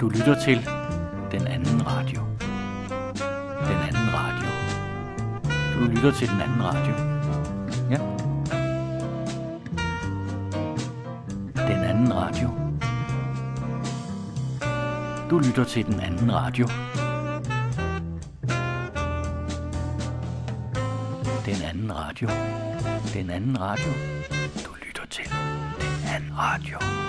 Du lytter til Den Anden Radio. Den Anden Radio. Du lytter til Den Anden Radio. Ja. Den Anden Radio. Du lytter til Den Anden Radio. Den Anden Radio. Den Anden Radio. Du lytter til Den Anden Radio.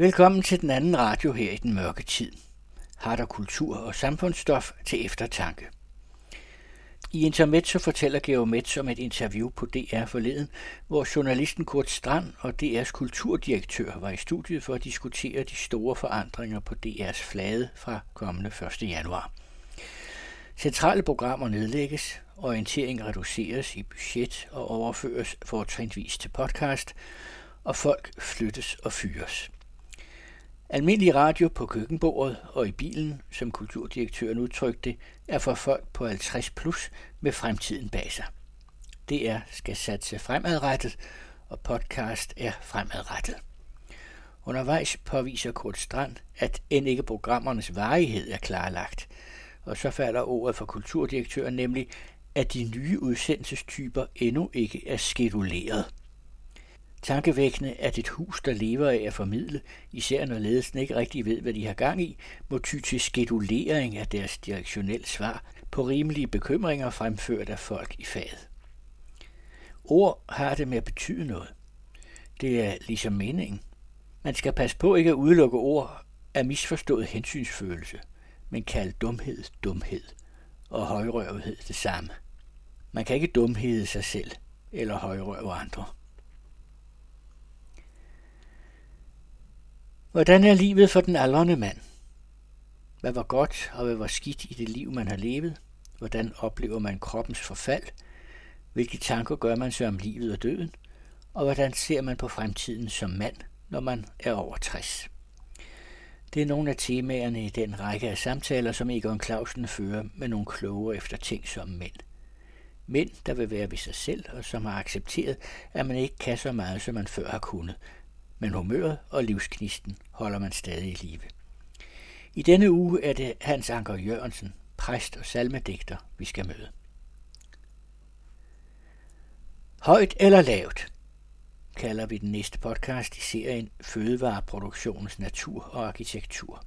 Velkommen til den anden radio her i den mørke tid. Har der kultur og samfundsstof til eftertanke. I Intermezzo fortæller Georg Metz om et interview på DR forleden, hvor journalisten Kurt Strand og DR's kulturdirektør var i studiet for at diskutere de store forandringer på DR's flade fra kommende 1. januar. Centrale programmer nedlægges, orientering reduceres i budget og overføres fortrinsvis til podcast, og folk flyttes og fyres. Almindelig radio på køkkenbordet og i bilen, som kulturdirektøren udtrykte, er for folk på 50 plus med fremtiden bag sig. DR skal satse fremadrettet, og podcast er fremadrettet. Undervejs påviser Kurt Strand, at end ikke programmernes varighed er klarlagt, og så falder ordet for kulturdirektøren nemlig, at de nye udsendelsestyper endnu ikke er skeduleret. Tankevækkende, at et hus, der lever af at formidle, især når ledelsen ikke rigtig ved, hvad de har gang i, må ty til skedulering af deres direktionelle svar på rimelige bekymringer fremført af folk i faget. Ord har det med at betyde noget. Det er ligesom meningen. Man skal passe på ikke at udelukke ord af misforstået hensynsfølelse, men kalde dumhed dumhed og højrøvethed det samme. Man kan ikke dumhede sig selv eller højrøve andre. Hvordan er livet for den aldrende mand? Hvad var godt og hvad var skidt i det liv, man har levet? Hvordan oplever man kroppens forfald? Hvilke tanker gør man sig om livet og døden? Og hvordan ser man på fremtiden som mand, når man er over 60? Det er nogle af temaerne i den række af samtaler, som Egon Clausen fører med nogle kloge og eftertænksomme mænd. Mænd, der vil være ved sig selv, og som har accepteret, at man ikke kan så meget, som man før har kunnet, men humøret og livsknisten holder man stadig i live. I denne uge er det Hans Anker Jørgensen, præst og salmedigter, vi skal møde. Højt eller lavt, kalder vi den næste podcast i serien Fødevareproduktionens natur og arkitektur.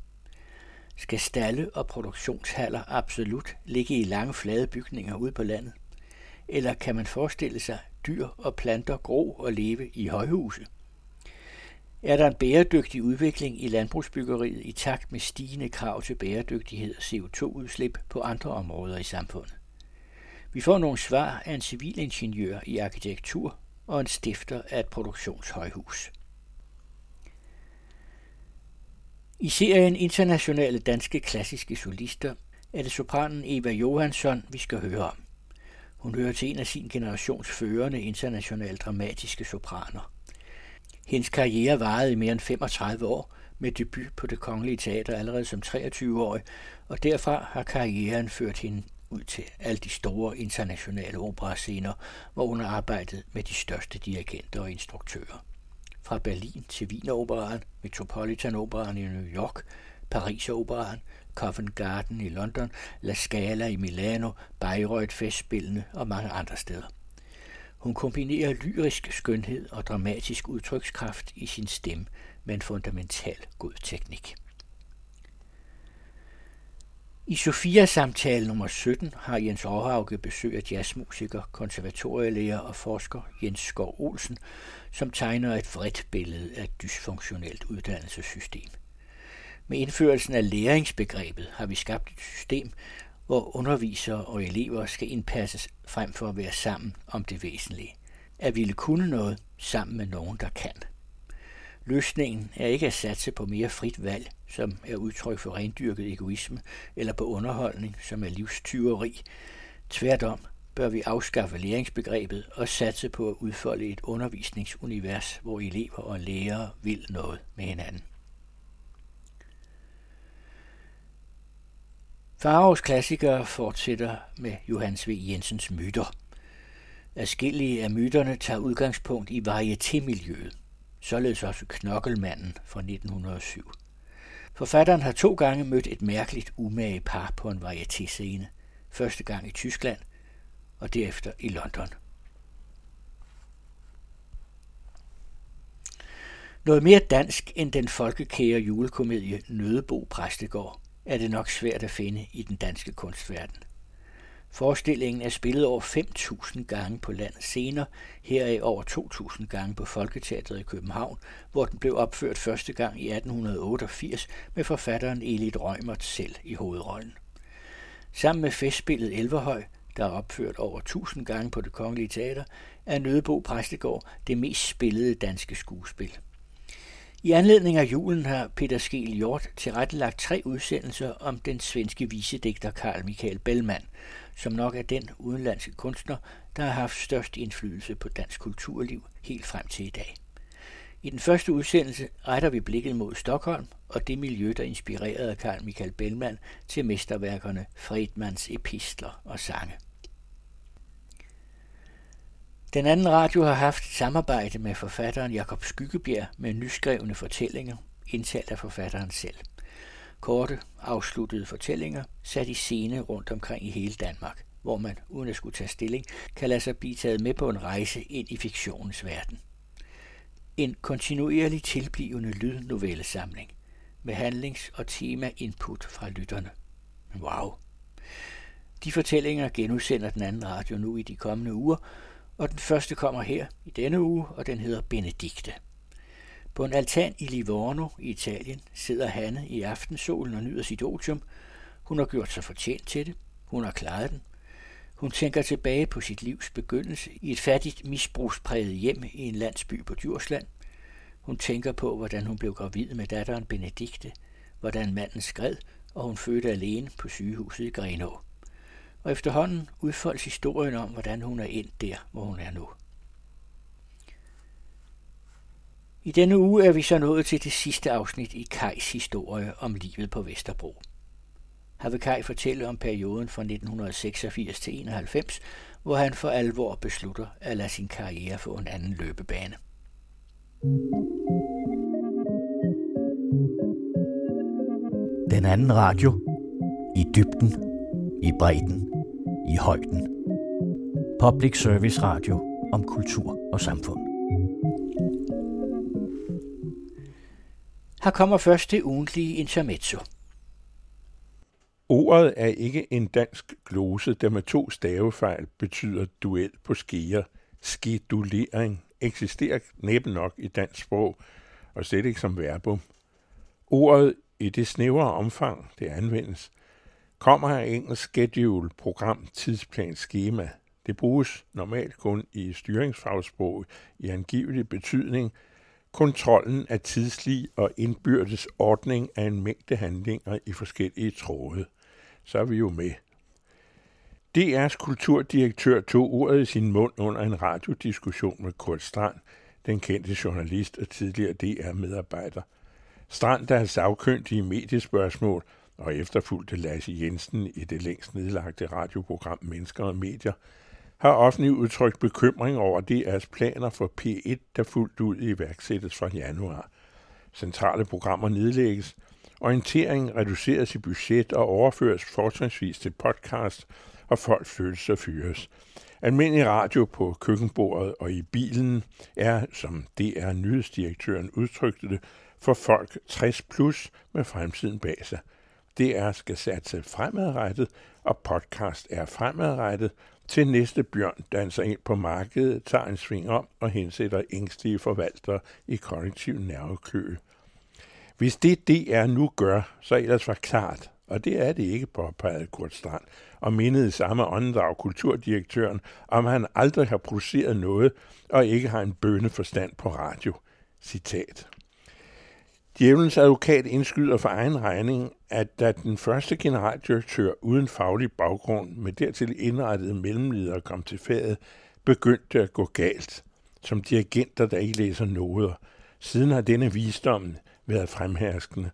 Skal stalle og produktionshaller absolut ligge i lange flade bygninger ude på landet? Eller kan man forestille sig dyr og planter gro og leve i højhuse? Er der en bæredygtig udvikling i landbrugsbyggeriet i takt med stigende krav til bæredygtighed og CO2-udslip på andre områder i samfundet. Vi får nogle svar af en civilingeniør i arkitektur og en stifter af et produktionshøjhus. I serien Internationale Danske Klassiske Solister er det sopranen Eva Johansson, vi skal høre om. Hun hører til en af sin generations førende internationale dramatiske sopraner. Hendes karriere varede i mere end 35 år med debut på det kongelige teater allerede som 23-årig, og derfra har karrieren ført hende ud til alle de store internationale operascener, hvor hun har arbejdet med de største dirigenter og instruktører. Fra Berlin til Wieneroperaen, Metropolitan Operaen i New York, Paris Operaen, Covent Garden i London, La Scala i Milano, Bayreuth Festspillene og mange andre steder. Hun kombinerer lyrisk skønhed og dramatisk udtrykskraft i sin stemme med en fundamental god teknik. I Sofia-samtale nummer 17 har Jens Aarhauke besøg af jazzmusiker, konservatorielærer og forsker Jens Skov Olsen, som tegner et vredt billede af et dysfunktionelt uddannelsessystem. Med indførelsen af læringsbegrebet har vi skabt et system, hvor undervisere og elever skal indpasses frem for at være sammen om det væsentlige. At ville kunne noget sammen med nogen, der kan. Løsningen er ikke at satse på mere frit valg, som er udtryk for rendyrket egoisme, eller på underholdning, som er livstyveri. Tværtom bør vi afskaffe læringsbegrebet og satse på at udfolde et undervisningsunivers, hvor elever og lærere vil noget med hinanden. Faros klassikere fortsætter med Johannes V. Jensens myter. Adskillige af myterne tager udgangspunkt i varietémiljøet, således også Knokkelmanden fra 1907. Forfatteren har to gange mødt et mærkeligt umage par på en varieté-scene. Første gang i Tyskland og derefter i London. Noget mere dansk end den folkekære julekomedie Nødebo Præstegård er det nok svært at finde i den danske kunstverden. Forestillingen er spillet over 5.000 gange på landets scener, heraf over 2.000 gange på Folketeatret i København, hvor den blev opført første gang i 1888 med forfatteren Elit Rømert selv i hovedrollen. Sammen med festspillet Elverhøj, der er opført over 1000 gange på det kongelige teater, er Nødebo Præstegård det mest spillede danske skuespil. I anledning af julen har Peter Skel Hjort tilrettelagt tre udsendelser om den svenske visedigter Karl Michael Bellman, som nok er den udenlandske kunstner, der har haft størst indflydelse på dansk kulturliv helt frem til i dag. I den første udsendelse retter vi blikket mod Stockholm og det miljø, der inspirerede Karl Michael Bellman til mesterværkerne Fredmans epistler og sange. Den anden radio har haft samarbejde med forfatteren Jakob Skyggebjerg med nyskrevne fortællinger, indtalt af forfatteren selv. Korte, afsluttede fortællinger sat i scene rundt omkring i hele Danmark, hvor man, uden at skulle tage stilling, kan lade sig blive taget med på en rejse ind i fiktionens verden. En kontinuerlig tilblivende lydnovellesamling med handlings- og tema-input fra lytterne. Wow! De fortællinger genudsender den anden radio nu i de kommende uger, og den første kommer her i denne uge, og den hedder Benedikte. På en altan i Livorno i Italien sidder Hanne i aftensolen og nyder sit otium. Hun har gjort sig fortjent til det. Hun har klaret den. Hun tænker tilbage på sit livs begyndelse i et fattigt, misbrugspræget hjem i en landsby på Djursland. Hun tænker på, hvordan hun blev gravid med datteren Benedikte, hvordan manden skred, og hun fødte alene på sygehuset i Grenå og efterhånden udfoldes historien om, hvordan hun er endt der, hvor hun er nu. I denne uge er vi så nået til det sidste afsnit i Kajs historie om livet på Vesterbro. Her vil Kaj fortælle om perioden fra 1986 til 91, hvor han for alvor beslutter at lade sin karriere få en anden løbebane. Den anden radio. I dybden. I bredden i højden. Public Service Radio om kultur og samfund. Her kommer først det ugentlige intermezzo. Ordet er ikke en dansk glose, der med to stavefejl betyder duel på skier. Skedulering eksisterer næppe nok i dansk sprog, og slet ikke som verbum. Ordet i det snævre omfang, det anvendes, kommer af engelsk schedule, program, tidsplan, schema. Det bruges normalt kun i styringsfagsprog i angivelig betydning, kontrollen af tidslig og indbyrdes ordning af en mængde handlinger i forskellige tråde. Så er vi jo med. DR's kulturdirektør tog ordet i sin mund under en radiodiskussion med Kurt Strand, den kendte journalist og tidligere DR-medarbejder. Strand, der er sagkyndig i mediespørgsmål, og efterfulgte Lasse Jensen i det længst nedlagte radioprogram Mennesker og Medier, har offentligt udtrykt bekymring over DR's planer for P1, der fuldt ud iværksættes fra januar. Centrale programmer nedlægges, orientering reduceres i budget og overføres fortrinsvis til podcast, og folk flyttes og fyres. Almindelig radio på køkkenbordet og i bilen er, som DR nyhedsdirektøren udtrykte det, for folk 60 plus med fremtiden bag sig – DR skal satse fremadrettet, og podcast er fremadrettet, til næste bjørn danser ind på markedet, tager en sving om og hensætter ængstlige forvaltere i kollektiv nervekø. Hvis det DR nu gør, så ellers var klart, og det er det ikke, påpegede Kurt Strand, og mindede samme åndedrag kulturdirektøren, om han aldrig har produceret noget og ikke har en bønneforstand på radio. Citat. Djævelens advokat indskyder for egen regning, at da den første generaldirektør uden faglig baggrund med dertil indrettede mellemledere kom til faget, begyndte det at gå galt, som dirigenter, der ikke læser noder. Siden har denne visdom været fremherskende.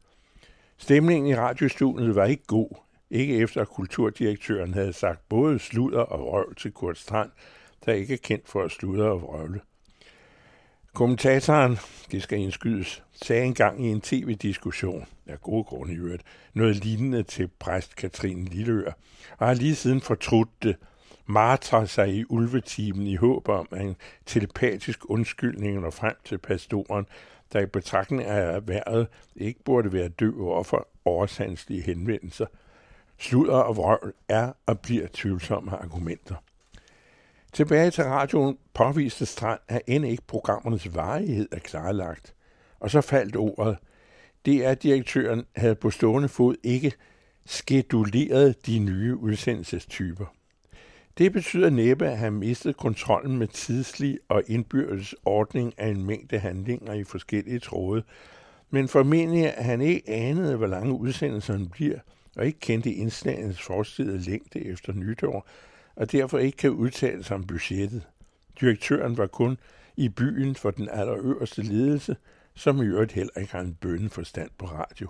Stemningen i radiostudiet var ikke god, ikke efter at kulturdirektøren havde sagt både sludder og røv til Kurt Strand, der ikke er kendt for at sludre og vrøvle. Kommentatoren, det skal indskydes, sagde engang i en tv-diskussion, af gode grunde i øvrigt, noget lignende til præst Katrine Lilleør, og har lige siden fortrudt det, martrer sig i ulvetimen i håb om, at en telepatisk undskyldning når frem til pastoren, der i betragtning af erhvervet ikke burde være døv over for oversandslige henvendelser. Sludder og vrøvl er og bliver tvivlsomme argumenter. Tilbage til radioen påviste Strand, at end ikke programmernes varighed er klarlagt. Og så faldt ordet. DR-direktøren havde på stående fod ikke skeduleret de nye udsendelsestyper. Det betyder næppe at have mistet kontrollen med tidslig og indbyrdes ordning af en mængde handlinger i forskellige tråde, men formentlig at han ikke anede, hvor lange udsendelserne bliver, og ikke kendte indslagenes forestillede længde efter nytår, og derfor ikke kan udtale sig om budgettet. Direktøren var kun i byen for den allerøverste ledelse, som i øvrigt heller ikke har en bønneforstand på radio.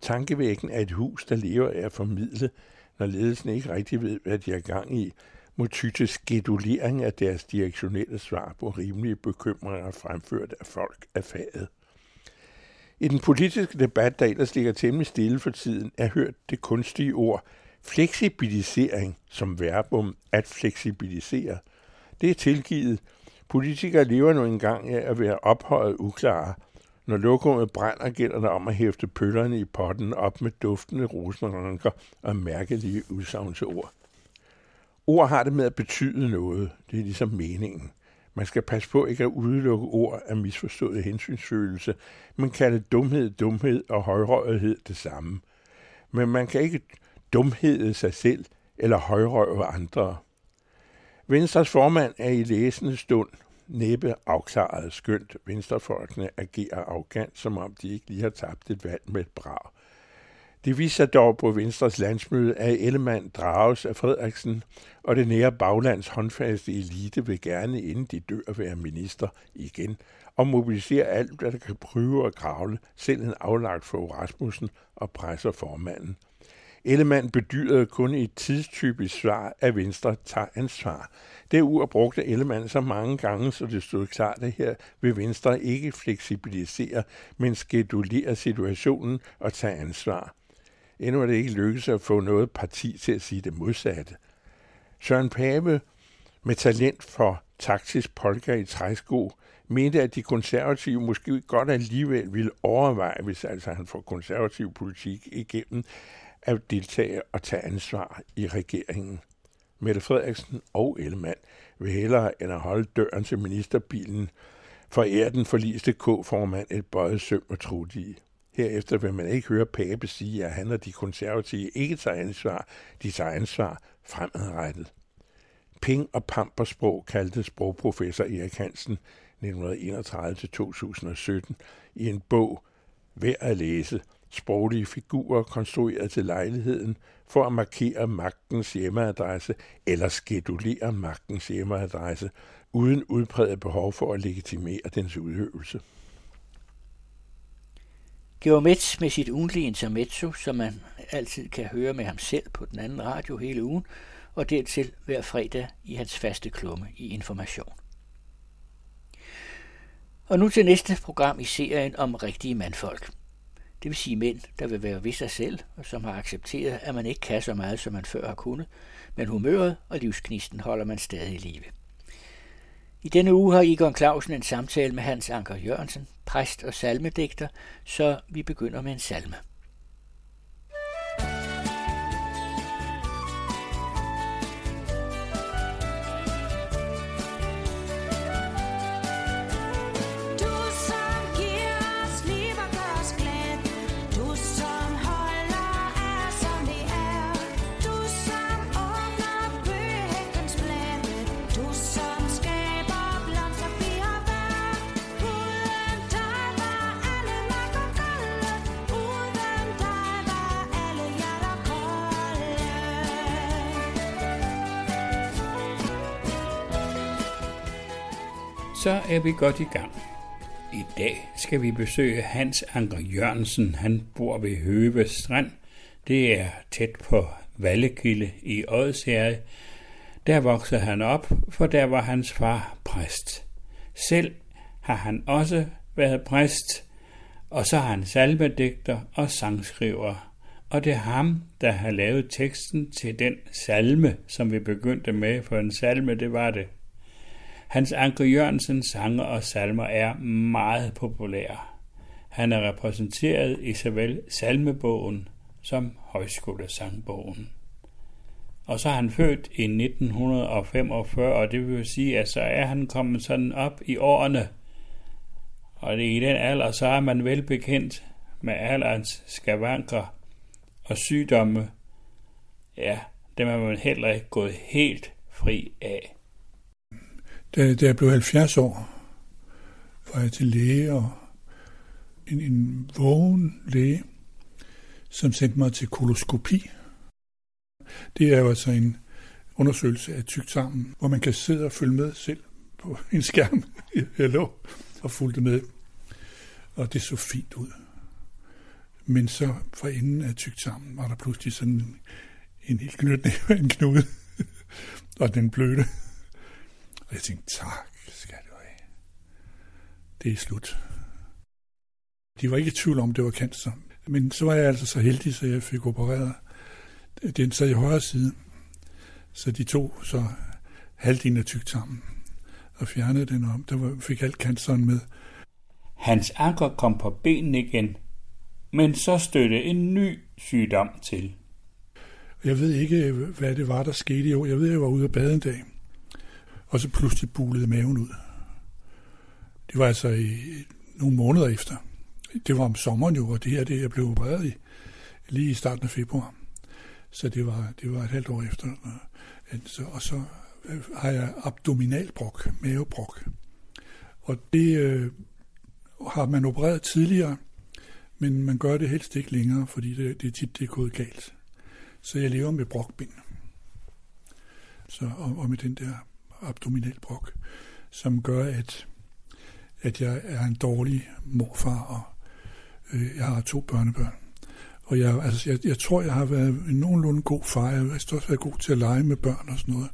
Tankevækken er et hus, der lever af at formidle, når ledelsen ikke rigtig ved, hvad de er gang i, må ty til skedulering af deres direktionelle svar på rimelige bekymringer fremført af folk af faget. I den politiske debat, der ellers ligger temmelig stille for tiden, er hørt det kunstige ord fleksibilisering som verbum at fleksibilisere. Det er tilgivet. Politikere lever nu engang af at være ophøjet uklare. Når lokummet brænder, gælder det om at hæfte pøllerne i potten op med duftende rosenranker og mærkelige udsagnsord. Ord har det med at betyde noget. Det er ligesom meningen. Man skal passe på ikke at udelukke ord af misforstået hensynsfølelse, men kalde dumhed dumhed og højrøjethed det samme. Men man kan ikke dumhede sig selv eller højrøve andre. Venstres formand er i læsende stund næppe afklaret skønt. Venstrefolkene agerer arrogant, som om de ikke lige har tabt et valg med et brag. Det viser dog på Venstres landsmøde, at Ellemann drages af Frederiksen, og det nære baglands håndfaste elite vil gerne, inden de dør, være minister igen, og mobilisere alt, hvad der kan prøve at kravle, selv en aflagt for Rasmussen og presser formanden. Ellemann bedyrede kun i et tidstypisk svar, at Venstre tager ansvar. Det ur brugte Ellemann så mange gange, så det stod klart, at her vil Venstre ikke fleksibilisere, men skedulere situationen og tage ansvar. Endnu er det ikke lykkedes at få noget parti til at sige det modsatte. Søren Pape, med talent for taktisk polka i træsko, mente, at de konservative måske godt alligevel ville overveje, hvis altså han får konservativ politik igennem, at deltage og tage ansvar i regeringen. Mette Frederiksen og Ellemann vil hellere end at holde døren til ministerbilen, forære den forliste K-formand et bøjet søm og trudige. Herefter vil man ikke høre Pape sige, at han og de konservative ikke tager ansvar. De tager ansvar fremadrettet. Ping og pampersprog kaldte sprogprofessor Erik Hansen 1931-2017 i en bog værd at læse – sproglige figurer konstrueret til lejligheden for at markere magtens hjemmeadresse eller skedulere magtens hjemmeadresse uden udpræget behov for at legitimere dens udøvelse. Geomets med sit ugentlige intermezzo, som man altid kan høre med ham selv på den anden radio hele ugen, og dertil hver fredag i hans faste klumme i Information. Og nu til næste program i serien om rigtige mandfolk – det vil sige mænd, der vil være ved sig selv, og som har accepteret, at man ikke kan så meget, som man før har kunnet, men humøret og livsknisten holder man stadig i live. I denne uge har Egon Clausen en samtale med Hans Anker Jørgensen, præst og salmedigter, så vi begynder med en salme. Så er vi godt i gang. I dag skal vi besøge Hans Anker Jørgensen. Han bor ved Høve Strand. Det er tæt på Vallekilde i Odsherred. Der voksede han op, for der var hans far præst. Selv har han også været præst, og så er han salmedigter og sangskriver. Og det er ham, der har lavet teksten til den salme, som vi begyndte med, for en salme, det var det. Hans Anker Jørgensens sange og salmer er meget populære. Han er repræsenteret i såvel salmebogen som højskolesangbogen. Og så er han født i 1945, og det vil sige, at så er han kommet sådan op i årene. Og i den alder, så er man velbekendt med alderens skavanker og sygdomme. Ja, dem er man heller ikke gået helt fri af. Da, da jeg blev 70 år, var jeg til læge, og en, en vågen læge, som sendte mig til koloskopi. Det er jo altså en undersøgelse af tyktarmen, hvor man kan sidde og følge med selv på en skærm. Jeg lå og fulgte med, og det så fint ud. Men så fra enden af tyktarmen var der pludselig sådan en, en helt knytnæve en knude, og den blødte. Og jeg tænkte, tak skal du have. Det er slut. De var ikke i tvivl om, det var cancer. Men så var jeg altså så heldig, så jeg fik opereret. Den sad i højre side. Så de to så halvdelen af tyktarmen og fjernede den om. Der fik alt canceren med. Hans anker kom på benene igen, men så støtte en ny sygdom til. Jeg ved ikke, hvad det var, der skete i år. Jeg ved, jeg var ude at bade en dag, og så pludselig bulede maven ud. Det var altså i nogle måneder efter. Det var om sommeren jo, og det her det jeg blev opereret i, lige i starten af februar. Så det var, det var et halvt år efter. Og så øh, har jeg abdominalbrok, mavebrok. Og det øh, har man opereret tidligere, men man gør det helst ikke længere, fordi det, det er tit det er gået galt. Så jeg lever med brokbind. Så, og, og med den der abdominalbrok, som gør, at, at jeg er en dårlig morfar, og øh, jeg har to børnebørn. Og jeg, altså, jeg, jeg tror, jeg har været en nogenlunde god far. Jeg har også været god til at lege med børn og sådan noget.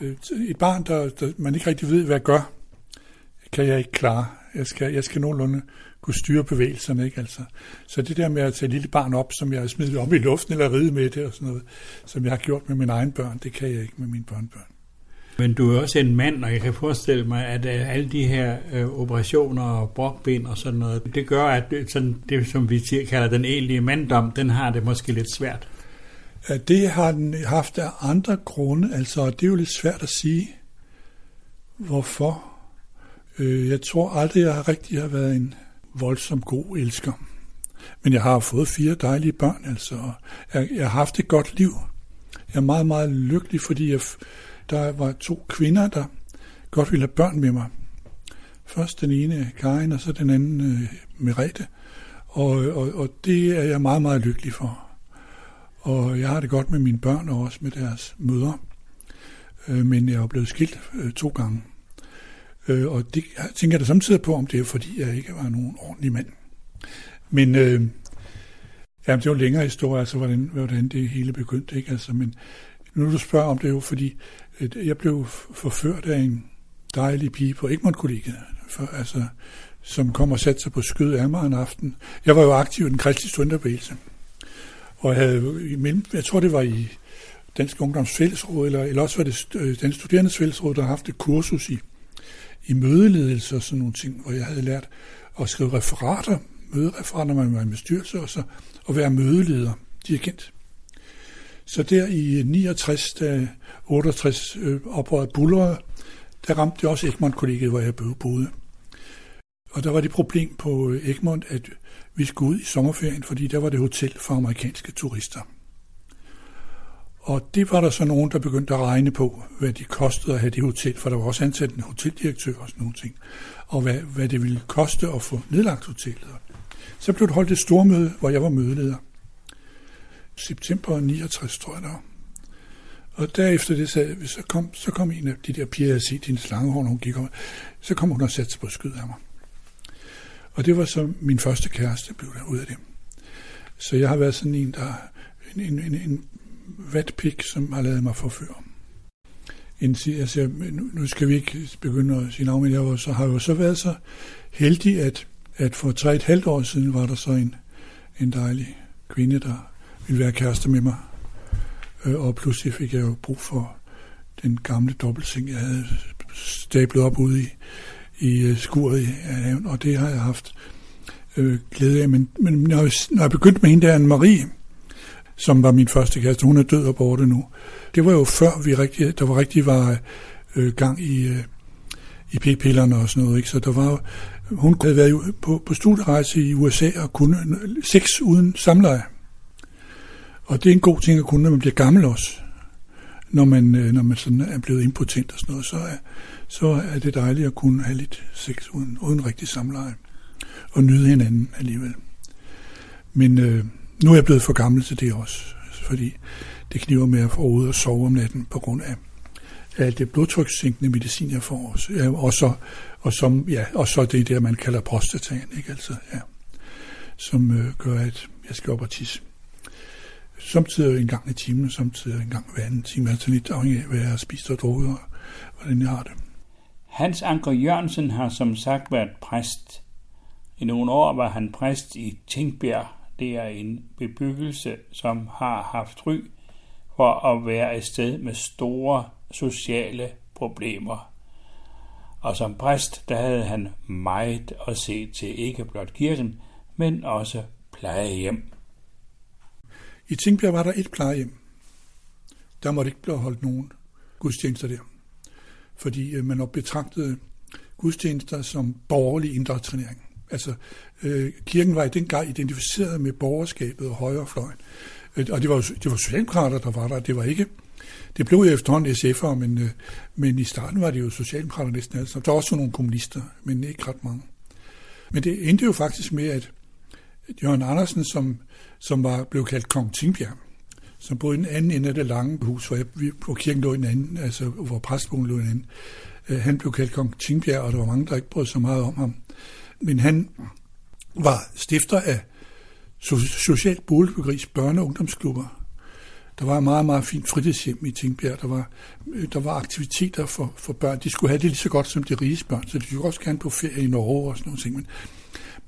Øh, et barn, der, der man ikke rigtig ved, hvad jeg gør, kan jeg ikke klare. Jeg skal, jeg skal nogenlunde kunne styre bevægelserne. Ikke? Altså. Så det der med at tage et lille barn op, som jeg har smidt op i luften eller ride med det, og sådan noget, som jeg har gjort med mine egne børn, det kan jeg ikke med mine børnebørn. Men du er også en mand, og jeg kan forestille mig, at øh, alle de her øh, operationer og brokben og sådan noget, det gør, at det, sådan, det, som vi kalder den egentlige manddom, den har det måske lidt svært. Det har den haft af andre grunde, altså det er jo lidt svært at sige, hvorfor. Øh, jeg tror aldrig, jeg rigtig har været en voldsom god elsker. Men jeg har fået fire dejlige børn, altså. Jeg, jeg har haft et godt liv. Jeg er meget, meget lykkelig, fordi jeg, der var to kvinder, der godt ville have børn med mig. Først den ene, Karin, og så den anden, øh, Merete. Og, og, og det er jeg meget, meget lykkelig for. Og jeg har det godt med mine børn og også med deres mødre. Øh, men jeg er blevet skilt øh, to gange. Øh, og det jeg tænker jeg da samtidig på, om det er fordi, jeg ikke var nogen ordentlig mand. Men øh, jamen, det var en længere historie, altså hvordan, hvordan det hele begyndte. Ikke? Altså, men nu du spørger om det jo, fordi jeg blev forført af en dejlig pige på Egmont kollegiet, for, altså, som kom og satte sig på skød af mig en aften. Jeg var jo aktiv i den kristne studenterbevægelse, og havde imellem, jeg tror det var i Dansk Ungdoms Fællesråd, eller, eller også var det øh, Dansk Studerendes Fællesråd, der har haft et kursus i i mødeledelse og sådan nogle ting, hvor jeg havde lært at skrive referater, mødereferater, når man var i bestyrelse, og så at være mødeleder, dirigent. Så der i 69, da 68 øh, oprøret bullerede, der ramte det også Egmont-kollegiet, hvor jeg boede. Og der var det problem på øh, Egmont, at vi skulle ud i sommerferien, fordi der var det hotel for amerikanske turister. Og det var der så nogen, der begyndte at regne på, hvad det kostede at have det hotel, for der var også ansat en hoteldirektør og sådan nogle ting, og hvad, hvad det ville koste at få nedlagt hotellet. Så blev det holdt et stormøde, hvor jeg var mødeleder. September 69, tror jeg der. Og derefter det sagde, så kom, så kom en af de der piger, jeg havde set, hendes lange hår, hun gik om, så kom hun og satte sig på skyd af mig. Og det var så min første kæreste, blev der ud af det. Så jeg har været sådan en, der en, en, en, en vatpik, som har lavet mig forføre. en, altså, nu skal vi ikke begynde at sige navn, men jeg var, så, har jo så været så heldig, at, at for tre et halvt år siden var der så en, en dejlig kvinde, der ville være kæreste med mig. Øh, og pludselig fik jeg jo brug for den gamle dobbeltseng, jeg havde stablet op ude i, i øh, skuret i haven, og det har jeg haft øh, glæde af. Men, men når, jeg, når jeg begyndte med hende der, Anne-Marie, som var min første kæreste, hun er død og borte nu, det var jo før vi rigtig, der var rigtig var øh, gang i, øh, i p-pillerne og sådan noget. Ikke? Så der var, hun havde været på, på studierejse i USA og kunne sex uden samleje. Og det er en god ting at kunne, når man bliver gammel også. Når man, øh, når man sådan er blevet impotent og sådan noget, så er, så er det dejligt at kunne have lidt sex uden, uden rigtig samleje. Og nyde hinanden alligevel. Men øh, nu er jeg blevet for gammel til det også. Fordi det kniver med at få ud og sove om natten på grund af alt det blodtrykssænkende medicin, jeg får. Og så, og, som, ja, og så det der, man kalder prostataen, ikke? Altså, ja, som øh, gør, at jeg skal op og tisse. Samtidig en gang i timen, samtidig en gang hver anden time, altså lidt afhængig af, hvad jeg har spist og drukket, og hvordan jeg har det. Hans Anker Jørgensen har som sagt været præst. I nogle år var han præst i Tingbjerg. Det er en bebyggelse, som har haft ry for at være et sted med store sociale problemer. Og som præst, der havde han meget at se til ikke blot kirken, men også plejehjem. I Tingbjerg var der et plejehjem. Der måtte ikke blive holdt nogen gudstjenester der. Fordi øh, man man betragtede gudstjenester som borgerlig indoktrinering. Altså, øh, kirken var i den gang identificeret med borgerskabet og højrefløjen. Øh, og det var, det var socialdemokrater, der var der. Det var ikke det blev jo efterhånden SF'er, men, øh, men i starten var det jo socialdemokrater næsten alle sammen. Der var også nogle kommunister, men ikke ret mange. Men det endte jo faktisk med, at Jørgen Andersen, som, som var, blev kaldt Kong Tingbjerg, som boede i den anden ende af det lange hus, hvor, jeg, hvor kirken lå i den anden, altså hvor præstbogen lå i den anden. Øh, han blev kaldt Kong Tingbjerg, og der var mange, der ikke brød så meget om ham. Men han var stifter af Socialt Boligbyggerigs børne- og ungdomsklubber, der var et meget, meget fint fritidshjem i Tingbjerg. Der var, øh, der var aktiviteter for, for børn. De skulle have det lige så godt som de rige børn, så de skulle også gerne på ferie i Norge og sådan nogle ting. Men,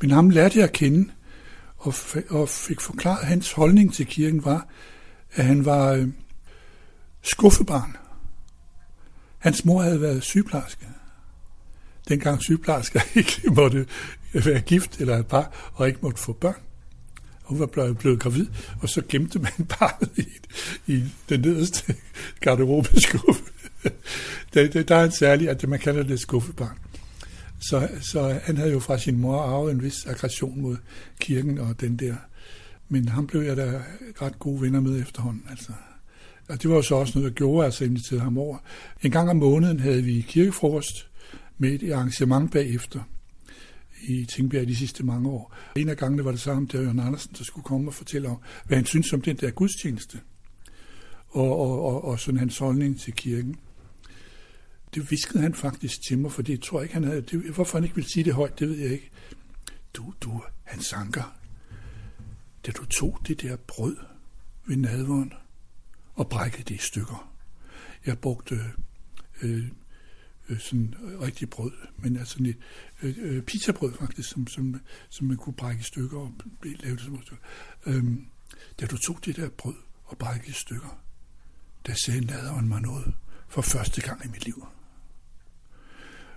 men ham lærte jeg at kende, og, og fik forklaret, at hans holdning til kirken var, at han var øh, skuffebarn. Hans mor havde været sygeplejerske. Dengang sygeplejersker ikke måtte være gift eller et par, og ikke måtte få børn hun var blevet, blevet gravid, og så gemte man barnet i, i den nederste garderobeskuffe. der, der, der er en særlig, at man kalder det skuffebarn. Så, så han havde jo fra sin mor arvet en vis aggression mod kirken og den der. Men ham blev jeg da ret gode venner med efterhånden. Altså. Og det var jo så også noget, jeg gjorde, altså inviterede ham over. En gang om måneden havde vi kirkefrokost med et arrangement bagefter i Tingbjerg de sidste mange år. En af gangene var det samme, der Jørgen Andersen, der skulle komme og fortælle om, hvad han synes om den der gudstjeneste, og, og, og, og sådan hans holdning til kirken. Det viskede han faktisk til mig, for det tror jeg ikke, han havde. Det, hvorfor han ikke ville sige det højt, det ved jeg ikke. Du, du, han sanker. Da du tog det der brød ved nadvåren og brækkede det i stykker. Jeg brugte øh, øh, sådan rigtig brød, men altså sådan et øh, øh, pizzabrød faktisk, som, som, som man kunne brække i stykker og lave det som stykker. Øhm, da du tog det der brød og brækkede i stykker, der sagde naderen mig noget for første gang i mit liv.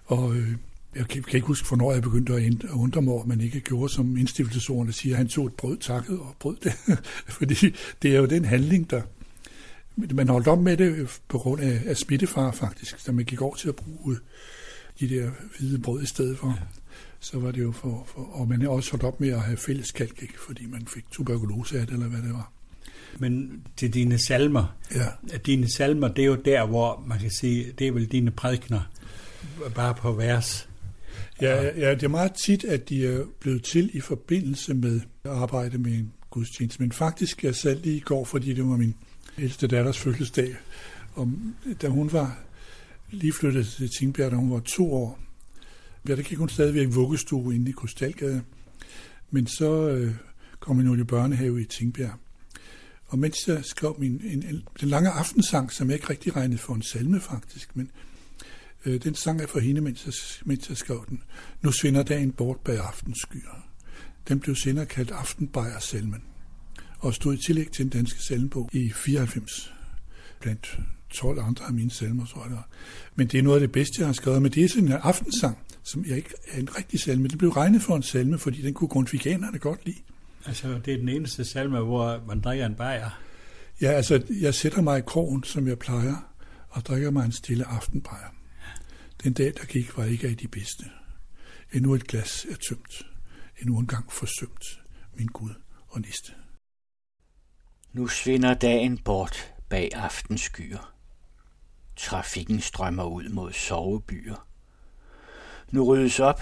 Og øh, jeg kan, kan ikke huske, hvornår jeg begyndte at undre mig over, at man ikke gjorde, som indstiftelsesordene siger, han tog et brød takket og brød det. Fordi det er jo den handling, der, man holdt op med det på grund af, af smittefar faktisk, da man gik over til at bruge de der hvide brød i stedet for. Ja. Så var det jo for, for, og man er også holdt op med at have fælles kalk, ikke? fordi man fik tuberkulose af det, eller hvad det var. Men til dine salmer, ja. dine salmer, det er jo der, hvor man kan sige, det er vel dine prædikner, bare på vers. Ja, ja, det er meget tit, at de er blevet til i forbindelse med at arbejde med en gudstjeneste. Men faktisk, jeg sad lige i går, fordi det var min ældste datters fødselsdag. Og da hun var lige flyttet til Tingbjerg, da hun var to år, ja, der gik hun stadigvæk vuggestue inde i Krystalgade. Men så øh, kom hun jo i børnehave i Tingbjerg. Og mens jeg skrev min, en, en, den lange aftensang, som jeg ikke rigtig regnede for en salme faktisk, men øh, den sang er for hende, mens jeg, mens jeg skrev den. Nu svinder dagen bort bag aftenskyer. Den blev senere kaldt Aftenbejer-salmen, og stod i tillæg til den danske salmebog i 94, blandt 12 andre af mine salmer, tror jeg. Men det er noget af det bedste, jeg har skrevet. Men det er sådan en aftensang, som jeg ikke er en rigtig salme. Det blev regnet for en salme, fordi den kunne grundviganerne godt lide. Altså, det er den eneste salme, hvor man drikker en bajer. Ja, altså, jeg sætter mig i krogen, som jeg plejer, og drikker mig en stille aftenbajer. Den dag, der gik, var ikke af de bedste. Endnu et glas er tømt. Endnu en gang forsømt. Min Gud og næste. Nu svinder dagen bort bag aftenskyer. Trafikken strømmer ud mod sovebyer. Nu ryddes op,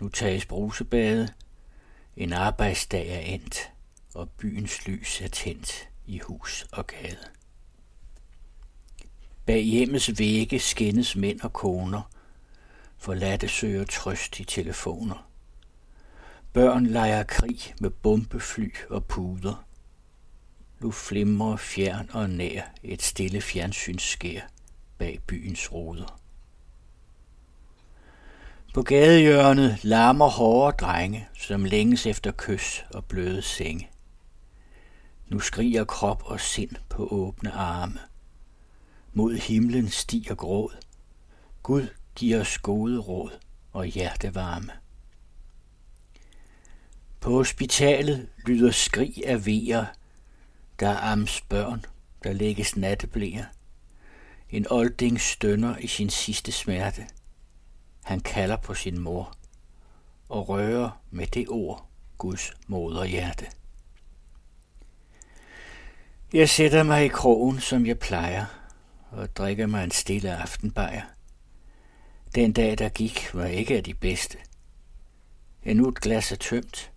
nu tages brusebade. En arbejdsdag er endt, og byens lys er tændt i hus og gade. Bag hjemmets vægge skændes mænd og koner, forladte søger trøst i telefoner. Børn leger krig med bombefly og puder. Nu flimrer fjern og nær et stille fjernsynsskær bag byens ruder. På gadehjørnet larmer hårde drenge, som længes efter kys og bløde senge. Nu skriger krop og sind på åbne arme. Mod himlen stiger gråd. Gud giver os gode råd og hjertevarme. På hospitalet lyder skrig af vejer. Der er ams børn, der lægges natteblæer. En olding stønner i sin sidste smerte. Han kalder på sin mor og rører med det ord Guds moderhjerte. Jeg sætter mig i krogen, som jeg plejer, og drikker mig en stille aftenbajer. Den dag, der gik, var ikke af de bedste. Endnu et glas er tømt,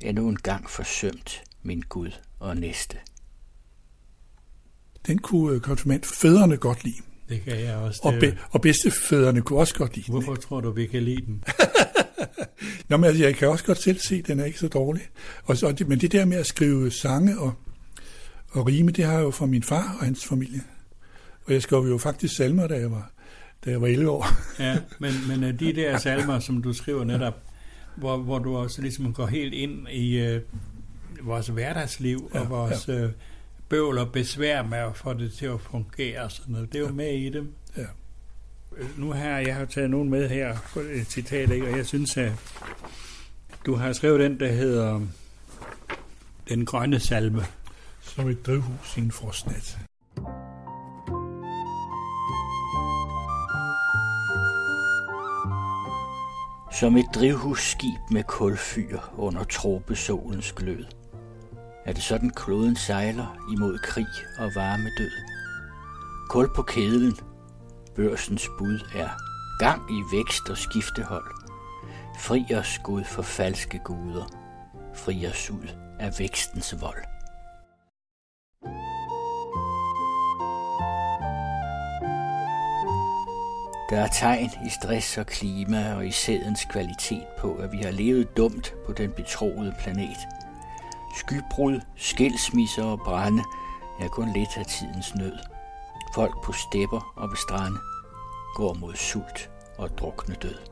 endnu en gang forsømt min Gud og næste. Den kunne konfirmant fædrene godt lide. Det kan jeg også. Og, be, og bedstefædrene kunne også godt lide Hvorfor den, tror du, vi kan lide den? Nå, men altså, jeg kan også godt selv se, at den er ikke så dårlig. Og så, men det der med at skrive sange og, og rime, det har jeg jo fra min far og hans familie. Og jeg skrev jo faktisk salmer, da jeg var, da jeg var 11 år. ja, men, men de der salmer, som du skriver netop, hvor, hvor du også ligesom går helt ind i øh, vores hverdagsliv ja, og vores ja. øh, bøvl og besvær med at få det til at fungere og sådan noget. Det er jo ja. med i dem. Ja. Nu har jeg har taget nogen med her, et citat, ikke? og jeg synes, at du har skrevet den, der hedder Den grønne salme. Som et drivhus i en frostnat. Som et drivhusskib med kulfyr under tropesolens glød. Er det sådan kloden sejler imod krig og varme død? Kul på kedlen. Børsens bud er gang i vækst og skiftehold. Fri os Gud for falske guder. Fri os ud af vækstens vold. Der er tegn i stress og klima og i sædens kvalitet på, at vi har levet dumt på den betroede planet. Skybrud, skilsmisser og brænde er kun lidt af tidens nød. Folk på stepper og ved strande går mod sult og drukne død.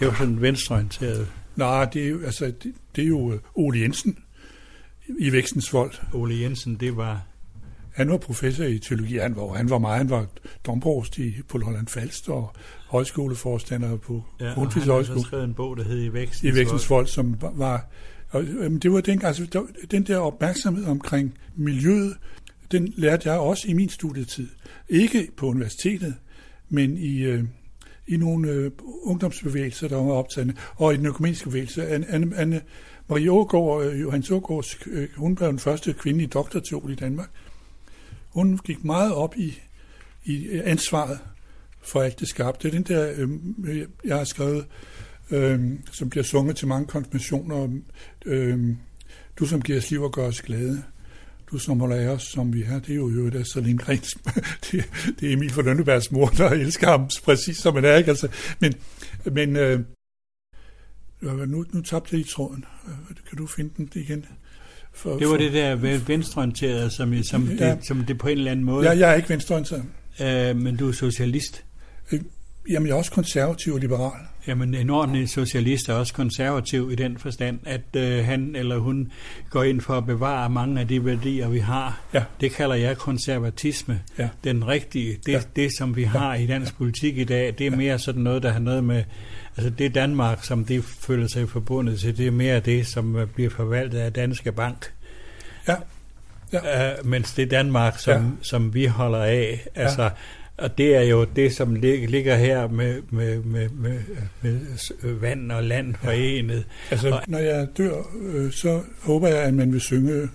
Det var sådan venstreorienteret. Nej, det er altså, det, det er jo øh, Ole Jensen i Vækstens Vold. Ole Jensen, det var... Han var professor i teologi. Han var, han var meget, han var domprost i, på Lolland Falster og højskoleforstander på ja, Grundtvigs Højskole. Han skrevet en bog, der hed I Vækstens, I Vækstens Vold, som var... Og, øhm, det var den, altså, den der opmærksomhed omkring miljøet, den lærte jeg også i min studietid. Ikke på universitetet, men i, øh, i nogle øh, ungdomsbevægelser, der var optagende, og i den økumeniske bevægelse. Anne, Anne, Anne Marie Ågaard, øh, Johannes Ågaards, øh, hun blev den første kvindelige doktorteol i Danmark. Hun gik meget op i, i øh, ansvaret for alt det skabte. Det er den der, øh, jeg har skrevet, øh, som bliver sunget til mange konfirmationer. Øh, du som giver os liv og gør os glade. Du som holder af os, som vi er. Det er jo jo der Salin Grens. det, det er Emil for Lønnebergs mor, der elsker ham præcis som han er. Ikke? Altså, men men øh, nu, nu tabte jeg i tråden. Øh, Kan du finde den igen? For, Det var det der ven- venstreorienterede, som, som, Ja. det, som det på en eller anden måde... Jeg, jeg er ikke venstreorienteret. Øh, men du er socialist. Jamen, jeg er også konservativ og liberal. Jamen, en ordentlig socialist er også konservativ i den forstand, at øh, han eller hun går ind for at bevare mange af de værdier, vi har. Ja. Det kalder jeg konservatisme. Ja. Den rigtige, det, Ja. ja. det som vi har i dansk politik i dag, det er mere sådan noget, der har noget med, altså det Danmark, som det føler sig forbundet til, det er mere det, som øh, bliver forvaltet af Danske Bank. Ja. Uh, mens det Danmark, som, Ja. ja. som vi holder af, altså, ja. Og det er jo det, som lig, ligger her med, med, med, med, med vand og land forenet. Altså, Og- når jeg dør, øh, så håber jeg, at man vil synge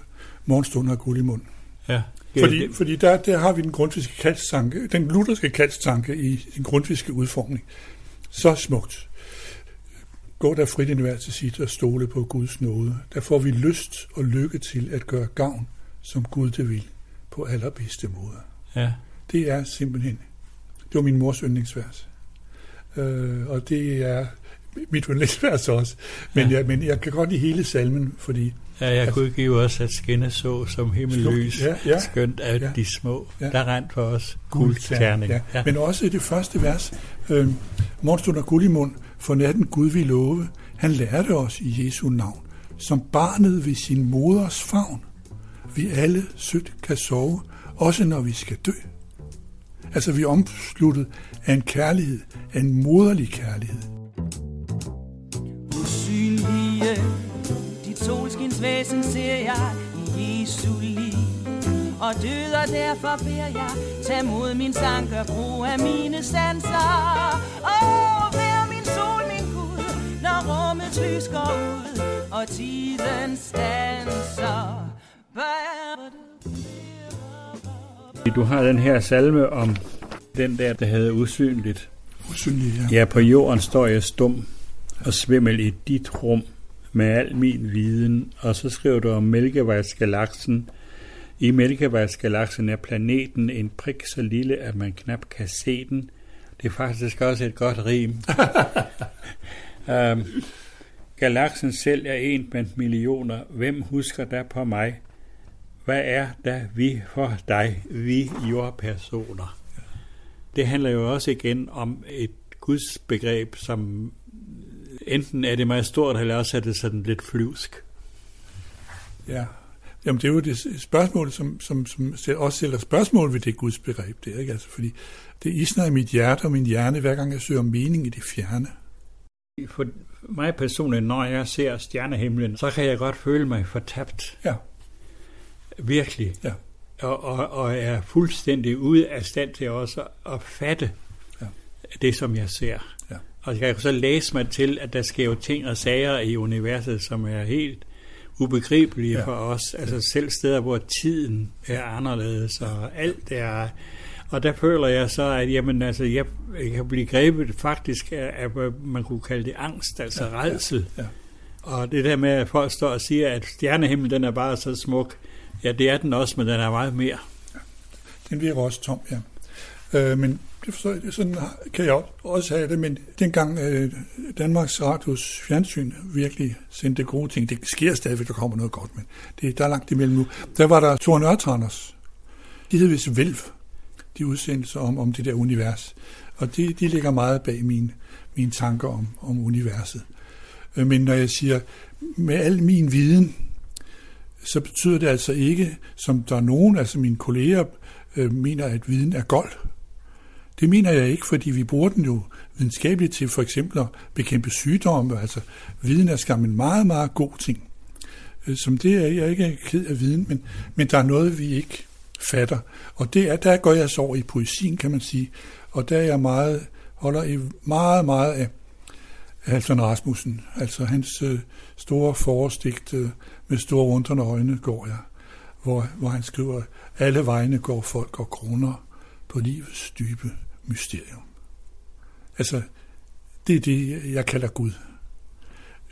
Morgenstunden og guld i mund. Ja. Fordi, fordi der, der har vi den grundviske kaldstanke, den lutherske kaldstanke i den grundviske udformning. Så smukt. Gå der frit ind hver til sit og stole på Guds nåde. Der får vi lyst og lykke til at gøre gavn, som Gud det vil, på allerbedste måde. Ja. Det er simpelthen, det var min mors yndlingsvers. Øh, og det er mit yndlingsvers også. Men, Ja. jeg, men jeg kan godt lide hele salmen, fordi Ja, jeg kunne give os at skinne så som himmellys, Ja, ja. skønt af Ja. de små. Ja. Der rent for os guldterning. Ja. Ja. Men også i det første vers, øh, Morgenstund og guld i mund, for natten Gud vi love, han lærte os i Jesu navn, som barnet ved sin moders favn. Vi alle sødt kan sove, også når vi skal dø. Altså vi er omsluttet af en kærlighed, af en moderlig kærlighed. usynlige Dit solskinsvæsen ser jeg i Jesu liv Og død og derfor beder jeg Tag mod min sang og brug af mine sanser Åh, vær min sol, min Gud Når rummet lys går ud Og tiden stanser. Bær- du har den her salme om den der, der hedder usynligt. Usynlig, ja. Ja, på jorden står jeg stum og svimmel i dit rum med al min viden. Og så skriver du om Mælkevejsgalaksen. I Mælkevejsgalaksen er planeten en prik så lille, at man knap kan se den. Det er faktisk også et godt rim. um, galaksen selv er en blandt millioner. Hvem husker der på mig? Hvad er der vi for dig, vi jordpersoner? Det handler jo også igen om et Guds begreb, som enten er det meget stort, eller også er det sådan lidt flyvsk. Ja. Jamen, det er jo det spørgsmål, som, som, som også stiller spørgsmål ved det Guds begreb der, ikke? Altså, fordi det isner i mit hjerte og min hjerne, hver gang jeg søger mening i det fjerne. For mig personligt, når jeg ser stjernehimlen, så kan jeg godt føle mig fortabt. Ja. Virkelig. Ja. Og, og, og er fuldstændig ude af stand til også at fatte Ja. det, som jeg ser. Ja. Og jeg kan så læse mig til, at der sker jo ting og sager i universet, som er helt ubegribelige Ja. for os. Altså selv steder, hvor tiden er anderledes, og alt er... Og der føler jeg så, at jamen, altså, jeg, jeg kan blive grebet faktisk af, af, man kunne kalde det angst, altså Ja, ja, ja, redsel. ja. Og det der med, at folk står og siger, at stjernehimlen den er bare så smuk. Ja, det er den også, men den er meget mere. Den virker også tom, ja. Øh, men det forstår jeg, sådan kan jeg også have det, men dengang øh, Danmarks Radios fjernsyn virkelig sendte gode ting, det sker stadigvæk, der kommer noget godt, men det, der er langt imellem nu, der var der Thor Nørtranders. De hed vist Velv, de udsendelser om, om det der univers. Og de, de ligger meget bag mine, mine tanker om, om universet. Øh, men når jeg siger, med al min viden, så betyder det altså ikke, som der er nogen, altså mine kolleger øh, mener, at viden er gold. Det mener jeg ikke, fordi vi bruger den jo videnskabeligt til for eksempel at bekæmpe sygdomme. Altså, viden er skam en meget, meget god ting. Øh, som det er jeg ikke ked af viden, men, men der er noget, vi ikke fatter. Og det er, der går jeg så over i poesien, kan man sige. Og der er jeg meget, holder i meget, meget af Halvdan Rasmussen. Altså hans øh, store forestigt øh, med store undrende øjne går jeg, hvor, hvor han skriver, alle vegne går folk og kroner på livets dybe mysterium. Altså, det er det, jeg kalder Gud.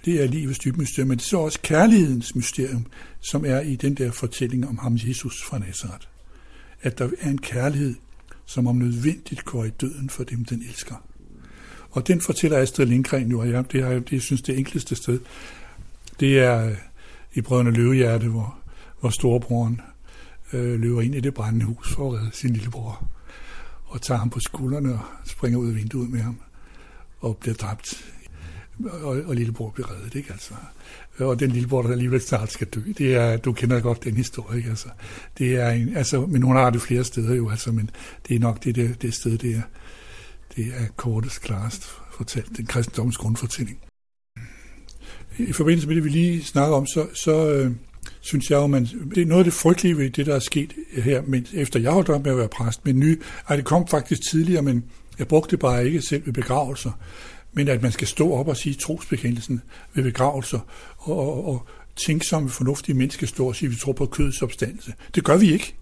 Det er livets dybe mysterium, men det er så også kærlighedens mysterium, som er i den der fortælling om ham, Jesus fra Nazareth. At der er en kærlighed, som om nødvendigt går i døden for dem, den elsker. Og den fortæller Astrid Lindgren jo, og jeg, det har jeg det synes det enkleste sted. Det er i Brødrene Løvehjerte, hvor, hvor storebroren øh, løber ind i det brændende hus for at redde sin lillebror, og tager ham på skuldrene og springer ud af vinduet med ham, og bliver dræbt. Og, og lillebror bliver reddet, ikke altså? Og den lillebror, der alligevel snart skal dø, det er, du kender godt den historie, ikke altså? Det er en, altså, men hun har det flere steder jo, altså, men det er nok det, det, det sted, det er, det er kortest, klarest fortalt, den kristendommens grundfortælling. I forbindelse med det, vi lige snakker om, så, så øh, synes jeg jo, man, det er noget af det frygtelige ved det, der er sket her, men efter jeg holdt op med at være præst, men ny, at det kom faktisk tidligere, men jeg brugte det bare ikke selv ved begravelser, men at man skal stå op og sige trosbekendelsen ved begravelser, og, og, og tænke som fornuftige mennesker står og siger, at vi tror på kødets opstandelse. Det gør vi ikke.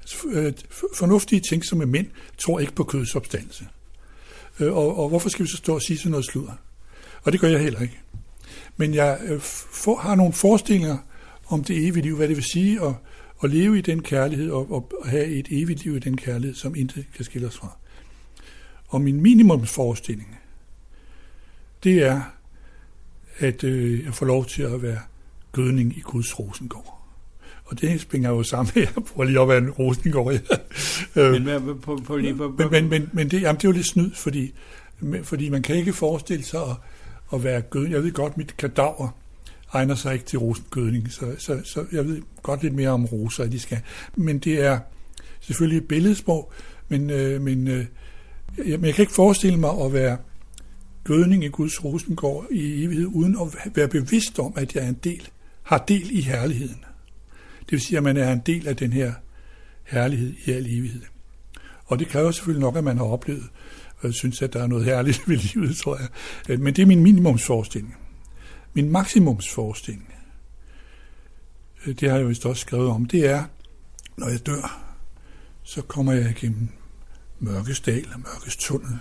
Altså, øh, fornuftige tænksomme mænd tror ikke på kødets opstandelse. Øh, og, og hvorfor skal vi så stå og sige sådan noget sludder? Og det gør jeg heller ikke. Men jeg øh, for, har nogle forestillinger om det evige liv, hvad det vil sige at, at leve i den kærlighed og, og have et evigt liv i den kærlighed, som intet kan skille os fra. Og min minimumsforestilling, det er, at øh, jeg får lov til at være gødning i Guds rosengård. Og det springer jo sammen med, jeg bruger lige op af en rosengård. men, men, på, på, lige på, men, men, men, men det, jamen, det er jo lidt snyd, fordi, fordi man kan ikke forestille sig at, at være gødning. Jeg ved godt, mit kadaver egner sig ikke til rosengødning, så, så, så jeg ved godt lidt mere om roser, at de skal. Men det er selvfølgelig et billedsprog, men, øh, men øh, jeg, jeg kan ikke forestille mig at være gødning i Guds rosengård i evighed, uden at være bevidst om, at jeg er en del, har del i herligheden. Det vil sige, at man er en del af den her herlighed i al evighed. Og det kræver selvfølgelig nok, at man har oplevet, øh, synes, at der er noget herligt ved livet, tror jeg. Øh, men det er min minimumsforestilling. Min maksimumsforestilling, øh, det har jeg vist også skrevet om, det er, når jeg dør, så kommer jeg igennem mørkes dal og mørkes tunnel,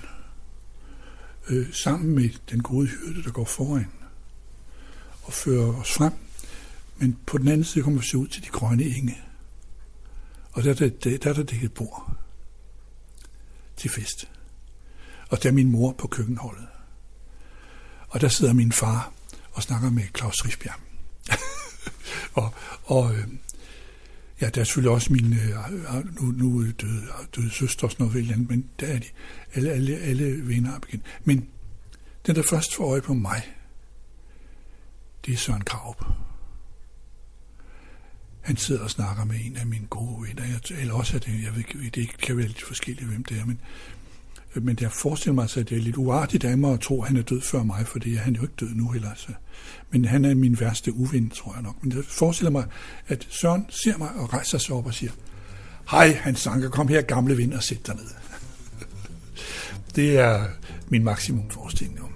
øh, sammen med den gode hyrde, der går foran og fører os frem. Men på den anden side kommer vi se ud til de grønne enge. Og der, der, der, der er der dækket bord til fest. Og der er min mor på køkkenholdet. Og der sidder min far og snakker med Claus Rifbjerg. og og øh, ja, der er selvfølgelig også min øh, nu, nu døde, døde søster og sådan noget, men der er de alle, alle, alle venner er bekendt. Men den, der først får øje på mig, det er Søren Kraup. Han sidder og snakker med en af mine gode venner, eller også er det, jeg ved det kan være lidt forskelligt, hvem det er, men Øh, men jeg forestiller mig, altså, at det er lidt uartigt af mig at tro, at han er død før mig, for han er jo ikke død nu heller. Så. Men han er min værste uven, tror jeg nok. Men jeg forestiller mig, at Søren ser mig og rejser sig op og siger, Hej, Hans Sanker, kom her, gamle ven, og sæt dig ned. det er min maksimum forestilling om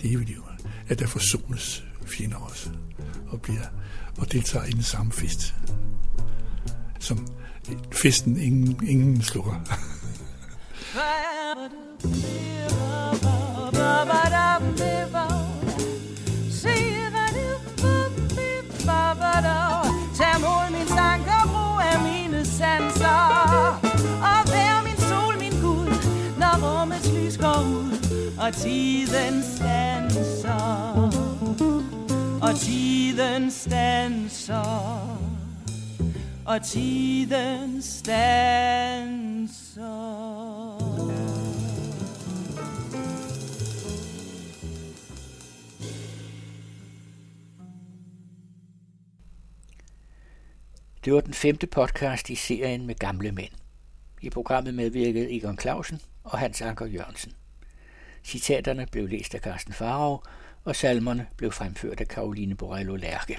det evige liv, at der forsones fjender også, og bliver og deltager i den samme fest, som festen ingen, ingen slukker. Tag mod min tanker, brug af mine sanser Og vær min sol, min Gud, når rummets lys går ud Og tiden stanser Og tiden stanser og tiden stanser. Det var den femte podcast i serien med gamle mænd. I programmet medvirkede Egon Clausen og Hans Anker Jørgensen. Citaterne blev læst af Carsten Farov, og salmerne blev fremført af Karoline Borello Lærke.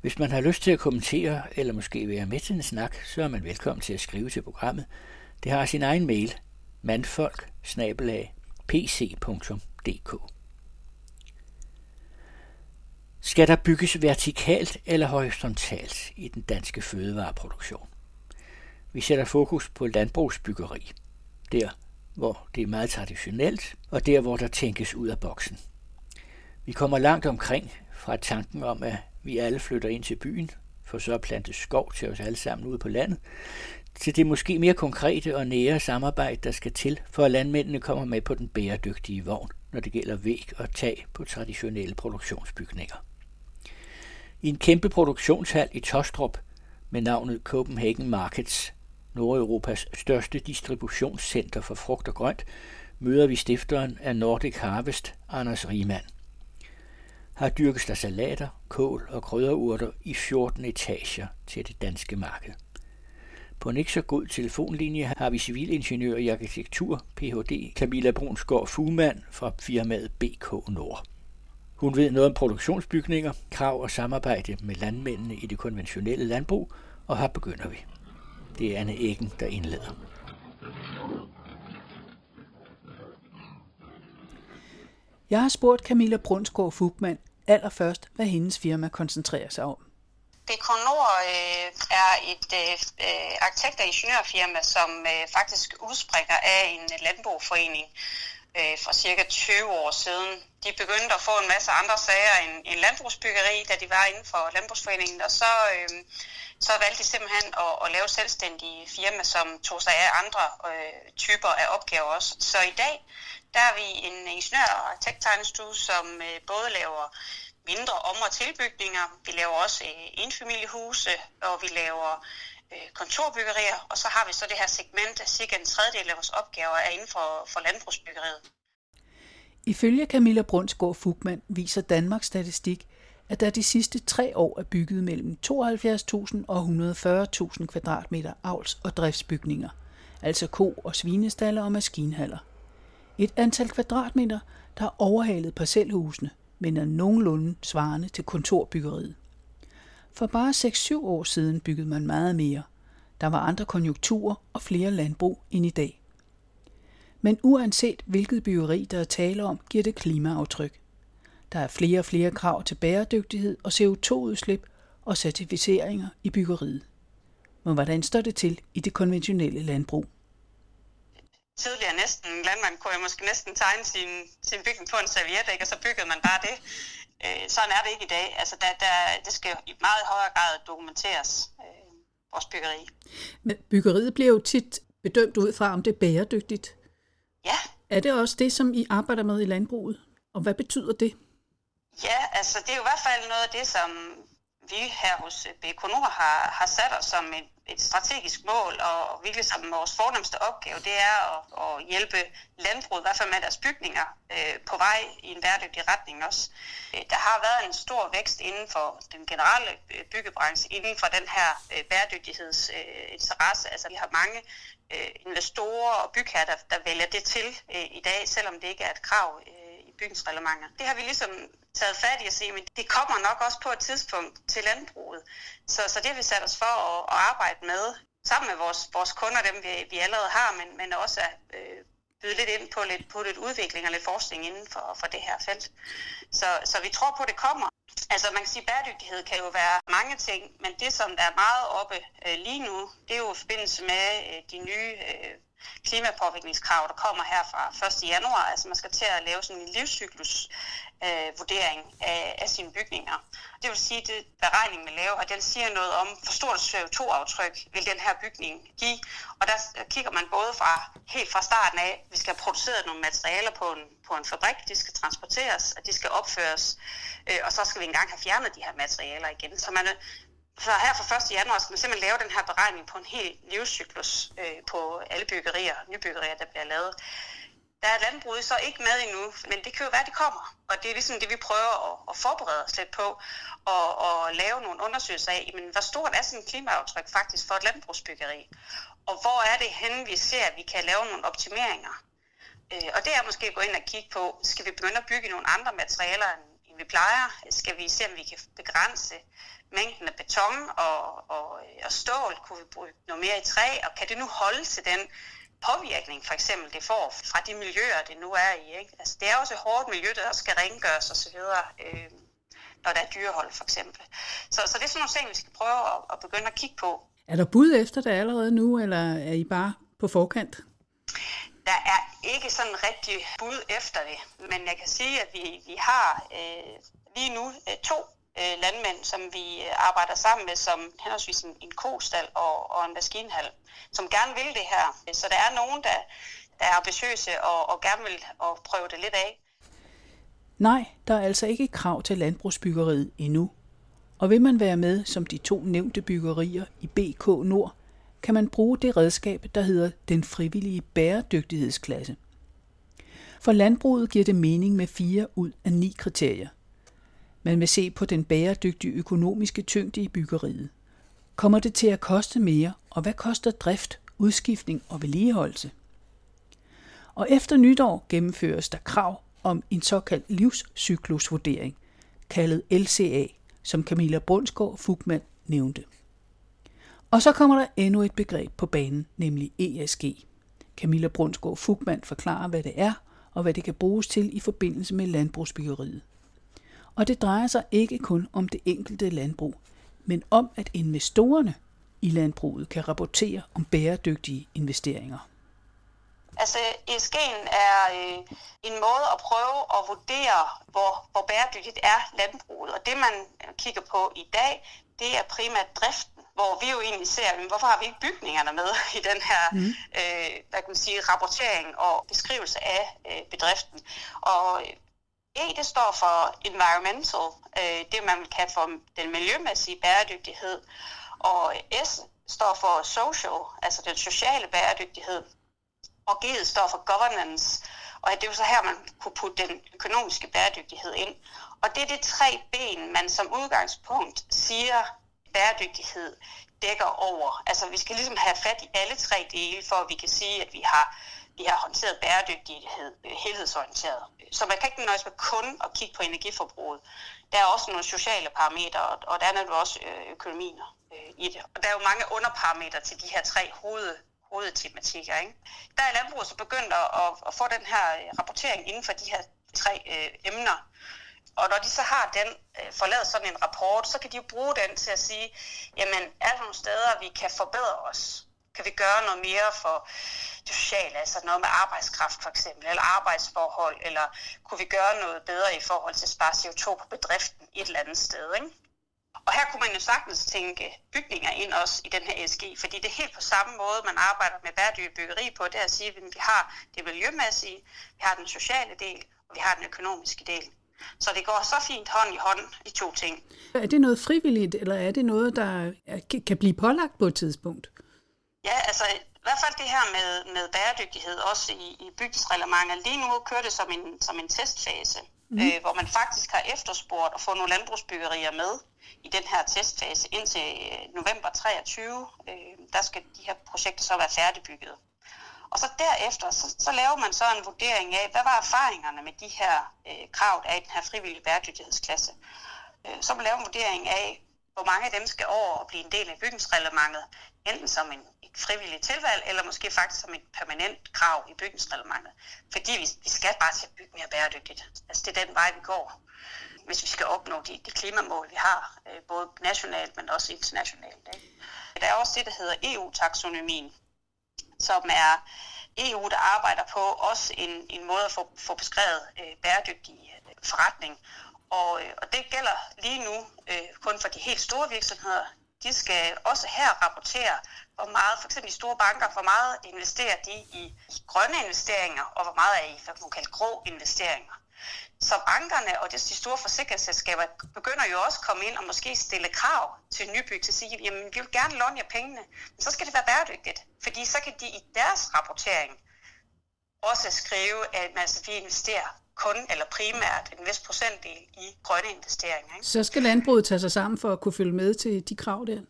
Hvis man har lyst til at kommentere eller måske være med til en snak, så er man velkommen til at skrive til programmet. Det har sin egen mail, mandfolk pc.dk. Skal der bygges vertikalt eller horisontalt i den danske fødevareproduktion? Vi sætter fokus på landbrugsbyggeri, der hvor det er meget traditionelt, og der hvor der tænkes ud af boksen. Vi kommer langt omkring fra tanken om, at vi alle flytter ind til byen, for så at plante skov til os alle sammen ude på landet, til det måske mere konkrete og nære samarbejde, der skal til, for at landmændene kommer med på den bæredygtige vogn, når det gælder væg og tag på traditionelle produktionsbygninger. I en kæmpe produktionshal i Tostrup med navnet Copenhagen Markets, Nordeuropas største distributionscenter for frugt og grønt, møder vi stifteren af Nordic Harvest, Anders Riemann. Her dyrkes der salater, kål og krydderurter i 14 etager til det danske marked. På en ikke så god telefonlinje har vi civilingeniør i arkitektur, Ph.D. Camilla Brunsgaard Fugemand fra firmaet BK Nord. Hun ved noget om produktionsbygninger, krav og samarbejde med landmændene i det konventionelle landbrug, og her begynder vi. Det er Anne Eggen, der indleder. Jeg har spurgt Camilla Brunsgaard Fugman allerførst, hvad hendes firma koncentrerer sig om. Nord øh, er et øh, øh, arkitekt- og ingeniørfirma, som øh, faktisk udspringer af en landbrugforening øh, for cirka 20 år siden. De begyndte at få en masse andre sager end, end landbrugsbyggeri, da de var inden for landbrugsforeningen, og så, øh, så valgte de simpelthen at, at lave selvstændige firma, som tog sig af andre øh, typer af opgaver også. Så i dag, der er vi en ingeniør- og arkitekttegnestue, som øh, både laver mindre om- og tilbygninger. Vi laver også indfamiliehuse, enfamiliehuse, og vi laver øh, kontorbyggerier, og så har vi så det her segment, at cirka en tredjedel af vores opgaver er inden for, for landbrugsbyggeriet. Ifølge Camilla Brunsgaard Fugman viser Danmarks statistik, at der de sidste tre år er bygget mellem 72.000 og 140.000 kvadratmeter avls- og driftsbygninger, altså ko- og svinestaller og maskinhaller. Et antal kvadratmeter, der har overhalet parcelhusene, men er nogenlunde svarende til kontorbyggeriet. For bare 6-7 år siden byggede man meget mere. Der var andre konjunkturer og flere landbrug end i dag. Men uanset hvilket byggeri der er tale om, giver det klimaaftryk. Der er flere og flere krav til bæredygtighed og CO2-udslip og certificeringer i byggeriet. Men hvordan står det til i det konventionelle landbrug? Tidligere næsten, en landmand kunne jeg måske næsten tegne sin, sin bygning på en serviette, ikke? og så byggede man bare det. Øh, sådan er det ikke i dag. Altså, der, der, det skal i meget højere grad dokumenteres, øh, vores byggeri. Men byggeriet bliver jo tit bedømt ud fra, om det er bæredygtigt. Ja. Er det også det, som I arbejder med i landbruget? Og hvad betyder det? Ja, altså det er jo i hvert fald noget af det, som vi her hos BK Nord har, har sat os som et, et strategisk mål, og virkelig som vores fornemmeste opgave, det er at, at hjælpe landbruget, i hvert fald med deres bygninger, øh, på vej i en bæredygtig retning også. Øh, der har været en stor vækst inden for den generelle øh, byggebranche, inden for den her øh, bæredygtighedsinteresse. Øh, altså vi har mange øh, investorer og bygherrer, der, der vælger det til øh, i dag, selvom det ikke er et krav øh, byens bygningsreglementer. Det har vi ligesom taget fat i at sige, men det kommer nok også på et tidspunkt til landbruget. Så, så det har vi sat os for at, at arbejde med, sammen med vores, vores kunder, dem vi, vi allerede har, men, men også at øh, byde lidt ind på lidt, på lidt udvikling og lidt forskning inden for, for det her felt. Så, så vi tror på, at det kommer. Altså man kan sige, at bæredygtighed kan jo være mange ting, men det som der er meget oppe øh, lige nu, det er jo i forbindelse med øh, de nye øh, klimapåvirkningskrav, der kommer her fra 1. januar. Altså man skal til at lave sådan en livscyklus øh, vurdering af, af sine bygninger. Det vil sige, at det beregning, man laver, og den siger noget om, hvor stort CO2-aftryk vil den her bygning give. Og der kigger man både fra helt fra starten af, at vi skal have produceret nogle materialer på en, på en fabrik, de skal transporteres, og de skal opføres, øh, og så skal vi engang have fjernet de her materialer igen. Så man, så her fra 1. januar skal man simpelthen lave den her beregning på en hel livscyklus øh, på alle byggerier, nybyggerier, der bliver lavet. Der er landbruget så ikke med endnu, men det kan jo være, at det kommer. Og det er ligesom det, vi prøver at, at forberede os lidt på, og, og lave nogle undersøgelser af, men hvor stort er sådan et klimaaftryk faktisk for et landbrugsbyggeri? Og hvor er det henne, vi ser, at vi kan lave nogle optimeringer? Øh, og det er måske at gå ind og kigge på, skal vi begynde at bygge nogle andre materialer, end vi plejer? Skal vi se, om vi kan begrænse mængden af beton og, og, og stål? Kunne vi bruge noget mere i træ? Og kan det nu holde til den påvirkning, for eksempel, det får fra de miljøer, det nu er i? Ikke? Altså, det er også et hårdt miljø, der skal rengøres osv., øh, når der er dyrehold, for eksempel. Så, så det er sådan nogle ting, vi skal prøve at, at begynde at kigge på. Er der bud efter det allerede nu, eller er I bare på forkant? Der er ikke sådan rigtig bud efter det, men jeg kan sige, at vi, vi har øh, lige nu øh, to øh, landmænd, som vi øh, arbejder sammen med, som henholdsvis en, en kostal og, og en maskinhal, som gerne vil det her. Så der er nogen, der, der er ambitiøse og, og gerne vil og prøve det lidt af. Nej, der er altså ikke krav til landbrugsbyggeriet endnu. Og vil man være med som de to nævnte byggerier i BK Nord, kan man bruge det redskab, der hedder den frivillige bæredygtighedsklasse. For landbruget giver det mening med fire ud af ni kriterier. Man vil se på den bæredygtige økonomiske tyngde i byggeriet. Kommer det til at koste mere, og hvad koster drift, udskiftning og vedligeholdelse? Og efter nytår gennemføres der krav om en såkaldt livscyklusvurdering, kaldet LCA, som Camilla Brunsgaard Fugman nævnte. Og så kommer der endnu et begreb på banen, nemlig ESG. Camilla Brunsgaard Fugman forklarer, hvad det er, og hvad det kan bruges til i forbindelse med landbrugsbyggeriet. Og det drejer sig ikke kun om det enkelte landbrug, men om, at investorerne i landbruget kan rapportere om bæredygtige investeringer. Altså ESG'en er øh, en måde at prøve at vurdere, hvor, hvor bæredygtigt er landbruget. Og det man kigger på i dag, det er primært driften, hvor vi jo egentlig ser, men hvorfor har vi ikke bygningerne med i den her mm. øh, hvad kan man sige, rapportering og beskrivelse af øh, bedriften. Og E, det står for environmental, øh, det man kan for den miljømæssige bæredygtighed, og S står for social, altså den sociale bæredygtighed, og G står for governance, og det er jo så her, man kunne putte den økonomiske bæredygtighed ind. Og det er de tre ben, man som udgangspunkt siger, bæredygtighed dækker over. Altså vi skal ligesom have fat i alle tre dele, for at vi kan sige, at vi har, vi har håndteret bæredygtighed øh, helhedsorienteret. Så man kan ikke nøjes med kun at kigge på energiforbruget. Der er også nogle sociale parametre, og der er jo også øh, økonomien øh, i det. Og der er jo mange underparametre til de her tre hoved, hovedtematikker. Ikke? Der er landbruget så begyndt at, at få den her rapportering inden for de her tre øh, emner. Og når de så har den, øh, forladet sådan en rapport, så kan de jo bruge den til at sige, jamen er der nogle steder, vi kan forbedre os? Kan vi gøre noget mere for det sociale, altså noget med arbejdskraft for eksempel, eller arbejdsforhold, eller kunne vi gøre noget bedre i forhold til at spare CO2 på bedriften et eller andet sted, ikke? Og her kunne man jo sagtens tænke bygninger ind også i den her ESG, fordi det er helt på samme måde, man arbejder med bæredygtig byggeri på, det er at sige, at vi har det miljømæssige, vi har den sociale del, og vi har den økonomiske del. Så det går så fint hånd i hånd, de to ting. Er det noget frivilligt, eller er det noget, der kan blive pålagt på et tidspunkt? Ja, altså i hvert fald det her med, med bæredygtighed, også i, i bygningsreglementet. Lige nu kører det som en, som en testfase, mm. øh, hvor man faktisk har efterspurgt at få nogle landbrugsbyggerier med i den her testfase indtil øh, november 23. Øh, der skal de her projekter så være færdigbygget. Og så derefter, så, så laver man så en vurdering af, hvad var erfaringerne med de her øh, krav, der er i den her frivillige bæredygtighedsklasse. Øh, så man laver en vurdering af, hvor mange af dem skal over og blive en del af bygningsreglementet, enten som en, et frivilligt tilvalg, eller måske faktisk som et permanent krav i bygningsreglementet. Fordi vi, vi skal bare til at bygge mere bæredygtigt. Altså det er den vej, vi går hvis vi skal opnå de, de klimamål, vi har, øh, både nationalt, men også internationalt. Ikke? Der er også det, der hedder EU-taksonomien, som er EU, der arbejder på også en, en måde at få, få beskrevet øh, bæredygtig øh, forretning. Og, øh, og det gælder lige nu øh, kun for de helt store virksomheder. De skal også her rapportere, hvor meget, for eksempel de store banker, hvor meget investerer de i grønne investeringer, og hvor meget er i, hvad man kalder grå investeringer. Så bankerne og de store forsikringsselskaber begynder jo også at komme ind og måske stille krav til nybyg til at sige, jamen vi vil gerne låne jer pengene, men så skal det være bæredygtigt, fordi så kan de i deres rapportering også skrive, at altså, vi investerer kun eller primært en vis procentdel i grønne investeringer. Ikke? Så skal landbruget tage sig sammen for at kunne følge med til de krav der?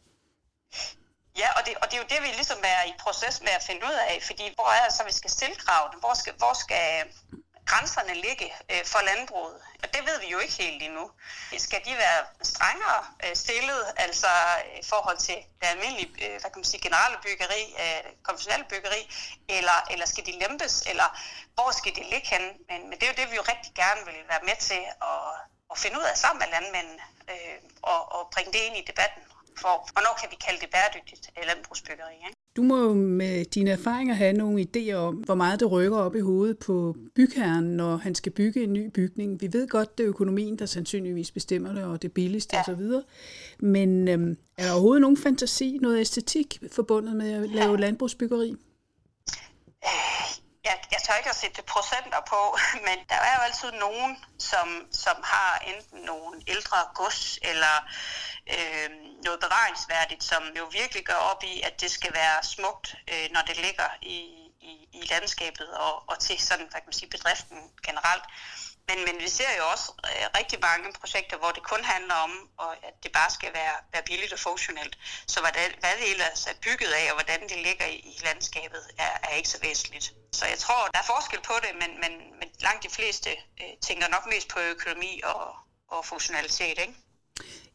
Ja, og det, og det er jo det, vi ligesom er i proces med at finde ud af, fordi hvor er det så, vi skal stille kravene? Hvor skal, hvor skal grænserne ligge øh, for landbruget? Og det ved vi jo ikke helt endnu. Skal de være strengere øh, stillet, altså øh, i forhold til det almindelige, øh, hvad kan man sige, generelle byggeri, øh, konventionelle byggeri, eller, eller skal de lempes, eller hvor skal de ligge hen? Men, men det er jo det, vi jo rigtig gerne vil være med til at, at finde ud af sammen med landmændene, øh, og, og bringe det ind i debatten for, hvornår kan vi kalde det bæredygtigt øh, landbrugsbyggeri. Ikke? Du må jo med dine erfaringer have nogle idéer om, hvor meget det rykker op i hovedet på bygherren, når han skal bygge en ny bygning. Vi ved godt, det er økonomien, der sandsynligvis bestemmer det, og det billigste ja. osv. Men øhm, er der overhovedet nogen fantasi, noget æstetik forbundet med at lave landbrugsbyggeri? Jeg, jeg tør ikke at sætte procenter på, men der er jo altid nogen, som, som har enten nogle ældre gods eller øh, noget bevaringsværdigt, som jo virkelig gør op i, at det skal være smukt, øh, når det ligger i, i, i landskabet og, og til sådan, hvad kan man sige, bedriften generelt. Men, men vi ser jo også øh, rigtig mange projekter, hvor det kun handler om, og at det bare skal være, være billigt og funktionelt. Så hvad det, hvad det ellers er bygget af, og hvordan det ligger i, i landskabet, er, er ikke så væsentligt. Så jeg tror, der er forskel på det, men, men, men langt de fleste øh, tænker nok mest på økonomi og, og funktionalitet, ikke?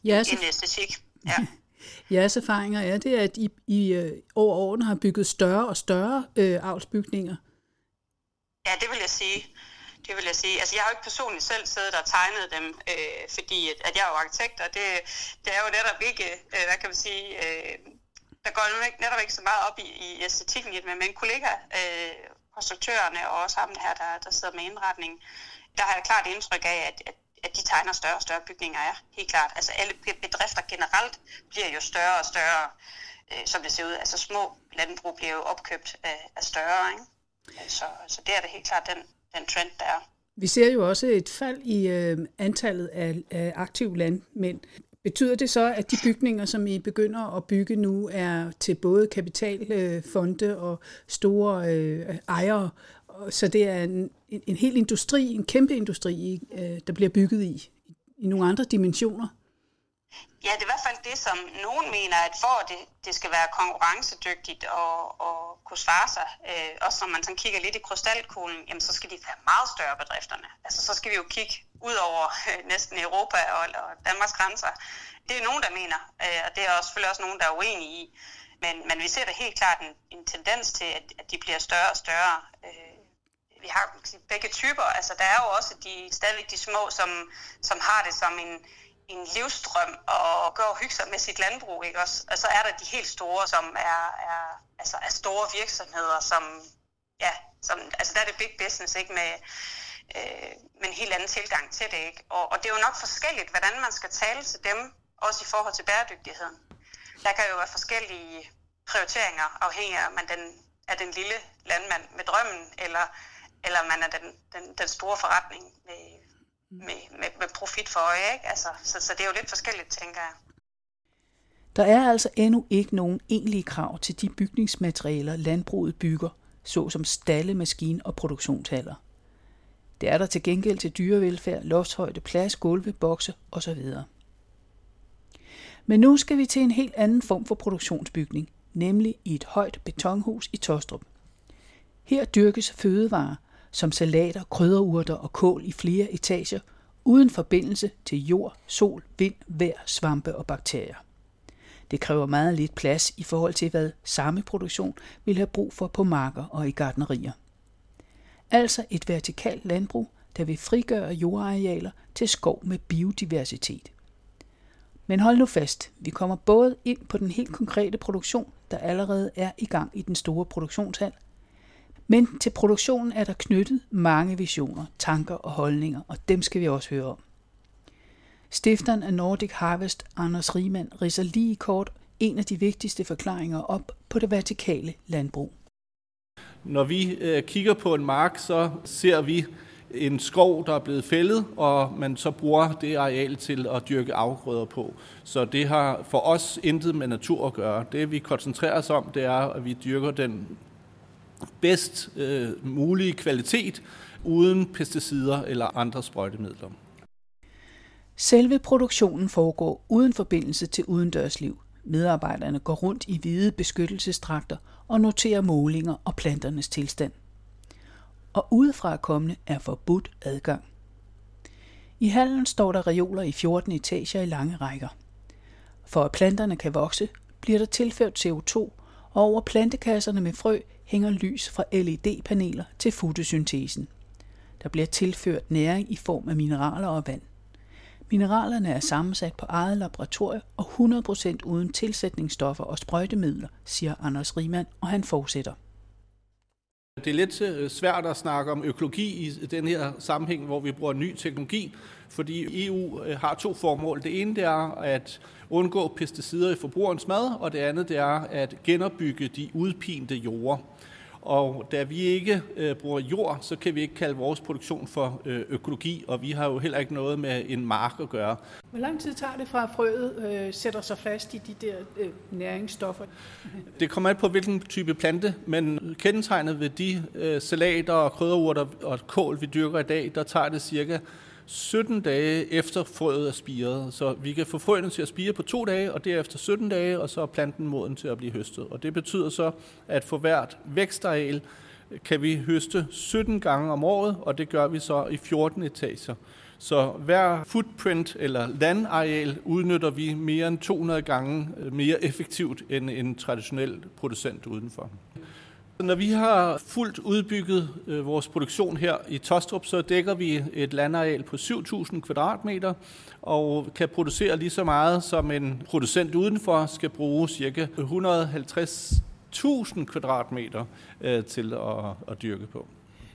Ja, så... En æstetik, ja. Jeres erfaringer er det, at I, I øh, over årene har bygget større og større øh, avlsbygninger? Ja, det vil jeg sige. Det vil jeg sige. Altså, jeg har jo ikke personligt selv siddet og tegnet dem, øh, fordi at, at jeg er jo arkitekt, og det, det er jo netop ikke, øh, hvad kan man sige, øh, der går netop ikke så meget op i, i æstetikken i det, men min kollega, øh, konstruktørerne og også ham her, der, der sidder med indretning, der har jeg klart indtryk af, at, at, at de tegner større og større bygninger, ja, helt klart. Altså alle bedrifter generelt bliver jo større og større, øh, som det ser ud. Altså små landbrug bliver jo opkøbt af, af større, ikke? Så, så det er da helt klart den, den trend, der er. Vi ser jo også et fald i øh, antallet af, af aktive landmænd. Betyder det så, at de bygninger, som I begynder at bygge nu, er til både kapitalfonde øh, og store øh, ejere? Så det er en, en, en hel industri, en kæmpe industri, øh, der bliver bygget i, i nogle andre dimensioner? Ja, det er i hvert fald det, som nogen mener, at for at det, det skal være konkurrencedygtigt og, og kunne svare sig, øh, også når man sådan kigger lidt i krystalkuglen, jamen så skal de være meget større bedrifterne. Altså så skal vi jo kigge ud over øh, næsten Europa og, og Danmarks grænser. Det er nogen, der mener, øh, og det er også selvfølgelig også nogen, der er uenige i. Men, men vi ser da helt klart en, en tendens til, at, at de bliver større og større. Øh, vi har begge typer. Altså der er jo også de stadigvæk de små, som, som har det som en en livsdrøm og gå og hygge sig med sit landbrug, ikke også? Og så er der de helt store, som er, er, altså er store virksomheder, som, ja, som, altså der er det big business, ikke? Med, øh, med en helt anden tilgang til det, ikke? Og, og det er jo nok forskelligt, hvordan man skal tale til dem, også i forhold til bæredygtigheden. Der kan jo være forskellige prioriteringer, afhængig af, om man den, er den lille landmand med drømmen, eller, eller man er den, den, den store forretning med, Mm. med, med, med profit for øje. Ikke? Altså, så, så det er jo lidt forskelligt, tænker jeg. Der er altså endnu ikke nogen egentlige krav til de bygningsmaterialer, landbruget bygger, såsom stalle, maskine og produktionshaller. Det er der til gengæld til dyrevelfærd, loftshøjde, plads, gulve, bokse osv. Men nu skal vi til en helt anden form for produktionsbygning, nemlig i et højt betonhus i Tostrup. Her dyrkes fødevarer, som salater, krydderurter og kål i flere etager, uden forbindelse til jord, sol, vind, vejr, svampe og bakterier. Det kræver meget lidt plads i forhold til, hvad samme produktion vil have brug for på marker og i gardnerier. Altså et vertikalt landbrug, der vil frigøre jordarealer til skov med biodiversitet. Men hold nu fast, vi kommer både ind på den helt konkrete produktion, der allerede er i gang i den store produktionshal, men til produktionen er der knyttet mange visioner, tanker og holdninger, og dem skal vi også høre om. Stifteren af Nordic Harvest, Anders Riemann, ridser lige kort en af de vigtigste forklaringer op på det vertikale landbrug. Når vi øh, kigger på en mark, så ser vi en skov, der er blevet fældet, og man så bruger det areal til at dyrke afgrøder på. Så det har for os intet med natur at gøre. Det vi koncentrerer os om, det er, at vi dyrker den bedst øh, mulige kvalitet uden pesticider eller andre sprøjtemidler. Selve produktionen foregår uden forbindelse til udendørsliv. Medarbejderne går rundt i hvide beskyttelsestrakter og noterer målinger og planternes tilstand. Og udefra kommende er forbudt adgang. I hallen står der reoler i 14 etager i lange rækker. For at planterne kan vokse, bliver der tilført CO2, og over plantekasserne med frø hænger lys fra LED-paneler til fotosyntesen. Der bliver tilført næring i form af mineraler og vand. Mineralerne er sammensat på eget laboratorium og 100% uden tilsætningsstoffer og sprøjtemidler, siger Anders Riemann, og han fortsætter. Det er lidt øh, svært at snakke om økologi i den her sammenhæng, hvor vi bruger ny teknologi, fordi EU øh, har to formål. Det ene det er at undgå pesticider i forbrugerens mad, og det andet det er at genopbygge de udpinte jorder. Og da vi ikke øh, bruger jord, så kan vi ikke kalde vores produktion for øh, økologi, og vi har jo heller ikke noget med en mark at gøre. Hvor lang tid tager det fra, at frøet øh, sætter sig fast i de der øh, næringsstoffer? Det kommer an på, hvilken type plante, men kendetegnet ved de øh, salater og krydderurter og kål, vi dyrker i dag, der tager det cirka 17 dage efter frøet er spiret. Så vi kan få frøene til at spire på to dage, og derefter 17 dage, og så er planten moden til at blive høstet. Og det betyder så, at for hvert vækstareal kan vi høste 17 gange om året, og det gør vi så i 14 etager. Så hver footprint eller landareal udnytter vi mere end 200 gange mere effektivt end en traditionel producent udenfor. Når vi har fuldt udbygget øh, vores produktion her i Tostrup, så dækker vi et landareal på 7.000 kvadratmeter og kan producere lige så meget, som en producent udenfor skal bruge ca. 150.000 kvadratmeter øh, til at, at dyrke på.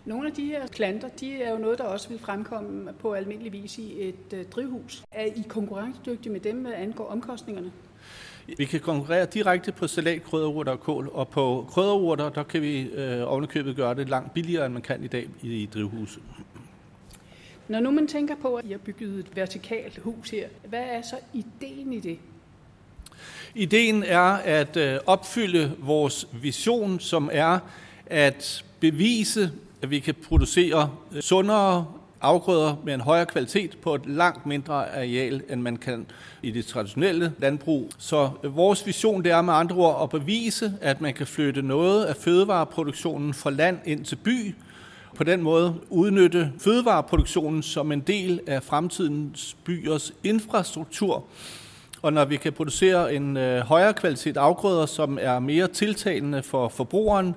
Nogle af de her planter, de er jo noget, der også vil fremkomme på almindelig vis i et øh, drivhus. Er I konkurrencedygtige med dem, hvad angår omkostningerne? Vi kan konkurrere direkte på salat, krydderurter og kål, og på krydderurter, der kan vi øh, ovenikøbet gøre det langt billigere, end man kan i dag i, i drivhuset. Når nu man tænker på, at I har bygget et vertikalt hus her, hvad er så ideen i det? Ideen er at øh, opfylde vores vision, som er at bevise, at vi kan producere øh, sundere afgrøder med en højere kvalitet på et langt mindre areal, end man kan i det traditionelle landbrug. Så vores vision det er med andre ord at bevise, at man kan flytte noget af fødevareproduktionen fra land ind til by, på den måde udnytte fødevareproduktionen som en del af fremtidens byers infrastruktur. Og når vi kan producere en øh, højere kvalitet afgrøder, som er mere tiltalende for forbrugeren,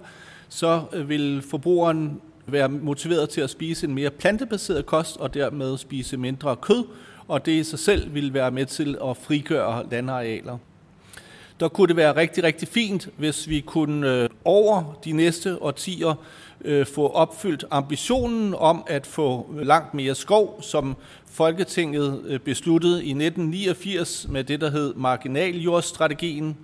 så øh, vil forbrugeren være motiveret til at spise en mere plantebaseret kost og dermed spise mindre kød, og det i sig selv vil være med til at frigøre landarealer. Der kunne det være rigtig, rigtig fint, hvis vi kunne øh, over de næste årtier øh, få opfyldt ambitionen om at få langt mere skov, som Folketinget øh, besluttede i 1989 med det, der hed marginaljordstrategien.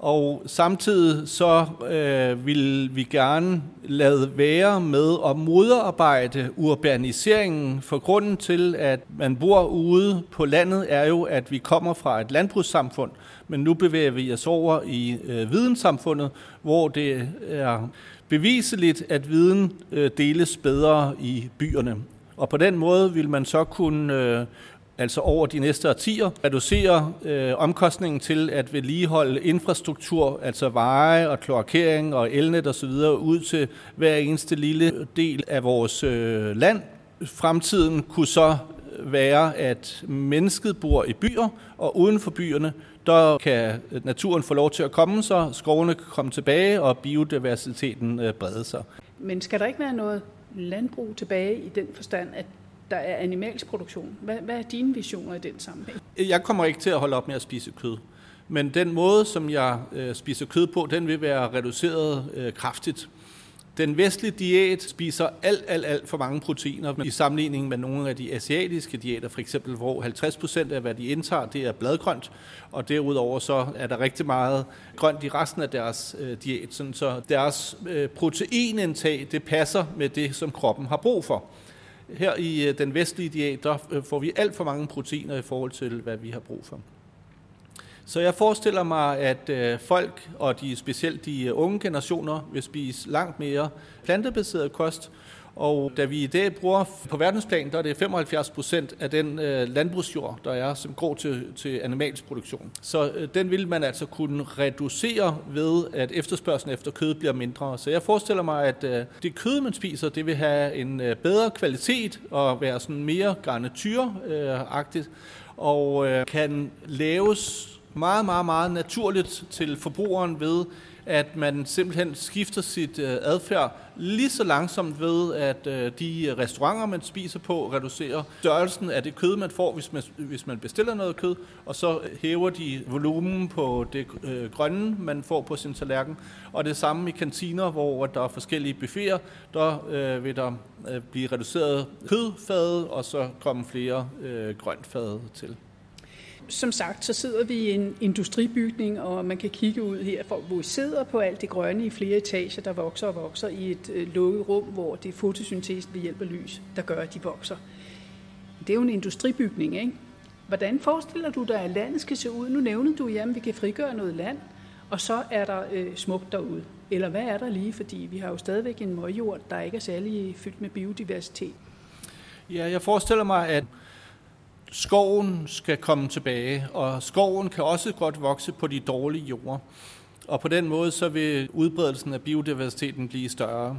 Og samtidig så øh, vil vi gerne lade være med at modarbejde urbaniseringen, for grunden til, at man bor ude på landet, er jo, at vi kommer fra et landbrugssamfund, men nu bevæger vi os over i øh, videnssamfundet, hvor det er beviseligt, at viden øh, deles bedre i byerne. Og på den måde vil man så kunne øh, altså over de næste årtier, reducere øh, omkostningen til at vedligeholde infrastruktur, altså veje og kloakering og elnet osv. ud til hver eneste lille del af vores øh, land. Fremtiden kunne så være, at mennesket bor i byer, og uden for byerne, der kan naturen få lov til at komme sig, skovene kan komme tilbage, og biodiversiteten øh, brede sig. Men skal der ikke være noget landbrug tilbage i den forstand, at der er animalsk produktion. Hvad, hvad er dine visioner i den sammenhæng? Jeg kommer ikke til at holde op med at spise kød. Men den måde, som jeg øh, spiser kød på, den vil være reduceret øh, kraftigt. Den vestlige diæt spiser alt, alt, alt for mange proteiner i sammenligning med nogle af de asiatiske diæter, for eksempel hvor 50 procent af hvad de indtager, det er bladgrønt, og derudover så er der rigtig meget grønt i resten af deres øh, diæt, sådan så deres øh, proteinindtag, det passer med det, som kroppen har brug for. Her i øh, den vestlige diæt, der øh, får vi alt for mange proteiner i forhold til, hvad vi har brug for. Så jeg forestiller mig, at øh, folk, og de specielt de unge generationer, vil spise langt mere plantebaseret kost, og da vi i dag bruger på verdensplan, der er det 75 procent af den øh, landbrugsjord, der er, som går til, til animalsk produktion. Så øh, den vil man altså kunne reducere ved, at efterspørgselen efter kød bliver mindre. Så jeg forestiller mig, at øh, det kød, man spiser, det vil have en øh, bedre kvalitet og være sådan mere garnityragtigt, øh, og øh, kan laves meget, meget, meget naturligt til forbrugeren ved, at man simpelthen skifter sit øh, adfærd lige så langsomt ved, at øh, de restauranter, man spiser på, reducerer størrelsen af det kød, man får, hvis man, hvis man bestiller noget kød, og så hæver de volumen på det øh, grønne, man får på sin tallerken. Og det samme i kantiner, hvor der er forskellige buffeter, der øh, vil der blive reduceret kødfade, og så komme flere øh, grøntfade til som sagt, så sidder vi i en industribygning, og man kan kigge ud her, hvor vi sidder på alt det grønne i flere etager, der vokser og vokser i et øh, lukket rum, hvor det er fotosyntesen ved hjælp af lys, der gør, at de vokser. Det er jo en industribygning, ikke? Hvordan forestiller du dig, at landet skal se ud? Nu nævnte du, at vi kan frigøre noget land, og så er der øh, smukt derude. Eller hvad er der lige? Fordi vi har jo stadigvæk en møgjord, der ikke er særlig fyldt med biodiversitet. Ja, jeg forestiller mig, at skoven skal komme tilbage, og skoven kan også godt vokse på de dårlige jorder. Og på den måde så vil udbredelsen af biodiversiteten blive større.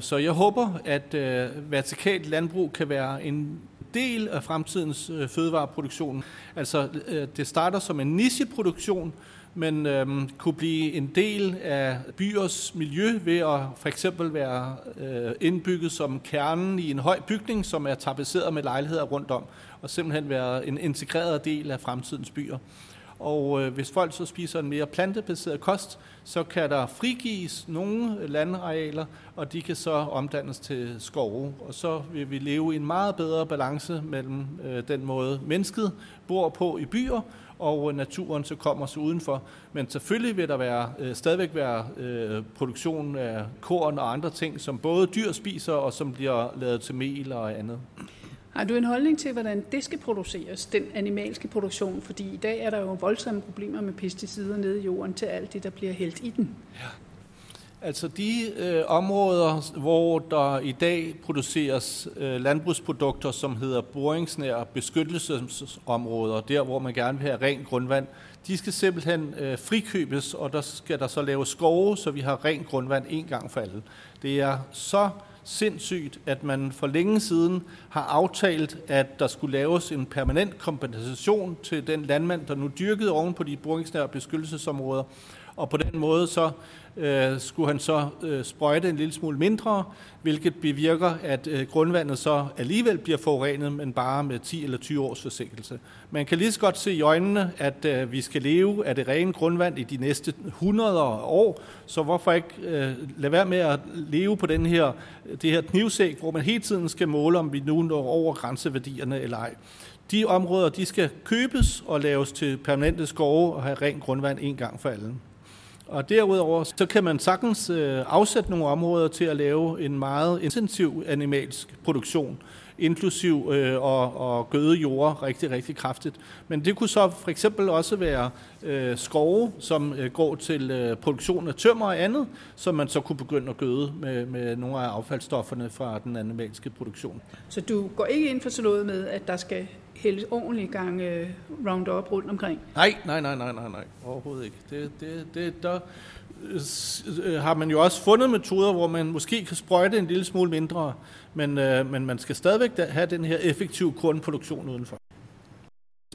Så jeg håber, at øh, vertikalt landbrug kan være en del af fremtidens øh, fødevareproduktion. Altså, øh, det starter som en nicheproduktion, men øh, kunne blive en del af byers miljø ved at for eksempel være øh, indbygget som kernen i en høj bygning, som er tapetseret med lejligheder rundt om og simpelthen være en integreret del af fremtidens byer. Og øh, hvis folk så spiser en mere plantebaseret kost, så kan der frigives nogle landarealer, og de kan så omdannes til skove. Og så vil vi leve i en meget bedre balance mellem øh, den måde, mennesket bor på i byer, og øh, naturen så kommer så udenfor. Men selvfølgelig vil der være, øh, stadigvæk være øh, produktion af korn og andre ting, som både dyr spiser, og som bliver lavet til mel og andet. Har du en holdning til, hvordan det skal produceres, den animalske produktion? Fordi i dag er der jo voldsomme problemer med pesticider nede i jorden til alt det, der bliver hældt i den. Ja. Altså de øh, områder, hvor der i dag produceres øh, landbrugsprodukter, som hedder boringsnære beskyttelsesområder, der hvor man gerne vil have rent grundvand, de skal simpelthen øh, frikøbes, og der skal der så laves skove, så vi har rent grundvand en gang for alle. Det er så sindssygt, at man for længe siden har aftalt, at der skulle laves en permanent kompensation til den landmand, der nu dyrkede oven på de boringsnære beskyttelsesområder, og på den måde så øh, skulle han så øh, sprøjte en lille smule mindre, hvilket bevirker, at øh, grundvandet så alligevel bliver forurenet, men bare med 10 eller 20 års forsinkelse. Man kan lige så godt se i øjnene, at øh, vi skal leve af det rene grundvand i de næste 100 år, så hvorfor ikke øh, lade være med at leve på den her, det her knivsæk, hvor man hele tiden skal måle, om vi nu når over grænseværdierne eller ej. De områder, de skal købes og laves til permanente skove og have rent grundvand en gang for alle. Og derudover så kan man sagtens øh, afsætte nogle områder til at lave en meget intensiv animalsk produktion, inklusiv øh, og, og gøde jord rigtig, rigtig kraftigt. Men det kunne så for eksempel også være øh, skove, som øh, går til øh, produktion af tømmer og andet, som man så kunne begynde at gøde med, med nogle af affaldsstofferne fra den animalske produktion. Så du går ikke ind for sådan noget med, at der skal hældes ordentligt gang uh, Roundup rundt omkring? Nej, nej, nej, nej, nej, nej. overhovedet ikke. Det, det, det, der øh, øh, har man jo også fundet metoder, hvor man måske kan sprøjte en lille smule mindre, men, uh, men man skal stadigvæk have den her effektive kornproduktion udenfor.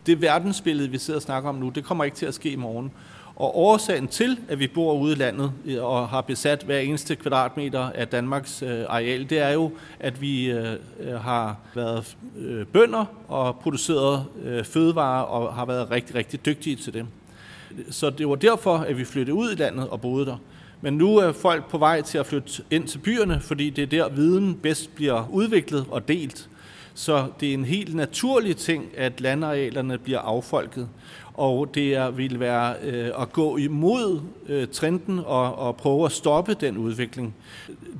Det verdensbillede, vi sidder og snakker om nu, det kommer ikke til at ske i morgen. Og årsagen til, at vi bor ude i landet øh, og har besat hver eneste kvadratmeter af Danmarks øh, areal, det er jo, at vi øh, har været bønder og produceret fødevarer og har været rigtig, rigtig dygtige til det. Så det var derfor, at vi flyttede ud i landet og boede der. Men nu er folk på vej til at flytte ind til byerne, fordi det er der, viden bedst bliver udviklet og delt. Så det er en helt naturlig ting, at landarealerne bliver affolket og det er, vil være øh, at gå imod øh, trenden og, og prøve at stoppe den udvikling.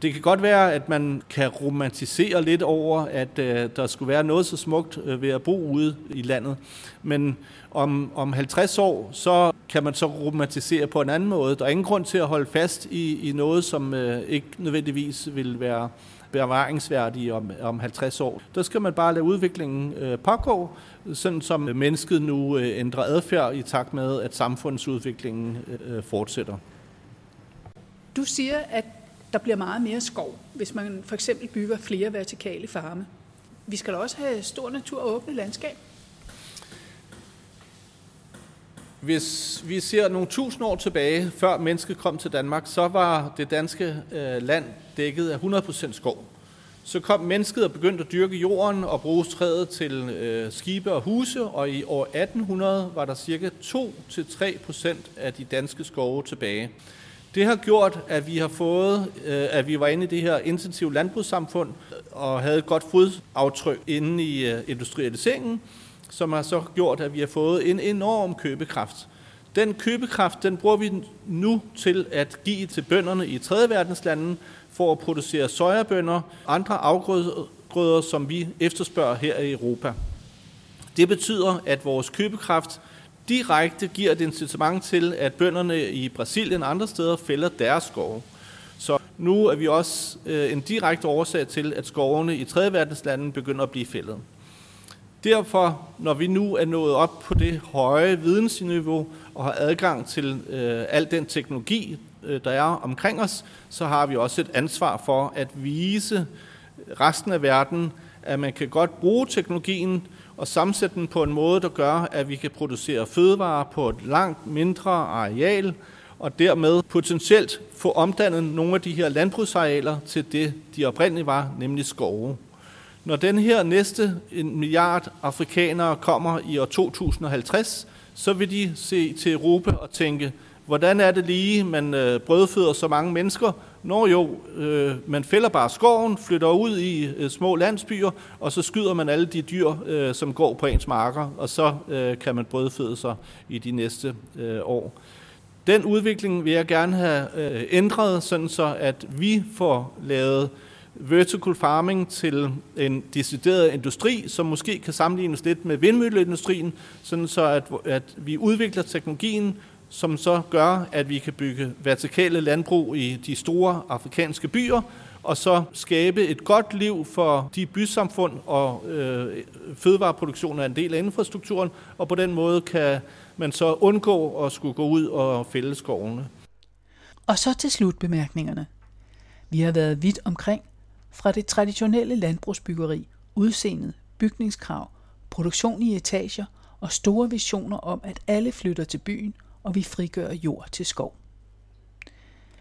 Det kan godt være, at man kan romantisere lidt over, at øh, der skulle være noget så smukt øh, ved at bo ude i landet, men om, om 50 år, så kan man så romantisere på en anden måde. Der er ingen grund til at holde fast i, i noget, som øh, ikke nødvendigvis vil være bevaringsværdige om, om 50 år. Der skal man bare lade udviklingen øh, pågå, sådan som mennesket nu øh, ændrer adfærd i takt med, at samfundsudviklingen øh, øh fortsætter. Du siger, at der bliver meget mere skov, hvis man for eksempel bygger flere vertikale farme. Vi skal også have stor natur og åbne landskab. Hvis vi ser nogle tusind år tilbage, før mennesket kom til Danmark, så var det danske øh, land dækket af 100% skov. Så kom mennesket og begyndte at dyrke jorden og bruge træet til øh, skibe og huse, og i år 1800 var der cirka 2-3% af de danske skove tilbage. Det har gjort, at vi har fået, øh, at vi var inde i det her intensive landbrugssamfund og havde et godt fodaftryk inde i øh, industrialiseringen, som har så gjort, at vi har fået en enorm købekraft. Den købekraft, den bruger vi nu til at give til bønderne i 3. verdenslanden for at producere sojabønder, og andre afgrøder, som vi efterspørger her i Europa. Det betyder, at vores købekraft direkte giver et incitament til, at bønderne i Brasilien og andre steder fælder deres skove. Så nu er vi også øh, en direkte årsag til, at skovene i 3. verdenslanden begynder at blive fældet. Derfor, når vi nu er nået op på det høje vidensniveau og har adgang til øh, al den teknologi, øh, der er omkring os, så har vi også et ansvar for at vise resten af verden, at man kan godt bruge teknologien og sammensætte den på en måde, der gør, at vi kan producere fødevarer på et langt mindre areal, og dermed potentielt få omdannet nogle af de her landbrugsarealer til det, de oprindeligt var, nemlig skove. Når den her næste en milliard afrikanere kommer i år 2050, så vil de se til Europa og tænke, hvordan er det lige, man øh, brødføder så mange mennesker? Når jo, øh, man fælder bare skoven, flytter ud i øh, små landsbyer, og så skyder man alle de dyr, øh, som går på ens marker, og så øh, kan man brødføde sig i de næste øh, år. Den udvikling vil jeg gerne have øh, ændret, sådan så at vi får lavet vertical farming til en decideret industri, som måske kan sammenlignes lidt med vindmølleindustrien, sådan så at, at vi udvikler teknologien, som så gør, at vi kan bygge vertikale landbrug i de store afrikanske byer, og så skabe et godt liv for de bysamfund, og øh, fødevareproduktion er en del af infrastrukturen, og på den måde kan man så undgå at skulle gå ud og fælde skovene. Og så til slutbemærkningerne. Vi har været vidt omkring fra det traditionelle landbrugsbyggeri, udseendet, bygningskrav, produktion i etager og store visioner om, at alle flytter til byen, og vi frigør jord til skov.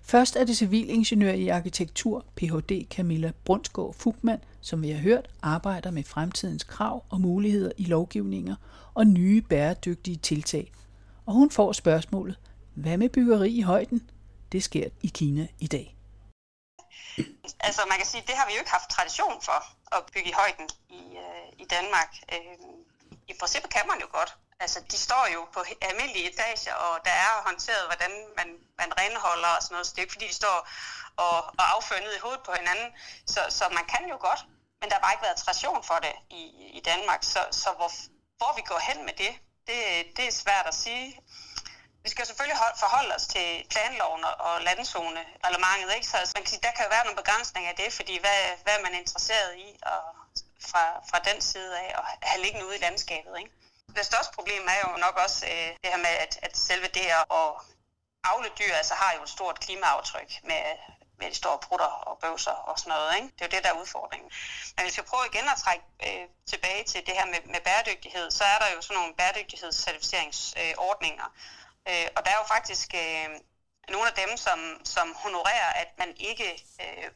Først er det civilingeniør i arkitektur, Ph.D. Camilla Brunsgaard Fugman, som vi har hørt, arbejder med fremtidens krav og muligheder i lovgivninger og nye bæredygtige tiltag. Og hun får spørgsmålet, hvad med byggeri i højden? Det sker i Kina i dag. Altså man kan sige, det har vi jo ikke haft tradition for at bygge i højden i, øh, i Danmark. Øh, I princippet kan man jo godt. Altså de står jo på almindelige etager, og der er håndteret, hvordan man, man renholder og sådan noget. Så det er ikke fordi, de står og, og affører ned i hovedet på hinanden. Så, så man kan jo godt, men der har bare ikke været tradition for det i, i Danmark. Så, så hvor, hvor vi går hen med det, det, det er svært at sige. Vi skal selvfølgelig forholde os til planloven og landzonereglementet, ikke? Så man kan sige, der kan jo være nogle begrænsninger af det, fordi hvad, hvad er man interesseret i og fra, fra den side af at have liggende ude i landskabet, ikke? Det største problem er jo nok også øh, det her med, at, at selve det her og afle dyr altså, har jo et stort klimaaftryk med, med de store prutter og bøvser og sådan noget. Ikke? Det er jo det, der er udfordringen. Men hvis vi prøver igen at trække øh, tilbage til det her med, med bæredygtighed, så er der jo sådan nogle bæredygtighedscertificeringsordninger, øh, Øh, og der er jo faktisk øh, nogle af dem, som, som honorerer, at man ikke øh,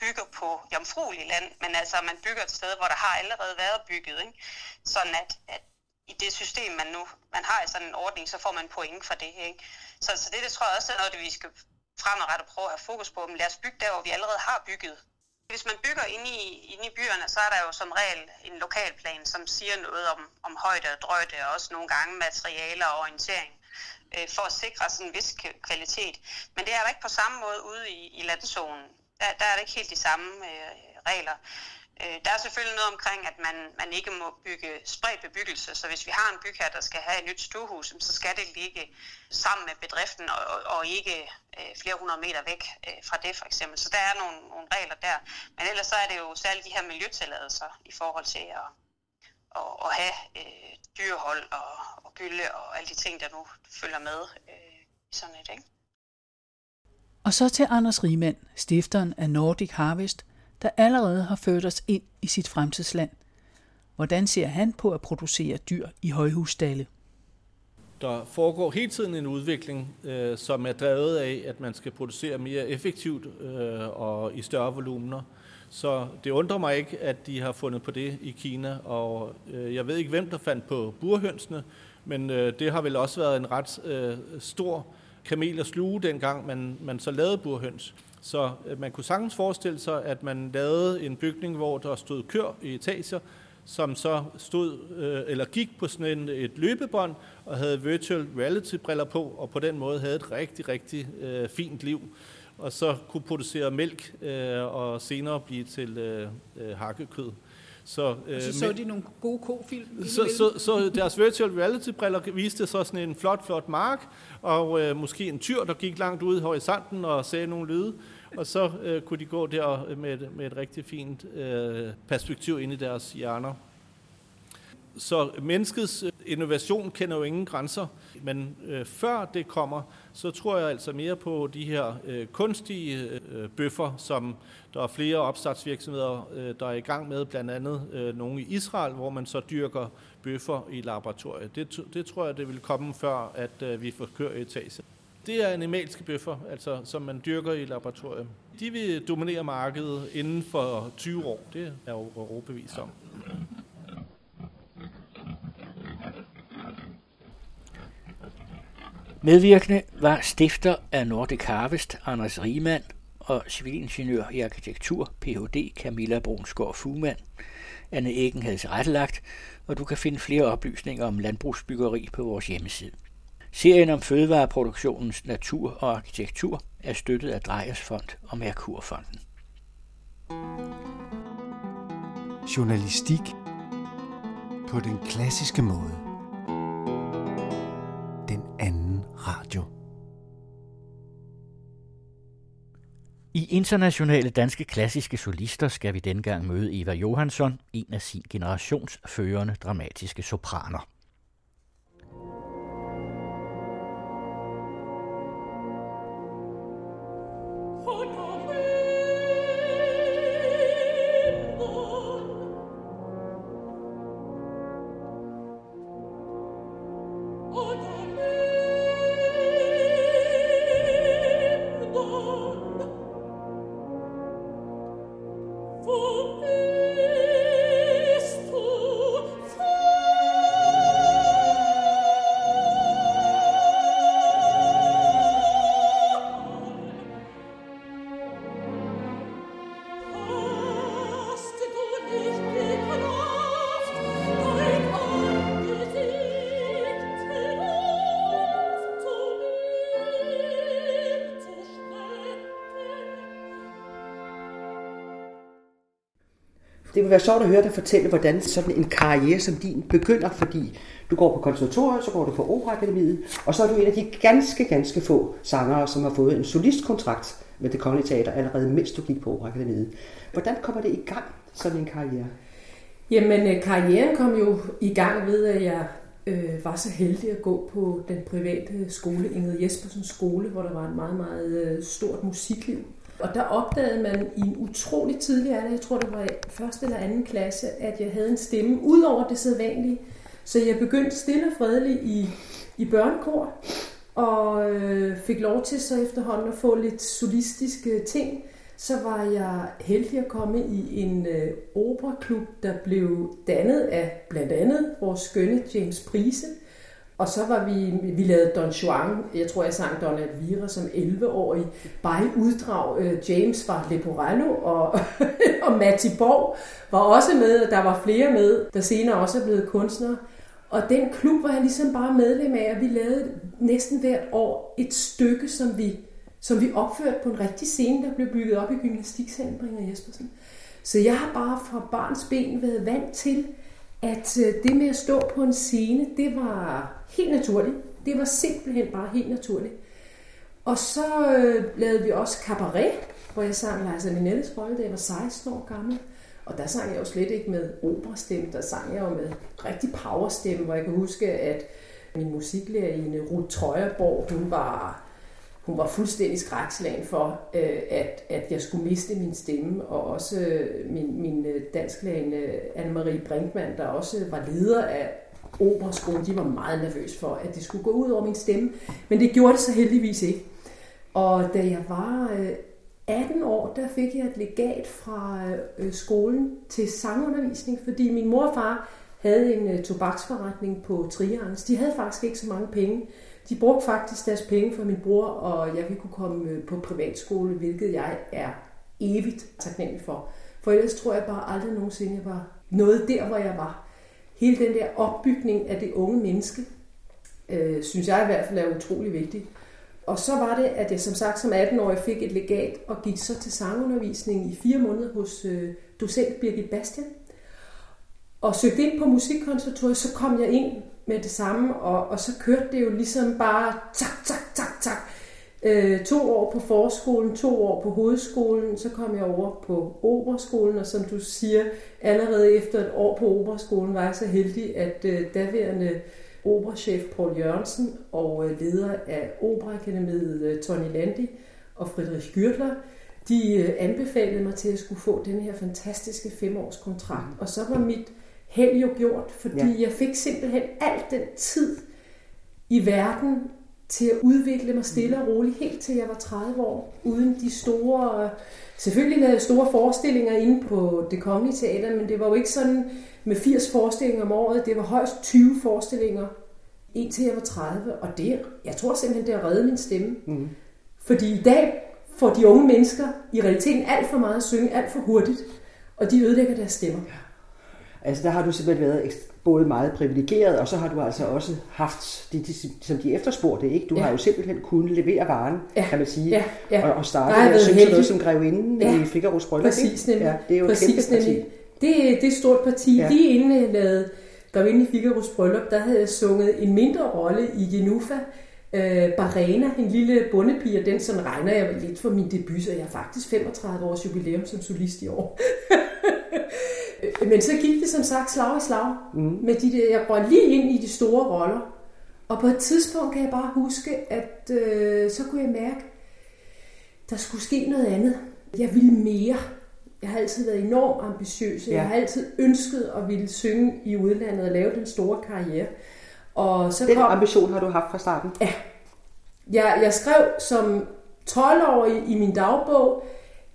bygger på jomfruelig land, men altså man bygger et sted, hvor der har allerede været bygget. Ikke? Sådan at, at i det system, man nu man har i sådan en ordning, så får man point for det. Ikke? Så, så det, det tror jeg også er noget, det vi skal fremadrettet prøve at have fokus på. Men lad os bygge der, hvor vi allerede har bygget Hvis man bygger inde i, inde i byerne, så er der jo som regel en lokalplan, som siger noget om, om højde og drøjde, og også nogle gange materialer og orientering øh, for at sikre sådan en vis kvalitet. Men det er der ikke på samme måde ude i, i landzonen. Der, der er det ikke helt de samme øh, regler. Øh, der er selvfølgelig noget omkring, at man, man ikke må bygge spredt bebyggelse, så hvis vi har en bygherre, der skal have et nyt stuehus, så skal det ligge sammen med bedriften og, og ikke øh, flere hundrede meter væk øh, fra det for eksempel. Så der er nogle, nogle regler der. Men ellers så er det jo særligt de her miljøtilladelser i forhold til at, at, at have øh, dyrehold og, og gylde og alle de ting, der nu følger med øh, i sådan et, ikke? Og så til Anders Riemann, stifteren af Nordic Harvest, der allerede har ført os ind i sit fremtidsland. Hvordan ser han på at producere dyr i højhusstalle? Der foregår hele tiden en udvikling, øh, som er drevet af, at man skal producere mere effektivt øh, og i større volumener. Så det undrer mig ikke, at de har fundet på det i Kina, og øh, jeg ved ikke, hvem der fandt på burhønsene, men øh, det har vel også været en ret øh, stor kamel at sluge, dengang man, man så lavede burhøns. Så øh, man kunne sagtens forestille sig, at man lavede en bygning, hvor der stod kør i etager, som så stod øh, eller gik på sådan en, et løbebånd og havde virtual reality briller på, og på den måde havde et rigtig, rigtig øh, fint liv. Og så kunne producere mælk øh, og senere blive til øh, øh hakkekød. Så, øh, og så så de nogle gode kofilm? Så, så, så deres virtual reality-briller viste så sådan en flot, flot mark, og øh, måske en tyr, der gik langt ud i horisonten og sagde nogle lyde. Og så øh, kunne de gå der med, med et rigtig fint øh, perspektiv ind i deres hjerner. Så menneskets øh, innovation kender jo ingen grænser, men øh, før det kommer, så tror jeg altså mere på de her øh, kunstige øh, bøffer, som der er flere opstartsvirksomheder, øh, der er i gang med, blandt andet øh, nogle i Israel, hvor man så dyrker bøffer i laboratoriet. Det, det tror jeg, det vil komme før, at øh, vi får kør etage. Det er animalske bøffer, altså, som man dyrker i laboratoriet. De vil dominere markedet inden for 20 år. Det er jeg overbevist om. Medvirkende var stifter af Nordic Harvest, Anders Riemann, og civilingeniør i arkitektur, Ph.D. Camilla Brunsgaard Fugman. Anne Eggen havde tilrettelagt, og du kan finde flere oplysninger om landbrugsbyggeri på vores hjemmeside. Serien om fødevareproduktionens natur og arkitektur er støttet af Drejers Fond og Merkurfonden. Journalistik på den klassiske måde. Radio. I internationale danske klassiske solister skal vi dengang møde Eva Johansson, en af sin generations førende dramatiske sopraner. Være sjovt at høre dig fortælle, hvordan sådan en karriere som din begynder, fordi du går på konservatoriet, så går du på Operaakademiet, og så er du en af de ganske, ganske få sangere, som har fået en solistkontrakt med det Kongelige Teater, allerede mens du gik på Operaakademiet. Hvordan kommer det i gang, sådan en karriere? Jamen, øh, karrieren kom jo i gang ved, at jeg øh, var så heldig at gå på den private skole, Ingrid Jespersens skole, hvor der var et meget, meget øh, stort musikliv. Og der opdagede man i en utrolig tidlig alder, jeg tror det var i første eller anden klasse, at jeg havde en stemme, ud over det sædvanlige. Så jeg begyndte stille og fredeligt i, i børnekor, og øh, fik lov til så efterhånden at få lidt solistiske ting. Så var jeg heldig at komme i en øh, operaklub, der blev dannet af blandt andet vores skønne James Prise. Og så var vi, vi lavede Don Juan, jeg tror jeg sang Don Elvira som 11-årig, bare i uddrag. Øh, James var Leporello, og, og Matti Borg var også med, og der var flere med, der senere også er blevet kunstnere. Og den klub var jeg ligesom bare medlem af, og vi lavede næsten hvert år et stykke, som vi, som vi opførte på en rigtig scene, der blev bygget op i gymnastiksalen Bringer Jespersen. Så jeg har bare fra barns ben været vant til, at øh, det med at stå på en scene, det var helt naturligt. Det var simpelthen bare helt naturligt. Og så øh, lavede vi også cabaret, hvor jeg sang Lars Minettes rolle, da jeg var 16 år gammel. Og der sang jeg jo slet ikke med operastemme, der sang jeg jo med rigtig powerstemme, hvor jeg kan huske, at min musiklærerinde Ruth Trøjerborg, hun var, hun var fuldstændig skrækslagen for, øh, at, at jeg skulle miste min stemme, og også øh, min, min øh, dansklærerinde Anne-Marie Brinkmann, der også var leder af operaskolen, de var meget nervøs for, at det skulle gå ud over min stemme, men det gjorde det så heldigvis ikke. Og da jeg var øh, 18 år, der fik jeg et legat fra øh, skolen til sangundervisning, fordi min mor og far havde en øh, tobaksforretning på Triangs. De havde faktisk ikke så mange penge. De brugte faktisk deres penge for min bror, og jeg kunne komme på privatskole, hvilket jeg er evigt taknemmelig for. For ellers tror jeg bare aldrig nogensinde, jeg var noget der, hvor jeg var. Hele den der opbygning af det unge menneske, øh, synes jeg i hvert fald er utrolig vigtigt. Og så var det, at jeg som sagt som 18-årig fik et legat og gik så til sangundervisning i fire måneder hos øh, docent Birgit Bastian. Og søgte ind på musikkonservatoriet, så kom jeg ind med det samme, og, og så kørte det jo ligesom bare tak, tak, tak, tak. Øh, to år på forskolen, to år på hovedskolen, så kom jeg over på operaskolen, og som du siger, allerede efter et år på operaskolen var jeg så heldig, at øh, daværende operachef Paul Jørgensen og øh, leder af Operaakademiet øh, Tony Landi og Friedrich Gürtler, de øh, anbefalede mig til at skulle få den her fantastiske femårs kontrakt. Og så var mit held jo gjort, fordi ja. jeg fik simpelthen alt den tid i verden til at udvikle mig stille og roligt, helt til jeg var 30 år, uden de store... Selvfølgelig lavede jeg store forestillinger inde på det kongelige teater, men det var jo ikke sådan med 80 forestillinger om året. Det var højst 20 forestillinger, indtil jeg var 30. Og det, jeg tror simpelthen, det har reddet min stemme. Mm. Fordi i dag får de unge mennesker i realiteten alt for meget at synge, alt for hurtigt, og de ødelægger deres stemmer. Ja. Altså der har du simpelthen været både meget privilegeret, og så har du altså også haft det, de, som de efterspurgte, ikke? Du ja. har jo simpelthen kunnet levere varen, ja. kan man sige, ja. Ja. Og, og starte med at synge noget som grevinden ja. i Figaro's bryllup. Præcis, nemlig. Ja, det er jo Præcis, et kæmpe parti. Det, det er et stort parti. Ja. Lige inden jeg lavede Grevinde i Figaro's bryllup, der havde jeg sunget en mindre rolle i Genufa, øh, Barena, en lille bondepige, og den sådan regner jeg lidt for min debut, så jeg har faktisk 35 års jubilæum som solist i år. Men så gik det som sagt slag i slag. Mm. Med de der, jeg røg lige ind i de store roller. Og på et tidspunkt kan jeg bare huske, at øh, så kunne jeg mærke, der skulle ske noget andet. Jeg ville mere. Jeg har altid været enormt ambitiøs. Ja. Jeg har altid ønsket at ville synge i udlandet og lave den store karriere. Og så den kom, ambition har du haft fra starten? Ja. Jeg, jeg skrev som 12-årig i min dagbog,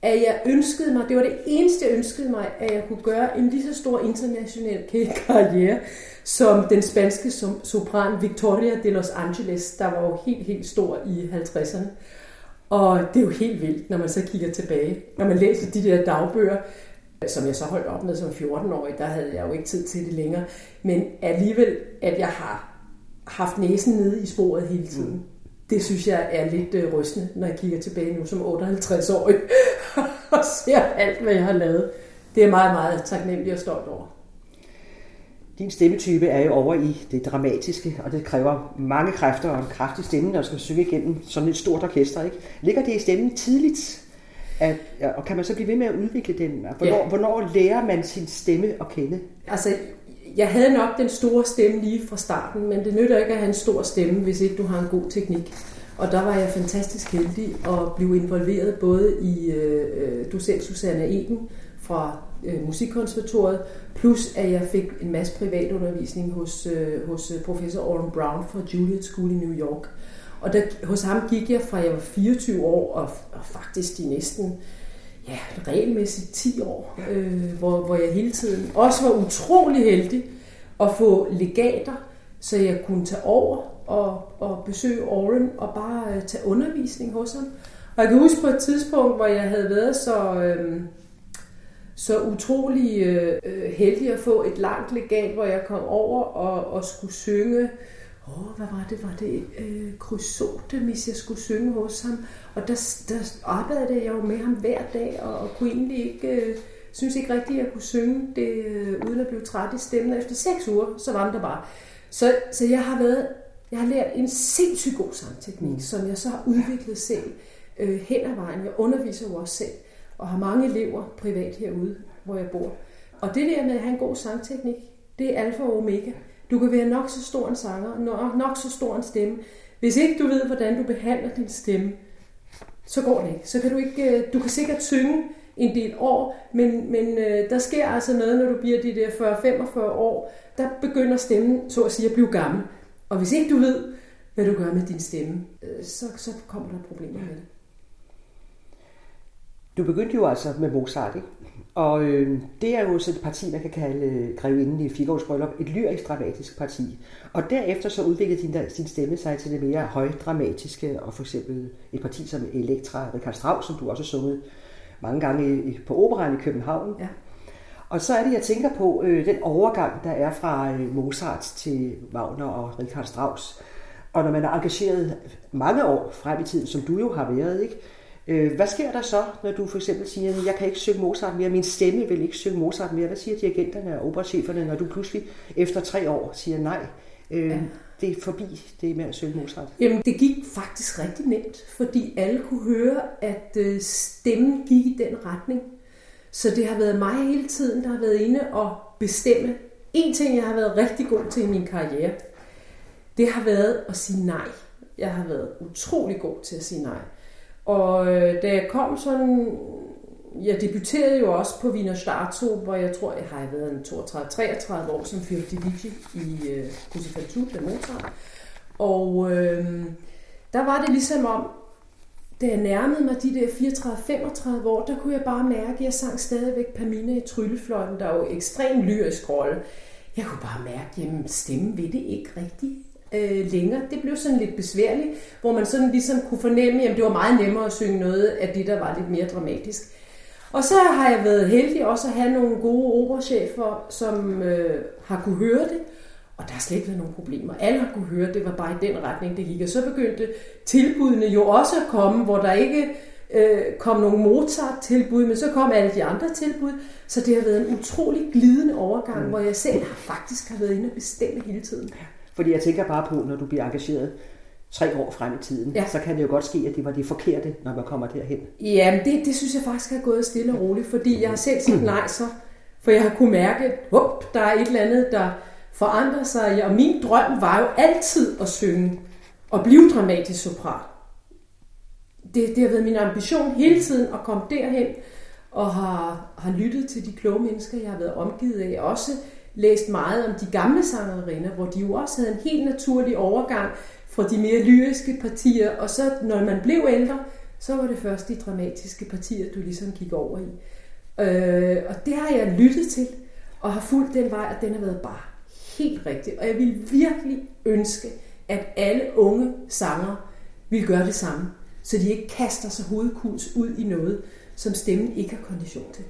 at jeg ønskede mig, det var det eneste, jeg ønskede mig, at jeg kunne gøre en lige så stor international karriere, som den spanske sopran Victoria de Los Angeles, der var jo helt, helt stor i 50'erne. Og det er jo helt vildt, når man så kigger tilbage. Når man læser de der dagbøger, som jeg så holdt op med som 14-årig, der havde jeg jo ikke tid til det længere. Men alligevel, at jeg har haft næsen nede i sporet hele tiden. Mm. Det synes jeg er lidt øh, rystende, når jeg kigger tilbage nu som 58-årig og ser alt, hvad jeg har lavet. Det er meget, meget taknemmelig og stolt over. Din stemmetype er jo over i det dramatiske, og det kræver mange kræfter og en kraftig stemme, der skal synge igennem sådan et stort orkester. Ikke? Ligger det i stemmen tidligt? At, og kan man så blive ved med at udvikle den? Hvornår, ja. hvornår lærer man sin stemme at kende? Altså, jeg havde nok den store stemme lige fra starten, men det nytter ikke at have en stor stemme, hvis ikke du har en god teknik. Og der var jeg fantastisk heldig at blive involveret både i øh, øh docent Susanne Eden fra øh, Musikkonservatoriet, plus at jeg fik en masse privatundervisning hos, øh, hos øh, professor Oren Brown fra Juilliard School i New York. Og der, hos ham gik jeg fra jeg var 24 år, og, og faktisk de næsten ja, regelmæssigt 10 år, øh, hvor, hvor jeg hele tiden også var utrolig heldig at få legater så jeg kunne tage over og, og besøge Oren og bare øh, tage undervisning hos ham. Og jeg kan huske på et tidspunkt, hvor jeg havde været så, øh, så utrolig øh, øh heldig at få et langt legat, hvor jeg kom over og, og skulle synge åh, oh, hvad var det? Var det øh, Chrysotemis, jeg skulle synge hos ham? Og der, der arbejdede jeg jo med ham hver dag, og, og kunne egentlig ikke, øh, synes ikke rigtigt, at jeg kunne synge det, øh, uden at blive træt i stemmen. Efter seks uger, så var den der bare. Så, så jeg har været, jeg har lært en sindssygt god sangteknik, som jeg så har udviklet selv øh, hen ad vejen. Jeg underviser jo også selv, og har mange elever privat herude, hvor jeg bor. Og det der med at have en god sangteknik, det er alfa og omega. Du kan være nok så stor en sanger, nok, nok så stor en stemme. Hvis ikke du ved, hvordan du behandler din stemme, så går det ikke. Så kan du ikke, øh, du kan sikkert synge en del år, men, men øh, der sker altså noget, når du bliver de der 40-45 år, der begynder stemmen, så at sige, at blive gammel. Og hvis ikke du ved, hvad du gør med din stemme, øh, så, så kommer der problemer med det. Du begyndte jo altså med Mozart, ikke? Og øh, det er jo så et parti, man kan kalde øh, Grevinden i Figaro's Bryllup, et lyrisk dramatisk parti. Og derefter så udviklede din, din stemme sig til det mere højdramatiske, og for eksempel et parti som Elektra, Richard Strauss, som du også har sunget mange gange i, på Operaen i København. Ja. Og så er det, jeg tænker på øh, den overgang, der er fra øh, Mozart til Wagner og Richard Strauss. Og når man er engageret mange år frem i tiden, som du jo har været, ikke? Øh, hvad sker der så, når du for eksempel siger, at jeg kan ikke synge Mozart mere, min stemme vil ikke synge Mozart mere? Hvad siger dirigenterne og operacheferne, når du pludselig efter tre år siger nej? Øh, ja. Det er forbi det med at synge Mozart. Jamen, det gik faktisk rigtig nemt, fordi alle kunne høre, at øh, stemmen gik i den retning. Så det har været mig hele tiden, der har været inde og bestemme. En ting, jeg har været rigtig god til i min karriere, det har været at sige nej. Jeg har været utrolig god til at sige nej. Og øh, da jeg kom sådan, jeg debuterede jo også på Wiener Staatsoper, hvor jeg tror, jeg har været en 32-33 år som Fiordilici i øh, Crucifix af Mozart. Og øh, der var det ligesom om, da jeg nærmede mig de der 34-35 år, der kunne jeg bare mærke, at jeg sang stadigvæk Pamina i Tryllefløjten, der er jo ekstremt lyrisk rolle. Jeg kunne bare mærke, at stemmen ved det ikke rigtigt øh, længere. Det blev sådan lidt besværligt, hvor man sådan ligesom kunne fornemme, at det var meget nemmere at synge noget af det, der var lidt mere dramatisk. Og så har jeg været heldig også at have nogle gode operachefer, som øh, har kunne høre det, og der har slet ikke været nogen problemer. Alle har kunne høre, det var bare i den retning, det gik. Og så begyndte tilbudene jo også at komme, hvor der ikke øh, kom nogen Mozart-tilbud, men så kom alle de andre tilbud. Så det har været en utrolig glidende overgang, mm. hvor jeg selv har faktisk har været inde og bestemme hele tiden. Fordi jeg tænker bare på, når du bliver engageret tre år frem i tiden, ja. så kan det jo godt ske, at det var det forkerte, når man kommer derhen. Ja, det, det synes jeg faktisk har gået stille og roligt, fordi jeg har selv sagt nej så, for jeg har kunne mærke, at der er et eller andet, der forandrer sig. Og min drøm var jo altid at synge og blive dramatisk sopran. Det, det har været min ambition hele tiden at komme derhen, og har, har lyttet til de kloge mennesker, jeg har været omgivet af. Også læst meget om de gamle sangerinder, hvor de jo også havde en helt naturlig overgang fra de mere lyriske partier, og så når man blev ældre, så var det først de dramatiske partier, du ligesom gik over i. Øh, og det har jeg lyttet til, og har fulgt den vej, og den har været bare helt rigtig. Og jeg vil virkelig ønske, at alle unge sanger vil gøre det samme, så de ikke kaster sig hovedkuls ud i noget, som stemmen ikke har kondition til.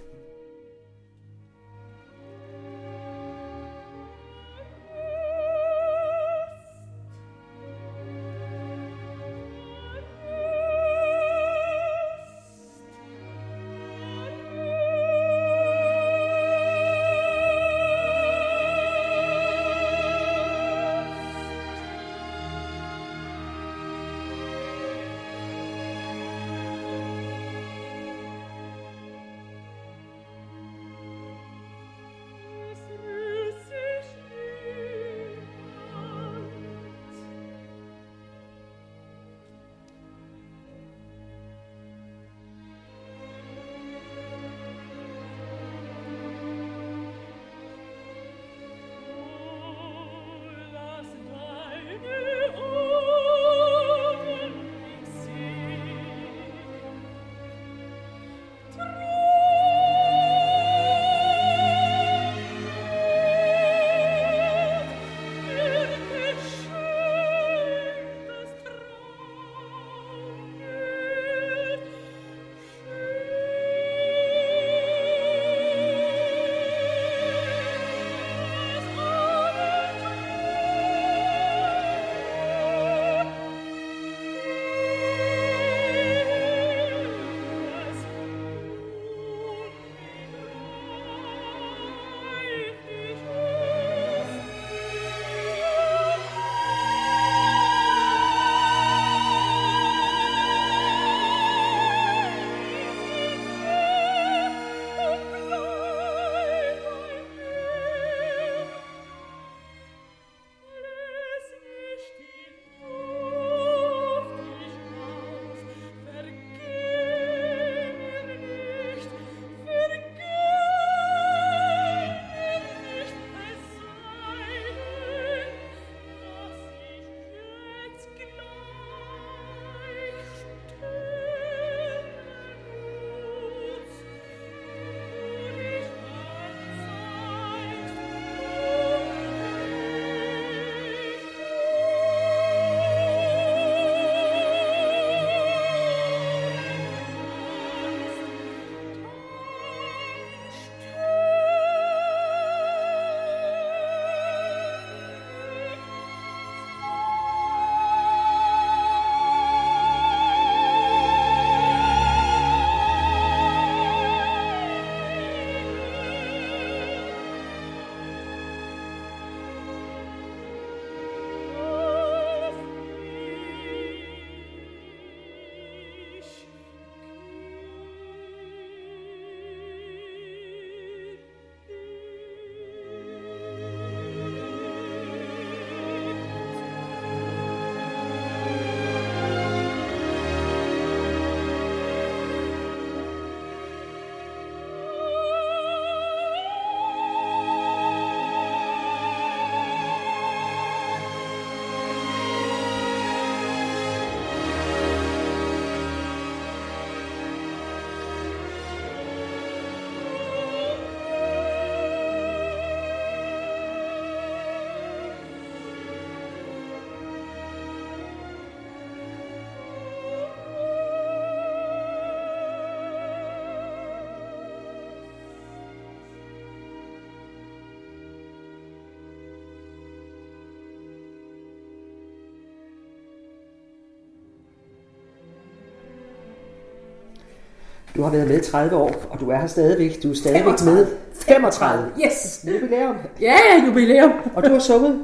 Du har været med 30 år, og du er her stadigvæk. Du er stadigvæk 35. med 35. Yes! Jubilæum. Ja, ja, jubilæum. Og du har sunget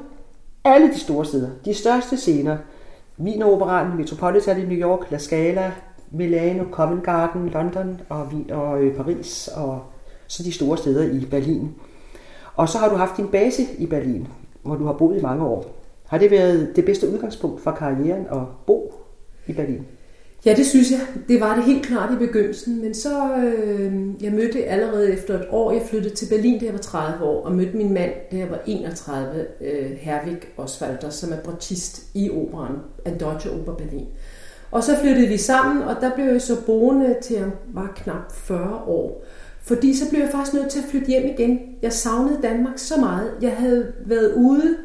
alle de store steder. De største scener. Wien Operan, Metropolitan i New York, La Scala, Milano, Covent Garden, London og Wien og øh, Paris og så de store steder i Berlin. Og så har du haft din base i Berlin, hvor du har boet i mange år. Har det været det bedste udgangspunkt for karrieren at bo i Berlin? Ja, det synes jeg. Det var det helt klart i begyndelsen, men så øh, jeg mødte allerede efter et år, jeg flyttede til Berlin, da jeg var 30 år, og mødte min mand, da jeg var 31, øh, Herwig Oswalder, som er bratist i operan, af Deutsche Oper Berlin. Og så flyttede vi sammen, og der blev jeg så boende til jeg var knap 40 år. Fordi så blev jeg faktisk nødt til at flytte hjem igen. Jeg savnede Danmark så meget. Jeg havde været ude,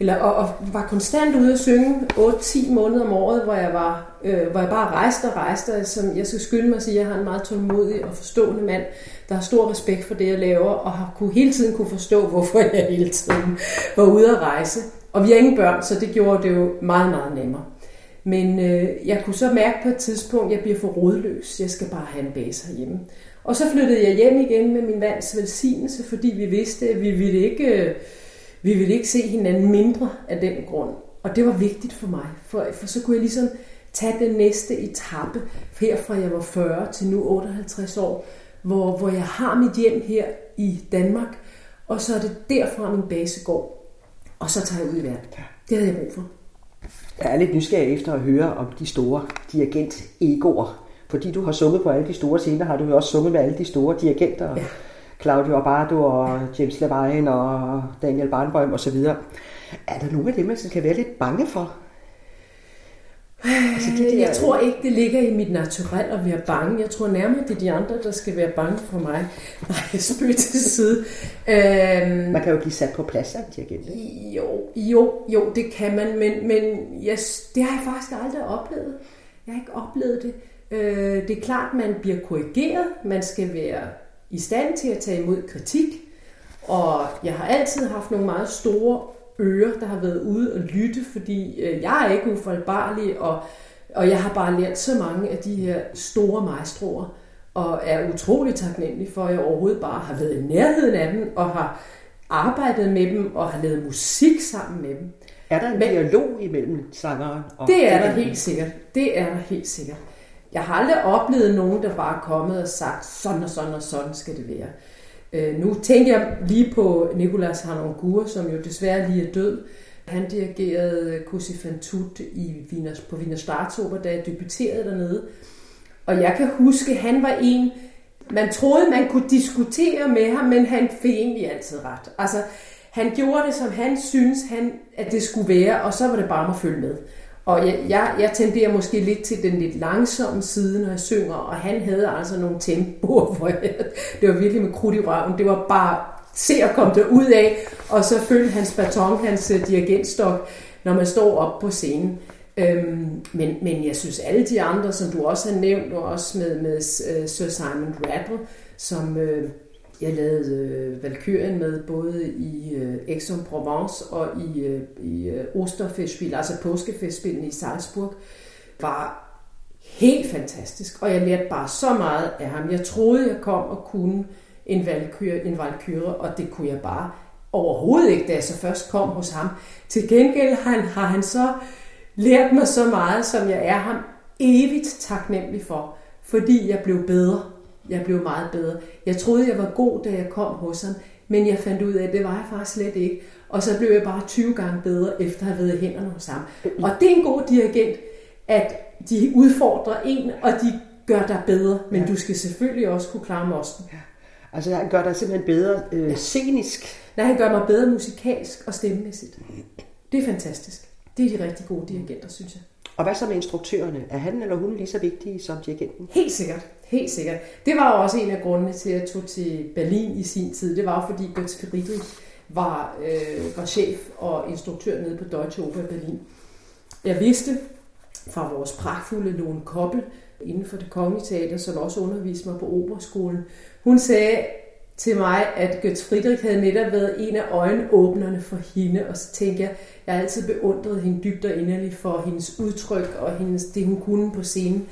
eller, og, og var konstant ude at synge 8-10 måneder om året, hvor jeg, var, øh, hvor jeg bare rejste og rejste. Og Som jeg skal skynde mig at sige, at jeg har en meget tålmodig og forstående mand, der har stor respekt for det, jeg laver, og har kunne, hele tiden kunne forstå, hvorfor jeg hele tiden var ude at rejse. Og vi har ingen børn, så det gjorde det jo meget, meget nemmere. Men øh, jeg kunne så mærke på et tidspunkt, at jeg bliver for rodløs. Jeg skal bare have en base herhjemme. Og så flyttede jeg hjem igen med min mands velsignelse, fordi vi vidste, at vi ville ikke, øh, vi ville ikke se hinanden mindre af den grund. Og det var vigtigt for mig, for, for så kunne jeg ligesom tage den næste etape, herfra jeg var 40 til nu 58 år, hvor, hvor jeg har mit hjem her i Danmark, og så er det derfra min base går, og så tager jeg ud i verden. Det havde jeg brug for. Jeg er lidt nysgerrig efter at høre om de store dirigent-egoer. Fordi du har sunget på alle de store scener, har du jo også sunget med alle de store dirigenter. Ja. Claudio Abbado og James Levine og Daniel Barnbøm osv. Er der nogle af dem, man skal være lidt bange for? Altså, det der... Jeg tror ikke, det ligger i mit naturel at være bange. Jeg tror nærmere, det er de andre, der skal være bange for mig. Nej, jeg spøger til side. Øhm... Man kan jo blive sat på plads af en dirigent. Jo, jo, jo, det kan man, men, men yes, det har jeg faktisk aldrig oplevet. Jeg har ikke oplevet det. Øh, det er klart, man bliver korrigeret. Man skal være i stand til at tage imod kritik. Og jeg har altid haft nogle meget store ører, der har været ude og lytte, fordi øh, jeg er ikke ufejlbarlig, og, og jeg har bare lært så mange af de her store maestroer, og er utrolig taknemmelig for, at jeg overhovedet bare har været i nærheden af dem, og har arbejdet med dem, og har lavet musik sammen med dem. Er der en Men, dialog imellem sangeren og Det er der helt sikkert. Det er der helt sikkert. Jeg har aldrig oplevet nogen, der bare er kommet og sagt, sådan og sådan og sådan skal det være. Øh, nu tænker jeg lige på Nicolas Hanongur, som jo desværre lige er død. Han dirigerede øh, Cosi fan tutte i Wiener, på Wiener Staatsoper, da jeg debuterede dernede. Og jeg kan huske, han var en, man troede, man kunne diskutere med ham, men han fik egentlig altid ret. Altså, han gjorde det, som han synes, han, at det skulle være, og så var det bare at følge med. Og jeg, jeg, jeg tenderer måske lidt til den lidt langsomme side, når jeg synger, og han havde altså nogle tempoer, hvor jeg, det var virkelig med krudt i røven. Det var bare se at komme der ud af, og så følge hans baton, hans øh, dirigentstok, når man står op på scenen. Øhm, men, men jeg synes alle de andre, som du også har nævnt, og også med, med uh, Sir Simon Rattle, som øh, jeg lavede øh, Valkyrien med både i øh, Aix-en-Provence og i, øh, i øh, Osterfestspil, altså påskefestspillen i Salzburg, var helt fantastisk. Og jeg lærte bare så meget af ham. Jeg troede, jeg kom og kunne en valkyre, en valkyre og det kunne jeg bare overhovedet ikke, da jeg så først kom hos ham. Til gengæld har han, har han så lært mig så meget, som jeg er ham evigt taknemmelig for, fordi jeg blev bedre. Jeg blev meget bedre. Jeg troede, jeg var god, da jeg kom hos ham, men jeg fandt ud af, at det var jeg faktisk slet ikke. Og så blev jeg bare 20 gange bedre, efter at have været i hænderne hos ham. Og det er en god dirigent, at de udfordrer en, og de gør dig bedre, men ja. du skal selvfølgelig også kunne klare mosten. Ja. Altså han gør dig simpelthen bedre øh, ja. scenisk? Nej, han gør mig bedre musikalsk og stemmemæssigt. Det er fantastisk. Det er de rigtig gode dirigenter, synes jeg. Og hvad så med instruktørerne? Er han eller hun lige så vigtige som dirigenten? Helt sikkert. Helt sikkert. Det var jo også en af grundene til, at jeg tog til Berlin i sin tid. Det var jo fordi Götz Friedrich var, øh, var chef og instruktør nede på Deutsche Oper i Berlin. Jeg vidste fra vores pragtfulde Lone Koppel inden for det kongelige teater, som også underviste mig på operaskolen. Hun sagde til mig, at Götz Friedrich havde netop været en af øjenåbnerne for hende, og så tænkte jeg, jeg har altid beundret hende dybt og inderligt for hendes udtryk og hendes, det, hun kunne på scenen.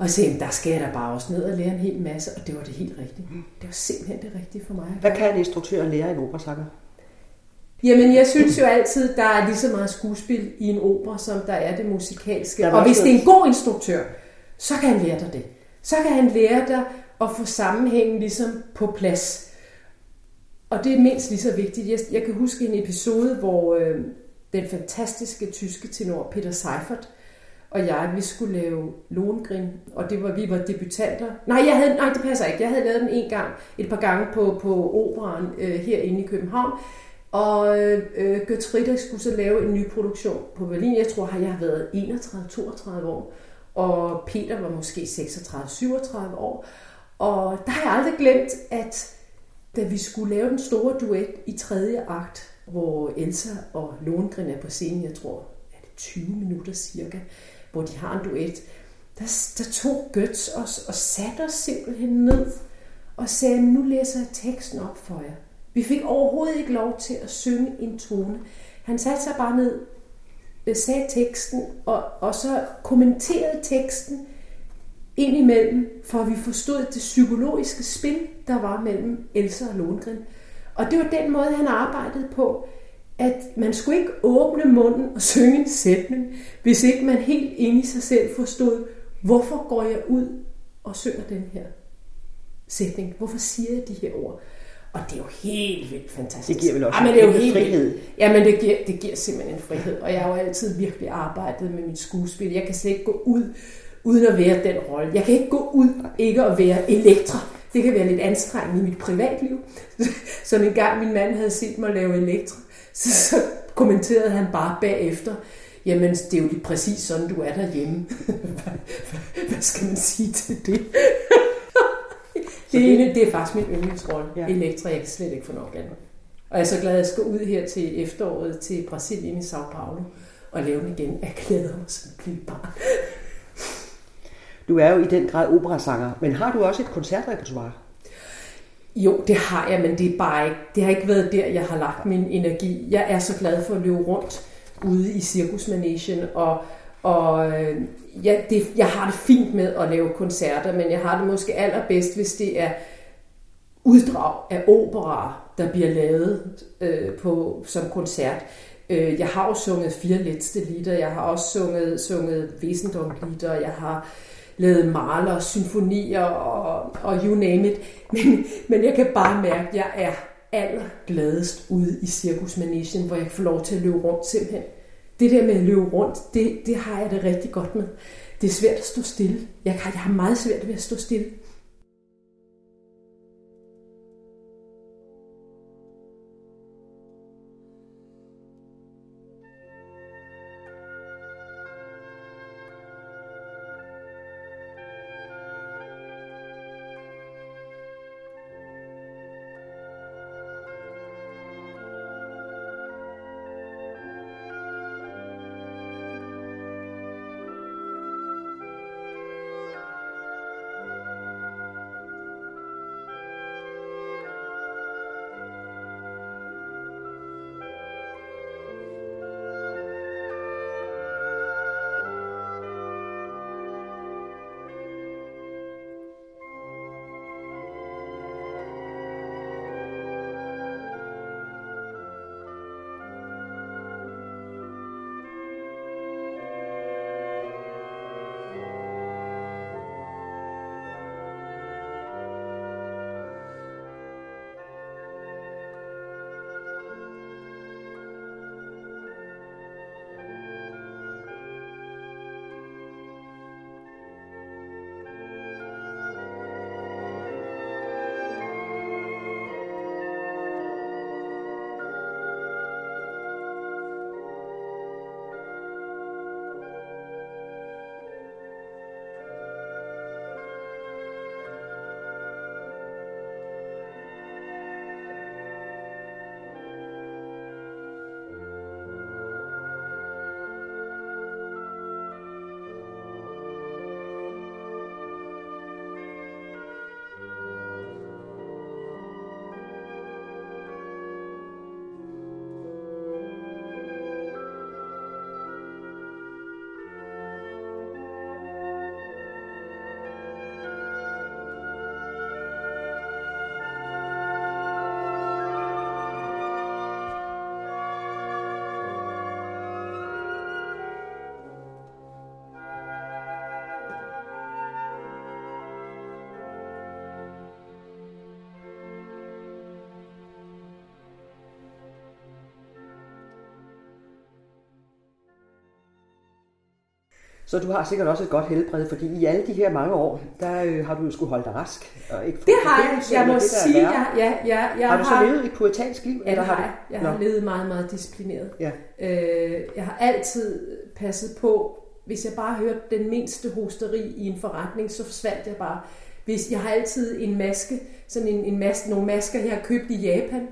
Og så der skal jeg da bare også ned og lære en hel masse, og det var det helt rigtige. Det var simpelthen det rigtige for mig. Hvad kan en instruktør lære en operasanger? Jamen, jeg synes jo altid, der er lige så meget skuespil i en opera, som der er det musikalske. Der Og hvis det er en god instruktør, så kan han lære dig det. Så kan han lære dig at få sammenhængen ligesom på plads. Og det er mindst lige så vigtigt. Jeg, jeg kan huske en episode, hvor øh, den fantastiske tyske tenor Peter Seifert og jeg, vi skulle lave Lohengrin, og det var, vi var debutanter. Nej, jeg havde, nej, det passer ikke. Jeg havde lavet den en gang, et par gange på, på operan øh, herinde i København. Og øh, Gertrida skulle så lave en ny produktion på Berlin. Jeg tror, jeg har været 31-32 år. Og Peter var måske 36-37 år. Og der har jeg aldrig glemt, at da vi skulle lave den store duet i tredje akt, hvor Elsa og Lohengrin er på scenen, jeg tror, er det 20 minutter cirka, hvor de har en duet, der, der tog Götz os og satte os simpelthen ned og sagde, nu læser jeg teksten op for jer. Vi fik overhovedet ikke lov til at synge en tone. Han satte sig bare ned, øh, sagde teksten, og, og så kommenterede teksten indimellem, for at vi forstod det psykologiske spil, der var mellem Elsa og Lohengrin. Og det var den måde, han arbejdede på, at man skulle ikke åbne munden og synge en sætning, hvis ikke man helt inde i sig selv forstod, hvorfor går jeg ud og synger den her sætning? Hvorfor siger jeg de her ord? Og det er jo helt vildt fantastisk. Det giver vel også Ja, men det er jo helt frihed. Vildt. Ja, men det giver, det giver simpelthen en frihed. Og jeg har jo altid virkelig arbejdet med mit skuespil. Jeg kan slet ikke gå ud uden at være den rolle. Jeg kan ikke gå ud ikke at være elektra. Det kan være lidt anstrengende i mit privatliv. Så en gang min mand havde set mig lave elektra, så, så kommenterede han bare bagefter, jamen det er jo lige præcis sådan, du er derhjemme. hvad, hvad skal man sige til det? det, ene, det er faktisk min yndlingsrolle, ja. elektra. Jeg kan slet ikke få nok af. Og jeg er så glad, at jeg skal ud her til efteråret til Brasilien i Sao Paulo og lave den igen. Jeg glæder mig som et lille barn. Du er jo i den grad operasanger, men har du også et koncertrepertoire? Jo, det har jeg, men det er bare ikke, det har ikke været der, jeg har lagt min energi. Jeg er så glad for at løbe rundt ude i cirkusmanagen, og, og øh, ja, det, jeg har det fint med at lave koncerter, men jeg har det måske allerbedst, hvis det er uddrag af opera, der bliver lavet øh, på, som koncert. Øh, jeg har jo sunget fire letste lieder, jeg har også sunget, sunget Wesendonck-lieder, jeg har lavet maler, symfonier og, og you name it. Men, men jeg kan bare mærke, at jeg er allergladest ude i cirkusmanagen, hvor jeg får lov til at løbe rundt simpelthen. Det der med at løbe rundt, det, det har jeg det rigtig godt med. Det er svært at stå stille. Jeg, kan, jeg har meget svært ved at stå stille. Så du har sikkert også et godt helbred, fordi i alle de her mange år, der øh, har du jo skulle holde dig rask. Og ikke Det har jeg. Jeg må sige, ja, ja, ja, jeg har du så levet et puritansk liv? Ja, eller har jeg. Jeg har Nå. levet meget, meget disciplineret. Ja. Øh, jeg har altid passet på, hvis jeg bare hørte den mindste hosteri i en forretning, så forsvandt jeg bare. Hvis, jeg har altid en maske, sådan en, en maske, nogle masker, jeg har købt i Japan.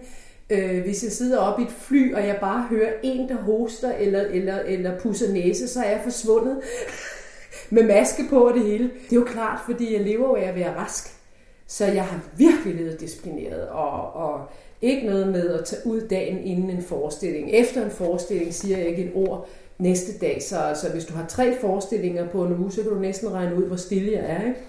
Øh, hvis jeg sidder oppe i et fly, og jeg bare hører en, der hoster eller, eller, eller pusser næse, så er jeg forsvundet med maske på og det hele. Det er jo klart, fordi jeg lever jo af at være rask. Så jeg har virkelig levet disciplineret, og, og ikke noget med at tage ud dagen inden en forestilling. Efter en forestilling siger jeg ikke et ord næste dag, så altså, hvis du har tre forestillinger på en uge, så kan du næsten regne ud, hvor stille jeg er. Ikke?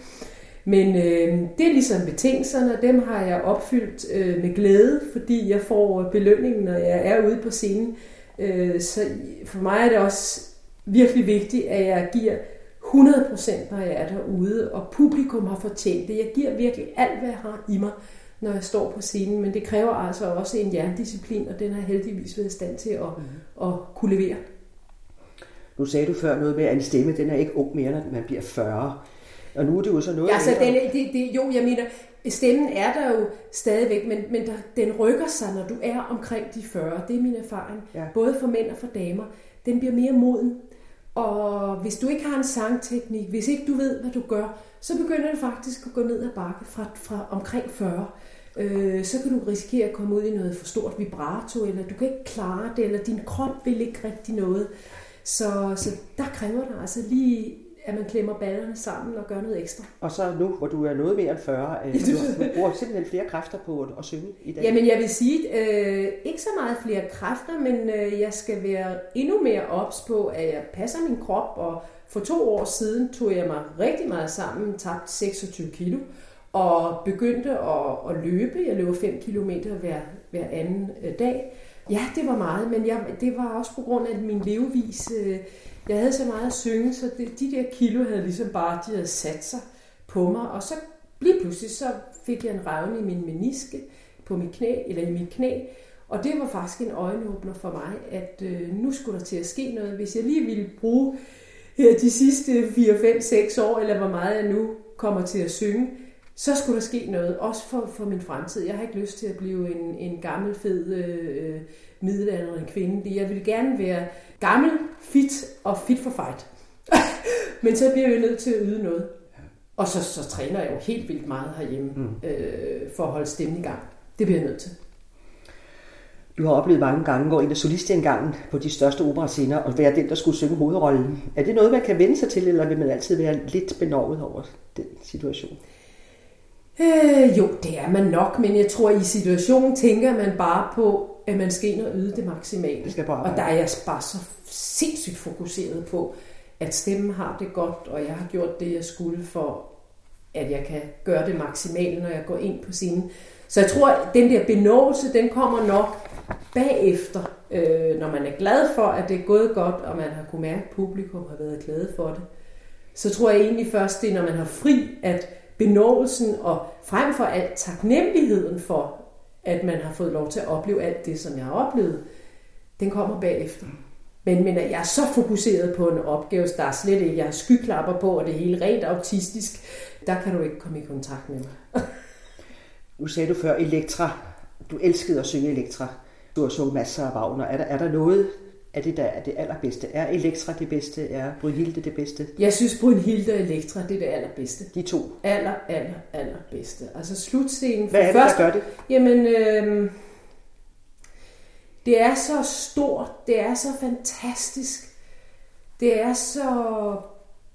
Men øh, det er ligesom betingelserne, og dem har jeg opfyldt øh, med glæde, fordi jeg får belønningen, når jeg er ude på scenen. Øh, så for mig er det også virkelig vigtigt, at jeg giver 100% når jeg er derude, og publikum har fortjent det. Jeg giver virkelig alt, hvad jeg har i mig, når jeg står på scenen, men det kræver altså også en jerndisciplin, og den har heldigvis været i stand til at, mm. at kunne levere. Nu sagde du før noget med, at en stemme den er ikke ung mere, når man bliver 40. Og nu er det jo så noget Ja, ældre. den, det, det, jo, jeg mener, stemmen er der jo stadigvæk, men, men der, den rykker sig, når du er omkring de 40. Det er min erfaring. Ja. Både for mænd og for damer. Den bliver mere moden. Og hvis du ikke har en sangteknik, hvis ikke du ved, hvad du gør, så begynder det faktisk at gå ned ad bakke fra, fra omkring 40. Øh, så kan du risikere at komme ud i noget for stort vibrato, eller du kan ikke klare det, eller din krop vil ikke rigtig noget. Så, så der kræver det altså lige, at man klemmer ballerne sammen og gør noget ekstra. Og så nu, hvor du er noget mere end 40, øh, du, bruger simpelthen flere kræfter på at, at synge i dag. Jamen jeg vil sige, øh, ikke så meget flere kræfter, men øh, jeg skal være endnu mere ops på, at jeg passer min krop, og for to år siden tog jeg mig rigtig meget sammen, tabt 26 kilo, og begyndte at, at løbe. Jeg løber 5 km hver, hver anden øh, dag. Ja, det var meget, men jeg, det var også på grund af min levevis. Øh, jeg havde så meget at synge, så det, de der kilo havde ligesom bare de havde sat sig på mig, og så lige pludselig så fik jeg en revne i min meniske på mit knæ, eller i mit knæ, og det var faktisk en øjenåbner for mig, at øh, nu skulle der til at ske noget. Hvis jeg lige ville bruge her de sidste 4, 5, 6 år, eller hvor meget jeg nu kommer til at synge, så skulle der ske noget, også for, for min fremtid. Jeg har ikke lyst til at blive en, en gammel, fed, øh, øh middelalderen kvinde. Jeg vil gerne være gammel, fit og fit for fight. Men så bliver jeg nødt til at yde noget. Og så, så træner jeg jo helt vildt meget herhjemme mm. øh, for at holde stemmen i gang. Det bliver jeg nødt til. Du har oplevet mange gange soliste en gang på de største operascener og være den, der skulle synge hovedrollen. Er det noget, man kan vende sig til, eller vil man altid være lidt benovet over den situation? Øh, jo, det er man nok, men jeg tror, i situationen tænker man bare på, at man skal ind og yde det maksimale. Det skal bare og der er jeg bare så sindssygt fokuseret på, at stemmen har det godt, og jeg har gjort det, jeg skulle for, at jeg kan gøre det maksimale, når jeg går ind på scenen. Så jeg tror, at den der benåelse, den kommer nok bagefter, øh, når man er glad for, at det er gået godt, og man har kunne mærke, at publikum har været glade for det. Så tror jeg egentlig først, det er, når man har fri, at benåelsen og frem for alt taknemmeligheden for, at man har fået lov til at opleve alt det, som jeg har oplevet, den kommer bagefter. Men, men at jeg er så fokuseret på en opgave, der er slet ikke, jeg har skyklapper på, og det er helt rent autistisk, der kan du ikke komme i kontakt med mig. Nu sagde du før Elektra. Du elskede at synge Elektra. Du har sunget masser af Wagner. Er der, er der noget af det, der er det allerbedste? Er Elektra det bedste? Er Brynhilde det bedste? Jeg synes, Brynhilde og Elektra, det er det allerbedste. De to? Aller, aller, allerbedste. Altså slutscenen. Hvad er det, først, der gør det? Jamen, øh, det er så stort. Det er så fantastisk. Det er så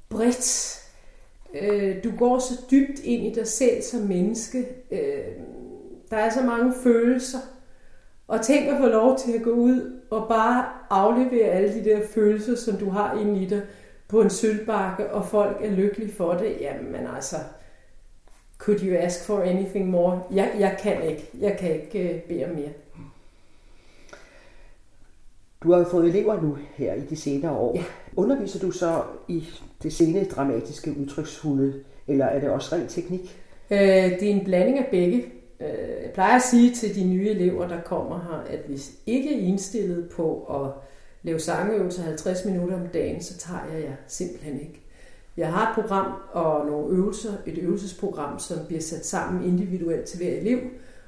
bredt. Øh, du går så dybt ind i dig selv som menneske. Øh, der er så mange følelser. Og tænk at få lov til at gå ud og bare aflevere alle de der følelser, som du har inde i dig på en sølvbakke, og folk er lykkelige for det. Jamen altså, could you ask for anything more? Jeg, jeg kan ikke. Jeg kan ikke uh, bede om mere. Du har jo fået elever nu her i de senere år. Ja. Underviser du så i det sene dramatiske udtrykshulde, eller er det også ren teknik? Øh, det er en blanding af begge. Øh, jeg plejer at sige til de nye elever, der kommer her, at hvis ikke er indstillet på at lave sangøvelser 50 minutter om dagen, så tager jeg jer simpelthen ikke. Jeg har et program og nogle øvelser, et øvelsesprogram, som bliver sat sammen individuelt til hver elev,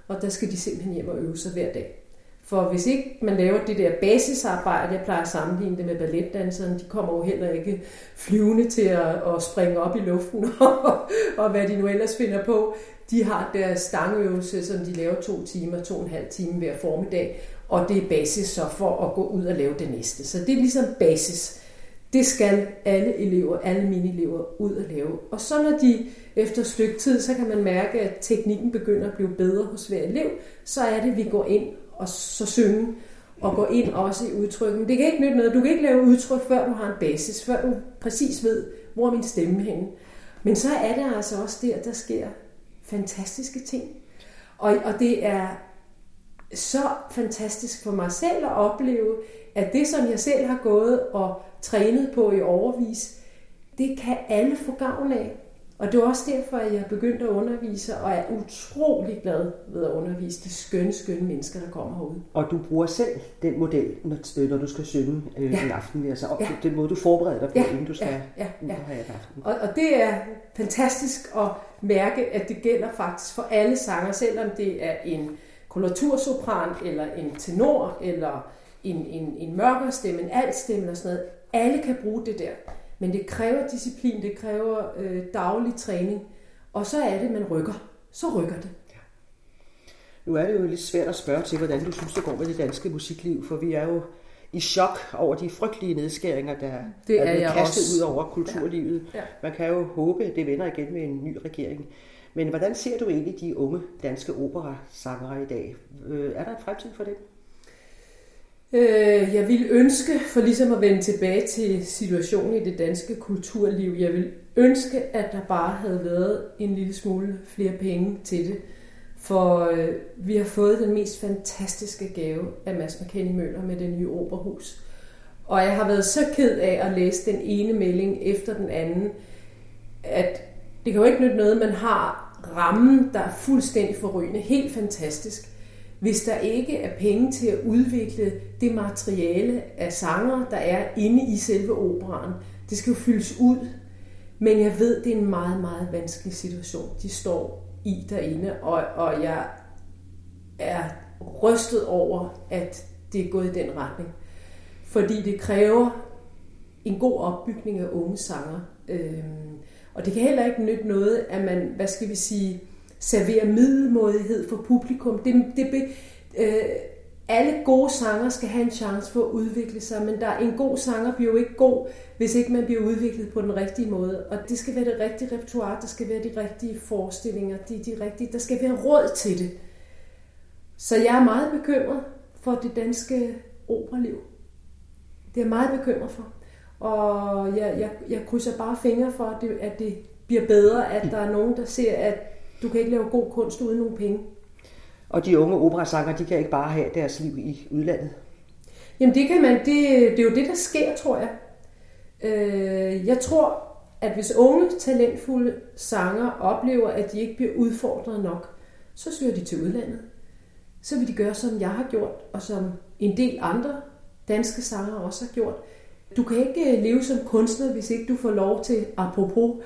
og der skal de simpelthen hjem og øve sig hver dag. For hvis ikke man laver det der basisarbejde, jeg plejer at sammenligne det med balletdanserne, de kommer jo heller ikke flyvende til at, at springe op i luften og, og hvad de nu ellers finder på. De har deres stangøvelse, som de laver to timer, to og en halv time hver formiddag, og det er basis så for at gå ud og lave det næste. Så det er ligesom basis. Det skal alle elever, alle mine elever ud og lave. Og så når de efter et stykke tid, så kan man mærke, at teknikken begynder at blive bedre hos hver elev, så er det, at vi går ind og så synge og gå ind også i udtrykken. Det kan ikke nytte noget. Du kan ikke lave udtryk, før du har en basis, før du præcis ved, hvor min stemme hænger. Men så er det altså også der, der sker fantastiske ting. Og, og det er så fantastisk for mig selv at opleve, at det, som jeg selv har gået og trænet på i overvis, det kan alle få gavn af. Og det er også derfor, at jeg er begyndt at undervise, og er utrolig glad ved at undervise de skønne, skønne mennesker, der kommer herude. Og du bruger selv den model, når, når du skal synge øh, ja. en aften, altså op, ja. den måde, du forbereder dig på, ja. inden du skal ja. Ja. Ja. have et aften. Og, og det er fantastisk at mærke, at det gælder faktisk for alle sanger, selvom det er en koloratursopran, eller en tenor, eller en, en, en mørkere stemme, en alt stemme og sådan noget. Alle kan bruge det der. Men det kræver disciplin, det kræver øh, daglig træning, og så er det, man rykker. Så rykker det. Ja. Nu er det jo lidt svært at spørge til, hvordan du synes, det går med det danske musikliv, for vi er jo i chok over de frygtelige nedskæringer, der det er, er blevet kastet også. ud over kulturlivet. Ja. Ja. Man kan jo håbe, at det vender igen med en ny regering. Men hvordan ser du egentlig de unge danske operasangere i dag? Øh, er der en fremtid for dem? Øh, jeg vil ønske, for ligesom at vende tilbage til situationen i det danske kulturliv, jeg vil ønske, at der bare havde været en lille smule flere penge til det. For øh, vi har fået den mest fantastiske gave af Mads McKinney Møller med det nye operahus. Og jeg har været så ked af at læse den ene melding efter den anden, at det kan jo ikke nytte noget, man har rammen, der er fuldstændig forrygende, helt fantastisk hvis der ikke er penge til at udvikle det materiale af sanger, der er inde i selve operaen. Det skal jo fyldes ud. Men jeg ved, det er en meget, meget vanskelig situation, de står i derinde, og, og jeg er rystet over, at det er gået i den retning. Fordi det kræver en god opbygning af unge sanger. Øhm, og det kan heller ikke nytte noget, at man, hvad skal vi sige, servere middelmådighed for publikum. Det, det, øh, alle gode sanger skal have en chance for at udvikle sig, men der en god sanger bliver jo ikke god, hvis ikke man bliver udviklet på den rigtige måde. Og det skal være det rigtige repertoire, der skal være de rigtige forestillinger, de, de rigtige, der skal være råd til det. Så jeg er meget bekymret for det danske operaliv. Det er jeg meget bekymret for. Og jeg, jeg, jeg krydser bare fingre for, at det, at det bliver bedre, at der er nogen, der ser, at du kan ikke lave god kunst uden nogen penge. Og de unge operasanger, de kan ikke bare have deres liv i udlandet? Jamen det kan man, det, det er jo det, der sker, tror jeg. Øh, jeg tror, at hvis unge, talentfulde sanger oplever, at de ikke bliver udfordret nok, så søger de til udlandet. Så vil de gøre, som jeg har gjort, og som en del andre danske sanger også har gjort. Du kan ikke leve som kunstner, hvis ikke du får lov til, apropos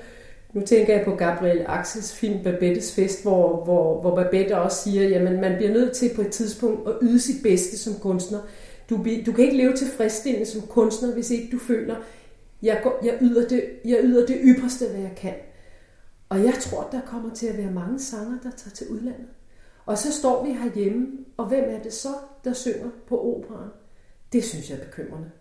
nu tænker jeg på Gabriel Axels film Babettes Fest, hvor, hvor, hvor Babette også siger, at man bliver nødt til på et tidspunkt at yde sit bedste som kunstner. Du, du kan ikke leve tilfredsstillende som kunstner, hvis ikke du føler, jeg, går, jeg, yder det, jeg yder det ypperste, hvad jeg kan. Og jeg tror, der kommer til at være mange sanger, der tager til udlandet. Og så står vi herhjemme, og hvem er det så, der synger på operan? Det synes jeg er bekymrende.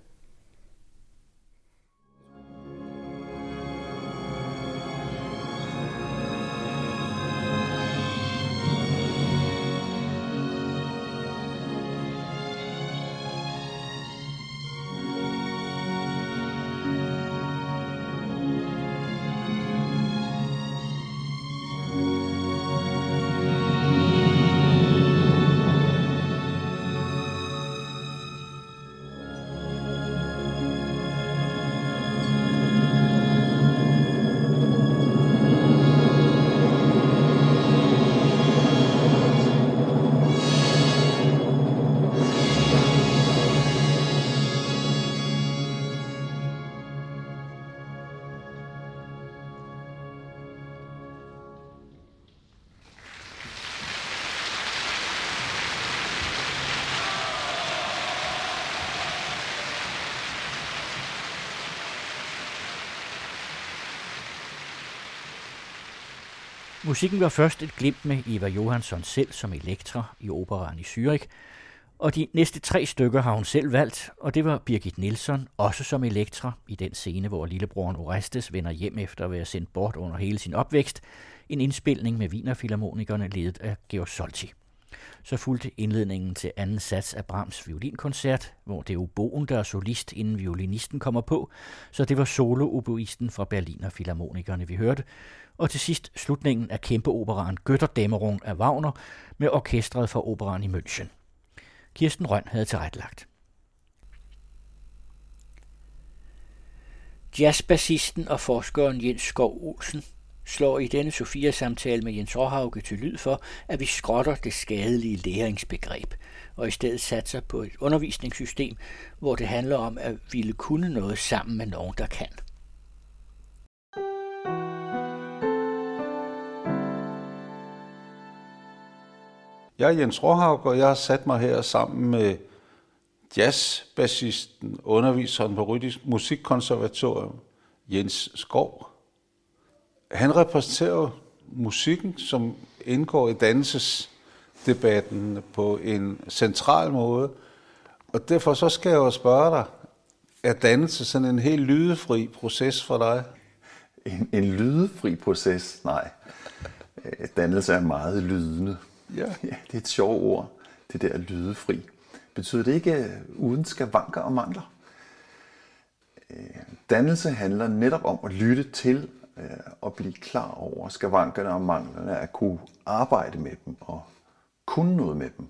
Musikken var først et glimt med Eva Johansson selv som Elektra i operaen i Zürich, og de næste tre stykker har hun selv valgt, og det var Birgit Nielsen, også som Elektra, i den scene, hvor lillebroren Orestes vender hjem efter at være sendt bort under hele sin opvækst, en indspilning med Wienerfilharmonikerne ledet af Georg Solti. Så fulgte indledningen til anden sats af Brahms violinkoncert, hvor det er oboen, der er solist, inden violinisten kommer på, så det var solooboisten fra Berliner Philharmonikerne, vi hørte, og til sidst slutningen af kæmpeoperaen Götterdämmerung af Wagner med orkestret fra operan i München. Kirsten Røn havde tilrettelagt. Jazzbassisten og forskeren Jens Skov Olsen slår i denne Sofia-samtale med Jens Råhauke til lyd for, at vi skrotter det skadelige læringsbegreb, og i stedet satser på et undervisningssystem, hvor det handler om at ville kunne noget sammen med nogen, der kan. Jeg er Jens Rohaug, og jeg har sat mig her sammen med jazzbassisten, underviseren på Rydisk Musikkonservatorium, Jens Skov. Han repræsenterer musikken, som indgår i dannelsesdebatten på en central måde. Og derfor så skal jeg jo spørge dig, er dannelse sådan en helt lydefri proces for dig? En, en lydefri proces? Nej. Øh, dannelse er meget lydende. Ja. ja. Det er et sjovt ord, det der lydefri. Betyder det ikke øh, uden skavanker og mangler? Øh, dannelse handler netop om at lytte til øh, og blive klar over skavankerne og manglerne, at kunne arbejde med dem og kunne noget med dem.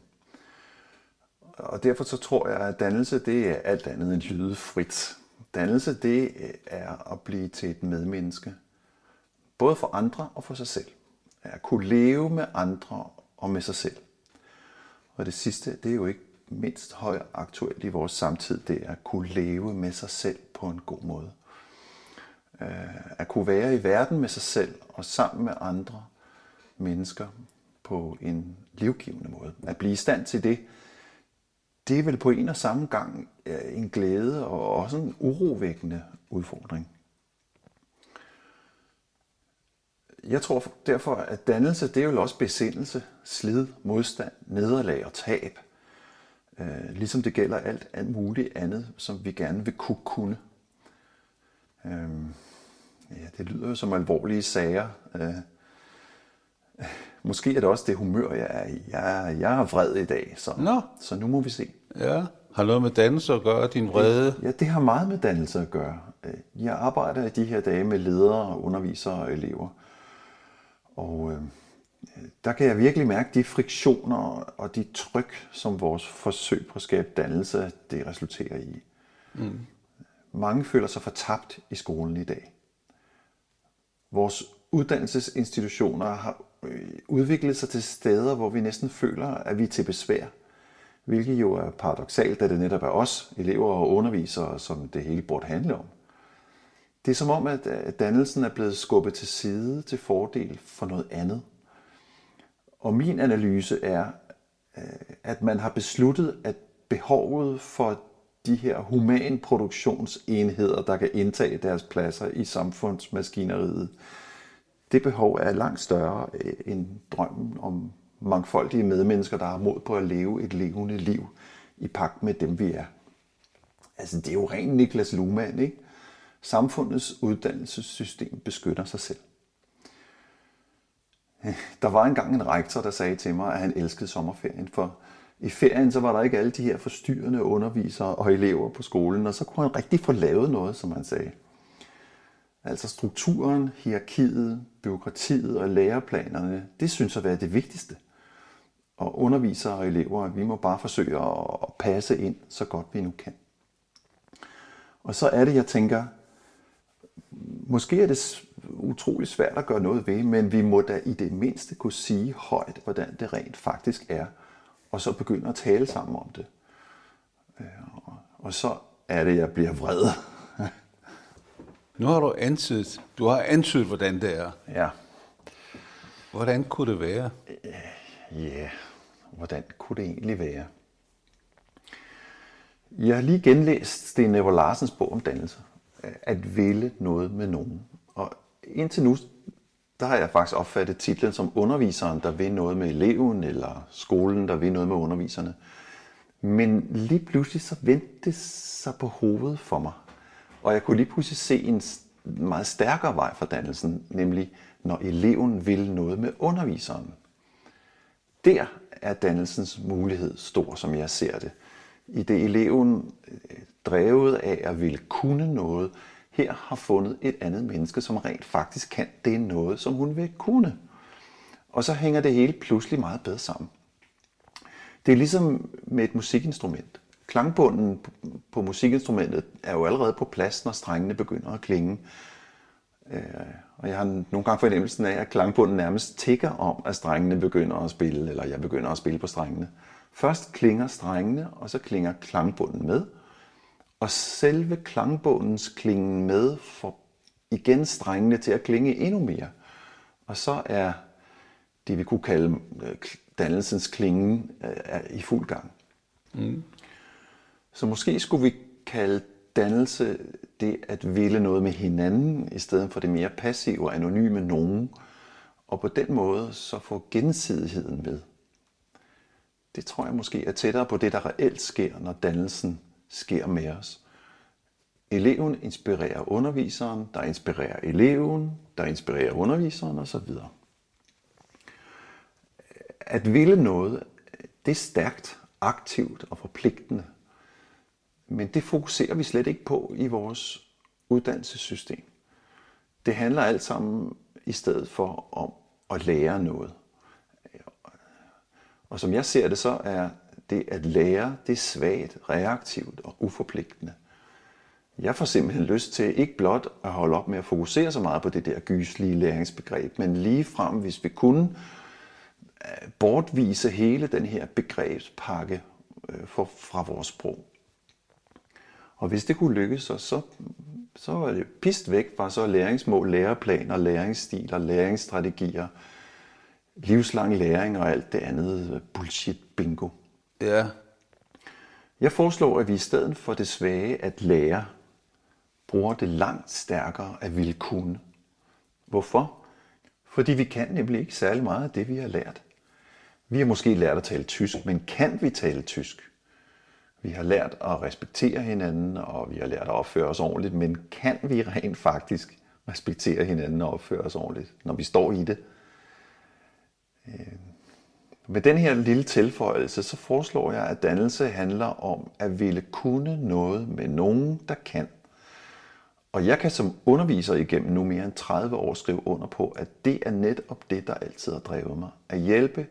Og derfor så tror jeg, at dannelse det er alt andet end lydefrit. Dannelse det er at blive til et medmenneske. Både for andre og for sig selv. At kunne leve med andre og med sig selv. Og det sidste, det er jo ikke mindst højt aktuelt i vores samtid, det er at kunne leve med sig selv på en god måde. Øh, at kunne være i verden med sig selv og sammen med andre mennesker på en livgivende måde. At blive i stand til det, det er vel på en og samme gang øh, en glæde og også en urovækkende udfordring. Jeg tror derfor, at dannelse, det er jo også besindelse, slid, modstand, nederlag og tab. Øh, ligesom det gælder alt, alt muligt andet, som vi gerne vil kunne kunne. Øh, ja, det lyder jo som alvorlige sager. Øh, måske er det også det humør, jeg er i. Jeg, jeg er vred i dag, så, Nå. så nu må vi se. Ja, har noget med dannelse at gøre, din vrede? Ja, det har meget med dannelse at gøre. Jeg arbejder i de her dage med ledere, undervisere og elever. Og øh, der kan jeg virkelig mærke de friktioner og de tryk, som vores forsøg på at skabe dannelse, det resulterer i. Mm. Mange føler sig fortabt i skolen i dag. Vores uddannelsesinstitutioner har udviklet sig til steder, hvor vi næsten føler, at vi er til besvær. Hvilket jo er paradoxalt, da det netop er os, elever og undervisere, som det hele burde handle om. Det er som om, at dannelsen er blevet skubbet til side til fordel for noget andet. Og min analyse er, øh, at man har besluttet, at behovet for de her humanproduktionsenheder, der kan indtage deres pladser i samfundsmaskineriet, det behov er langt større øh, end drømmen om mangfoldige medmennesker, der har mod på at leve et levende liv i pagt med dem, vi er. Altså, det er jo rent Niklas Luhmann, ikke? Samfundets uddannelsessystem beskytter sig selv. Der var engang en rektor, der sagde til mig, at han elskede sommerferien, for i ferien så var der ikke alle de her forstyrrende undervisere og elever på skolen, og så kunne han rigtig få lavet noget, som han sagde. Altså strukturen, hierarkiet, byråkratiet og læreplanerne, det synes at være det vigtigste. Og undervisere og elever, vi må bare forsøge at passe ind så godt vi nu kan. Og så er det, jeg tænker, måske er det utrolig svært at gøre noget ved, men vi må da i det mindste kunne sige højt, hvordan det rent faktisk er, og så begynde at tale sammen om det. Og så er det, jeg bliver vred. Nu har du antydet, du har antydet, hvordan det er. Ja. Hvordan kunne det være? Ja, hvordan kunne det egentlig være? Jeg har lige genlæst Sten Ever Larsens bog om dannelse. At ville noget med nogen. Og indtil nu, der har jeg faktisk opfattet titlen som underviseren, der vil noget med eleven, eller skolen, der vil noget med underviserne. Men lige pludselig så vendte det sig på hovedet for mig. Og jeg kunne lige pludselig se en meget stærkere vej for dannelsen, nemlig når eleven vil noget med underviseren. Der er dannelsens mulighed stor, som jeg ser det. I det eleven drevet af at ville kunne noget, her har fundet et andet menneske, som rent faktisk kan det noget, som hun vil kunne. Og så hænger det hele pludselig meget bedre sammen. Det er ligesom med et musikinstrument. Klangbunden på musikinstrumentet er jo allerede på plads, når strengene begynder at klinge. Øh, og jeg har nogle gange fornemmelsen af, at klangbunden nærmest tigger om, at strengene begynder at spille, eller jeg begynder at spille på strengene. Først klinger strengene, og så klinger klangbunden med. Og selve klangbundens klingen med får igen strengene til at klinge endnu mere. Og så er det, vi kunne kalde øh, dannelsens klingen, er i fuld gang. Mm. Så måske skulle vi kalde dannelse det at ville noget med hinanden, i stedet for det mere passive og anonyme nogen, og på den måde så få gensidigheden med. Det tror jeg måske er tættere på det, der reelt sker, når dannelsen sker med os. Eleven inspirerer underviseren, der inspirerer eleven, der inspirerer underviseren osv. At ville noget, det er stærkt, aktivt og forpligtende. Men det fokuserer vi slet ikke på i vores uddannelsessystem. Det handler alt sammen i stedet for om at lære noget. Og som jeg ser det, så er det at lære, det er svagt, reaktivt og uforpligtende. Jeg får simpelthen lyst til ikke blot at holde op med at fokusere så meget på det der gyslige læringsbegreb, men lige frem, hvis vi kunne øh, bortvise hele den her begrebspakke øh, fra vores sprog. Og hvis det kunne lykkes, så, så, så var det pist væk fra så læringsmål, læreplaner, læringsstiler, læringsstrategier, livslang læring og alt det andet bullshit bingo. Ja. Jeg foreslår, at vi i stedet for det svage at lære, bruger det langt stærkere at ville kunne. Hvorfor? Fordi vi kan nemlig ikke særlig meget af det, vi har lært. Vi har måske lært at tale tysk, men kan vi tale tysk? Vi har lært at respektere hinanden, og vi har lært at opføre os ordentligt, men kan vi rent faktisk respektere hinanden og opføre os ordentligt, når vi står i det? Øh, med den her lille tilføjelse, så foreslår jeg, at dannelse handler om at ville kunne noget med nogen, der kan. Og jeg kan som underviser igennem nu mere end 30 år skrive under på, at det er netop det, der altid har drevet mig. At hjælpe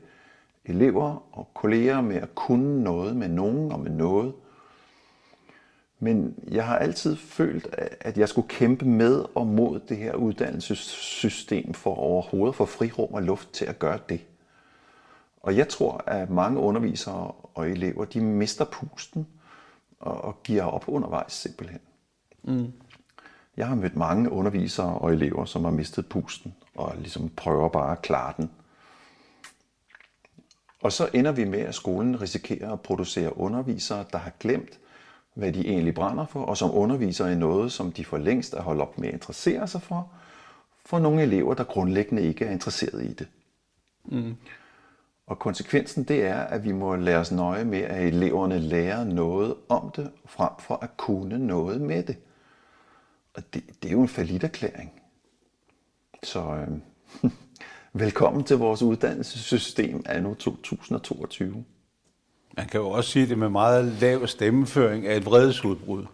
elever og kolleger med at kunne noget med nogen og med noget. Men jeg har altid følt, at jeg skulle kæmpe med og mod det her uddannelsessystem for overhovedet for frirum og luft til at gøre det. Og jeg tror, at mange undervisere og elever, de mister pusten og giver op undervejs simpelthen. Mm. Jeg har mødt mange undervisere og elever, som har mistet pusten og ligesom prøver bare at klare den. Og så ender vi med, at skolen risikerer at producere undervisere, der har glemt, hvad de egentlig brænder for, og som underviser i noget, som de for længst er holdt op med at interessere sig for, for nogle elever, der grundlæggende ikke er interesseret i det. Mm. Og konsekvensen det er, at vi må lade os nøje med, at eleverne lærer noget om det, frem for at kunne noget med det. Og det, det er jo en erklæring. Så øh, velkommen til vores uddannelsessystem af nu 2022. Man kan jo også sige det med meget lav stemmeføring af et vredesudbrud.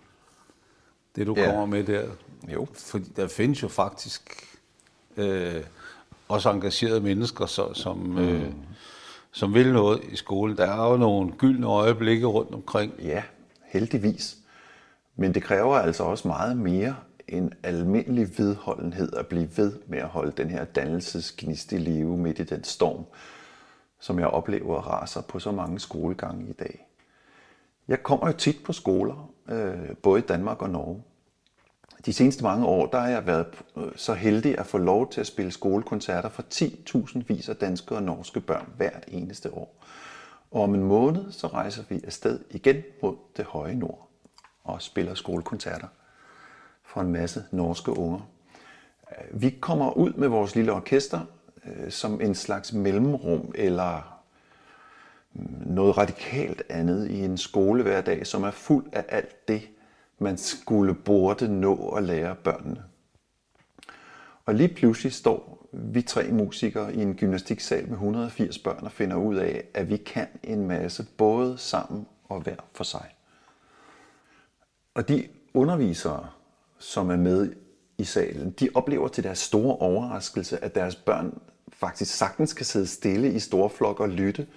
Det du ja. kommer med der. Jo. Fordi der findes jo faktisk øh, også engagerede mennesker, så, som, mm. øh, som vil noget i skolen. Der er jo nogle gyldne øjeblikke rundt omkring. Ja, heldigvis. Men det kræver altså også meget mere en almindelig vedholdenhed at blive ved med at holde den her dannelsesgnist i live midt i den storm, som jeg oplever raser på så mange skolegange i dag. Jeg kommer jo tit på skoler, øh, både i Danmark og Norge. De seneste mange år, der har jeg været øh, så heldig at få lov til at spille skolekoncerter for 10.000 vis af danske og norske børn hvert eneste år. Og om en måned, så rejser vi afsted igen mod det høje nord og spiller skolekoncerter for en masse norske unger. Øh, vi kommer ud med vores lille orkester øh, som en slags mellemrum eller mm, noget radikalt andet i en skole hver dag, som er fuld af alt det, man skulle burde nå at lære børnene. Og lige pludselig står vi tre musikere i en gymnastiksal med 180 børn og finder ud af, at vi kan en masse, både sammen og hver for sig. Og de undervisere, som er med i salen, de oplever til deres store overraskelse, at deres børn faktisk sagtens kan sidde stille i store flok og lytte,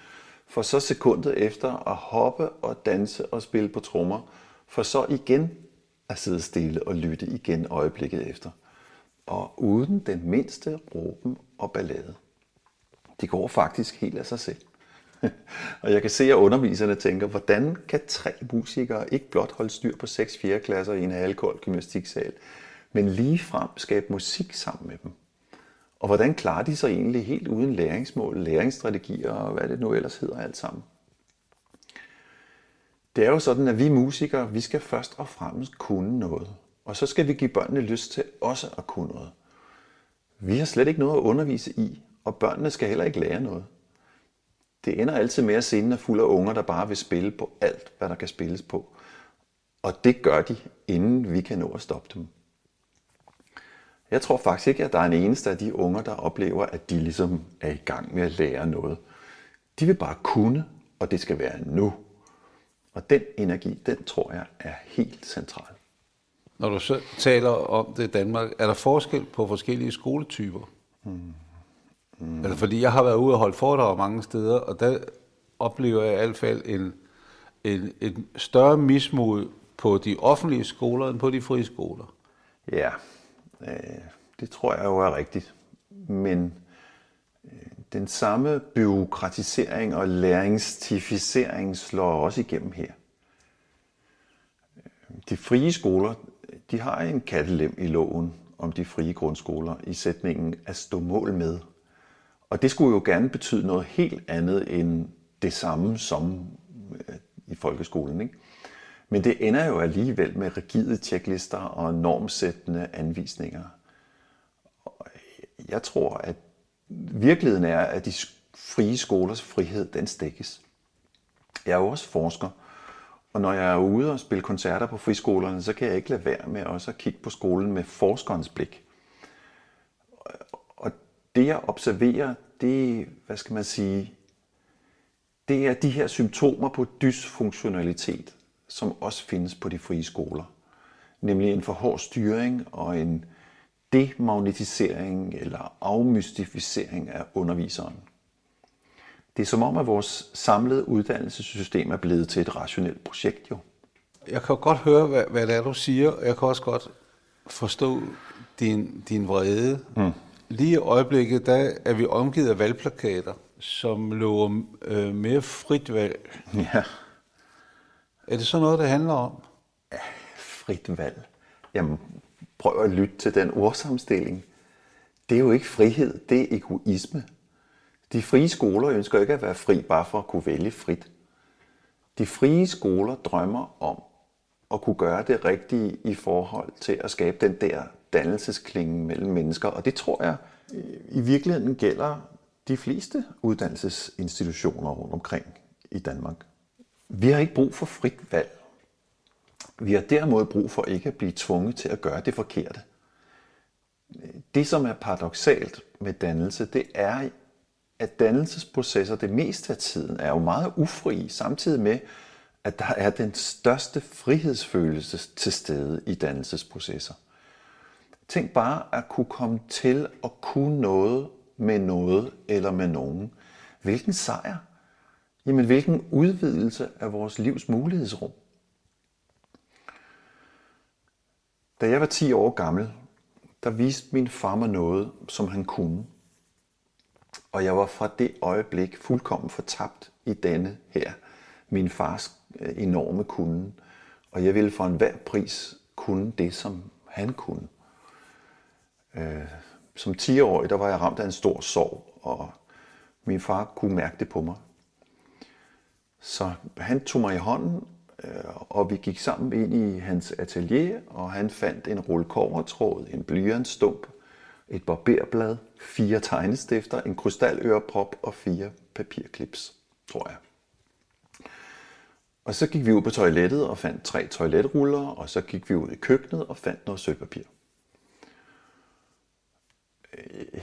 for så sekundet efter at hoppe og danse og spille på trommer, for så igen at sidde stille og lytte igen øjeblikket efter. Og uden den mindste råben og ballade. Det går faktisk helt af sig selv. og jeg kan se, at underviserne tænker, hvordan kan tre musikere ikke blot holde styr på seks fjerde klasser i en halvkold gymnastiksal, men lige frem skabe musik sammen med dem? Og hvordan klarer de sig egentlig helt uden læringsmål, læringsstrategier og hvad det nu ellers hedder alt sammen? Det er jo sådan, at vi musikere, vi skal først og fremmest kunne noget. Og så skal vi give børnene lyst til også at kunne noget. Vi har slet ikke noget at undervise i, og børnene skal heller ikke lære noget. Det ender altid med, at scenen er fuld af unger, der bare vil spille på alt, hvad der kan spilles på. Og det gør de, inden vi kan nå at stoppe dem. Jeg tror faktisk ikke, at der er en eneste af de unger, der oplever, at de ligesom er i gang med at lære noget. De vil bare kunne, og det skal være nu. Og den energi, den tror jeg er helt central. Når du så taler om det i Danmark, er der forskel på forskellige skoletyper? Hmm. Mm. Altså, fordi jeg har været ude og holde foredrag mange steder, og der oplever jeg i hvert fald en, en, en større mismod på de offentlige skoler end på de frie skoler. Ja, øh, det tror jeg jo er rigtigt. Men den samme byråkratisering og læringstificering slår også igennem her. De frie skoler, de har en kattelem i loven om de frie grundskoler i sætningen at stå mål med. Og det skulle jo gerne betyde noget helt andet end det samme som øh, i folkeskolen. Ikke? Men det ender jo alligevel med rigide tjeklister og normsættende anvisninger. Jeg tror, at virkeligheden er, at de frie skolers frihed, den stikkes. Jeg er jo også forsker, og når jeg er ude og spille koncerter på friskolerne, så kan jeg ikke lade være med også at kigge på skolen med forskerens blik. Og det jeg observerer, det hvad skal man sige, det er de her symptomer på dysfunktionalitet, som også findes på de frie skoler. Nemlig en for hård styring og en demagnetisering eller afmystificering af underviseren. Det er som om, at vores samlede uddannelsessystem er blevet til et rationelt projekt jo. Jeg kan godt høre, hvad, hvad det er, du siger, og jeg kan også godt forstå din, din vrede. Mm. Lige i øjeblikket, der er vi omgivet af valgplakater, som lover øh, mere frit valg. Ja. Er det så noget, det handler om? Ja, frit valg. Jamen, prøv at lytte til den ordsamstilling. Det er jo ikke frihed, det er egoisme. De frie skoler ønsker ikke at være fri bare for at kunne vælge frit. De frie skoler drømmer om at kunne gøre det rigtige i forhold til at skabe den der dannelsesklinge mellem mennesker. Og det tror jeg i virkeligheden gælder de fleste uddannelsesinstitutioner rundt omkring i Danmark. Vi har ikke brug for frit valg. Vi har derimod brug for ikke at blive tvunget til at gøre det forkerte. Det, som er paradoxalt med dannelse, det er, at dannelsesprocesser det meste af tiden er jo meget ufri, samtidig med, at der er den største frihedsfølelse til stede i dannelsesprocesser. Tænk bare at kunne komme til at kunne noget med noget eller med nogen. Hvilken sejr! Jamen hvilken udvidelse af vores livs mulighedsrum. Da jeg var 10 år gammel, der viste min far mig noget, som han kunne. Og jeg var fra det øjeblik fuldkommen fortabt i denne her, min fars øh, enorme kunde. Og jeg ville for enhver pris kunne det, som han kunne. Øh, som 10-årig, der var jeg ramt af en stor sorg, og min far kunne mærke det på mig. Så han tog mig i hånden, Øh, og vi gik sammen ind i hans atelier, og han fandt en rulle kovertråd, en blyantstump, et barberblad, fire tegnestifter, en krystaløreprop og fire papirklips, tror jeg. Og så gik vi ud på toilettet og fandt tre toiletruller, og så gik vi ud i køkkenet og fandt noget sølvpapir.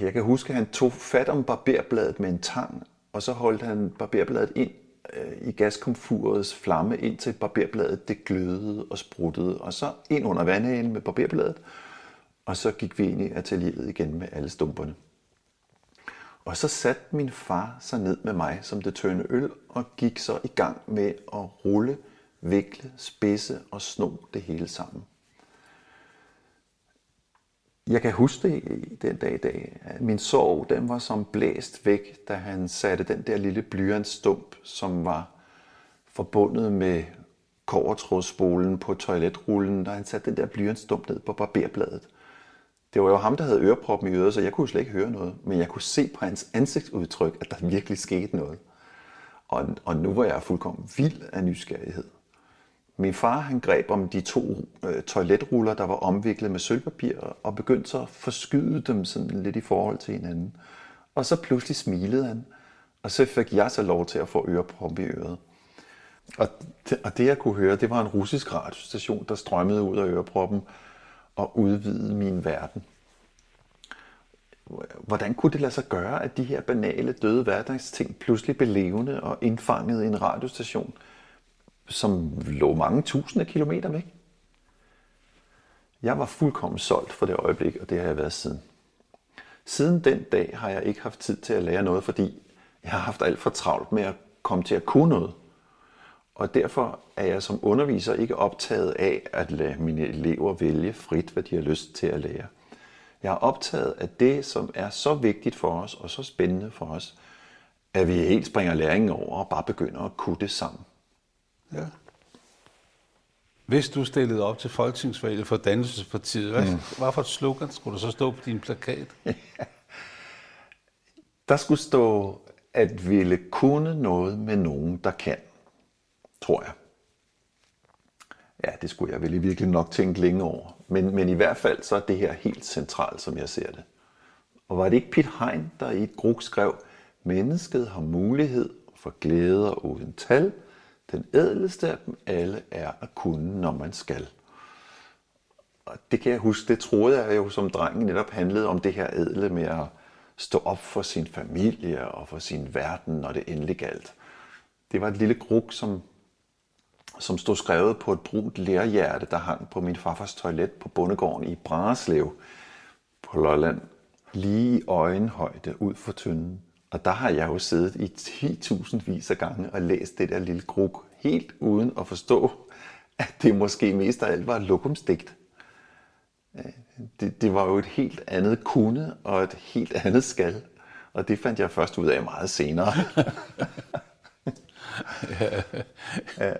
Jeg kan huske, at han tog fat om barberbladet med en tang, og så holdt han barberbladet ind Øh, i gaskomfurets flamme, indtil barberbladet det glødede og spruttede, og så ind under vandhanen med barberbladet, og så gik vi ind i atelieret igen med alle stumperne. Og så satte min far sig ned med mig som det tønde øl og gik så i gang med at rulle, vikle, spidse og sno det hele sammen. Jeg kan huske det den dag i dag. Min sorg den var som blæst væk, da han satte den der lille blyantstump, som var forbundet med kovertrådspolen på toiletrullen, da han satte den der blyantstump ned på barberbladet. Det var jo ham, der havde øreproppen i øret, så jeg kunne slet ikke høre noget. Men jeg kunne se på hans ansigtsudtryk, at der virkelig skete noget. Og, og nu var jeg fuldkommen vild af nysgerrighed. Min far han greb om de to øh, toiletruller, der var omviklet med sølvpapir, og begyndte så at forskyde dem sådan lidt i forhold til hinanden. Og så pludselig smilede han, og så fik jeg så lov til at få øreproppen i øret. Og det, og det jeg kunne høre, det var en russisk radiostation, der strømmede ud af øreproppen, og udvide min verden. Hvordan kunne det lade sig gøre, at de her banale døde hverdagsting pludselig blev levende og indfangede i en radiostation, som lå mange tusinde kilometer væk? Jeg var fuldkommen solgt for det øjeblik, og det har jeg været siden. Siden den dag har jeg ikke haft tid til at lære noget, fordi jeg har haft alt for travlt med at komme til at kunne noget. Og derfor er jeg som underviser ikke optaget af at lade mine elever vælge frit, hvad de har lyst til at lære. Jeg er optaget af det, som er så vigtigt for os og så spændende for os, at vi helt springer læringen over og bare begynder at kunne det sammen. Ja. Hvis du stillede op til folketingsvalget for Dannelsespartiet, hvad, mm. hvad for et slogan skulle der så stå på din plakat? der skulle stå, at ville kunne noget med nogen, der kan tror jeg. Ja, det skulle jeg vel i virkeligheden nok tænke længe over. Men, men i hvert fald så er det her helt centralt, som jeg ser det. Og var det ikke Piet Hein, der i et gruk skrev, mennesket har mulighed for glæder uden tal. Den ædleste af dem alle er at kunne, når man skal. Og det kan jeg huske, det troede jeg jo som dreng netop handlede om det her ædle med at stå op for sin familie og for sin verden, når det endelig galt. Det var et lille gruk, som som stod skrevet på et brunt lærhjerte, der hang på min farfars toilet på bondegården i Brareslev på Lolland, lige i øjenhøjde ud for tynden. Og der har jeg jo siddet i 10.000 vis af gange og læst det der lille gruk, helt uden at forstå, at det måske mest af alt var et lokumsdigt. Det, det var jo et helt andet kunne og et helt andet skal. Og det fandt jeg først ud af meget senere. ja. ja.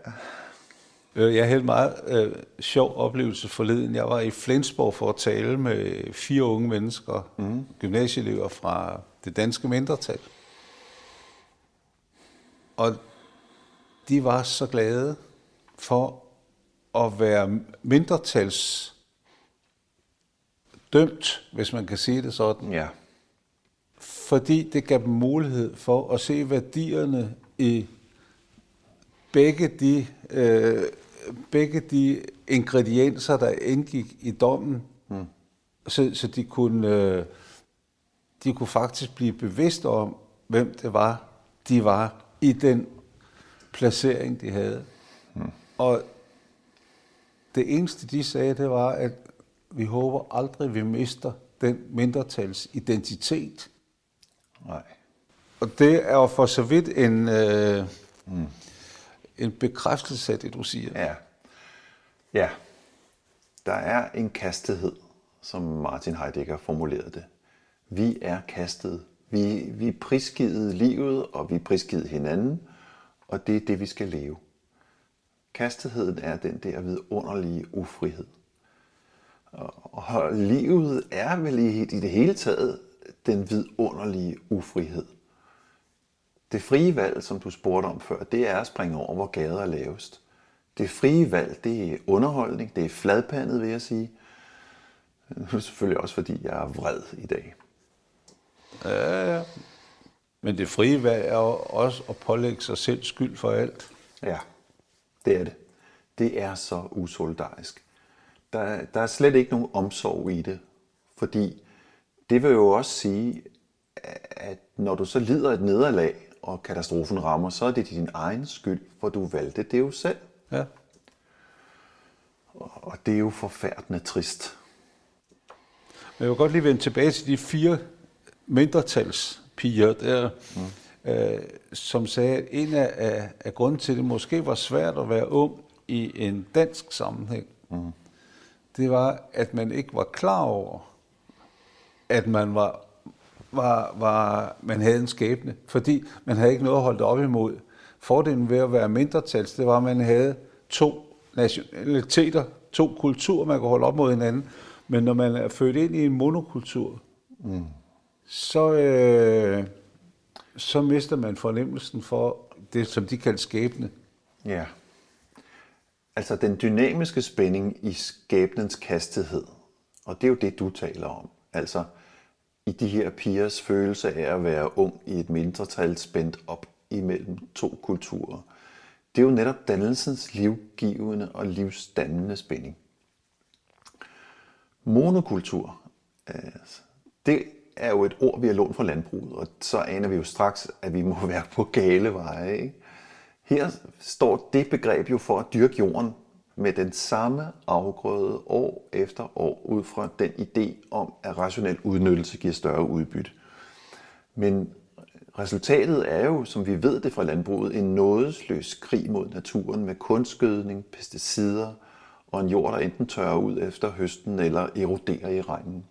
Øh, jeg havde en meget øh, sjov oplevelse forleden. Jeg var i Flensborg for at tale med fire unge mennesker, mm. gymnasieelever fra det danske mindretal. Og de var så glade for at være mindretals dømt, hvis man kan sige det sådan. Ja. Fordi det gav dem mulighed for at se værdierne i begge de øh, begge de ingredienser, der indgik i dommen, mm. så, så de kunne, øh, de kunne faktisk blive bevidste om, hvem det var, de var i den placering, de havde. Mm. Og det eneste, de sagde, det var, at vi håber aldrig, vi mister den mindretals identitet. Nej. Og det er jo for så vidt en, øh, mm en bekræftelse af det, du siger. Ja. Ja. Der er en kastethed, som Martin Heidegger formulerede det. Vi er kastet. Vi, vi er prisgivet livet, og vi er prisgivet hinanden, og det er det, vi skal leve. Kastigheden er den der vidunderlige ufrihed. Og livet er vel i, i det hele taget den vidunderlige ufrihed. Det frie valg, som du spurgte om før, det er at springe over, hvor gader er lavest. Det frie valg, det er underholdning, det er fladpandet, vil jeg sige. Det er selvfølgelig også, fordi jeg er vred i dag. Ja, ja. Men det frie valg er jo også at pålægge sig selv skyld for alt. Ja, det er det. Det er så usolidarisk. Der, der er slet ikke nogen omsorg i det, fordi det vil jo også sige, at når du så lider et nederlag, og katastrofen rammer, så er det din egen skyld, for du valgte det jo selv. Ja. Og det er jo forfærdende trist. Men jeg vil godt lige vende tilbage til de fire piger der, mm. øh, som sagde, at en af, af, af grunden til, at det måske var svært at være ung i en dansk sammenhæng, mm. det var, at man ikke var klar over, at man var var, var, man havde en skæbne, fordi man havde ikke noget at holde op imod. Fordelen ved at være mindretals, det var, at man havde to nationaliteter, to kulturer, man kunne holde op mod hinanden. Men når man er født ind i en monokultur, mm så, øh, så mister man fornemmelsen for det, som de kaldte skæbne. Ja. Altså den dynamiske spænding i skæbnens kastighed, og det er jo det, du taler om. Altså, i de her pigers følelse af at være ung i et mindretal spændt op imellem to kulturer. Det er jo netop dannelsens livgivende og livsdannende spænding. Monokultur, altså, det er jo et ord, vi har lånt fra landbruget, og så aner vi jo straks, at vi må være på gale veje. Ikke? Her står det begreb jo for at dyrke jorden med den samme afgrøde år efter år ud fra den idé om, at rationel udnyttelse giver større udbytte. Men resultatet er jo, som vi ved det fra landbruget, en nådesløs krig mod naturen med kunstgødning, pesticider og en jord, der enten tørrer ud efter høsten eller eroderer i regnen.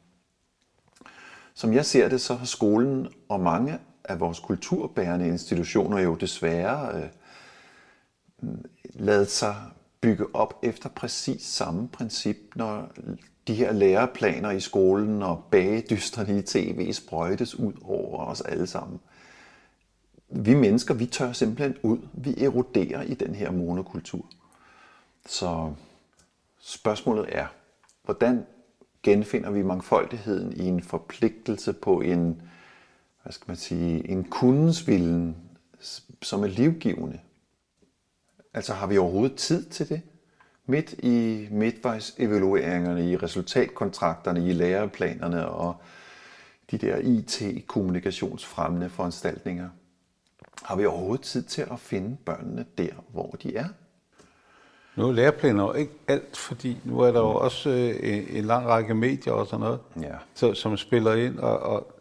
Som jeg ser det, så har skolen og mange af vores kulturbærende institutioner jo desværre øh, lavet sig bygge op efter præcis samme princip, når de her læreplaner i skolen og bagedysterne i tv sprøjtes ud over os alle sammen. Vi mennesker, vi tør simpelthen ud. Vi eroderer i den her monokultur. Så spørgsmålet er, hvordan genfinder vi mangfoldigheden i en forpligtelse på en, hvad skal man sige, en kundensvillen, som er livgivende, Altså har vi overhovedet tid til det? Midt i midtvejs evalueringerne, i resultatkontrakterne, i læreplanerne og de der IT-kommunikationsfremmende foranstaltninger. Har vi overhovedet tid til at finde børnene der, hvor de er? Nu er læreplaner ikke alt, fordi nu er der jo også øh, en, en lang række medier og sådan noget, ja. så, som spiller ind. Og, og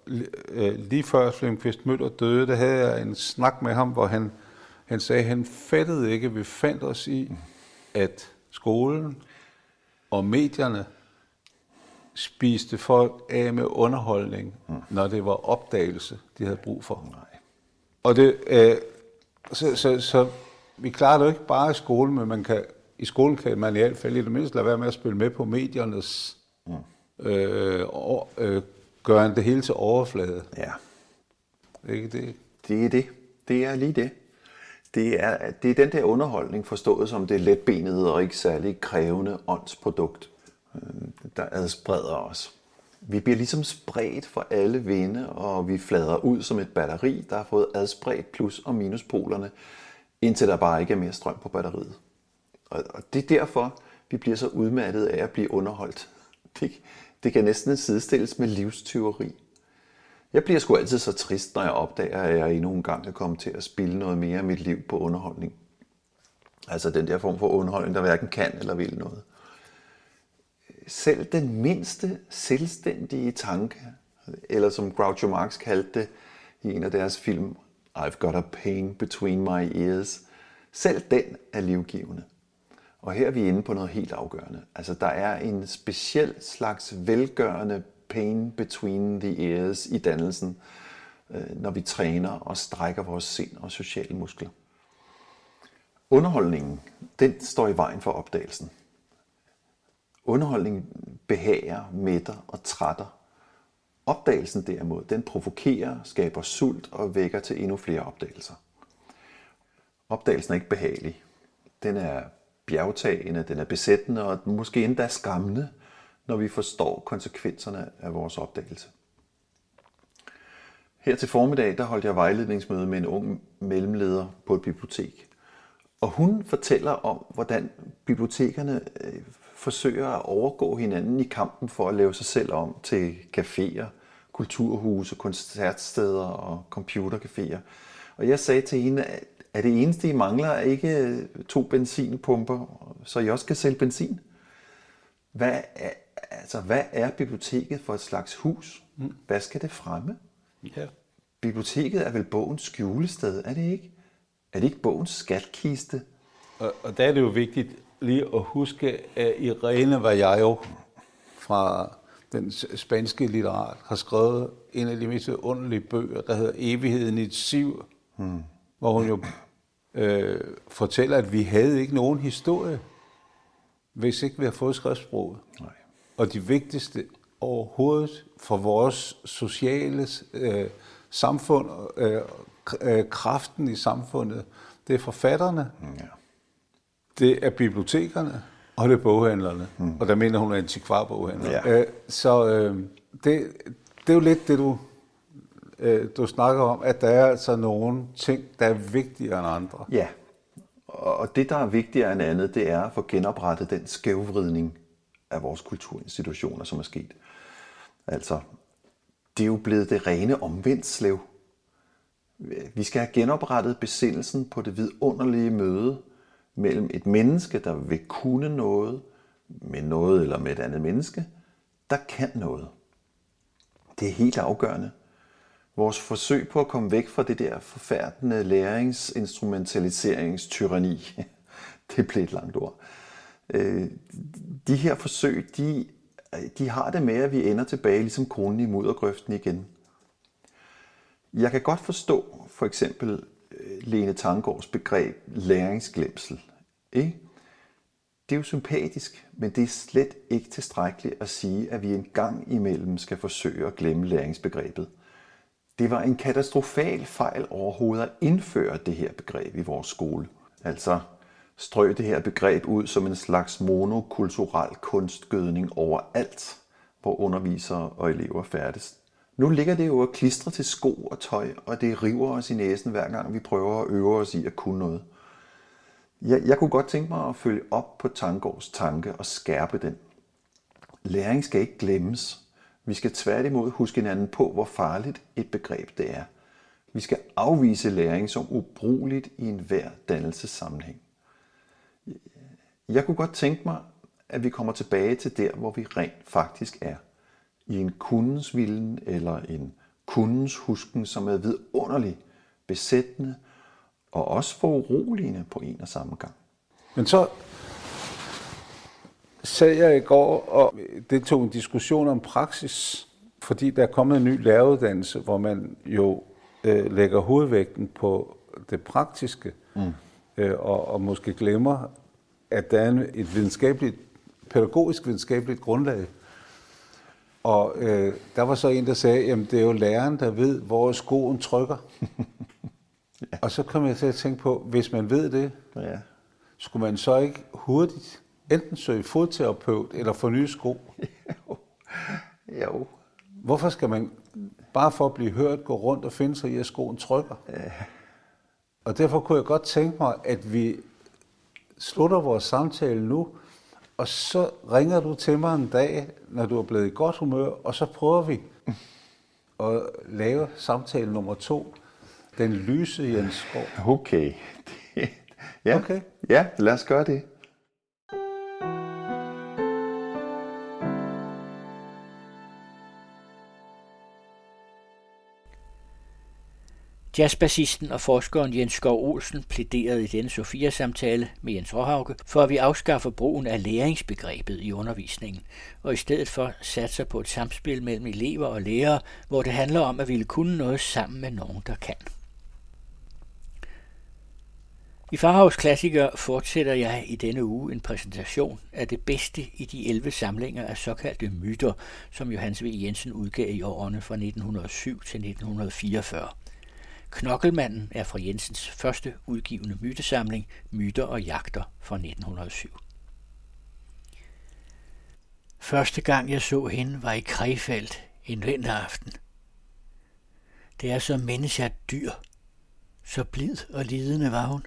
øh, lige før Flemming Møller døde, der havde jeg en snak med ham, hvor han han sagde, at han fattede ikke, at vi fandt os i, at skolen og medierne spiste folk af med underholdning, mm. når det var opdagelse, de havde brug for. Nej. Og det, øh, så, så, så vi klarer det jo ikke bare i skolen, men man kan, i skolen kan man i hvert fald i det mindste lade være med at spille med på mediernes mm. øh, og, øh, gøre det hele til overflade. Ja. Ikke det? Det er det. Det er lige det det er, det er den der underholdning forstået som det letbenede og ikke særlig krævende åndsprodukt, øh, der adspreder os. Vi bliver ligesom spredt for alle vinde, og vi flader ud som et batteri, der har fået adspredt plus- og minuspolerne, indtil der bare ikke er mere strøm på batteriet. Og det er derfor, vi bliver så udmattet af at blive underholdt. Det, det kan næsten sidestilles med livstyveri. Jeg bliver sgu altid så trist, når jeg opdager, at jeg endnu en gang er kommet til at spille noget mere af mit liv på underholdning. Altså den der form for underholdning, der hverken kan eller vil noget. Selv den mindste selvstændige tanke, eller som Groucho Marx kaldte det i en af deres film, I've got a pain between my ears, selv den er livgivende. Og her er vi inde på noget helt afgørende. Altså der er en speciel slags velgørende pain between the ears i dannelsen, øh, når vi træner og strækker vores sind og sociale muskler. Underholdningen, den står i vejen for opdagelsen. Underholdning behager, mætter og trætter. Opdagelsen derimod, den provokerer, skaber sult og vækker til endnu flere opdagelser. Opdagelsen er ikke behagelig. Den er bjergtagende, den er besættende og måske endda skræmmende, når vi forstår konsekvenserne af vores opdagelse. Her til formiddag, der holdt jeg vejledningsmøde med en ung mellemleder på et bibliotek. Og hun fortæller om, hvordan bibliotekerne øh, forsøger at overgå hinanden i kampen for at lave sig selv om til caféer, kulturhuse, koncertsteder og computercaféer. Og jeg sagde til hende, at det eneste, I mangler, er ikke to benzinpumper, så I også kan sælge benzin. Hvad er, altså, hvad er biblioteket for et slags hus? Hvad skal det fremme? Ja. Biblioteket er vel bogens skjulested, er det ikke? Er det ikke bogens skatkiste? Og, og der er det jo vigtigt lige at huske, at Irene Vallejo fra den spanske litterat har skrevet en af de mest underlige bøger, der hedder Evigheden i et siv, hmm. hvor hun jo øh, fortæller, at vi havde ikke nogen historie, hvis ikke vi har fået skriftsproget. Nej. Og de vigtigste overhovedet for vores sociale øh, samfund, øh, øh, kraften i samfundet, det er forfatterne, ja. det er bibliotekerne, og det er boghandlerne. Mm. Og der mener hun er antikvarboghandler. Ja. Øh, så øh, det, det er jo lidt det, du, øh, du snakker om, at der er altså nogle ting, der er vigtigere end andre. Ja, og det, der er vigtigere end andet, det er at få genoprettet den skævvridning af vores kulturinstitutioner, som er sket. Altså, det er jo blevet det rene omvendt slev. Vi skal have genoprettet besindelsen på det vidunderlige møde mellem et menneske, der vil kunne noget med noget eller med et andet menneske, der kan noget. Det er helt afgørende. Vores forsøg på at komme væk fra det der forfærdende læringsinstrumentaliseringstyranni, det blev et langt ord. Øh, de her forsøg, de, de har det med, at vi ender tilbage ligesom kronen i muddergrøften igen. Jeg kan godt forstå for eksempel øh, Lene Tangårds begreb læringsglemsel. Ikke? Det er jo sympatisk, men det er slet ikke tilstrækkeligt at sige, at vi en gang imellem skal forsøge at glemme læringsbegrebet. Det var en katastrofal fejl overhovedet at indføre det her begreb i vores skole. Altså strø det her begreb ud som en slags monokulturel kunstgødning overalt, hvor undervisere og elever færdes. Nu ligger det jo at klistre til sko og tøj, og det river os i næsen hver gang vi prøver at øve os i at kunne noget. Jeg, jeg kunne godt tænke mig at følge op på Tangårds tanke og skærpe den. Læring skal ikke glemmes. Vi skal tværtimod huske hinanden på, hvor farligt et begreb det er. Vi skal afvise læring som ubrugeligt i enhver dannelsessammenhæng. Jeg kunne godt tænke mig, at vi kommer tilbage til der, hvor vi rent faktisk er. I en kundens vilden eller en kundens husken, som er vidunderlig, besættende og også foruroligende på en og samme gang. Men så sad jeg i går og det tog en diskussion om praksis, fordi der er kommet en ny læreruddannelse, hvor man jo øh, lægger hovedvægten på det praktiske, mm. øh, og, og måske glemmer, at der er et videnskabeligt, pædagogisk videnskabeligt grundlag. Og øh, der var så en, der sagde, at det er jo læreren, der ved, hvor skoen trykker. ja. Og så kom jeg til at tænke på, hvis man ved det, ja. skulle man så ikke hurtigt enten søge fodterapeut eller få nye sko? jo. jo. Hvorfor skal man bare for at blive hørt gå rundt og finde sig i, at skoen trykker? Ja. Og derfor kunne jeg godt tænke mig, at vi slutter vores samtale nu, og så ringer du til mig en dag, når du er blevet i godt humør, og så prøver vi at lave samtale nummer to. Den lyse Jens Skov. Okay. ja. Okay. ja, lad os gøre det. Jazzbassisten og forskeren Jens Skov Olsen plæderede i denne Sofia-samtale med Jens Råhauke for, at vi afskaffer brugen af læringsbegrebet i undervisningen, og i stedet for satser på et samspil mellem elever og lærere, hvor det handler om at ville kunne noget sammen med nogen, der kan. I Farhavs Klassiker fortsætter jeg i denne uge en præsentation af det bedste i de 11 samlinger af såkaldte myter, som Johannes V. Jensen udgav i årene fra 1907 til 1944. Knokkelmanden er fra Jensens første udgivende mytesamling, Myter og jagter fra 1907. Første gang jeg så hende var i Krefeld en vinteraften. Det er så mennesket dyr. Så blid og lidende var hun,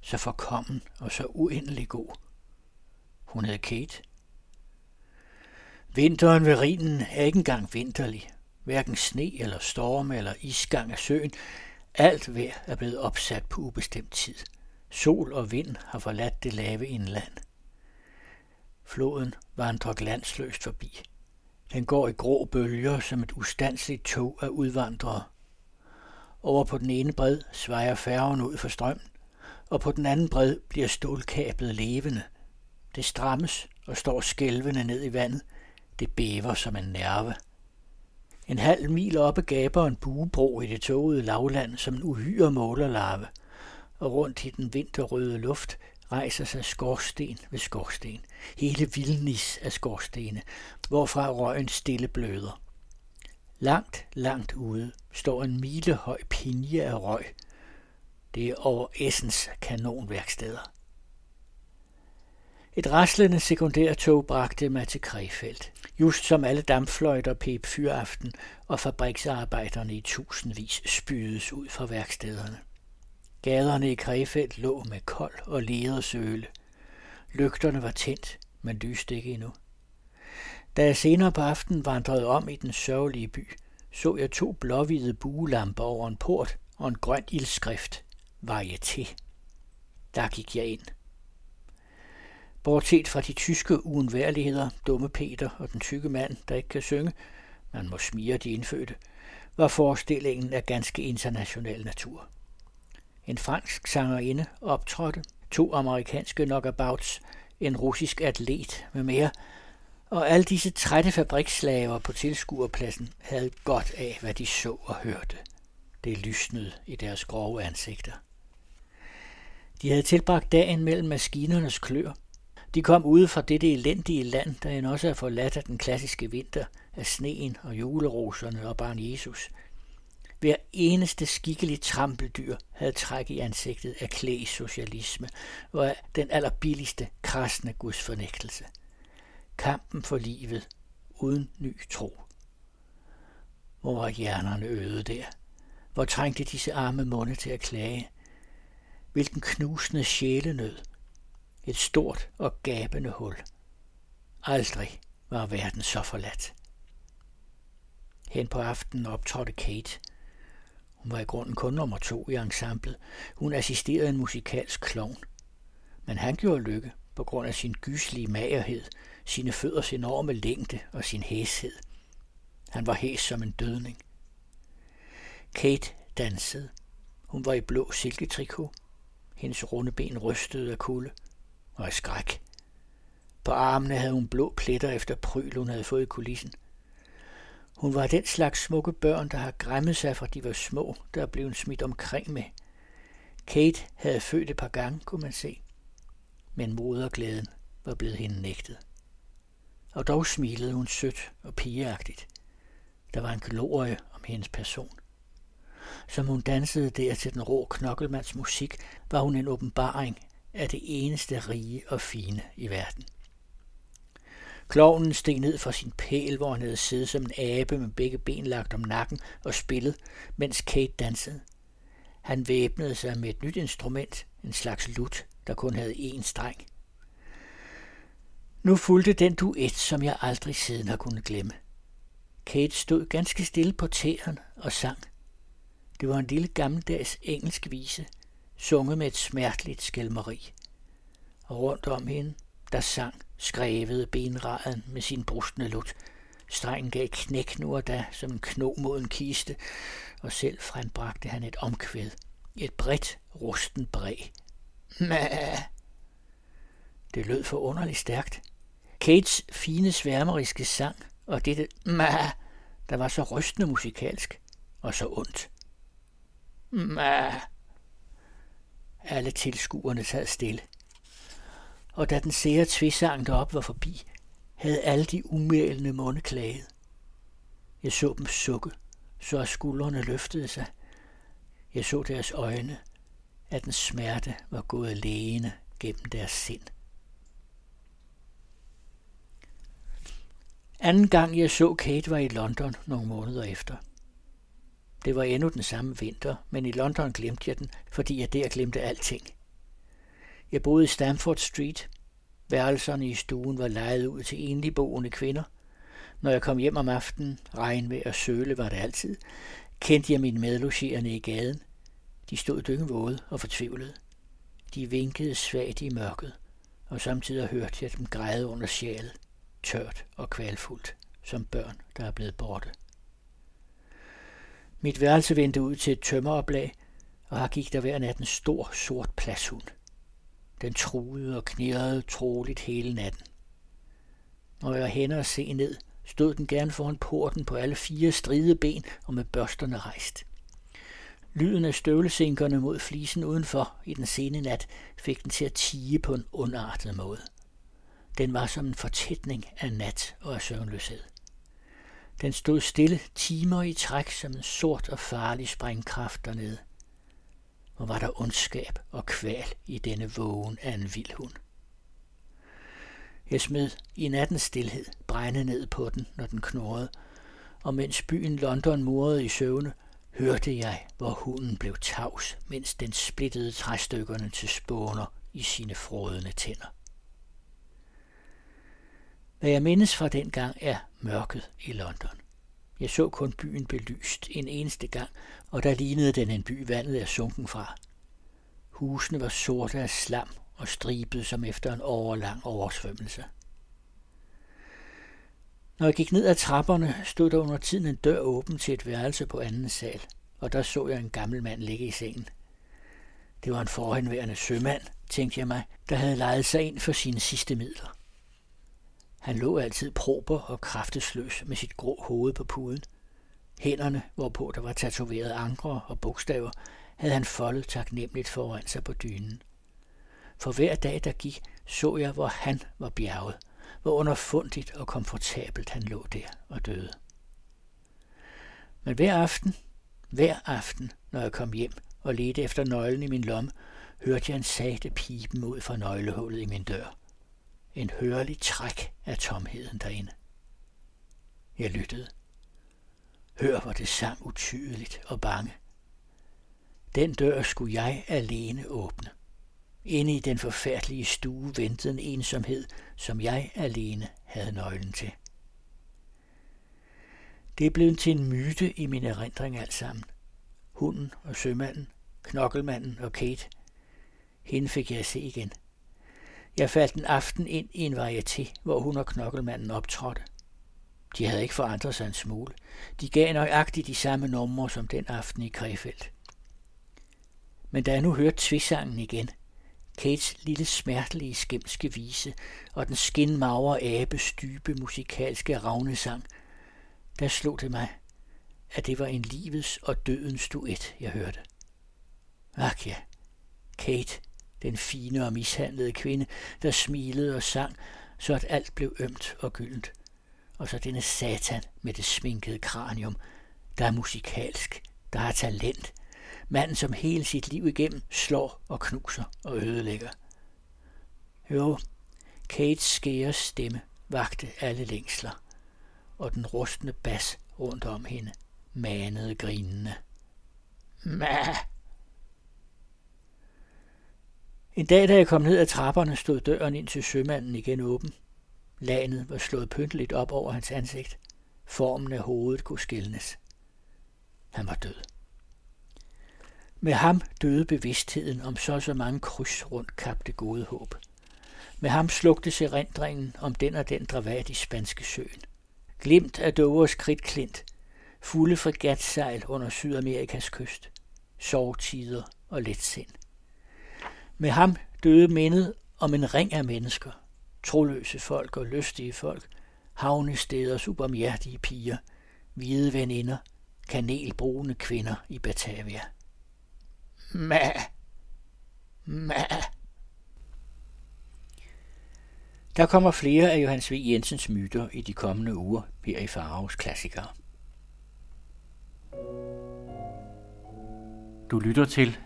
så forkommen og så uendelig god. Hun hed Kate. Vinteren ved Rhinen er ikke engang vinterlig. Hverken sne eller storm eller isgang af søen. Alt vejr er blevet opsat på ubestemt tid. Sol og vind har forladt det lave indland. Floden vandrer glansløst forbi. Den går i grå bølger som et ustandsligt tog af udvandrere. Over på den ene bred svejer færgen ud for strømmen, og på den anden bred bliver stålkablet levende. Det strammes og står skælvende ned i vandet. Det bæver som en nerve. En halv mil oppe gaber en buebro i det tågede lavland som en uhyre målerlarve, og rundt i den vinterrøde luft rejser sig skorsten ved skorsten. Hele vildnis af skorstene, hvorfra røgen stille bløder. Langt, langt ude står en milehøj pinje af røg. Det er over Essens kanonværksteder. Et raslende sekundærtog bragte mig til Krefeld, just som alle dampfløjter pep fyraften og fabriksarbejderne i tusindvis spydes ud fra værkstederne. Gaderne i Krefeld lå med kold og leder søle. Lygterne var tændt, men lyste ikke endnu. Da jeg senere på aftenen vandrede om i den sørgelige by, så jeg to blåhvide buelamper over en port og en grøn ildskrift. Varieté. Der gik jeg ind. Bortset fra de tyske uundværligheder, dumme Peter og den tykke mand, der ikke kan synge, man må smire de indfødte, var forestillingen af ganske international natur. En fransk sangerinde optrådte, to amerikanske knockabouts, en russisk atlet med mere, og alle disse trætte fabriksslaver på tilskuerpladsen havde godt af, hvad de så og hørte. Det lysnede i deres grove ansigter. De havde tilbragt dagen mellem maskinernes klør. De kom ude fra dette elendige land, der end også er forladt af den klassiske vinter, af sneen og juleroserne og barn Jesus. Hver eneste skikkelig trampeldyr havde træk i ansigtet af klæsocialisme og af den allerbilligste, krasne gudsfornægtelse. Kampen for livet uden ny tro. Hvor var hjernerne øde der? Hvor trængte disse arme munde til at klage? Hvilken knusende sjælenød. Et stort og gabende hul. Aldrig var verden så forladt. Hen på aftenen optrådte Kate. Hun var i grunden kun nummer to i ensemblet. Hun assisterede en musikalsk klovn. Men han gjorde lykke på grund af sin gyslige magerhed, sine fødders enorme længde og sin hæshed. Han var hæs som en dødning. Kate dansede. Hun var i blå silketrikot. Hendes runde ben rystede af kulde og af skræk. På armene havde hun blå pletter efter pryl, hun havde fået i kulissen. Hun var den slags smukke børn, der har græmmet sig fra de var små, der blev smidt omkring med. Kate havde født et par gange, kunne man se. Men moderglæden var blevet hende nægtet. Og dog smilede hun sødt og pigeagtigt. Der var en glorie om hendes person. Som hun dansede der til den rå knokkelmands musik, var hun en åbenbaring er det eneste rige og fine i verden. Klovnen steg ned fra sin pæl, hvor han havde siddet som en abe med begge ben lagt om nakken og spillet, mens Kate dansede. Han væbnede sig med et nyt instrument, en slags lut, der kun havde én streng. Nu fulgte den duet, som jeg aldrig siden har kunnet glemme. Kate stod ganske stille på tæerne og sang. Det var en lille gammeldags engelsk vise, sunget med et smerteligt skælmeri. Og rundt om hende, der sang, skrævede benraden med sin brustne lut. Strengen gav knæk nu og da som en kno mod en kiste, og selv frembragte han et omkvæd. Et bredt, rusten bræ. Mæh! Det lød for underligt stærkt. Kates fine sværmeriske sang, og dette mæh, der var så rystende musikalsk og så ondt. Mæh! Alle tilskuerne sad stille. Og da den sære tvisang deroppe var forbi, havde alle de umælende munde klaget. Jeg så dem sukke, så skuldrene løftede sig. Jeg så deres øjne, at den smerte var gået alene gennem deres sind. Anden gang jeg så Kate var i London nogle måneder efter. Det var endnu den samme vinter, men i London glemte jeg den, fordi jeg der glemte alting. Jeg boede i Stamford Street. Værelserne i stuen var lejet ud til enlige boende kvinder. Når jeg kom hjem om aftenen, regnvejr og søle var det altid, kendte jeg mine medlogerende i gaden. De stod dyngvåde og fortvivlede. De vinkede svagt i mørket, og samtidig hørte jeg dem græde under sjælet, tørt og kvalfuldt, som børn, der er blevet borte. Mit værelse vendte ud til et tømmeroplag, og her gik der hver nat en stor, sort plashund. Den truede og knirrede troligt hele natten. Når jeg var henne og se ned, stod den gerne foran porten på alle fire stride ben og med børsterne rejst. Lyden af støvlesinkerne mod flisen udenfor i den sene nat fik den til at tige på en ondartet måde. Den var som en fortætning af nat og af søvnløshed. Den stod stille timer i træk som en sort og farlig sprængkraft dernede. Hvor var der ondskab og kval i denne vågen af en vild hund. Jeg smed i nattens stillhed brænde ned på den, når den knurrede, og mens byen London murede i søvne, hørte jeg, hvor hunden blev tavs, mens den splittede træstykkerne til spåner i sine frodende tænder. Hvad jeg mindes fra den gang er mørket i London. Jeg så kun byen belyst en eneste gang, og der lignede den en by, vandet er sunken fra. Husene var sorte af slam og stribet som efter en overlang oversvømmelse. Når jeg gik ned ad trapperne, stod der under tiden en dør åben til et værelse på anden sal, og der så jeg en gammel mand ligge i sengen. Det var en forhenværende sømand, tænkte jeg mig, der havde lejet sig ind for sine sidste midler. Han lå altid prober og kraftesløs med sit grå hoved på puden. Hænderne, hvorpå der var tatoveret ankre og bogstaver, havde han foldet taknemmeligt foran sig på dynen. For hver dag, der gik, så jeg, hvor han var bjerget, hvor underfundigt og komfortabelt han lå der og døde. Men hver aften, hver aften, når jeg kom hjem og ledte efter nøglen i min lomme, hørte jeg en sagte pipen ud fra nøglehullet i min dør. En hørlig træk af tomheden derinde. Jeg lyttede. Hør, hvor det sang utydeligt og bange. Den dør skulle jeg alene åbne. Inde i den forfærdelige stue ventede en ensomhed, som jeg alene havde nøglen til. Det blev til en myte i min erindring alt sammen. Hunden og sømanden, knokkelmanden og Kate. Hende fik jeg at se igen. Jeg faldt en aften ind i en varieté, hvor hun og knokkelmanden optrådte. De havde ikke forandret sig en smule. De gav nøjagtigt de samme numre som den aften i Krefeldt. Men da jeg nu hørte tvisangen igen, Kates lille smertelige skæmske vise og den skinmagre abes dybe musikalske ravnesang, der slog det mig, at det var en livets og dødens duet, jeg hørte. Ak ja, Kate, den fine og mishandlede kvinde, der smilede og sang, så at alt blev ømt og gyldent. Og så denne satan med det sminkede kranium, der er musikalsk, der har talent, Manden, som hele sit liv igennem slår og knuser og ødelægger. Jo, Kates skære stemme vagte alle længsler, og den rustne bas rundt om hende manede grinende. Mæh! En dag, da jeg kom ned ad trapperne, stod døren ind til sømanden igen åben. Lanet var slået pynteligt op over hans ansigt. Formen af hovedet kunne skilnes. Han var død. Med ham døde bevidstheden om så så mange kryds rundt kapte gode håb. Med ham slugte erindringen om den og den dravat i spanske søen. Glimt af Dovers kridtklint, fulde fregatsejl under Sydamerikas kyst, sovtider og letsind. Med ham døde mindet om en ring af mennesker, troløse folk og lystige folk, havnesteders ubarmhjertige piger, hvide veninder, kanelbrune kvinder i Batavia. Ma. Ma. Der kommer flere af Johannes V. Jensens myter i de kommende uger her i Faros Klassikere. Du lytter til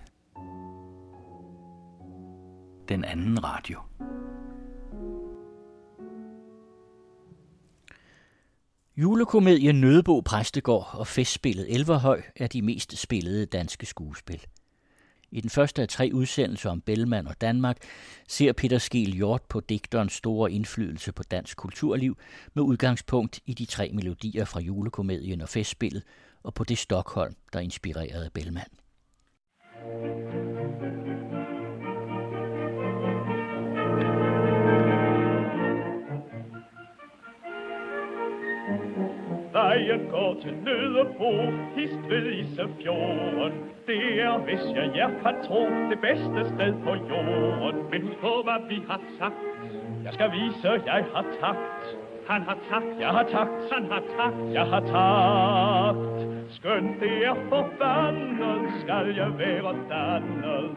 den anden radio. Julekomedien Nødebo Præstegård og festspillet Elverhøj er de mest spillede danske skuespil. I den første af tre udsendelser om Bellman og Danmark ser Peter Skel Hjort på digterens store indflydelse på dansk kulturliv med udgangspunkt i de tre melodier fra julekomedien og festspillet og på det Stockholm, der inspirerede Bellman. Vejen går til Nødebo, hist ved Isefjorden. Det er, hvis jeg jer kan tro, det bedste sted på jorden. Men husk på, hvad vi har sagt. Jeg skal vise, jeg har takt. Han har takt, jeg har takt, han har takt, jeg har takt. Skønt det er forbandet, skal jeg være dannet.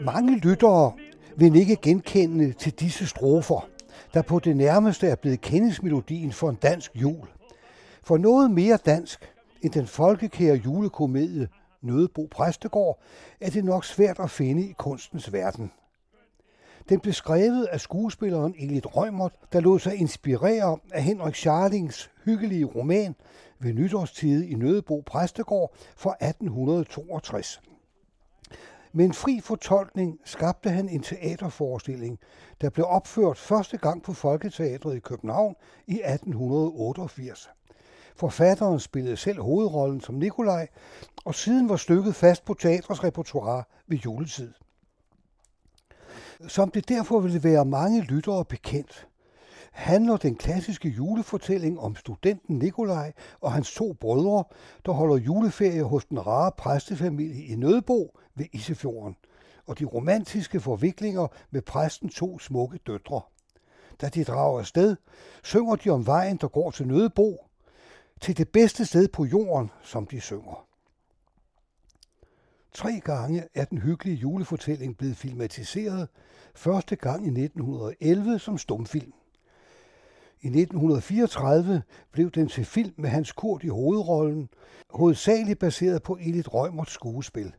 Mange lyttere vil ikke genkende til disse strofer – der på det nærmeste er blevet kendelsmelodien for en dansk jul. For noget mere dansk end den folkekære julekomedie Nødebo Præstegård er det nok svært at finde i kunstens verden. Den blev skrevet af skuespilleren Elit Rømert, der lod sig inspirere af Henrik Charlings hyggelige roman ved nytårstid i Nødebo Præstegård fra 1862. Med en fri fortolkning skabte han en teaterforestilling, der blev opført første gang på Folketeatret i København i 1888. Forfatteren spillede selv hovedrollen som Nikolaj, og siden var stykket fast på teatrets repertoire ved juletid. Som det derfor ville være mange lyttere bekendt, handler den klassiske julefortælling om studenten Nikolaj og hans to brødre, der holder juleferie hos den rare præstefamilie i Nødbo ved Isefjorden, og de romantiske forviklinger med præsten to smukke døtre. Da de drager afsted, synger de om vejen, der går til Nødebo, til det bedste sted på jorden, som de synger. Tre gange er den hyggelige julefortælling blevet filmatiseret, første gang i 1911 som stumfilm. I 1934 blev den til film med Hans Kurt i hovedrollen, hovedsageligt baseret på Elit Rømerts skuespil.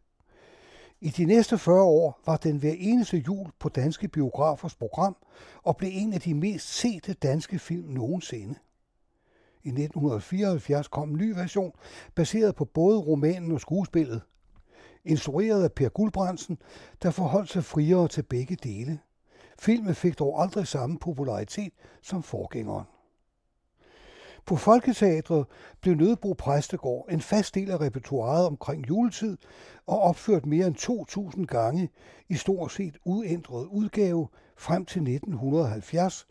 I de næste 40 år var den hver eneste jul på danske biografers program og blev en af de mest sete danske film nogensinde. I 1974 kom en ny version, baseret på både romanen og skuespillet. Instrueret af Per Guldbrandsen, der forholdt sig friere til begge dele. Filmen fik dog aldrig samme popularitet som forgængeren. På Folketeatret blev Nødebro Præstegård en fast del af repertoireet omkring juletid og opført mere end 2.000 gange i stort set uændret udgave frem til 1970,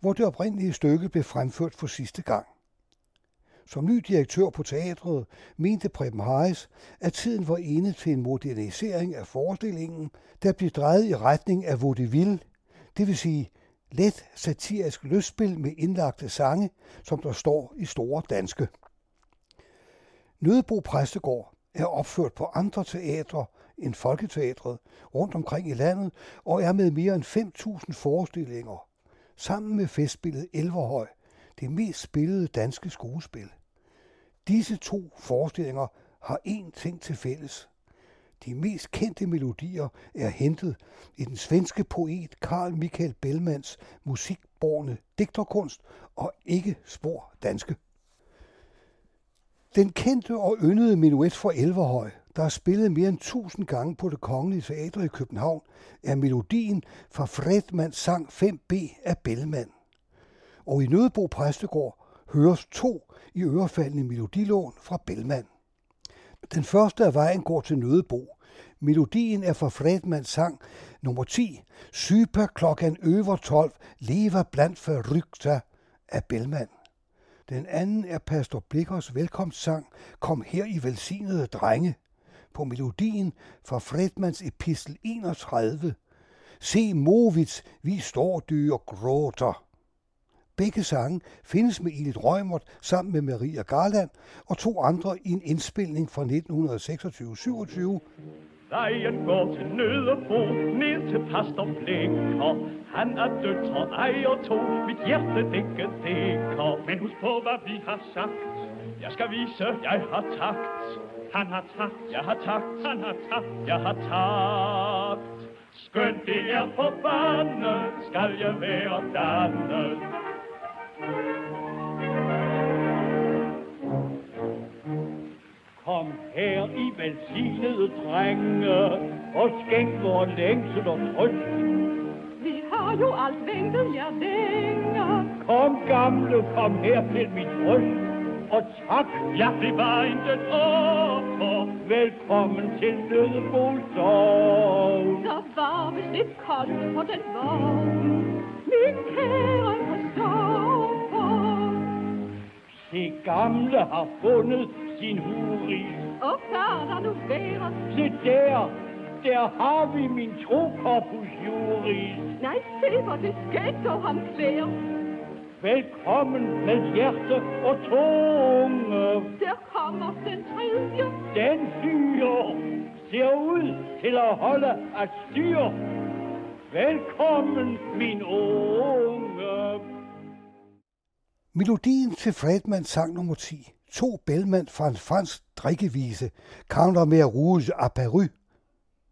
hvor det oprindelige stykke blev fremført for sidste gang. Som ny direktør på teatret mente Preben Harris, at tiden var inde til en modernisering af forestillingen, der blev drejet i retning af vaudeville det vil sige let satirisk lystspil med indlagte sange, som der står i store danske. Nødebo Præstegård er opført på andre teatre end Folketeatret rundt omkring i landet og er med mere end 5.000 forestillinger, sammen med festspillet Elverhøj, det mest spillede danske skuespil. Disse to forestillinger har én ting til fælles. De mest kendte melodier er hentet i den svenske poet Carl Michael Bellmans musikborne digterkunst og ikke spor danske. Den kendte og yndede minuet for Elverhøj, der er spillet mere end 1000 gange på det kongelige teater i København, er melodien fra Fredmans sang 5B af Bellman. Og i Nødebo Præstegård høres to i ørefaldende melodilån fra Bellman. Den første af vejen går til Nødebo. Melodien er fra Fredmans sang nummer 10, Syper klokken øver 12, lever blandt forrygta af Bellman. Den anden er Pastor Blikkers velkomstsang, Kom her i velsignede drenge, på melodien fra Fredmans epistel 31, Se Movits, vi står dyr gråter. Begge sange findes med Edith Rømert sammen med Maria Garland og to andre i en indspilning fra 1926-27. Vejen går til Nødebo, ned til pastor Blikker. Han er døtre, ejer to, mit hjerte dække dækker. Men husk på, hvad vi har sagt. Jeg skal vise, jeg har takt. Han har takt, jeg har takt, han har takt, jeg har takt. Skønt det er forbandet, skal jeg være dannet. Kom her i velsignede drenge, og skænk vor længsel og trøst. Vi har jo alt ventet jer længe. Kom gamle, kom her til mit bryst. Og tak, ja, det var intet. Velkommen til Nødebol Sov. Der var vist lidt koldt på den vogn, min kære forstår. Se gamle har fundet sin huris. Og før der nu være. Se der, der har vi min trokorpus juris. Nej, se hvor det skægt dog ham klæder. Velkommen med hjerte og tunge. Der kommer den tredje. Den fyr ser ud til at holde at styr. Velkommen, min unge. Melodien til Fredmans sang nummer 10, to Bellman fra en fransk drikkevise, Counter med mer à Paris,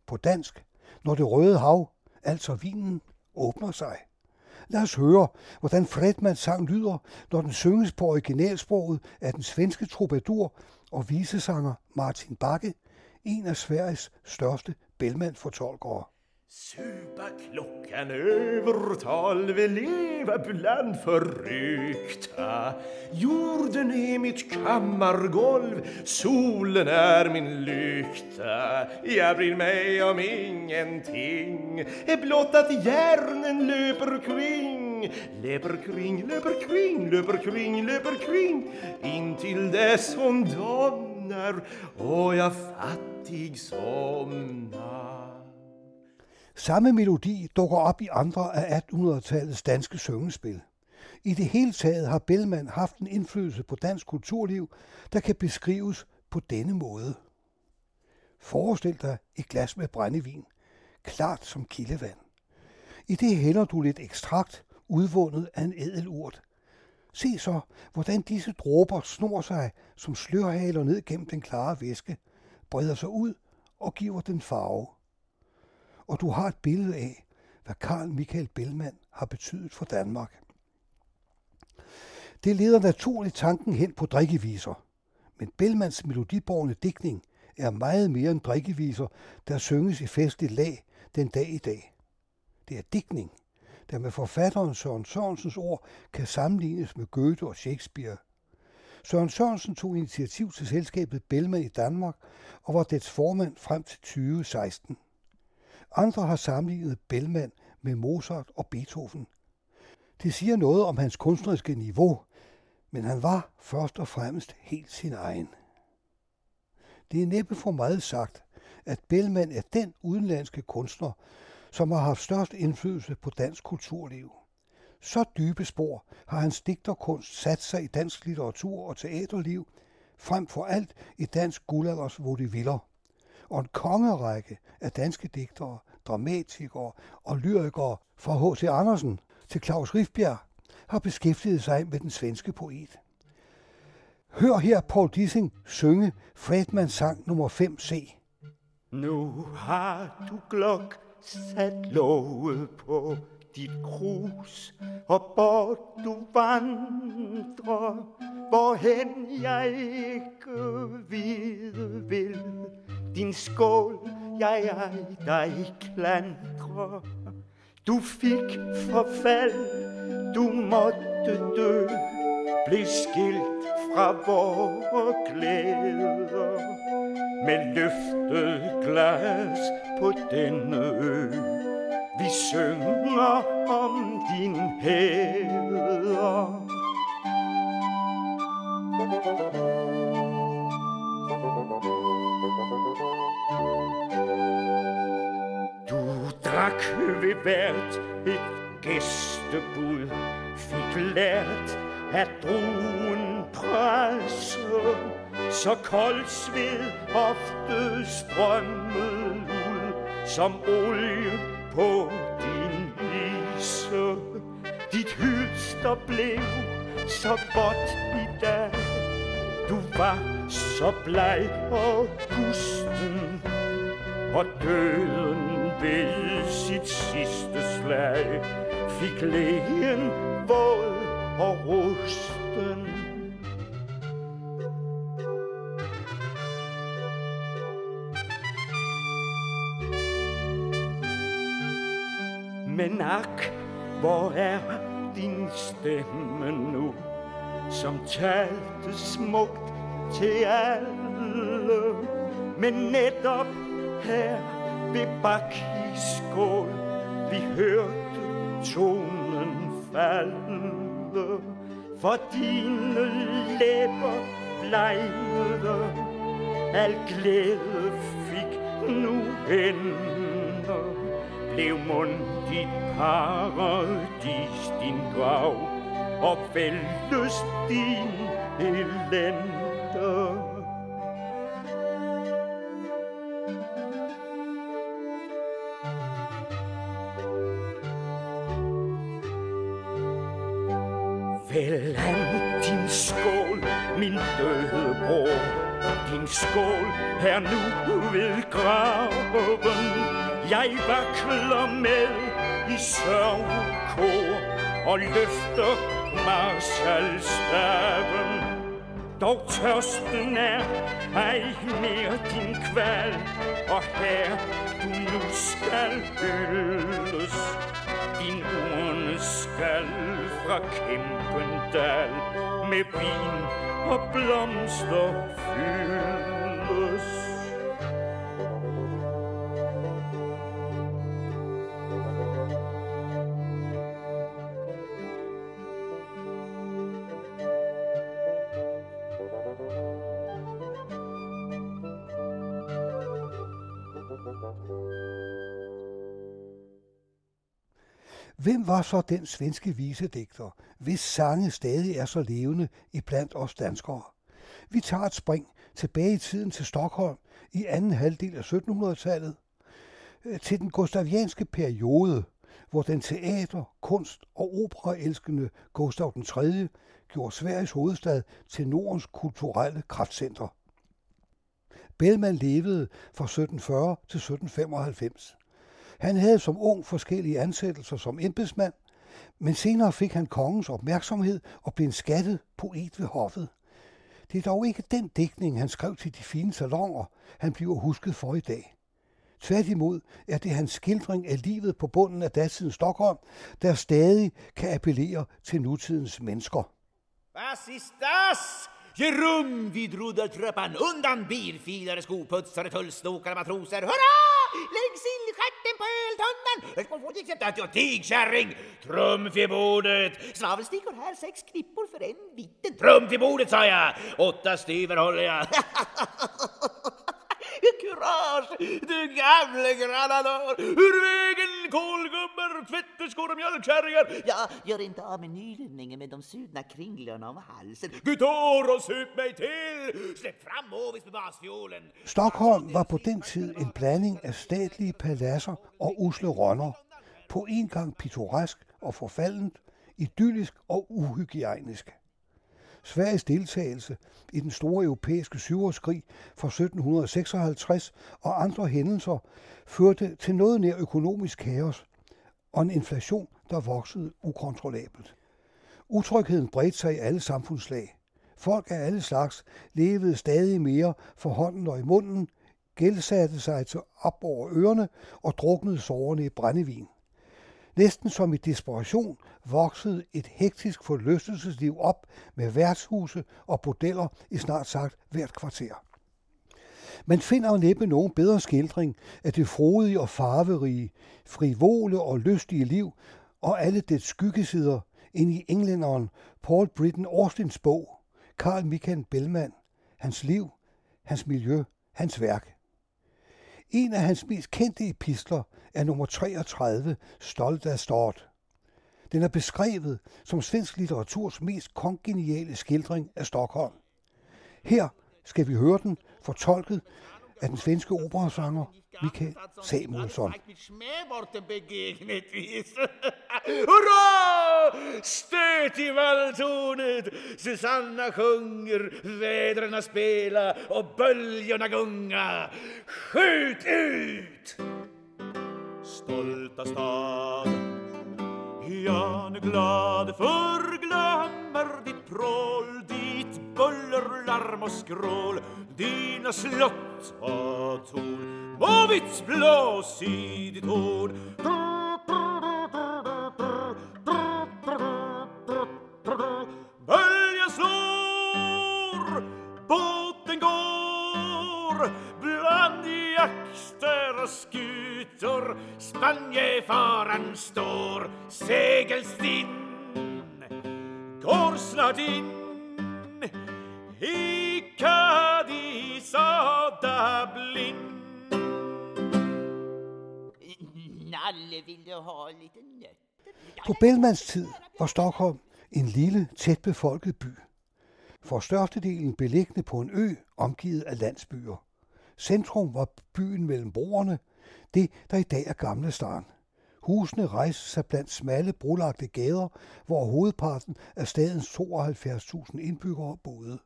på dansk, når det røde hav, altså vinen, åbner sig. Lad os høre, hvordan Fredmans sang lyder, når den synges på originalsproget af den svenske troubadour og visesanger Martin Bakke, en af Sveriges største Bellman-fortolkere. Supa klockan över tolv, leva bland förryckta. Jorden är mitt kammargolv, solen är min lykta. Jag bryr mig om ingenting, blott att hjärnen löper kring. Löper kring, löper kring, löper kring, löper kring, intill dess hon domnar och jag fattig somnar. Samme melodi dukker op i andre af 1800-tallets danske syngespil. I det hele taget har Bellman haft en indflydelse på dansk kulturliv, der kan beskrives på denne måde. Forestil dig et glas med brændevin, klart som kildevand. I det hælder du lidt ekstrakt, udvundet af en edelurt. Se så, hvordan disse dråber snor sig som slørhaler ned gennem den klare væske, breder sig ud og giver den farve og du har et billede af, hvad Karl Michael Bellman har betydet for Danmark. Det leder naturligt tanken hen på drikkeviser, men Bellmans melodiborgne digtning er meget mere end drikkeviser, der synges i festligt lag den dag i dag. Det er digtning, der med forfatteren Søren Sørensens ord kan sammenlignes med Goethe og Shakespeare. Søren Sørensen tog initiativ til selskabet Bellman i Danmark og var dets formand frem til 2016. Andre har sammenlignet Bellman med Mozart og Beethoven. Det siger noget om hans kunstneriske niveau, men han var først og fremmest helt sin egen. Det er næppe for meget sagt, at Bellman er den udenlandske kunstner, som har haft størst indflydelse på dansk kulturliv. Så dybe spor har hans digterkunst sat sig i dansk litteratur og teaterliv, frem for alt i dansk guldalders vaudeviller og en kongerække af danske digtere, dramatikere og lyrikere fra H.C. Andersen til Claus Rifbjerg har beskæftiget sig med den svenske poet. Hør her Paul Dissing synge Fredmans sang nummer 5c. Nu har du glok sat låget på dit krus, og bort du vandrer, hvorhen jeg ikke vide vil. Din skål, jeg ej dig klandrer. Du fik forfald, du måtte dø, blev skilt fra vore glæder. Med løftet glas på denne ø, vi synger om din hæder. Du ved hvert et gæstebud, fik lært at druen presser, så kold sved ofte strømmede ud, som olie på din ise. Dit hylster blev så godt i dag, du var så bleg og gusten, og døden bælge sit sidste slag Fik lægen våd og rusten Men ak, hvor er din stemme nu, som talte smukt til alle? Men netop her ved Bakkiskål, vi hørte tonen falde. For dine læber blegnede, al glæde fik nu ende. Blev mund dit paradis din grav, og væltes din elende. Vel an din skål, min døde bror. Din skål er nu ved graven. Jeg vakler med i sørgekor og løfter marshalstaven. Dog tørsten er ej mere din kval, og her du nu skal hyldes. Din urne skal fra Kæmpendal med vin og blomster fyldes. Hvem var så den svenske visedigter, hvis sange stadig er så levende i blandt os danskere? Vi tager et spring tilbage i tiden til Stockholm i anden halvdel af 1700-tallet, øh, til den gustavianske periode, hvor den teater, kunst og operaelskende Gustav den 3. gjorde Sveriges hovedstad til Nordens kulturelle kraftcenter. Bellman levede fra 1740 til 1795. Han havde som ung forskellige ansættelser som embedsmand, men senere fik han kongens opmærksomhed og blev en skattet poet ved hoffet. Det er dog ikke den digtning, han skrev til de fine salonger, han bliver husket for i dag. Tværtimod er det hans skildring af livet på bunden af datidens Stockholm, der stadig kan appellere til nutidens mennesker. Was ist das? Ge rum vid rodertrappan, undan bilfilare, skoputsare, tullstokare, matroser. Hurra! Lägg sillstjärten på öltunnan! Tigkärring! Trumf i bordet! Svavelstickor här, sex knippor för en liten. Trumf i bordet, sa jag! Åtta styver håller jag. Kurage, du gamle granador! Ur vägen, kolgubbar, tvätterskor och mjölkkärringar! Ja, gör inte av med nylänningen med de sudna kringlorna om halsen. Guitar och sup mig till! Släpp fram Åvis med basfiolen! Stockholm var på den tid en blanding af statlige paladser og usle rønner. På en gang pittoresk og forfaldent, idyllisk og uhygiejnisk. Sveriges deltagelse i den store europæiske syvårskrig fra 1756 og andre hændelser førte til noget nær økonomisk kaos og en inflation, der voksede ukontrollabelt. Utrygheden bredte sig i alle samfundslag. Folk af alle slags levede stadig mere for hånden og i munden, gældsatte sig til op over ørerne og druknede sårene i brændevin. Næsten som i desperation voksede et hektisk forlystelsesliv op med værtshuse og bordeller i snart sagt hvert kvarter. Man finder jo næppe nogen bedre skildring af det frodige og farverige, frivole og lystige liv og alle dets skyggesider end i englænderen Paul Britton Austins bog, Karl Michael Bellman, hans liv, hans miljø, hans værk. En af hans mest kendte epistler er nummer 33, Stolt af Stort. Den er beskrevet som svensk litteraturs mest kongeniale skildring af Stockholm. Her skal vi høre den fortolket af den svenske operasanger Mikael Samuelsson. Begegnet vis. Hurra! Stöt i valltornet! Susanna sjunger, vädren spela och böljorna gunga. Skjut ut! Stolta stad Jan glad för glömmer ditt prål, ditt buller, larm och skrål, dina slott och torn. Må vitt blås i ditt horn. Böljan slår, båten går bland jakter och skur skutor Spanjefaran står segelstinn går snart in i Cadiz Dublin Nalle, vill du ha lite nötter? På Bellmans tid var Stockholm en lille, tæt befolket by. For størstedelen beliggende på en ø, omgivet af landsbyer. Centrum var byen mellem broerne, det der i dag er Gamle Starn. Husene rejser sig blandt smalle, brolagte gader, hvor hovedparten af stadens 72.000 indbyggere boede.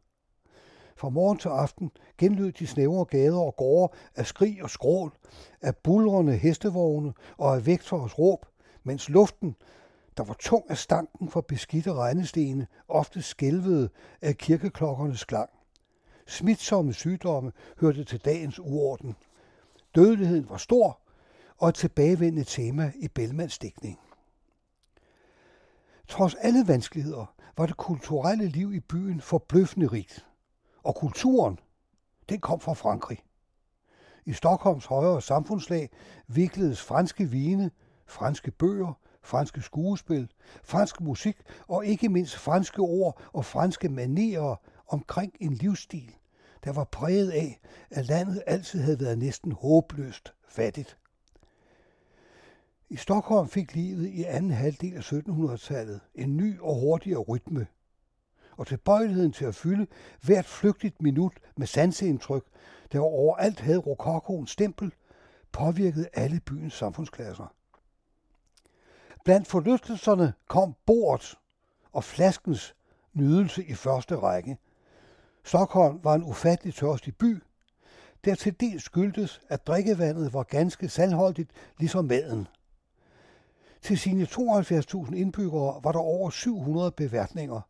Fra morgen til aften genlød de snævre gader og gårde af skrig og skrål, af bulrende hestevogne og af vægters råb, mens luften, der var tung af stanken fra beskidte regnestene, ofte skælvede af kirkeklokkernes klang. Smitsomme sygdomme hørte til dagens uorden. Dødeligheden var stor og et tilbagevendende tema i Bellmans dækning. Trods alle vanskeligheder var det kulturelle liv i byen forbløffende rigt. Og kulturen, den kom fra Frankrig. I Stockholms højere samfundslag vikledes franske vine, franske bøger, franske skuespil, fransk musik og ikke mindst franske ord og franske manerer omkring en livsstil, der var præget af, at landet altid havde været næsten håbløst fattigt. I Stockholm fik livet i anden halvdel af 1700-tallet en ny og hurtigere rytme, og tilbøjeligheden til at fylde hvert flygtigt minut med sanseindtryk, der overalt havde rokokoens stempel, påvirkede alle byens samfundsklasser. Blandt forlystelserne kom bordet og flaskens nydelse i første række. Stockholm var en ufattelig tørstig by, der til dels skyldtes, at drikkevandet var ganske saltholdigt, ligesom maden. Til sine 72.000 indbyggere var der over 700 beværtninger.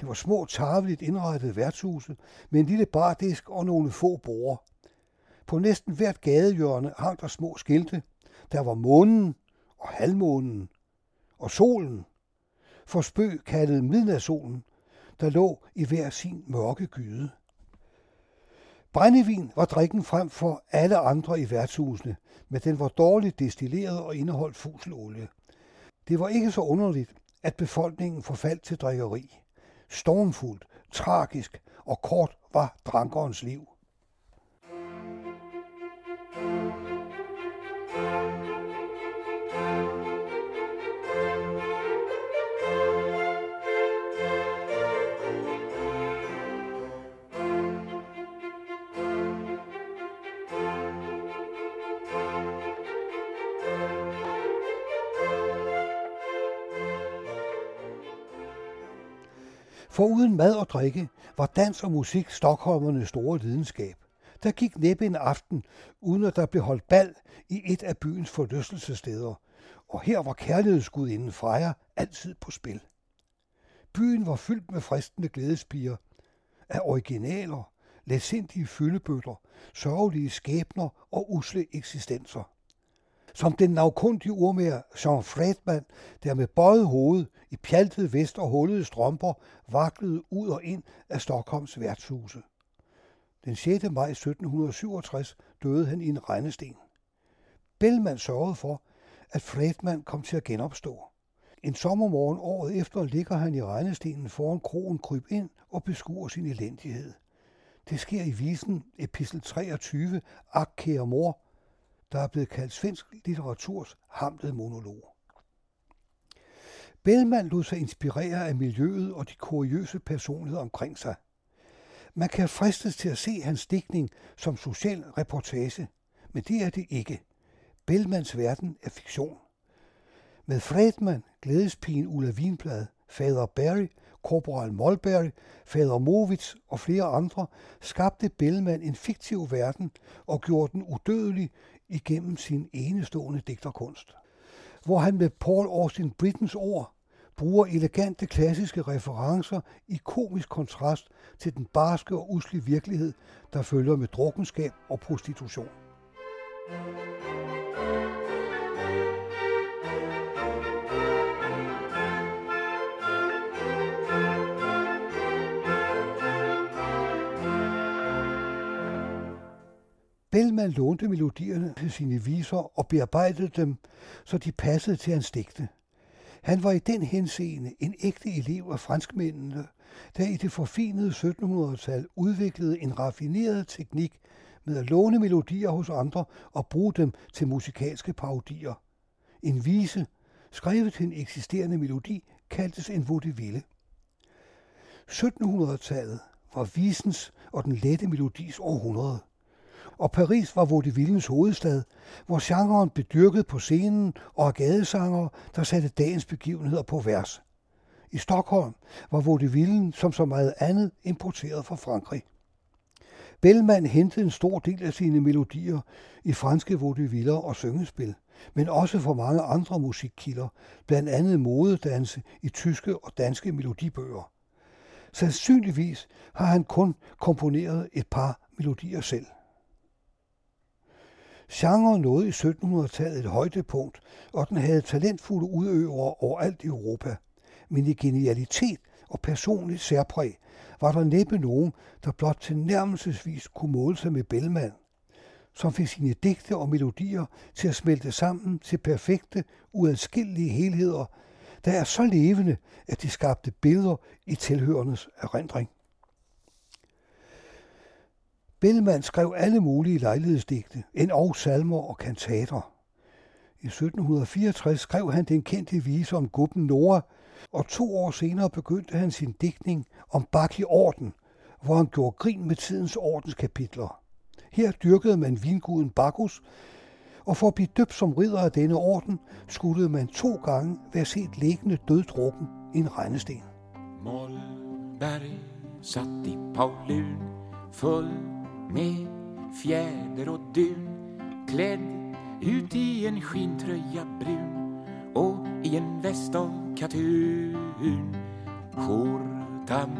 Det var små, tarveligt indrettede værtshuse med en lille bardisk og nogle få borde. På næsten hvert gadehjørne hang der små skilte. Der var månen og halvmånen og solen, for spøg kaldet midnatssolen der lå i hver sin mørke gyde. Brændevin var drikken frem for alle andre i værtshusene, men den var dårligt destilleret og indeholdt fuselolie. Det var ikke så underligt, at befolkningen forfaldt til drikkeri. Stormfuldt, tragisk og kort var drankerens liv. For uden mad og drikke var dans og musik Stockholmernes store lidenskab. Der gik næppe en aften, uden at der blev holdt bal i et af byens forlystelsesteder, og her var kærlighedsgudinden Freja altid på spil. Byen var fyldt med fristende glædespiger, af originaler, letsindige fyldebøtter, sørgelige skæbner og usle eksistenser som den navkundige urmager Jean Fredman, der med bøjet hoved i pjaltet vest og hullede strømper vaklede ud og ind af Stockholms værtshuse. Den 6. maj 1767 døde han i en regnesten. Bellman sørgede for, at Fredman kom til at genopstå. En sommermorgen året efter ligger han i regnestenen foran krogen kryb ind og beskuer sin elendighed. Det sker i visen epistel 23, Ak kære mor, der er blevet kaldt svensk litteraturs hamlet monolog. Bellman lod sig inspirere af miljøet og de kuriøse personligheder omkring sig. Man kan fristes til at se hans digtning som social reportage, men det er det ikke. Bellmans verden er fiktion. Med Fredman, glædespigen Ulla Vinblad, fader Barry, korporal Molberg, fader Movitz og flere andre skabte Bellman en fiktiv verden og gjorde den udødelig igennem sin enestående digterkunst, hvor han med Paul Austin Brittens ord bruger elegante klassiske referencer i komisk kontrast til den barske og usle virkelighed, der følger med drukkenskab og prostitution. Bellman lånte melodierne til sine viser og bearbejdede dem, så de passede til hans digte. Han var i den henseende en ægte elev af franskmændene, der i det forfinede 1700-tal udviklede en raffineret teknik med at låne melodier hos andre og bruge dem til musikalske parodier. En vise, skrevet til en eksisterende melodi, kaldtes en vaudeville. 1700-tallet var visens og den lette melodis århundrede. Og Paris var vaudevillens hovedstad, hvor genren blev dyrket på scenen og af gadesangere, der satte dagens begivenheder på vers. I Stockholm var vaudevillen som så meget andet importeret fra Frankrig. Bellman hentede en stor del af sine melodier i franske vaudeviller og syngespil, men også for mange andre musikkilder, blandt andet modedanse i tyske og danske melodibøger. Sandsynligvis har han kun komponeret et par melodier selv. Genre nåede i 1700-tallet et højdepunkt, og den havde talentfulde udøvere overalt i Europa. Men i genialitet og personligt særpræg var der næppe nogen, der blot tilnærmelsesvis kunne måle sig med Bellman, som fik sine digte og melodier til at smelte sammen til perfekte, uadskillelige helheder, der er så levende, at de skabte billeder i tilhørendes erindring. Bellman skrev alle mulige lejlighedsdigte, en og salmer og kantater. I 1764 skrev han den kendte vise om gubben Nora, og to år senere begyndte han sin digtning om Bak i orden, hvor han gjorde grin med tidens ordenskapitler. Her dyrkede man vinguden Bacchus, og for at blive døbt som ridder af denne orden, skulle man to gange være set liggende døddrukken i en regnesten. Målberg satt i Paulun, full med fjäder och dun, klädd ut i en skintröja brun och i en väst av katun. Skjortan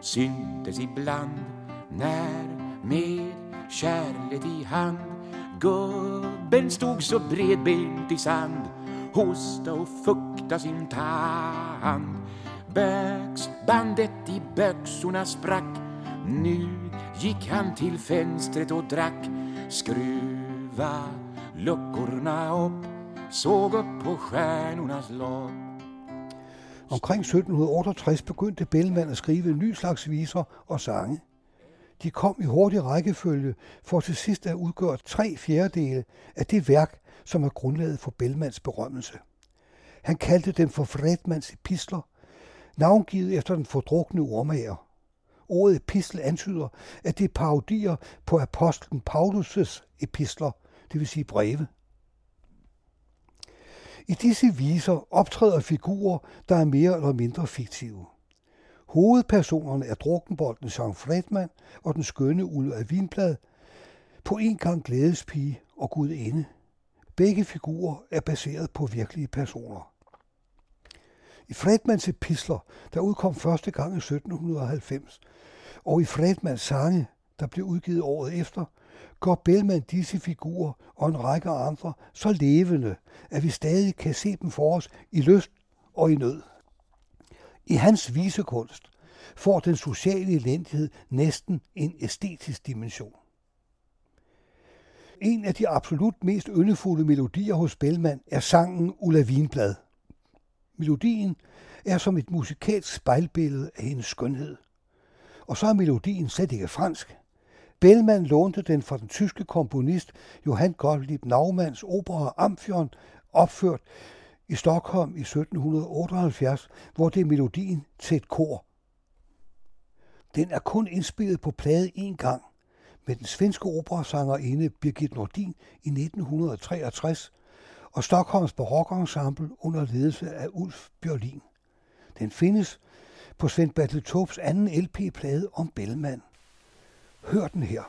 syntes ibland när med kärlet i hand Gubben stod så bredbent i sand Hosta och fukta sin tand Bögsbandet i böxorna sprack Nu gick han till fönstret och drack Skruva luckorna upp Såg upp på stjärnornas lopp Omkring 1768 begyndte Bellman at skrive en ny slags viser og sange. De kom i hurtig rækkefølge for til sidst at udgøre tre fjerdedele af det værk, som er grundlaget for Bellmans berømmelse. Han kaldte dem for Fredmans epistler, navngivet efter den fordrukne ormager. Ordet epistel antyder, at det er parodier på apostlen Paulus' epistler, det vil sige breve. I disse viser optræder figurer, der er mere eller mindre fiktive. Hovedpersonerne er drukkenbolden Jean Fredman og den skønne Ulla af Vinblad, på en gang glædespige og gudinde. Begge figurer er baseret på virkelige personer. I Fredmans epistler, der udkom første gang i 1790, og i Fredmans sange, der blev udgivet året efter, gør Bellman disse figurer og en række andre så levende, at vi stadig kan se dem for os i lyst og i nød. I hans visekunst får den sociale elendighed næsten en æstetisk dimension. En af de absolut mest yndefulde melodier hos Bellman er sangen Ulla Vinblad. Melodien er som et musikalsk spejlbillede af hendes skønhed. Og så er melodien slet ikke fransk. Bellman lånte den fra den tyske komponist Johann Gottlieb Naumanns opera Amphion, opført i Stockholm i 1778, hvor det er melodien til et kor. Den er kun indspillet på plade én gang med den svenske operasangerinde Birgit Nordin i 1963 og Stockholms barokensemble under ledelse af Ulf Bjørlin. Den findes på Svend Bertel Taubes anden LP-plade om Bellman. Hør den her.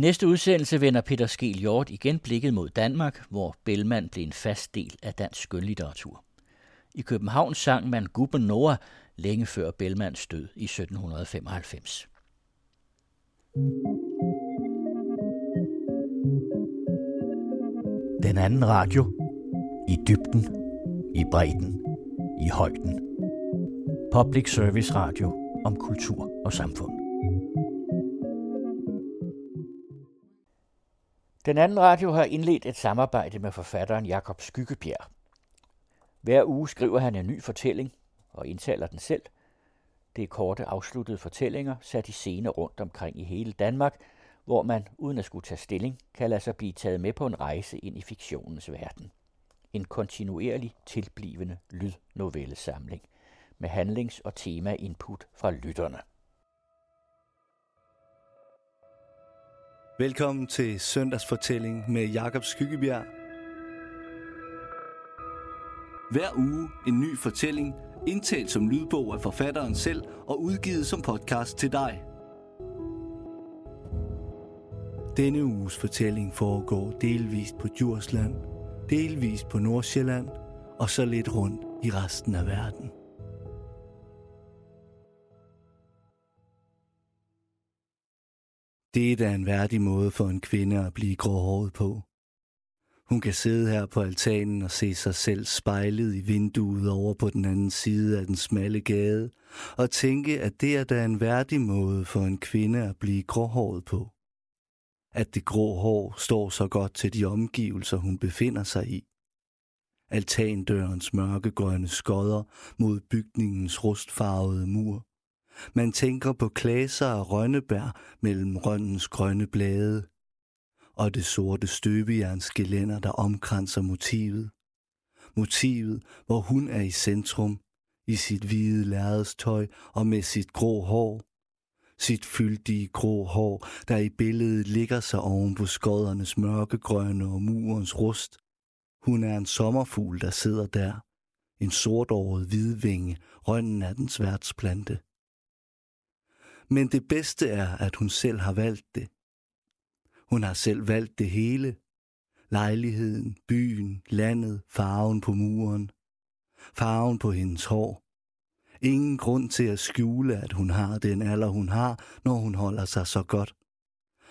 Næste udsendelse vender Peter Skel Hjort igen blikket mod Danmark, hvor Bellman blev en fast del af dansk skønlitteratur. I København sang man Gubben Noah længe før Bellmans død i 1795. Den anden radio. I dybden, i bredden, i højden. Public Service Radio om kultur og samfund. Den anden radio har indledt et samarbejde med forfatteren Jakob Skyggebjerg. Hver uge skriver han en ny fortælling og indtaler den selv. Det er korte afsluttede fortællinger sat i scene rundt omkring i hele Danmark, hvor man, uden at skulle tage stilling, kan lade sig blive taget med på en rejse ind i fiktionens verden. En kontinuerlig tilblivende lydnovellesamling med handlings- og tema-input fra lytterne. Velkommen til Søndagsfortælling med Jakob Skyggebjerg. Hver uge en ny fortælling, indtalt som lydbog af forfatteren selv og udgivet som podcast til dig. Denne uges fortælling foregår delvist på Djursland, delvist på Nordsjælland og så lidt rundt i resten af verden. Det er da en værdig måde for en kvinde at blive gråhåret på. Hun kan sidde her på altanen og se sig selv spejlet i vinduet over på den anden side af den smalle gade, og tænke, at det er da en værdig måde for en kvinde at blive gråhåret på. At det grå hår står så godt til de omgivelser, hun befinder sig i. Altandørens mørkegrønne skodder mod bygningens rustfarvede mur. Man tænker på klaser af rønnebær mellem rønnens grønne blade, og det sorte støbejernsgelænder, der omkranser motivet. Motivet, hvor hun er i centrum, i sit hvide lærredstøj og med sit grå hår. Sit fyldige grå hår, der i billedet ligger sig oven på skoddernes mørkegrønne og murens rust. Hun er en sommerfugl, der sidder der. En sortåret hvidvinge, rønnen af dens værtsplante. Men det bedste er, at hun selv har valgt det. Hun har selv valgt det hele. Lejligheden, byen, landet, farven på muren. Farven på hendes hår. Ingen grund til at skjule, at hun har den alder, hun har, når hun holder sig så godt.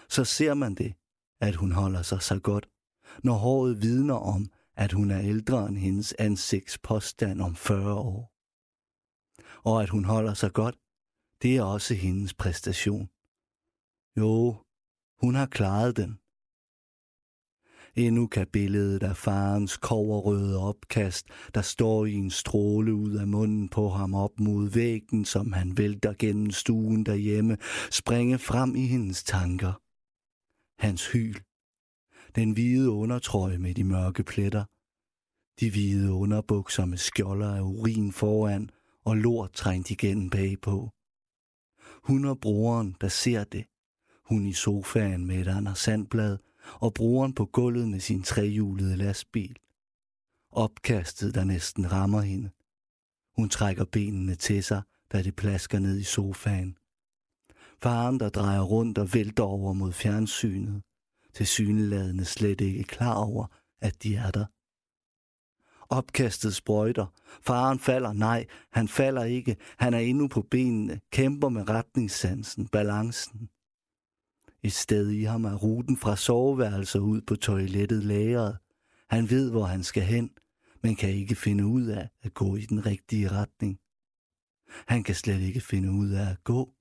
Så ser man det, at hun holder sig så godt, når håret vidner om, at hun er ældre end hendes ansigts påstand om 40 år. Og at hun holder sig godt, det er også hendes præstation. Jo, hun har klaret den. Endnu kan billedet af farens koverrøde opkast, der står i en stråle ud af munden på ham op mod væggen, som han vælter gennem stuen derhjemme, springe frem i hendes tanker. Hans hyl. Den hvide undertrøje med de mørke pletter. De hvide underbukser med skjolder af urin foran og lort trængt igennem bagpå. Hun og broren, der ser det. Hun i sofaen med et Anders Sandblad, og broren på gulvet med sin trehjulede lastbil. Opkastet, der næsten rammer hende. Hun trækker benene til sig, da det plasker ned i sofaen. Faren, der drejer rundt og vælter over mod fjernsynet, til syneladende slet ikke klar over, at de er der. Opkastet sprøjter. Faren falder, nej, han falder ikke. Han er endnu på benene, kæmper med retningssansen, balancen. Et sted i ham er ruten fra soveværelser ud på toilettet lagret. Han ved, hvor han skal hen, men kan ikke finde ud af at gå i den rigtige retning. Han kan slet ikke finde ud af at gå.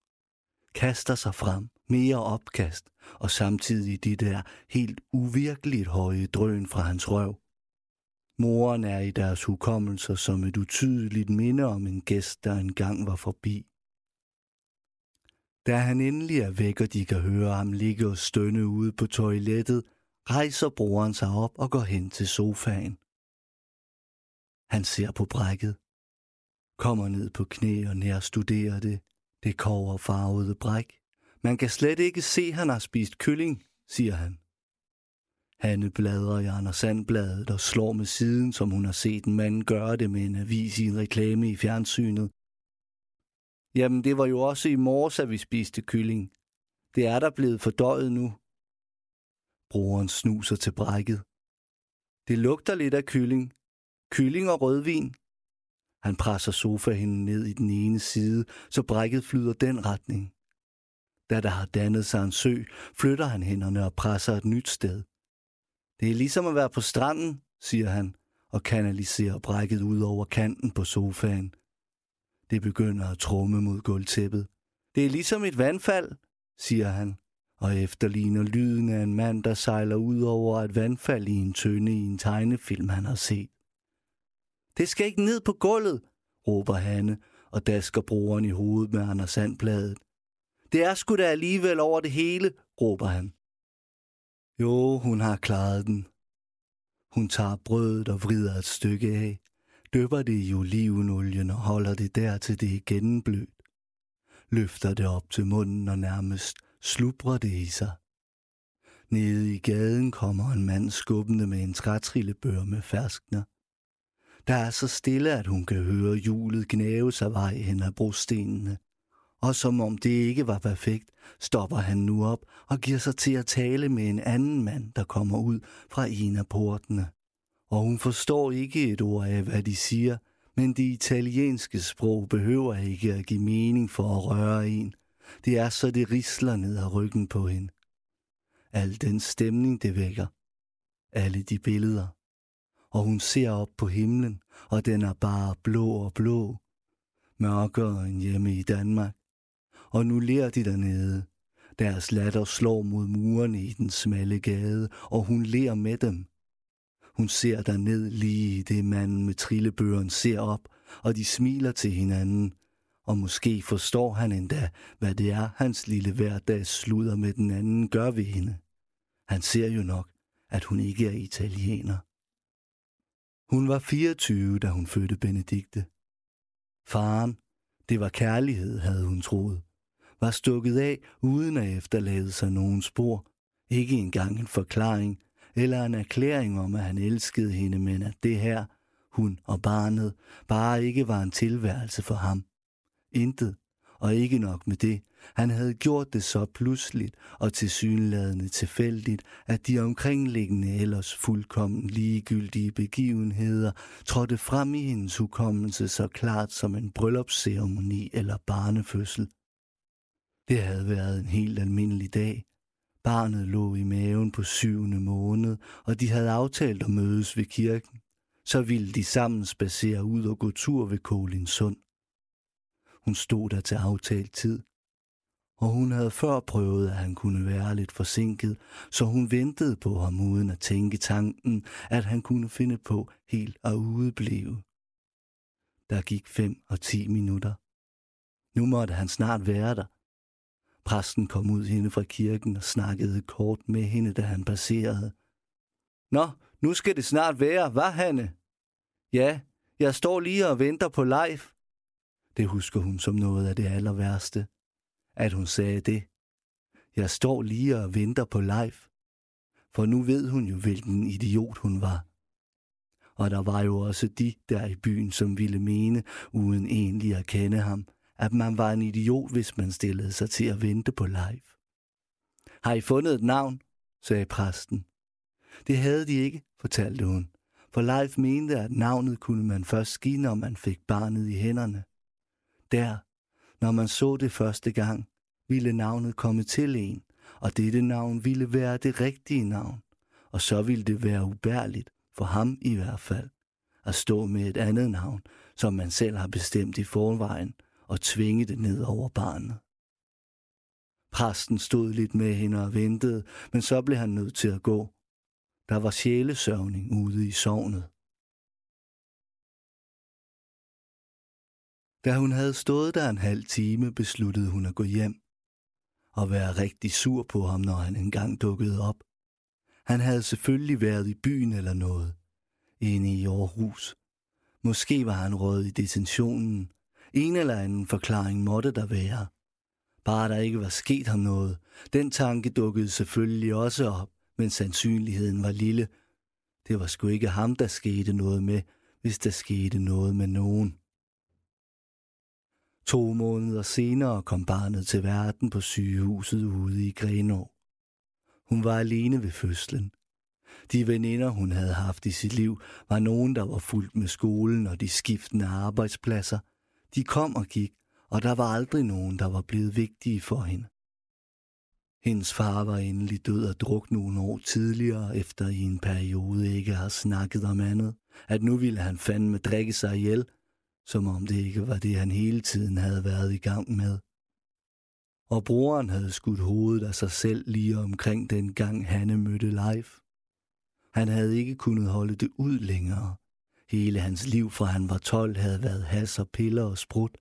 Kaster sig frem, mere opkast, og samtidig de der helt uvirkeligt høje drøn fra hans røv. Moren er i deres hukommelser som et utydeligt minde om en gæst, der engang var forbi. Da han endelig er væk, og de kan høre ham ligge og stønne ude på toilettet, rejser broren sig op og går hen til sofaen. Han ser på brækket, kommer ned på knæ og nærstuderer det, det kover farvede bræk. Man kan slet ikke se, han har spist kylling, siger han. Hanne bladrer i Anders Sandbladet og slår med siden, som hun har set en mand gøre det med en avis i en reklame i fjernsynet. Jamen, det var jo også i morges, at vi spiste kylling. Det er der blevet fordøjet nu. Broren snuser til brækket. Det lugter lidt af kylling. Kylling og rødvin. Han presser sofaen ned i den ene side, så brækket flyder den retning. Da der har dannet sig en sø, flytter han hænderne og presser et nyt sted. Det er ligesom at være på stranden, siger han, og kanaliserer brækket ud over kanten på sofaen. Det begynder at trumme mod gulvtæppet. Det er ligesom et vandfald, siger han, og efterligner lyden af en mand, der sejler ud over et vandfald i en tønde i en tegnefilm, han har set. Det skal ikke ned på gulvet, råber Hanne og dasker broren i hovedet med Anders Sandbladet. Det er sgu da alligevel over det hele, råber han. Jo, hun har klaret den. Hun tager brødet og vrider et stykke af, dypper det i olivenolien og holder det der til det er gennemblødt. Løfter det op til munden og nærmest slubrer det i sig. Nede i gaden kommer en mand skubbende med en trætrillebør med ferskner. Der er så stille, at hun kan høre hjulet gnave sig vej hen ad brostenene. Og som om det ikke var perfekt, stopper han nu op og giver sig til at tale med en anden mand, der kommer ud fra en af portene. Og hun forstår ikke et ord af, hvad de siger, men det italienske sprog behøver ikke at give mening for at røre en. Det er så det risler ned ad ryggen på hende. Al den stemning, det vækker. Alle de billeder. Og hun ser op på himlen, og den er bare blå og blå. Mørkere end hjemme i Danmark. Og nu ler de dernede. Deres latter slår mod murene i den smalle gade, og hun ler med dem. Hun ser derned lige det manden med trillebøren ser op, og de smiler til hinanden. Og måske forstår han endda, hvad det er, hans lille hverdags sluder med den anden gør ved hende. Han ser jo nok, at hun ikke er italiener. Hun var 24, da hun fødte Benedikte. Faren, det var kærlighed, havde hun troet, var stukket af uden at efterlade sig nogen spor. Ikke engang en forklaring eller en erklæring om, at han elskede hende, men at det her, hun og barnet, bare ikke var en tilværelse for ham. Intet, og ikke nok med det. Han havde gjort det så pludseligt og tilsyneladende tilfældigt, at de omkringliggende ellers fuldkommen ligegyldige begivenheder trådte frem i hendes hukommelse så klart som en bryllupsceremoni eller barnefødsel. Det havde været en helt almindelig dag. Barnet lå i maven på syvende måned, og de havde aftalt at mødes ved kirken. Så ville de sammen spacere ud og gå tur ved Kolinsund. Hun stod der til aftalt tid. Og hun havde før prøvet, at han kunne være lidt forsinket, så hun ventede på ham uden at tænke tanken, at han kunne finde på helt at udeblive. Der gik fem og ti minutter. Nu måtte han snart være der. Præsten kom ud hende fra kirken og snakkede kort med hende, da han passerede. Nå, nu skal det snart være, hvad Hanne? Ja, jeg står lige og venter på Leif. Det husker hun som noget af det aller værste. At hun sagde det. Jeg står lige og venter på Leif. For nu ved hun jo, hvilken idiot hun var. Og der var jo også de der i byen, som ville mene, uden egentlig at kende ham, at man var en idiot, hvis man stillede sig til at vente på live. Har I fundet et navn? sagde præsten. Det havde de ikke, fortalte hun, for Leif mente, at navnet kunne man først give, når man fik barnet i hænderne. Der, når man så det første gang, ville navnet komme til en, og dette navn ville være det rigtige navn, og så ville det være ubærligt, for ham i hvert fald, at stå med et andet navn, som man selv har bestemt i forvejen, og tvinge det ned over barnet. Præsten stod lidt med hende og ventede, men så blev han nødt til at gå. Der var sjælesørgning ude i sovnet. Da hun havde stået der en halv time, besluttede hun at gå hjem og være rigtig sur på ham, når han engang dukkede op. Han havde selvfølgelig været i byen eller noget, inde i Aarhus. Måske var han råd i detentionen. En eller anden forklaring måtte der være. Bare der ikke var sket ham noget. Den tanke dukkede selvfølgelig også op, men sandsynligheden var lille. Det var sgu ikke ham, der skete noget med, hvis der skete noget med nogen. To måneder senere kom barnet til verden på sygehuset ude i Grenå. Hun var alene ved fødslen. De veninder, hun havde haft i sit liv, var nogen, der var fuldt med skolen og de skiftende arbejdspladser. De kom og gik, og der var aldrig nogen, der var blevet vigtige for hende. Hendes far var endelig død og druk nogle år tidligere, efter i en periode ikke har snakket om andet, at nu ville han fandme drikke sig ihjel, som om det ikke var det, han hele tiden havde været i gang med. Og broren havde skudt hovedet af sig selv lige omkring den gang Hanne mødte Leif. Han havde ikke kunnet holde det ud længere. Hele hans liv fra han var 12 havde været has og piller og sprut.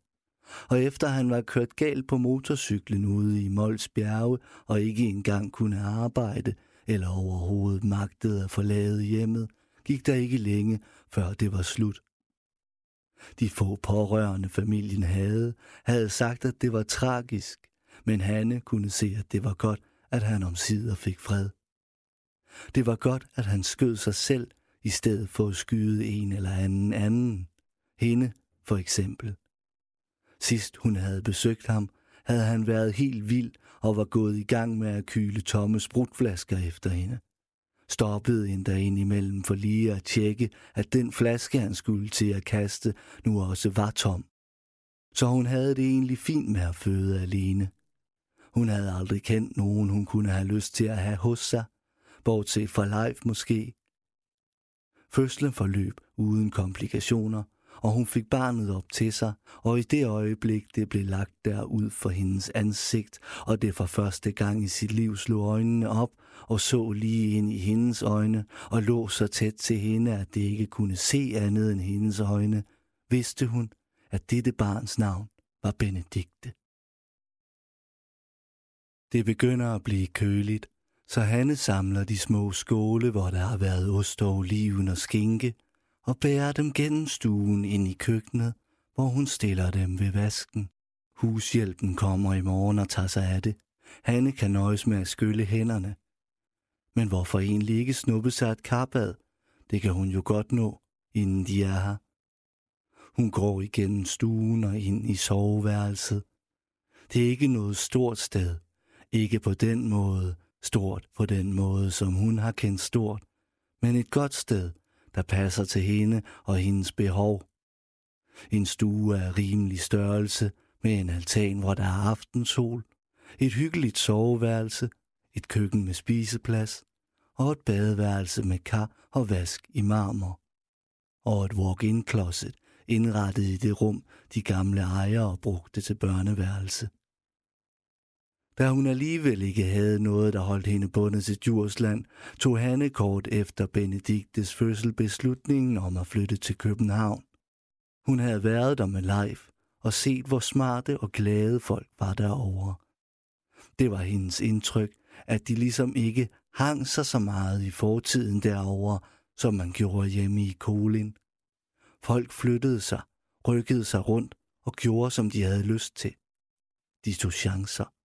Og efter han var kørt galt på motorcyklen ude i Mols bjerge og ikke engang kunne arbejde eller overhovedet magtede at forlade hjemmet, gik der ikke længe, før det var slut. De få pårørende familien havde, havde sagt, at det var tragisk, men Hanne kunne se, at det var godt, at han omsider fik fred. Det var godt, at han skød sig selv, i stedet for at skyde en eller anden anden. Hende, for eksempel. Sidst hun havde besøgt ham, havde han været helt vild og var gået i gang med at kyle tomme sprutflasker efter hende. Stoppede endda ind imellem for lige at tjekke, at den flaske, han skulle til at kaste, nu også var tom. Så hun havde det egentlig fint med at føde alene. Hun havde aldrig kendt nogen, hun kunne have lyst til at have hos sig, bortset fra Leif måske. Fødslen forløb uden komplikationer, og hun fik barnet op til sig, og i det øjeblik, det blev lagt derud for hendes ansigt, og det for første gang i sit liv slog øjnene op og så lige ind i hendes øjne og lå så tæt til hende, at det ikke kunne se andet end hendes øjne, vidste hun, at dette barns navn var Benedikte. Det begynder at blive køligt, så Hanne samler de små skåle, hvor der har været ost og oliven og skinke, og bærer dem gennem stuen ind i køkkenet, hvor hun stiller dem ved vasken. Hushjælpen kommer i morgen og tager sig af det. Hanne kan nøjes med at skylle hænderne. Men hvorfor egentlig ikke snuppe sig et karbad? Det kan hun jo godt nå, inden de er her. Hun går igennem stuen og ind i soveværelset. Det er ikke noget stort sted. Ikke på den måde, stort på den måde, som hun har kendt stort, men et godt sted, der passer til hende og hendes behov. En stue af rimelig størrelse med en altan, hvor der er aftensol, et hyggeligt soveværelse, et køkken med spiseplads og et badeværelse med kar og vask i marmor. Og et walk-in closet indrettet i det rum, de gamle ejere brugte til børneværelse. Da hun alligevel ikke havde noget, der holdt hende bundet til Djursland, tog Hanne kort efter Benediktes fødsel beslutningen om at flytte til København. Hun havde været der med Leif og set, hvor smarte og glade folk var derovre. Det var hendes indtryk, at de ligesom ikke hang sig så meget i fortiden derovre, som man gjorde hjemme i Kolin. Folk flyttede sig, rykkede sig rundt og gjorde, som de havde lyst til. De tog chancer.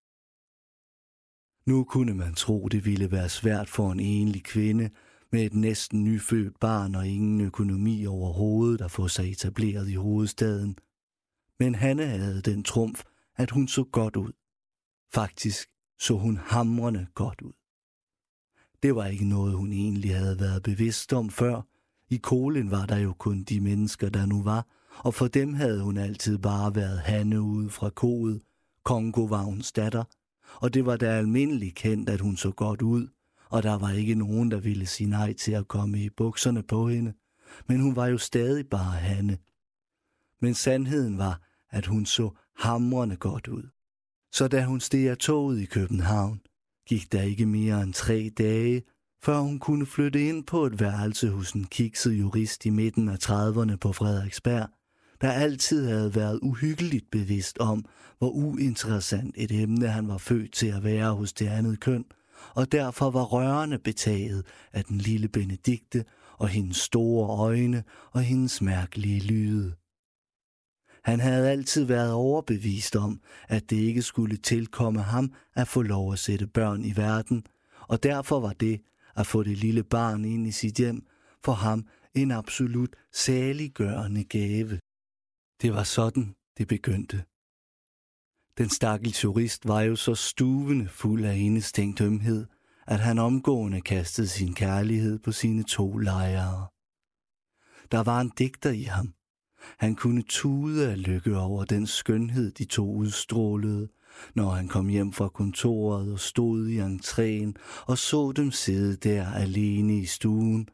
Nu kunne man tro, det ville være svært for en enlig kvinde med et næsten nyfødt barn og ingen økonomi overhovedet at få sig etableret i hovedstaden. Men Hanne havde den trumf, at hun så godt ud. Faktisk så hun hamrende godt ud. Det var ikke noget, hun egentlig havde været bevidst om før. I Kolen var der jo kun de mennesker, der nu var, og for dem havde hun altid bare været Hanne ude fra koet. Kongo datter, og det var da almindeligt kendt, at hun så godt ud, og der var ikke nogen, der ville sige nej til at komme i bukserne på hende. Men hun var jo stadig bare Hanne. Men sandheden var, at hun så hamrende godt ud. Så da hun steg af toget i København, gik der ikke mere end tre dage, før hun kunne flytte ind på et værelse hos en kikset jurist i midten af 30'erne på Frederiksberg, der altid havde været uhyggeligt bevidst om, hvor uinteressant et emne han var født til at være hos det andet køn, og derfor var rørende betaget af den lille Benedikte og hendes store øjne og hendes mærkelige lyde. Han havde altid været overbevist om, at det ikke skulle tilkomme ham at få lov at sætte børn i verden, og derfor var det at få det lille barn ind i sit hjem for ham en absolut saliggørende gave. Det var sådan, det begyndte. Den stakkels jurist var jo så stuvende fuld af indestængt ømhed, at han omgående kastede sin kærlighed på sine to lejere. Der var en digter i ham. Han kunne tude af lykke over den skønhed, de to udstrålede, når han kom hjem fra kontoret og stod i entréen og så dem sidde der alene i stuen,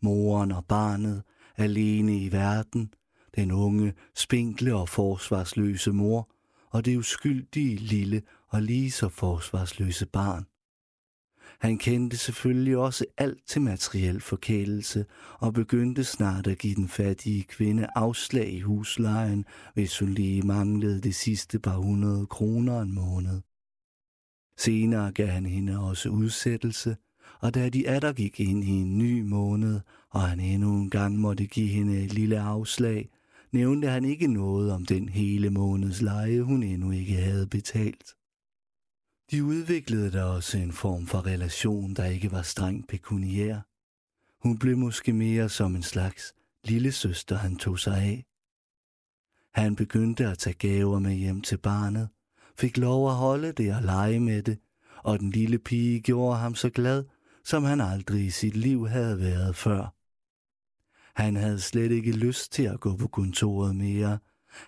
moren og barnet, alene i verden, den unge, spinkle og forsvarsløse mor, og det uskyldige lille og lige så forsvarsløse barn. Han kendte selvfølgelig også alt til materiel forkælelse og begyndte snart at give den fattige kvinde afslag i huslejen, hvis hun lige manglede det sidste par hundrede kroner en måned. Senere gav han hende også udsættelse, og da de atter gik ind i en ny måned, og han endnu en gang måtte give hende et lille afslag, nævnte han ikke noget om den hele måneds leje, hun endnu ikke havde betalt. De udviklede da også en form for relation, der ikke var strengt pekuniær. Hun blev måske mere som en slags lille søster, han tog sig af. Han begyndte at tage gaver med hjem til barnet, fik lov at holde det og lege med det, og den lille pige gjorde ham så glad, som han aldrig i sit liv havde været før. Han havde slet ikke lyst til at gå på kontoret mere.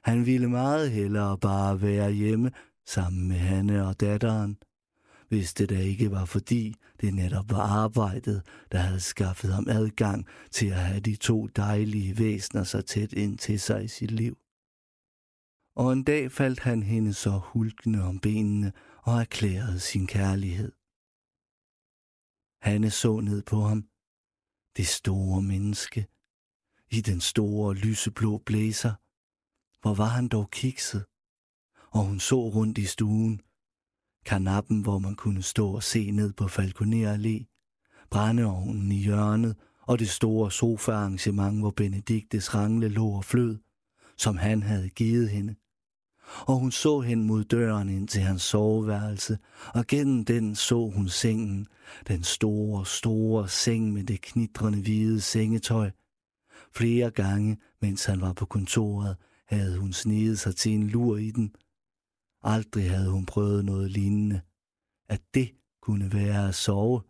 Han ville meget hellere bare være hjemme sammen med Hanne og datteren. Hvis det da ikke var fordi, det netop var arbejdet, der havde skaffet ham adgang til at have de to dejlige væsner så tæt ind til sig i sit liv. Og en dag faldt han hende så hulkende om benene og erklærede sin kærlighed. Hanne så ned på ham. Det store menneske. I den store lyseblå blæser. Hvor var han dog kikset? Og hun så rundt i stuen. Kanappen, hvor man kunne stå og se ned på Falconer Allé. Brændeovnen i hjørnet og det store sofaarrangement, hvor Benediktes rangle lå og flød, som han havde givet hende og hun så hen mod døren ind til hans soveværelse, og gennem den så hun sengen, den store, store seng med det knitrende hvide sengetøj. Flere gange, mens han var på kontoret, havde hun sneget sig til en lur i den. Aldrig havde hun prøvet noget lignende. At det kunne være at sove.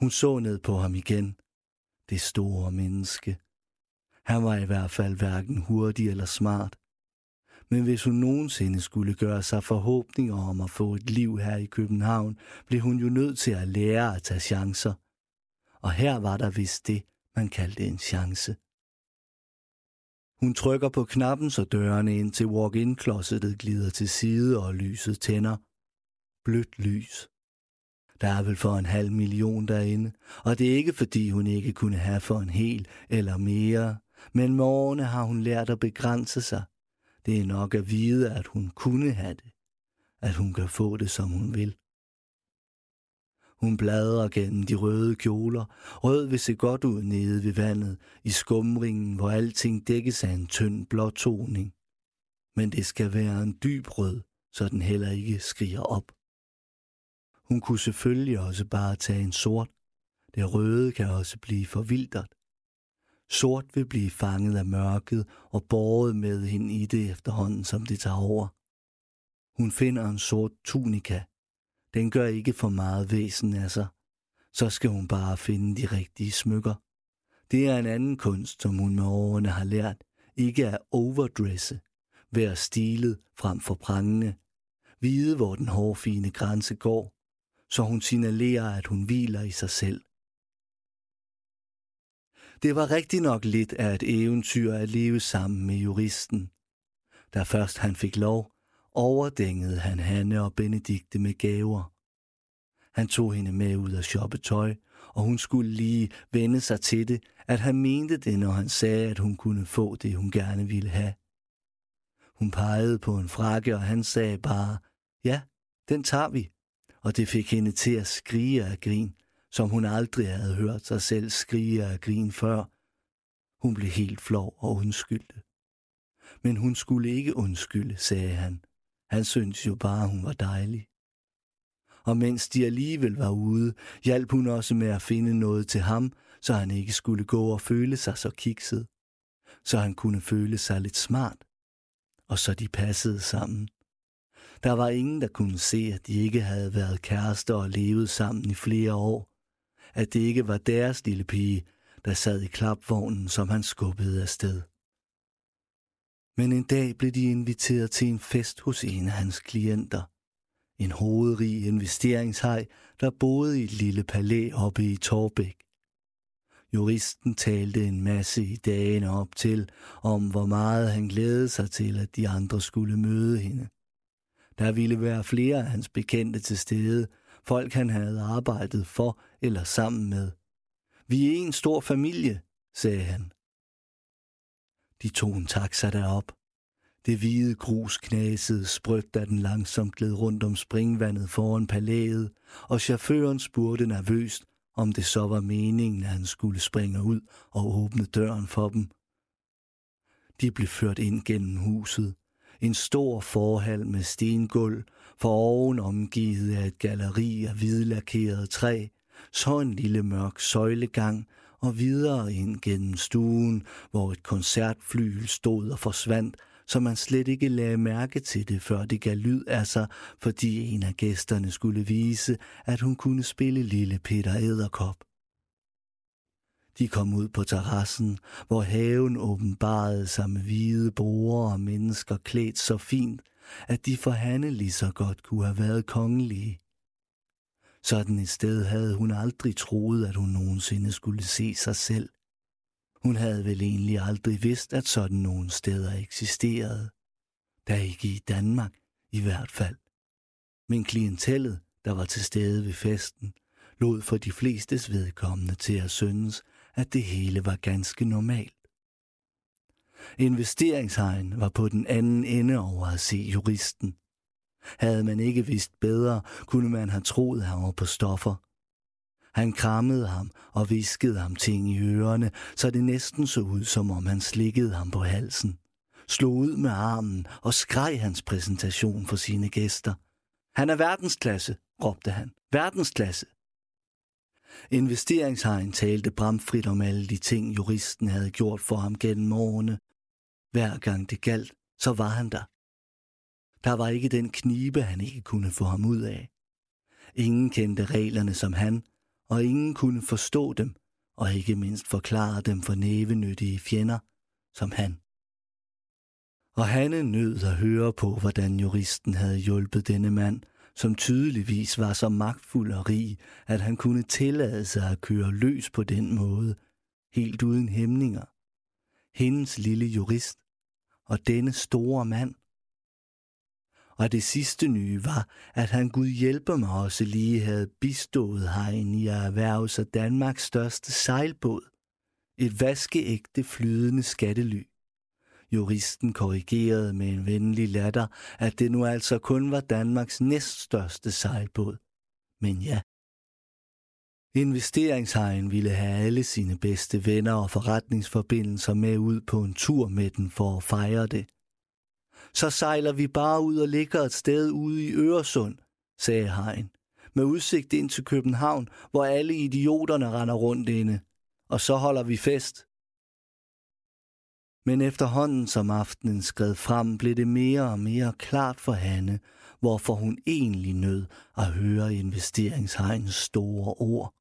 Hun så ned på ham igen. Det store menneske. Han var i hvert fald hverken hurtig eller smart men hvis hun nogensinde skulle gøre sig forhåbninger om at få et liv her i København, blev hun jo nødt til at lære at tage chancer. Og her var der vist det, man kaldte en chance. Hun trykker på knappen, så dørene ind til walk-in-klossetet glider til side og lyset tænder. Blødt lys. Der er vel for en halv million derinde, og det er ikke fordi hun ikke kunne have for en hel eller mere, men med årene har hun lært at begrænse sig – det er nok at vide, at hun kunne have det. At hun kan få det, som hun vil. Hun bladrer gennem de røde kjoler. Rød vil se godt ud nede ved vandet, i skumringen, hvor alting dækkes af en tynd blåtoning. Men det skal være en dyb rød, så den heller ikke skriger op. Hun kunne selvfølgelig også bare tage en sort. Det røde kan også blive forvildret. Sort vil blive fanget af mørket og båret med hende i det efterhånden, som det tager over. Hun finder en sort tunika. Den gør ikke for meget væsen af sig. Så skal hun bare finde de rigtige smykker. Det er en anden kunst, som hun med årene har lært. Ikke at overdresse. Være stilet frem for prangende. Vide, hvor den hårfine grænse går. Så hun signalerer, at hun hviler i sig selv det var rigtig nok lidt af et eventyr at leve sammen med juristen. Da først han fik lov, overdængede han Hanne og Benedikte med gaver. Han tog hende med ud at shoppe tøj, og hun skulle lige vende sig til det, at han mente det, når han sagde, at hun kunne få det, hun gerne ville have. Hun pegede på en frakke, og han sagde bare, ja, den tager vi. Og det fik hende til at skrige af grin som hun aldrig havde hørt sig selv skrige af grin før. Hun blev helt flov og undskyldte. Men hun skulle ikke undskylde, sagde han. Han syntes jo bare, hun var dejlig. Og mens de alligevel var ude, hjalp hun også med at finde noget til ham, så han ikke skulle gå og føle sig så kikset. Så han kunne føle sig lidt smart. Og så de passede sammen. Der var ingen, der kunne se, at de ikke havde været kærester og levet sammen i flere år. At det ikke var deres lille pige, der sad i klapvognen, som han skubbede afsted. Men en dag blev de inviteret til en fest hos en af hans klienter. En hovedrig investeringshej, der boede i et lille palæ oppe i Torbæk. Juristen talte en masse i dagene op til, om hvor meget han glædede sig til, at de andre skulle møde hende. Der ville være flere af hans bekendte til stede, folk han havde arbejdet for eller sammen med. Vi er en stor familie, sagde han. De tog en taxa derop. Det hvide grus knasede sprødt, da den langsomt gled rundt om springvandet foran palæet, og chaufføren spurgte nervøst, om det så var meningen, at han skulle springe ud og åbne døren for dem. De blev ført ind gennem huset. En stor forhal med stengulv, for oven omgivet af et galleri af hvidlakeret træ, så en lille mørk søjlegang og videre ind gennem stuen, hvor et koncertflyl stod og forsvandt, så man slet ikke lagde mærke til det, før det gav lyd af sig, fordi en af gæsterne skulle vise, at hun kunne spille lille Peter Æderkop. De kom ud på terrassen, hvor haven åbenbarede sig med hvide borer og mennesker klædt så fint, at de for Hanne lige så godt kunne have været kongelige. Sådan et sted havde hun aldrig troet, at hun nogensinde skulle se sig selv. Hun havde vel egentlig aldrig vidst, at sådan nogle steder eksisterede. Der ikke i Danmark, i hvert fald. Men klientellet, der var til stede ved festen, lod for de flestes vedkommende til at synes, at det hele var ganske normalt. Investeringshejen var på den anden ende over at se juristen. Havde man ikke vidst bedre, kunne man have troet, at han var på stoffer. Han krammede ham og viskede ham ting i ørerne, så det næsten så ud, som om han slikkede ham på halsen. Slog ud med armen og skreg hans præsentation for sine gæster. Han er verdensklasse, råbte han. Verdensklasse. Investeringshajen talte bramfrit om alle de ting, juristen havde gjort for ham gennem årene. Hver gang det galt, så var han der. Der var ikke den knibe, han ikke kunne få ham ud af. Ingen kendte reglerne som han, og ingen kunne forstå dem, og ikke mindst forklare dem for nævenyttige fjender, som han. Og Hanne nød at høre på, hvordan juristen havde hjulpet denne mand, som tydeligvis var så magtfuld og rig, at han kunne tillade sig at køre løs på den måde, helt uden hæmninger. Hendes lille jurist og denne store mand. Og det sidste nye var, at han Gud hjælper mig også lige havde bistået hegn i at erhverve sig Danmarks største sejlbåd. Et vaskeægte flydende skattely. Juristen korrigerede med en venlig latter, at det nu altså kun var Danmarks næststørste sejlbåd. Men ja. Investeringshajen ville have alle sine bedste venner og forretningsforbindelser med ud på en tur med den for at fejre det. Så sejler vi bare ud og ligger et sted ude i Øresund, sagde Hein, med udsigt ind til København, hvor alle idioterne render rundt inde. Og så holder vi fest. Men efterhånden som aftenen skred frem, blev det mere og mere klart for Hanne, hvorfor hun egentlig nød at høre investeringshegnens store ord.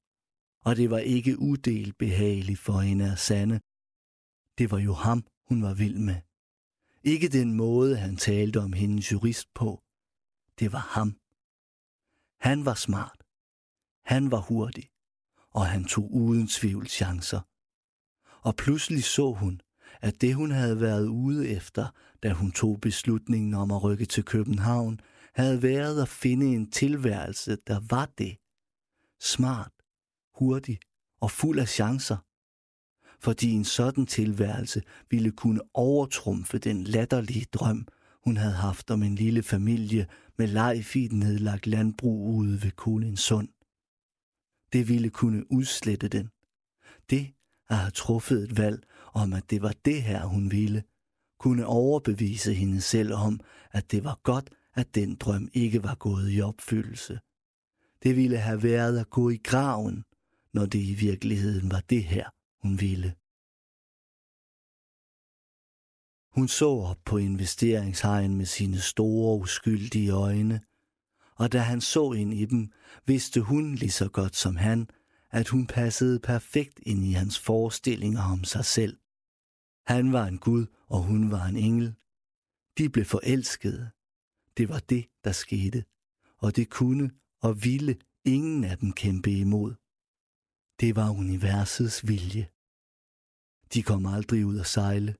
Og det var ikke udelt behageligt for hende at sande. Det var jo ham, hun var vild med. Ikke den måde, han talte om hendes jurist på. Det var ham. Han var smart. Han var hurtig. Og han tog uden tvivl chancer. Og pludselig så hun, at det hun havde været ude efter, da hun tog beslutningen om at rykke til København, havde været at finde en tilværelse, der var det. Smart, hurtig og fuld af chancer. Fordi en sådan tilværelse ville kunne overtrumfe den latterlige drøm, hun havde haft om en lille familie med lejf i et nedlagt landbrug ude ved Kolinsund. Det ville kunne udslette den. Det at have truffet et valg om, at det var det her, hun ville, kunne overbevise hende selv om, at det var godt, at den drøm ikke var gået i opfyldelse. Det ville have været at gå i graven, når det i virkeligheden var det her, hun ville. Hun så op på investeringshajen med sine store, uskyldige øjne, og da han så ind i dem, vidste hun lige så godt som han, at hun passede perfekt ind i hans forestillinger om sig selv. Han var en gud, og hun var en engel. De blev forelskede. Det var det, der skete, og det kunne og ville ingen af dem kæmpe imod. Det var universets vilje. De kom aldrig ud at sejle.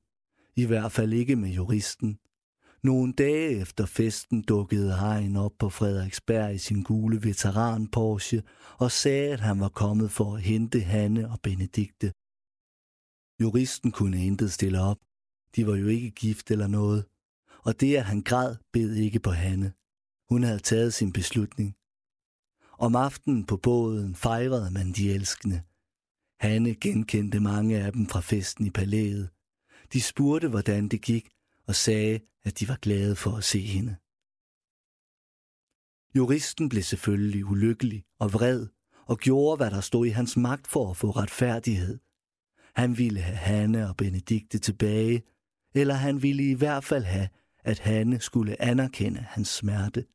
I hvert fald ikke med juristen. Nogle dage efter festen dukkede Hein op på Frederiksberg i sin gule veteran Porsche og sagde, at han var kommet for at hente Hanne og Benedikte. Juristen kunne intet stille op. De var jo ikke gift eller noget. Og det, at han græd, bed ikke på Hanne. Hun havde taget sin beslutning. Om aftenen på båden fejrede man de elskende. Hanne genkendte mange af dem fra festen i palæet. De spurgte, hvordan det gik, og sagde, at de var glade for at se hende. Juristen blev selvfølgelig ulykkelig og vred og gjorde, hvad der stod i hans magt for at få retfærdighed. Han ville have Hanne og Benedikte tilbage, eller han ville i hvert fald have, at Hanne skulle anerkende hans smerte.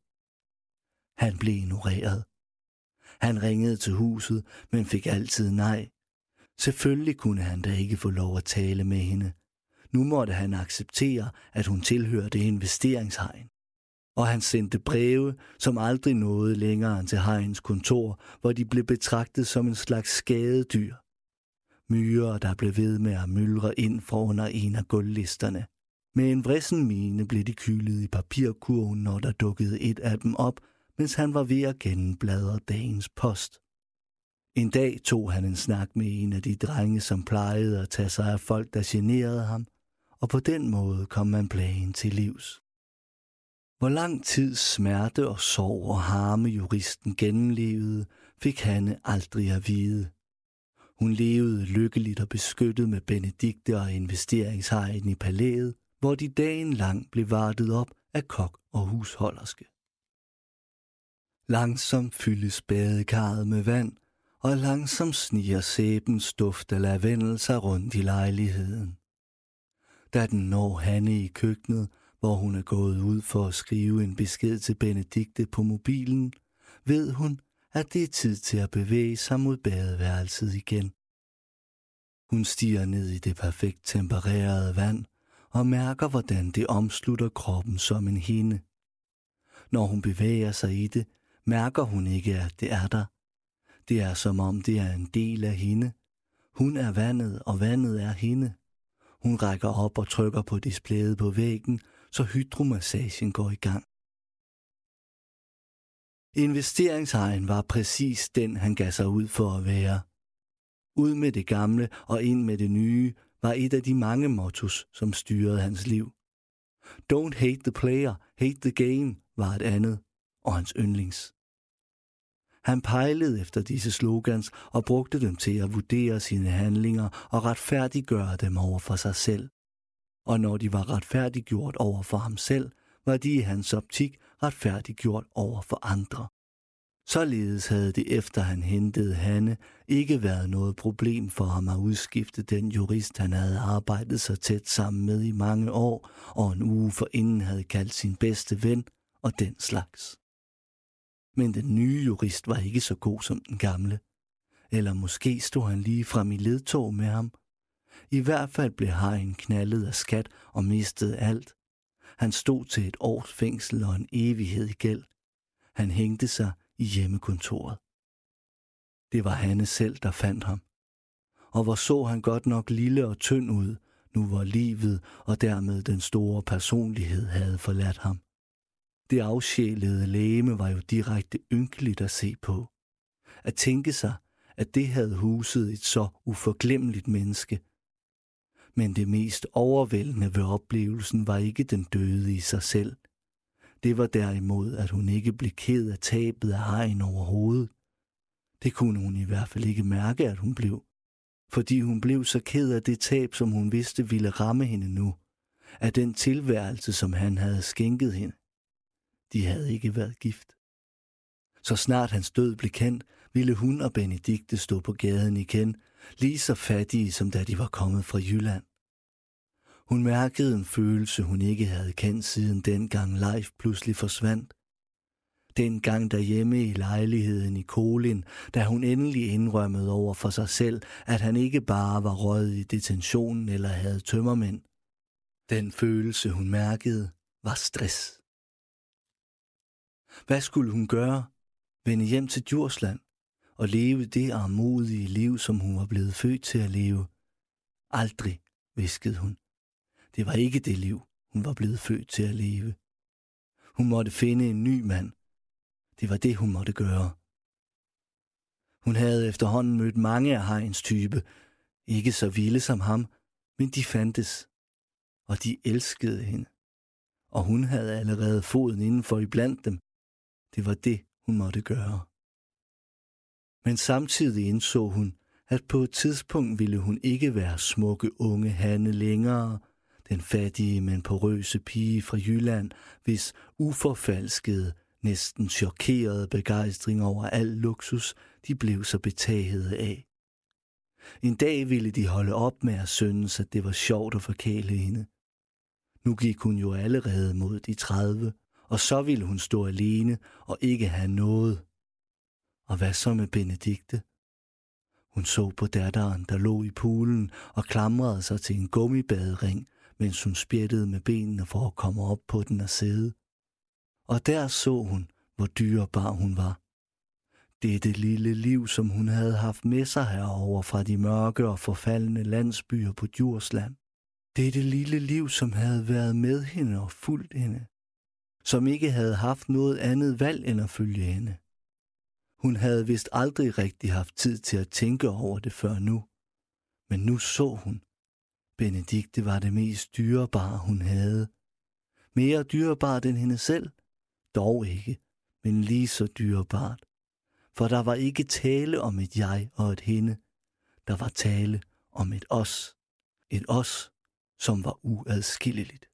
Han blev ignoreret. Han ringede til huset, men fik altid nej. Selvfølgelig kunne han da ikke få lov at tale med hende. Nu måtte han acceptere, at hun tilhørte investeringshegn. Og han sendte breve, som aldrig nåede længere end til hegns kontor, hvor de blev betragtet som en slags skadedyr. Myrer, der blev ved med at myldre ind for under en af gulvlisterne. Med en vrissen mine blev de kylet i papirkurven, når der dukkede et af dem op, mens han var ved at gennembladre dagens post. En dag tog han en snak med en af de drenge, som plejede at tage sig af folk, der generede ham, og på den måde kom man plagen til livs. Hvor lang tid smerte og sorg og harme juristen gennemlevede, fik Hanne aldrig at vide. Hun levede lykkeligt og beskyttet med Benedikte og investeringshejen i palæet, hvor de dagen lang blev vartet op af kok og husholderske. Langsomt fyldes badekarret med vand, og langsomt sniger sæbens duft af lavendel sig rundt i lejligheden. Da den når Hanne i køkkenet, hvor hun er gået ud for at skrive en besked til Benedikte på mobilen, ved hun, at det er tid til at bevæge sig mod badeværelset igen. Hun stiger ned i det perfekt tempererede vand og mærker, hvordan det omslutter kroppen som en hende. Når hun bevæger sig i det, mærker hun ikke, at det er der. Det er som om det er en del af hende. Hun er vandet, og vandet er hende. Hun rækker op og trykker på displayet på væggen, så hydromassagen går i gang. Investeringshejen var præcis den, han gav sig ud for at være. Ud med det gamle og ind med det nye var et af de mange mottos, som styrede hans liv. Don't hate the player, hate the game var et andet, og hans yndlings. Han pejlede efter disse slogans og brugte dem til at vurdere sine handlinger og retfærdiggøre dem over for sig selv. Og når de var retfærdiggjort over for ham selv, var de i hans optik retfærdiggjort over for andre. Således havde det efter han hentede Hanne ikke været noget problem for ham at udskifte den jurist, han havde arbejdet så tæt sammen med i mange år, og en uge forinden havde kaldt sin bedste ven og den slags. Men den nye jurist var ikke så god som den gamle. Eller måske stod han lige frem i ledtog med ham. I hvert fald blev Hajen knaldet af skat og mistede alt. Han stod til et års fængsel og en evighed i gæld. Han hængte sig i hjemmekontoret. Det var Hanne selv, der fandt ham. Og hvor så han godt nok lille og tynd ud, nu hvor livet og dermed den store personlighed havde forladt ham. Det afsjælede læme var jo direkte ynkeligt at se på. At tænke sig, at det havde huset et så uforglemmeligt menneske. Men det mest overvældende ved oplevelsen var ikke den døde i sig selv. Det var derimod, at hun ikke blev ked af tabet af hegn overhovedet. Det kunne hun i hvert fald ikke mærke, at hun blev. Fordi hun blev så ked af det tab, som hun vidste ville ramme hende nu. Af den tilværelse, som han havde skænket hende. De havde ikke været gift. Så snart hans død blev kendt, ville hun og Benedikte stå på gaden igen, lige så fattige som da de var kommet fra Jylland. Hun mærkede en følelse, hun ikke havde kendt siden dengang Leif pludselig forsvandt. Dengang derhjemme i lejligheden i Kolin, da hun endelig indrømmede over for sig selv, at han ikke bare var røget i detentionen eller havde tømmermænd. Den følelse, hun mærkede, var stress. Hvad skulle hun gøre? Vende hjem til Djursland og leve det armodige liv, som hun var blevet født til at leve? Aldrig, viskede hun. Det var ikke det liv, hun var blevet født til at leve. Hun måtte finde en ny mand. Det var det, hun måtte gøre. Hun havde efterhånden mødt mange af Heinz type. Ikke så vilde som ham, men de fandtes. Og de elskede hende. Og hun havde allerede foden indenfor iblandt dem. Det var det, hun måtte gøre. Men samtidig indså hun, at på et tidspunkt ville hun ikke være smukke unge Hanne længere, den fattige, men porøse pige fra Jylland, hvis uforfalskede, næsten chokerede begejstring over al luksus, de blev så betaget af. En dag ville de holde op med at synes, at det var sjovt at forkæle hende. Nu gik hun jo allerede mod de 30, og så ville hun stå alene og ikke have noget. Og hvad så med Benedikte? Hun så på datteren, der lå i poolen og klamrede sig til en gummibadering, mens hun spjættede med benene for at komme op på den og sidde. Og der så hun, hvor dyrebar hun var. Dette lille liv, som hun havde haft med sig herover fra de mørke og forfaldende landsbyer på Djursland. Dette lille liv, som havde været med hende og fulgt hende. Som ikke havde haft noget andet valg end at følge hende. Hun havde vist aldrig rigtig haft tid til at tænke over det før nu. Men nu så hun. Benedikte var det mest dyrebare, hun havde. Mere dyrebart end hende selv. Dog ikke, men lige så dyrebart. For der var ikke tale om et jeg og et hende. Der var tale om et os. Et os, som var uadskilleligt.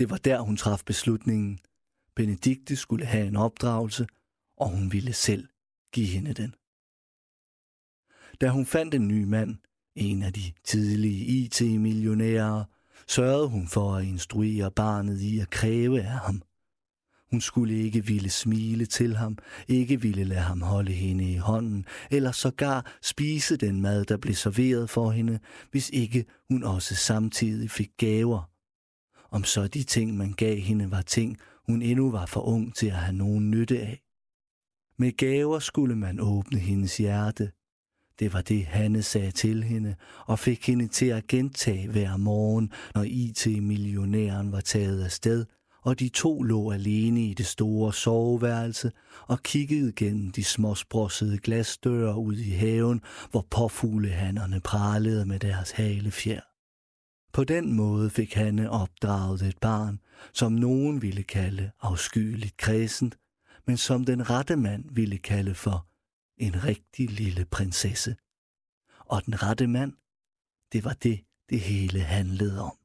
Det var der, hun traf beslutningen. Benedikte skulle have en opdragelse, og hun ville selv give hende den. Da hun fandt en ny mand, en af de tidlige IT-millionærer, sørgede hun for at instruere barnet i at kræve af ham. Hun skulle ikke ville smile til ham, ikke ville lade ham holde hende i hånden, eller sågar spise den mad, der blev serveret for hende, hvis ikke hun også samtidig fik gaver. Om så de ting, man gav hende, var ting, hun endnu var for ung til at have nogen nytte af. Med gaver skulle man åbne hendes hjerte. Det var det, Hanne sagde til hende, og fik hende til at gentage hver morgen, når IT-millionæren var taget af sted, og de to lå alene i det store soveværelse og kiggede gennem de småsprossede glasdøre ud i haven, hvor påfuglehannerne pralede med deres halefjer. På den måde fik Hanne opdraget et barn, som nogen ville kalde afskyeligt kredsen, men som den rette mand ville kalde for en rigtig lille prinsesse. Og den rette mand, det var det, det hele handlede om.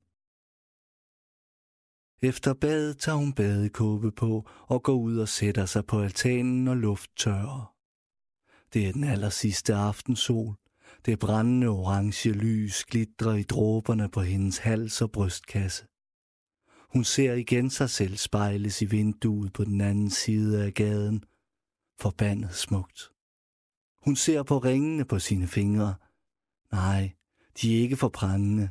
Efter badet tager hun badekåbe på og går ud og sætter sig på altanen og lufttørrer. Det er den aller sidste aftensol. Det brændende orange lys glitrer i dråberne på hendes hals og brystkasse. Hun ser igen sig selv spejles i vinduet på den anden side af gaden. Forbandet smukt. Hun ser på ringene på sine fingre. Nej, de er ikke for prangende.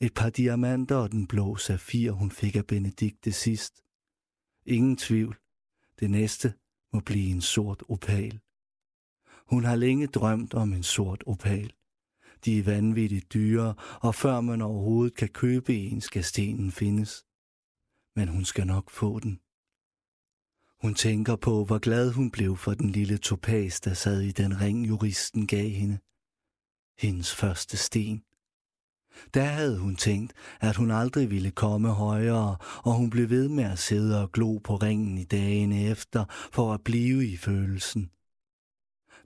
Et par diamanter og den blå safir, hun fik af Benedikte sidst. Ingen tvivl. Det næste må blive en sort opal. Hun har længe drømt om en sort opal. De er vanvittigt dyre, og før man overhovedet kan købe en, skal stenen findes men hun skal nok få den. Hun tænker på, hvor glad hun blev for den lille topas, der sad i den ring, juristen gav hende. Hendes første sten. Der havde hun tænkt, at hun aldrig ville komme højere, og hun blev ved med at sidde og glo på ringen i dagene efter, for at blive i følelsen.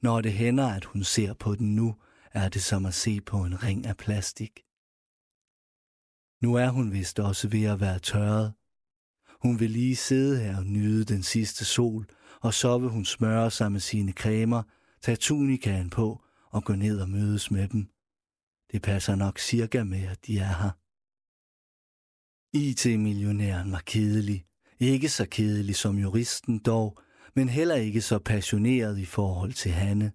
Når det hænder, at hun ser på den nu, er det som at se på en ring af plastik. Nu er hun vist også ved at være tørret, hun vil lige sidde her og nyde den sidste sol, og så vil hun smøre sig med sine cremer, tage tunikaen på og gå ned og mødes med dem. Det passer nok cirka med, at de er her. IT-millionæren var kedelig. Ikke så kedelig som juristen dog, men heller ikke så passioneret i forhold til Hanne.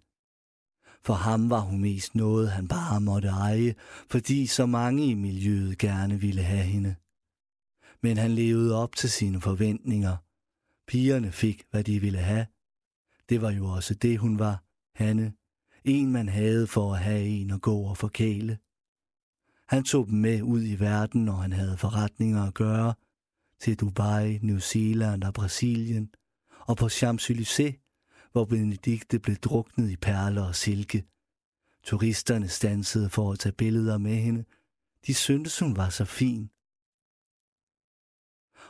For ham var hun mest noget, han bare måtte eje, fordi så mange i miljøet gerne ville have hende. Men han levede op til sine forventninger. Pigerne fik, hvad de ville have. Det var jo også det, hun var, Hanne. En, man havde for at have en at gå og forkæle. Han tog dem med ud i verden, når han havde forretninger at gøre, til Dubai, New Zealand og Brasilien, og på Champs-Élysées, hvor Benedikte blev druknet i perler og silke. Turisterne stansede for at tage billeder med hende. De syntes, hun var så fin.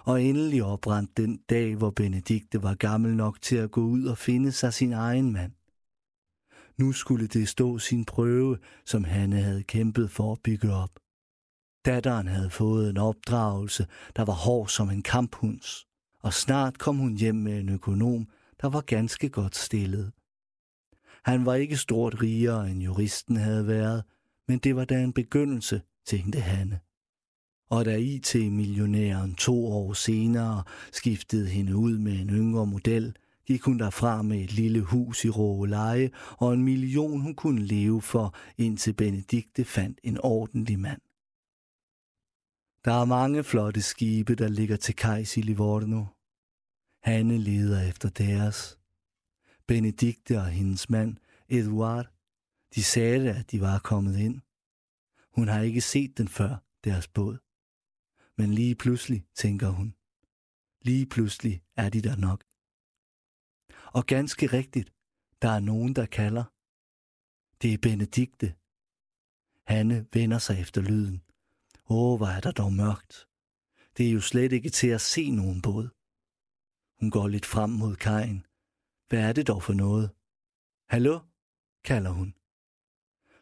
Og endelig oprandt den dag, hvor Benedikte var gammel nok til at gå ud og finde sig sin egen mand. Nu skulle det stå sin prøve, som Hanne havde kæmpet for at bygge op. Datteren havde fået en opdragelse, der var hård som en kamphunds, og snart kom hun hjem med en økonom, der var ganske godt stillet. Han var ikke stort rigere, end juristen havde været, men det var da en begyndelse, tænkte Hanne. Og da IT-millionæren to år senere skiftede hende ud med en yngre model, gik hun derfra med et lille hus i Rågeleje og en million, hun kunne leve for, indtil Benedikte fandt en ordentlig mand. Der er mange flotte skibe, der ligger til kajs i Livorno. Hanne leder efter deres. Benedikte og hendes mand, Eduard, de sagde, at de var kommet ind. Hun har ikke set den før, deres båd. Men lige pludselig, tænker hun. Lige pludselig er de der nok. Og ganske rigtigt, der er nogen, der kalder. Det er Benedikte. Hanne vender sig efter lyden. Åh, hvor er der dog mørkt. Det er jo slet ikke til at se nogen båd. Hun går lidt frem mod kajen. Hvad er det dog for noget? Hallo? kalder hun.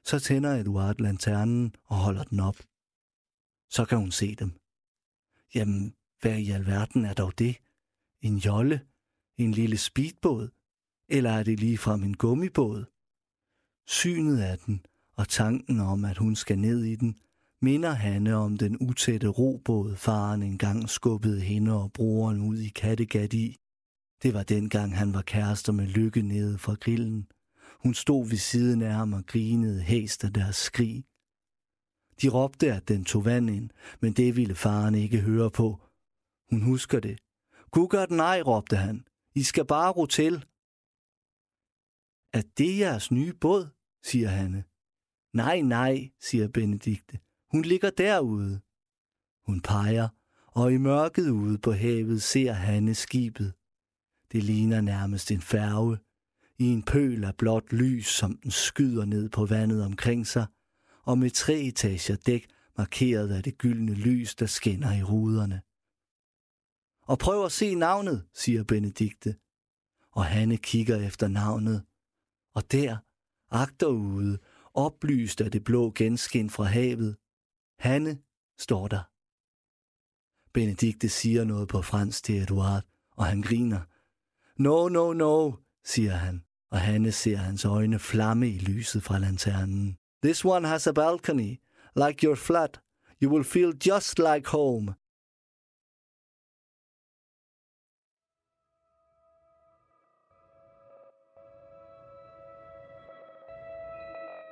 Så tænder Eduard lanternen og holder den op. Så kan hun se dem. Jamen, hvad i alverden er dog det? En jolle? En lille speedbåd? Eller er det lige fra en gummibåd? Synet af den og tanken om, at hun skal ned i den, minder Hanne om den utætte robåd, faren engang skubbede hende og broren ud i Kattegat i. Det var dengang, han var kærester med Lykke nede fra grillen. Hun stod ved siden af ham og grinede hæst af deres skrig. De råbte, at den tog vand ind, men det ville faren ikke høre på. Hun husker det. Kukkert nej, råbte han. I skal bare ro til. Er det jeres nye båd? siger Hanne. Nej, nej, siger Benedikte. Hun ligger derude. Hun peger, og i mørket ude på havet ser Hanne skibet. Det ligner nærmest en færge. I en pøl af blåt lys, som den skyder ned på vandet omkring sig, og med tre etager dæk markeret af det gyldne lys, der skinner i ruderne. Og prøv at se navnet, siger Benedikte. Og Hanne kigger efter navnet. Og der, agterude, oplyst af det blå genskin fra havet, Hanne står der. Benedikte siger noget på fransk til Eduard, og han griner. No, no, no, siger han, og Hanne ser hans øjne flamme i lyset fra lanternen. This one has a balcony, like your flat. You will feel just like home.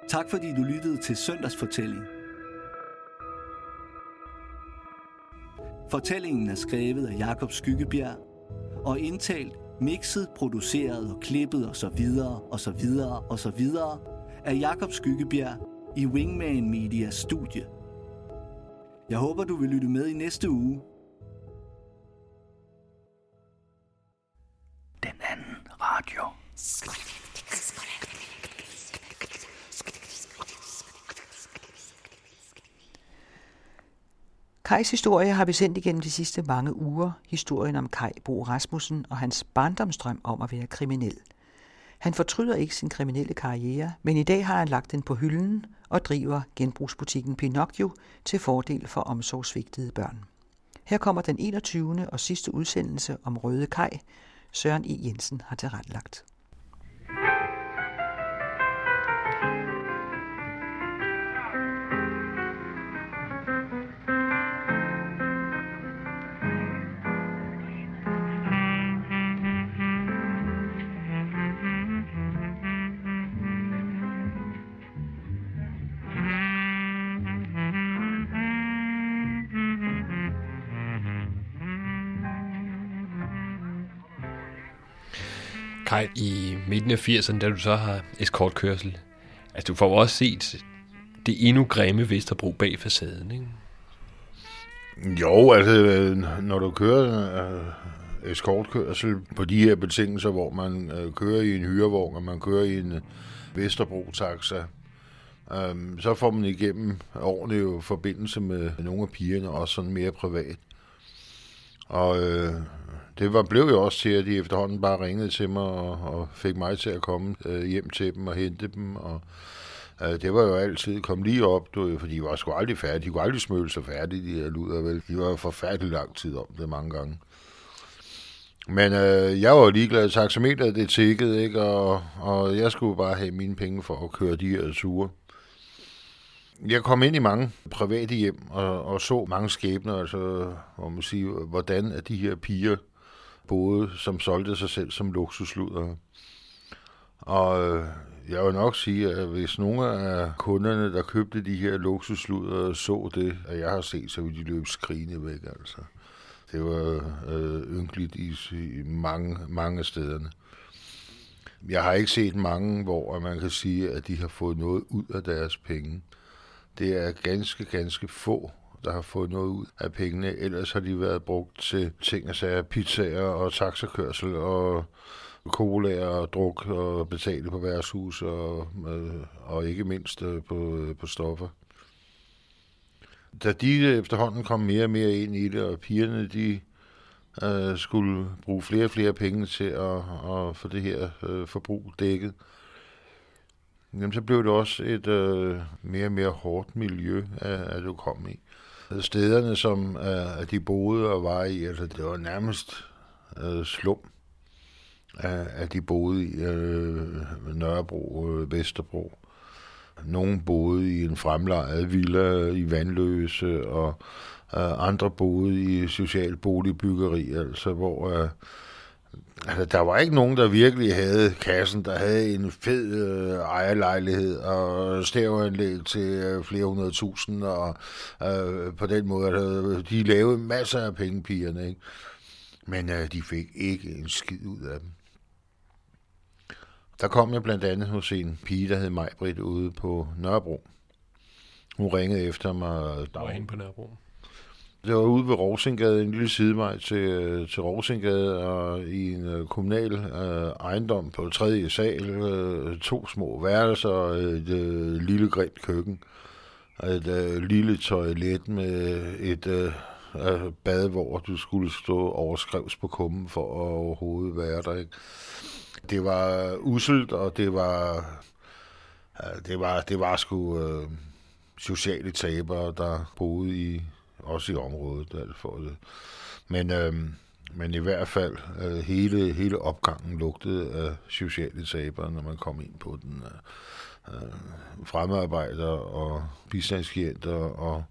Tak fordi du lyttede til Søndagsfortælling. Fortællingen er skrevet af Jakob Skyggebjerg og indtalt, mixet, produceret og klippet og så videre og så videre og så videre af Jakob Skyggebjerg i Wingman Media studie. Jeg håber, du vil lytte med i næste uge. Den anden radio. Kajs historie har vi sendt igennem de sidste mange uger. Historien om Kaj Bo Rasmussen og hans barndomsdrøm om at være kriminel. Han fortryder ikke sin kriminelle karriere, men i dag har han lagt den på hylden og driver genbrugsbutikken Pinocchio til fordel for omsorgsvigtede børn. Her kommer den 21. og sidste udsendelse om Røde Kaj. Søren E. Jensen har tilrettelagt. Kai, i midten af 80'erne, da du så har eskortkørsel, altså du får jo også set det endnu grimme Vesterbro bag facaden, ikke? Jo, altså, øh, når du kører øh, eskortkørsel på de her betingelser, hvor man øh, kører i en hyrevogn, og man kører i en øh, Vesterbro-taxa, øh, så får man igennem årene jo forbindelse med nogle af pigerne, også sådan mere privat. Og øh, det var, blev jo også til, at de efterhånden bare ringede til mig og, og fik mig til at komme øh, hjem til dem og hente dem. Og, øh, det var jo altid, kom lige op, du, for de var sgu aldrig færdige. De kunne aldrig smøle sig færdige, de her luder, vel. De var forfærdelig lang tid om det mange gange. Men øh, jeg var ligeglad, taxameteret det tikkede, ikke? Og, og jeg skulle bare have mine penge for at køre de her ture. Jeg kom ind i mange private hjem og, og så mange skæbner, altså, hvor man siger, hvordan er de her piger boede, som solgte sig selv som luksusluder. Og øh, jeg vil nok sige, at hvis nogle af kunderne, der købte de her luksusluder, så det, at jeg har set, så ville de løbe skrigende væk, altså. Det var øh, ynkeligt i, i mange, mange af stederne. Jeg har ikke set mange, hvor man kan sige, at de har fået noget ud af deres penge. Det er ganske, ganske få, der har fået noget ud af pengene. Ellers har de været brugt til ting og sager, pizzaer og taxakørsel og cola og druk og betale på værtshus og, øh, og ikke mindst øh, på, øh, på stoffer. Da de efterhånden kom mere og mere ind i det, og pigerne de øh, skulle bruge flere og flere penge til at, at få det her øh, forbrug dækket, jamen så blev det også et øh, mere og mere hårdt miljø, at, at du kom i. Øh, stederne, som øh, de boede og var i, altså det var nærmest øh, slum, øh, at de boede i øh, Nørrebro, øh, Vesterbro. Nogle boede i en fremlejet villa i Vandløse, og øh, andre boede i social boligbyggeri, altså hvor øh, altså, der var ikke nogen, der virkelig havde kassen, der havde en fed øh, ejerlejlighed og stævanlæg til øh, flere hundrede tusind, og øh, på den måde, altså, de lavede masser af penge, pigerne, ikke? Men øh, de fik ikke en skid ud af dem. Der kom jeg blandt andet hos en pige, der hed Majbrit ude på Nørrebro. Hun ringede efter mig. Der var hende på Nørrebro. Det var ude ved Rosengade, en lille sidevej til, til Rosengade, og i en øh, kommunal øh, ejendom på tredje sal, øh, to små værelser og et øh, lille grint køkken. Et øh, lille toilet med et uh, bad, hvor du skulle stå overskrevs på kummen for at overhovedet være der. Ikke? Det var uselt, og det var, øh, det var, det var sgu Øh, sociale tabere, der boede i også i området. Altså for det. Men, øh, men i hvert fald, øh, hele, hele opgangen lugtede af sociale tabere, når man kom ind på den. Øh, øh fremmedarbejdere og bistandsklienter og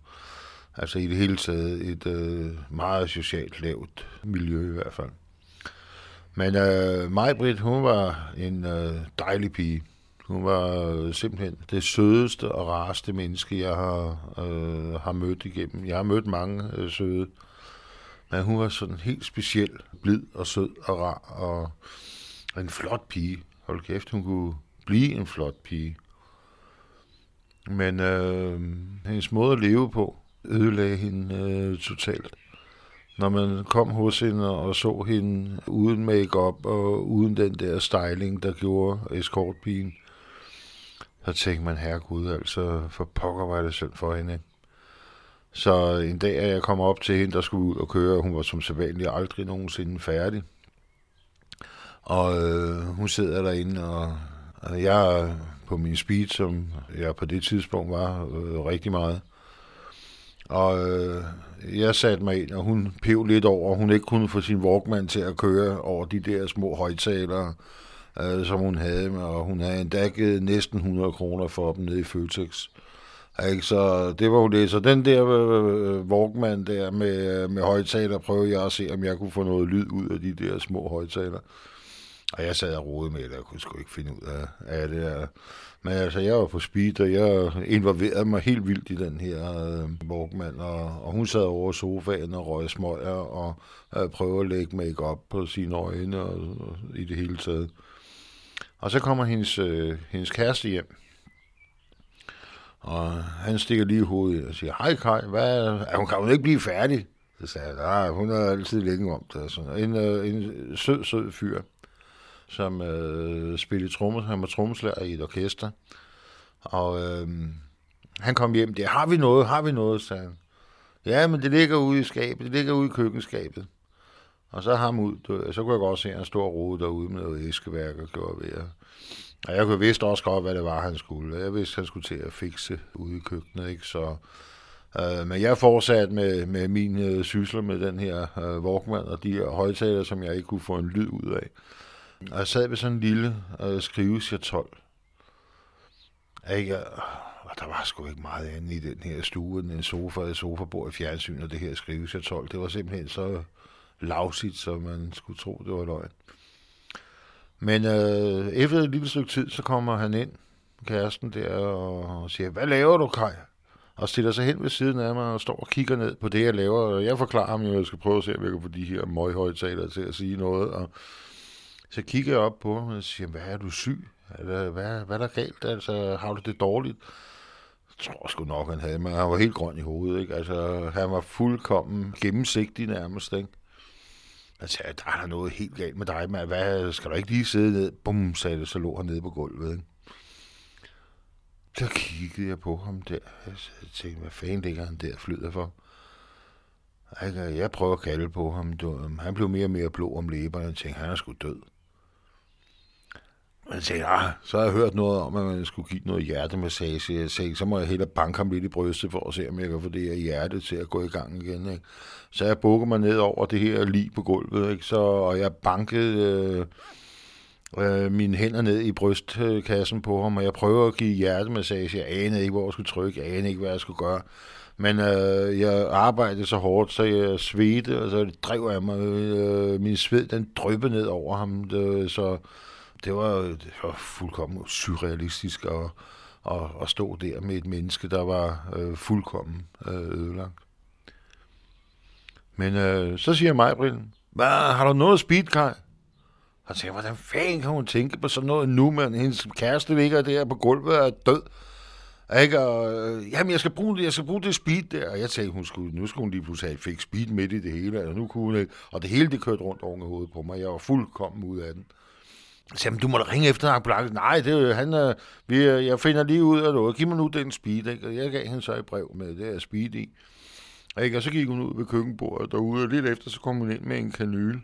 altså i det hele taget et øh, meget socialt lavt miljø i hvert fald. Men øh, Majbrit, hun var en øh, dejlig pige. Hun var øh, simpelthen det sødeste og rareste menneske, jeg har, øh, har mødt igennem. Jeg har mødt mange øh, søde, men hun var sådan helt speciel, blid og sød og rar, og en flot pige. Hold kæft, hun kunne blive en flot pige. Men øh, hendes måde at leve på ødelagde hende øh, totalt. Når man kom hos hende og så hende uden makeup og uden den der styling, der gjorde escortpigen, så tænkte man, herregud, altså for pokker var det synd for hende. Så en dag, er jeg kom op til hende, der skulle ud og køre, hun var som sædvanligt aldrig nogensinde færdig. Og øh, hun sidder derinde, og, og jeg er på min speed, som jeg på det tidspunkt var øh, rigtig meget. Og øh, jeg satte mig ind, og hun pev lidt over, hun ikke kunne få sin Walkman til at køre over de der små højtalere øh, som hun havde, og hun havde endda givet næsten 100 kroner for dem nede i Føtex. Ikke? Så det var jo det. Så den der øh, øh Walkman der med, øh, med højtaler, prøvede jeg at se, om jeg kunne få noget lyd ud af de der små højtaler. Og jeg sad og rode med det, og kunne sgu ikke finde ud af, af det. Men altså, jeg var på speed, og jeg involverede mig helt vildt i den her øh, Walkman, og, og hun sad over sofaen og røg smøger, og øh, prøvede at lægge make op på sine øjne, og, og i det hele taget. Og så kommer hendes, øh, hendes kæreste hjem, og han stikker lige i hovedet og siger, hej Kai, hvad, er hun, kan hun ikke blive færdig? Så sagde jeg, nej, hun er altid længe om det. Sådan. En, øh, en sød, sød fyr, som øh, spillede trommer. Han var trommeslager i et orkester. Og øh, han kom hjem der, har vi noget, har vi noget, sagde han. Ja, men det ligger ude i skabet, det ligger ude i køkkenskabet. Og så ham ud, du, så kunne jeg godt se, en stor rode derude med noget æskeværk og gjorde ved. Og jeg kunne vidste også godt, hvad det var, han skulle. Jeg vidste, han skulle til at fikse ude i køkkenet, ikke? Så, øh, men jeg fortsatte med, med min øh, sysler med den her øh, Walkman og de her højtaler, som jeg ikke kunne få en lyd ud af. Og jeg sad ved sådan en lille øh, skrivesjatol. Ikke? Og der var sgu ikke meget andet i den her stue, en sofa, et sofabord, et fjernsyn og det her skrivesjatol. Det var simpelthen så lavsigt, så man skulle tro, det var løgn. Men øh, efter et lille stykke tid, så kommer han ind, kæresten der, og siger, hvad laver du, Kaj? Og stiller sig hen ved siden af mig og står og kigger ned på det, jeg laver. Og jeg forklarer ham jo, at jeg skal prøve at se, om jeg kan få de her møghøjtalere til at sige noget. Og så kigger jeg op på ham og siger, hvad er du syg? Hvad, hvad, hvad er der galt? Altså, har du det dårligt? Jeg tror sgu nok, han havde, men han var helt grøn i hovedet. Ikke? Altså, han var fuldkommen gennemsigtig nærmest. Ikke? Altså, jeg sagde, der er der noget helt galt med dig, men hvad, skal du ikke lige sidde ned? Bum, sagde det, så lå han nede på gulvet. Ikke? Så kiggede jeg på ham der. Jeg tænkte, hvad fanden ligger han der flyder for? Jeg prøver at kalde på ham. Han blev mere og mere blå om læberne. Jeg tænkte, han er sgu død man jeg tænkte, ah, så har jeg hørt noget om, at man skulle give noget hjertemassage. Jeg sagde, så må jeg hellere banke ham lidt i brystet for at se, om jeg kan få det her hjerte til at gå i gang igen. Ikke? Så jeg bukker mig ned over det her lige på gulvet, ikke? Så, og jeg bankede øh, øh, mine hænder ned i brystkassen på ham, og jeg prøver at give hjertemassage. Jeg anede ikke, hvor jeg skulle trykke, jeg anede ikke, hvad jeg skulle gøre. Men øh, jeg arbejdede så hårdt, så jeg svedte, og så drev jeg mig. Øh, min sved, den drøbte ned over ham, det, så det var, det var fuldkommen surrealistisk at, at, at stå der med et menneske, der var øh, fuldkommen øh, ødelagt. Men øh, så siger mig, hvad, har du noget speed, Kai? Og tænker, hvordan fanden kan hun tænke på sådan noget nu, men hendes kæreste ligger der på gulvet og er død. Ikke? Og, øh, jamen, jeg skal, bruge det, jeg skal bruge det speed der. Og jeg tænkte, hun skulle, nu skulle hun lige pludselig have fik speed midt i det hele. Og, nu kunne hun ikke. og det hele, det kørte rundt over hovedet på mig. Jeg var fuldkommen ud af den. Så jamen, du må da ringe efter ambulance. Nej, det er han vi, jeg finder lige ud af noget. Giv mig nu den speed, ikke? Og jeg gav hende så et brev med det her speed i. Ikke? Og så gik hun ud ved køkkenbordet derude, og lidt efter, så kom hun ind med en kanyle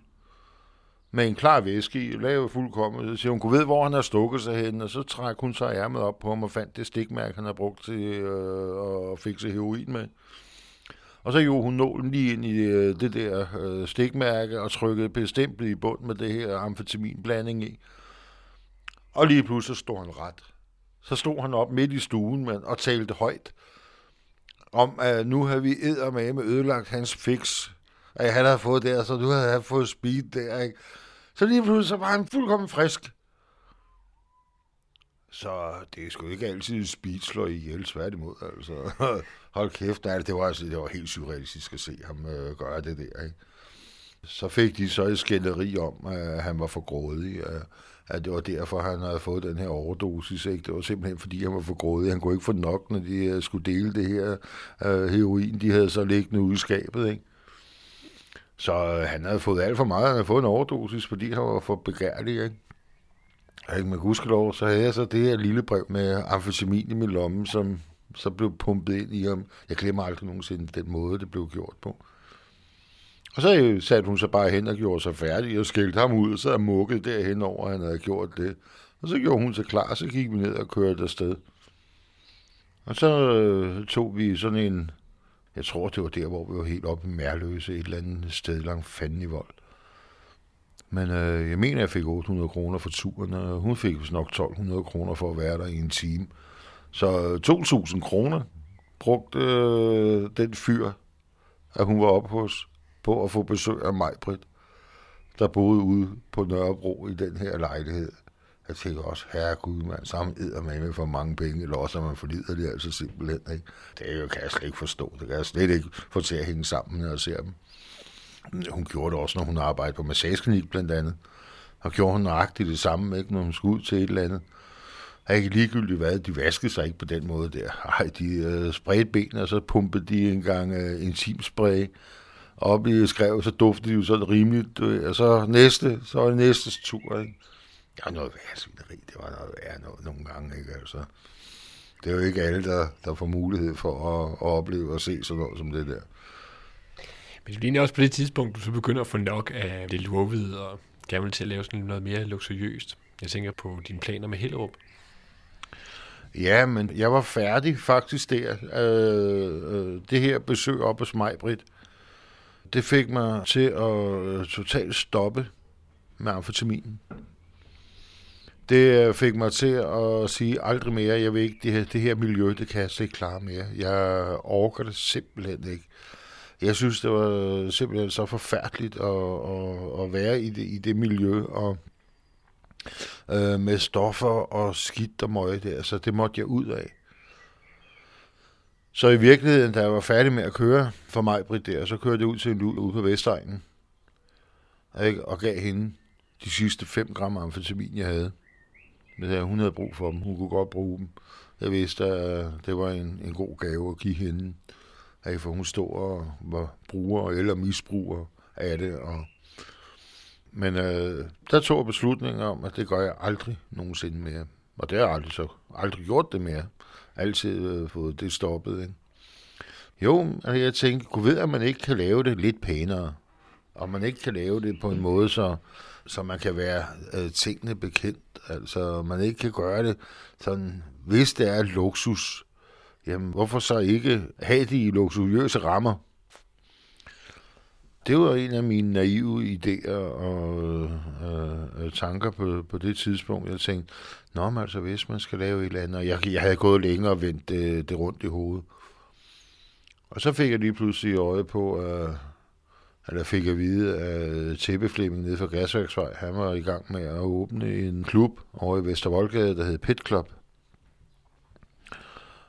med en klar væske i, lavet fuldkommen. Så siger hun, kunne ved, hvor han har stukket sig hen, og så trak hun så ærmet op på ham og fandt det stikmærke, han har brugt til øh, at fikse heroin med. Og så gjorde hun nålen lige ind i øh, det der øh, stikmærke og trykkede bestemt i bund med det her amfetaminblanding i. Og lige pludselig stod han ret. Så stod han op midt i stuen men, og talte højt om, at nu har vi med med ødelagt hans fix, at han havde fået der, så du havde fået speed der, ikke? Så lige pludselig så var han fuldkommen frisk. Så det er sgu ikke altid speed slår ihjel, tværtimod, altså. Hold kæft, nej, det var, altså, det var helt surrealistisk at se ham øh, gøre det der, ikke? Så fik de så et skænderi om, at han var for grådig, Øh, at det var derfor, han havde fået den her overdosis. Ikke? Det var simpelthen, fordi han var for grådig. Han kunne ikke få nok, når de øh, skulle dele det her øh, heroin, de havde så liggende ude i skabet. Ikke? Så øh, han havde fået alt for meget. Han havde fået en overdosis, fordi han var for begærlig. Ikke? Ikke med gudskelov, så havde jeg så det her lille brev med amfetamin i min lomme, som så blev pumpet ind i ham. Jeg glemmer aldrig nogensinde den måde, det blev gjort på. Og så satte hun sig bare hen og gjorde sig færdig og skældte ham ud, og så mukket derhen over, at han havde gjort det. Og så gjorde hun sig klar, så gik vi ned og kørte afsted. Og så øh, tog vi sådan en, jeg tror det var der, hvor vi var helt oppe i Mærløse, et eller andet sted langt fanden i vold. Men øh, jeg mener, jeg fik 800 kroner for turen, og hun fik nok 1200 kroner for at være der i en time. Så øh, 2.000 kroner brugte øh, den fyr, at hun var oppe hos, på at få besøg af mig, Britt. der boede ude på Nørrebro i den her lejlighed. Jeg tænkte også, herregud, man, sammen æder man med for mange penge, eller også er man for det altså simpelthen. Ikke? Det er jo, kan jeg slet ikke forstå. Det kan jeg slet ikke få til at hænge sammen, når jeg ser dem. Hun gjorde det også, når hun arbejdede på massageklinik blandt andet. Og gjorde hun nøjagtigt det samme, ikke, når hun skulle ud til et eller andet. Jeg ikke ligegyldigt hvad, de vaskede sig ikke på den måde der. Ej, de øh, spredte benene, og så pumpede de en gang øh, intimspray op i skrev, så duftede de jo sådan rimeligt. Og så næste, så var det næstes tur, ikke? Det var noget værre svineri, det var noget værre noget, nogle gange, ikke? Altså, det er jo ikke alle, der, der får mulighed for at, at opleve og se sådan noget som det der. Men det ligner også på det tidspunkt, du så begynder at få nok af det lurvede, og gerne vil til at lave sådan noget mere luksuriøst. Jeg tænker på dine planer med Hellerup. Ja, men jeg var færdig faktisk der. Øh, øh, det her besøg op hos mig, Britt, det fik mig til at øh, totalt stoppe med amfetaminen. Det øh, fik mig til at sige aldrig mere, jeg vil ikke, det her, det her miljø, det kan jeg slet ikke klare mere. Jeg orker det simpelthen ikke. Jeg synes, det var simpelthen så forfærdeligt at, at, at være i det, i det miljø, og øh, med stoffer og skidt og møg der, så det måtte jeg ud af. Så i virkeligheden, da jeg var færdig med at køre for mig, Britt, der, så kørte jeg ud til en lul ude på Vestegnen, og gav hende de sidste 5 gram amfetamin, jeg havde. Men hun havde brug for dem. Hun kunne godt bruge dem. Jeg vidste, at det var en, en god gave at give hende. For hun stod og var bruger eller misbruger af det. Og men øh, der tog jeg beslutningen om, at det gør jeg aldrig nogensinde mere. Og det har jeg aldrig, så, aldrig gjort det mere. Altid øh, fået det stoppet. Ikke? Jo, altså jeg tænkte, kunne ved, at man ikke kan lave det lidt pænere. Og man ikke kan lave det på en måde, så, så man kan være øh, tingene bekendt. Altså, man ikke kan gøre det sådan, hvis det er luksus, jamen hvorfor så ikke have det i luksuriøse rammer? Det var en af mine naive idéer og øh, øh, tanker på, på det tidspunkt. Jeg tænkte, nå, men altså, hvis man skal lave et eller andet, og jeg, jeg havde gået længere og vendt det, det rundt i hovedet. Og så fik jeg lige pludselig øje på, øh, eller fik at vide, at Tebbe Flemming nede fra Gasværksvej, han var i gang med at åbne en klub over i Vestervoldgade, der hed Pit Club.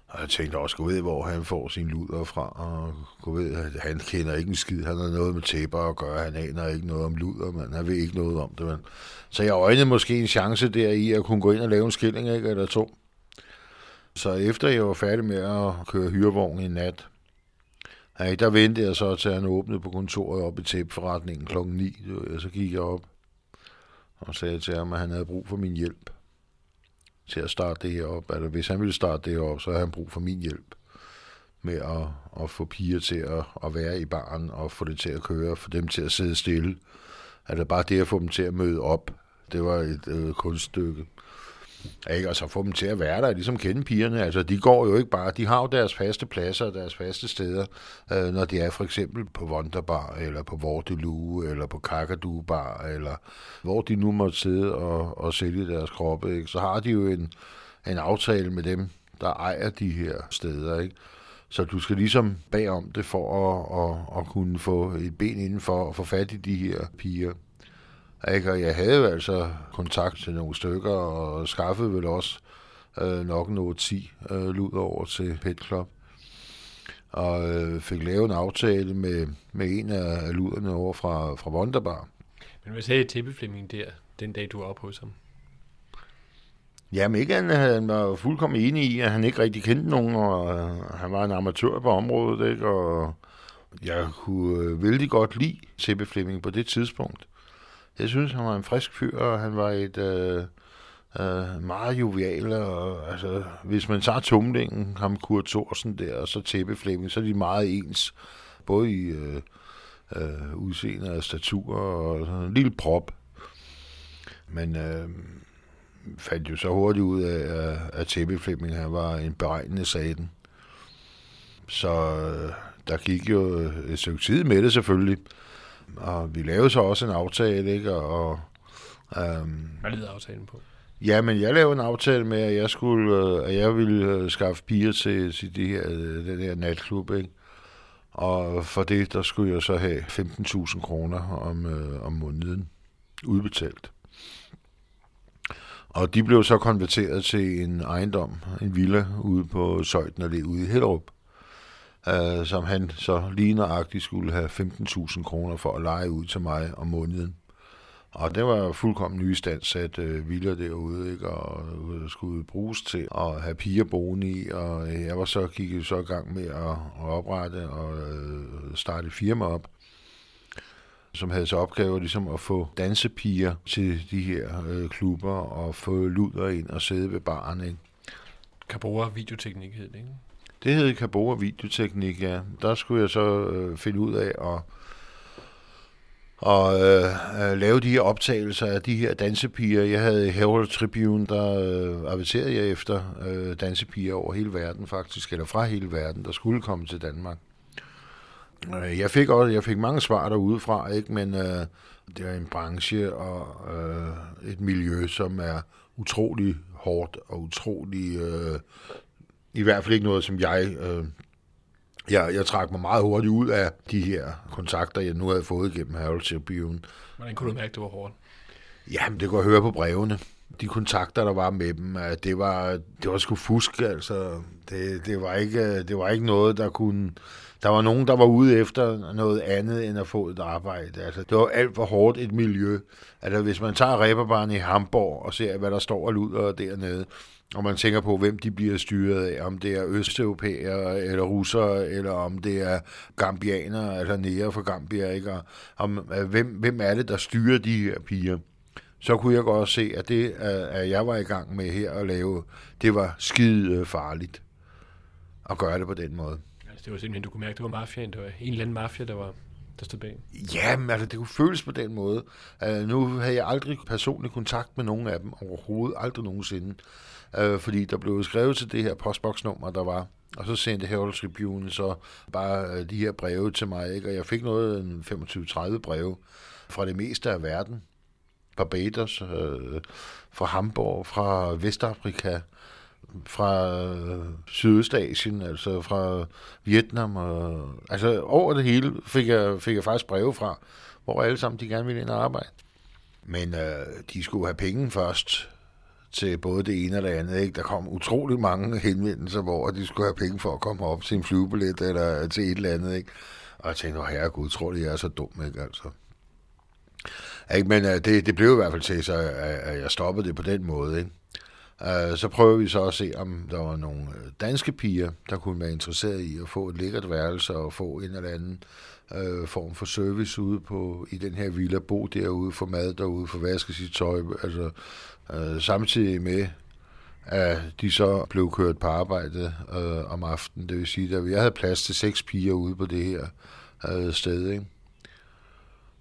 Og jeg tænkte også, gå ved, hvor han får sin luder fra, og gå ved, at han kender ikke en skid, han har noget med tæpper at gøre, han aner ikke noget om luder, men han ved ikke noget om det, men. Så jeg øjnede måske en chance der i at kunne gå ind og lave en skilling, ikke, eller to. Så efter jeg var færdig med at køre hyrevognen i nat, ja, der ventede jeg så til han åbnede på kontoret op i tæpforretningen klokken 9, så gik jeg op og sagde til ham, at han havde brug for min hjælp til at starte det her op. Altså, hvis han ville starte det her op, så havde han brug for min hjælp med at, at få piger til at, at være i baren og få det til at køre, få dem til at sidde stille. Altså bare det at få dem til at møde op, det var et øh, kunststykke. Ikke? Og så få dem til at være der, ligesom kende pigerne. Altså, de går jo ikke bare, de har jo deres faste pladser og deres faste steder, øh, når de er for eksempel på Wonderbar, eller på Vortelue, eller på Kakadu Bar, eller hvor de nu måtte sidde og, og sælge deres kroppe. Ikke? Så har de jo en, en aftale med dem, der ejer de her steder. Ikke? Så du skal ligesom bagom det for at, at, at kunne få et ben indenfor og få fat i de her piger. Ikke? Og jeg havde jo altså kontakt til nogle stykker, og skaffede vel også øh, nok nogle 10 øh, lud over til Pet Club. Og øh, fik lavet en aftale med, med en af luderne over fra, fra Wonderbar. Men hvad sagde Tippe Flemming der, den dag du var oppe hos ham? Jamen ikke, han, han var fuldkommen enig i, at han ikke rigtig kendte nogen, og øh, han var en amatør på området, ikke? og jeg kunne øh, vældig godt lide Tippe Flemming på det tidspunkt. Jeg synes, han var en frisk fyr, og han var et øh, øh, meget jovial. Og, altså, hvis man tager tumlingen, ham Kurt Thorsen der, og så Tæppe Flemming, så er de meget ens. Både i øh, øh, udseende og statur og sådan en lille prop. Men øh, fandt jo så hurtigt ud af, at Tæppe Flemming han var en beregnende saten. Så øh, der gik jo et stykke tid med det selvfølgelig. Og vi lavede så også en aftale, ikke? Og, øhm, Hvad lyder aftalen på? Ja, men jeg lavede en aftale med, at jeg skulle, øh, at jeg ville øh, skaffe piger til, til de her, øh, den her natklub, ikke? Og for det, der skulle jeg så have 15.000 kroner om, øh, om måneden. udbetalt. Og de blev så konverteret til en ejendom, en villa ude på Søjden Allé ude i Hellerup, øh, som han så lige nøjagtigt skulle have 15.000 kroner for at lege ud til mig om måneden. Og det var fuldkommen nystandsat øh, villa derude, ikke? og øh, skulle bruges til at have piger boende i, og øh, jeg var så gik så i gang med at, at oprette og øh, starte firma op, som havde til opgave ligesom at få dansepiger til de her øh, klubber og få luder ind og sidde ved baren. Ikke? Cabora videoteknik hed det, ikke? Det hed Kabora videoteknik, ja. Der skulle jeg så øh, finde ud af at og øh, øh, lave de her optagelser af de her dansepiger. Jeg havde Herald Tribune, der øh, aviserede jeg efter øh, dansepiger over hele verden faktisk, eller fra hele verden, der skulle komme til Danmark. Øh, jeg fik også, jeg fik mange svar derudefra, ikke, men øh, det er en branche og øh, et miljø, som er utrolig hårdt og utrolig, øh, i hvert fald ikke noget, som jeg øh, jeg, jeg trak mig meget hurtigt ud af de her kontakter, jeg nu havde fået gennem Harold Tribune. Hvordan kunne du mærke, det var hårdt? Jamen, det kunne jeg høre på brevene. De kontakter, der var med dem, det var, det var sgu fusk, altså. Det, det, var ikke, det var ikke noget, der kunne... Der var nogen, der var ude efter noget andet, end at få et arbejde. Altså, det var alt for hårdt et miljø. Altså, hvis man tager ræberbaren i Hamburg og ser, hvad der står og luder dernede, og man tænker på, hvem de bliver styret af, om det er østeuropæere eller russere, eller om det er gambianere, eller nære fra Gambia, ikke? Og om, øh, hvem, hvem er det, der styrer de her piger? Så kunne jeg godt se, at det, at jeg var i gang med her at lave, det var skide farligt at gøre det på den måde. Altså, det var simpelthen, du kunne mærke, at det var mafiaen. Det var en eller anden mafia, der var der stod bag. Jamen, altså, det kunne føles på den måde. Uh, nu havde jeg aldrig personlig kontakt med nogen af dem overhovedet, aldrig nogensinde øh, fordi der blev skrevet til det her postboksnummer, der var, og så sendte Herald Tribune så bare øh, de her breve til mig, ikke? og jeg fik noget, en 25-30 breve fra det meste af verden. Barbados, øh, fra Hamburg, fra Vestafrika, fra øh, Sydøstasien, altså fra Vietnam. Og, altså over det hele fik jeg, fik jeg faktisk breve fra, hvor alle sammen de gerne ville ind og arbejde. Men øh, de skulle have penge først, til både det ene og det andet. Ikke? Der kom utrolig mange henvendelser, hvor de skulle have penge for at komme op til en flyvebillet eller til et eller andet. Ikke? Og jeg tænkte, herregud, tror de, jeg er så dum, ikke? Altså. Ikke, men uh, det, det blev i hvert fald til, så at jeg stoppede det på den måde. Ikke? Uh, så prøver vi så at se, om der var nogle danske piger, der kunne være interesseret i at få et lækkert værelse og få en eller anden uh, form for service ude på, i den her villa, bo derude, få mad derude, få vasket sit tøj, altså Øh, samtidig med, at de så blev kørt på arbejde øh, om aftenen. Det vil sige, at jeg havde plads til seks piger ude på det her øh, sted. Ikke?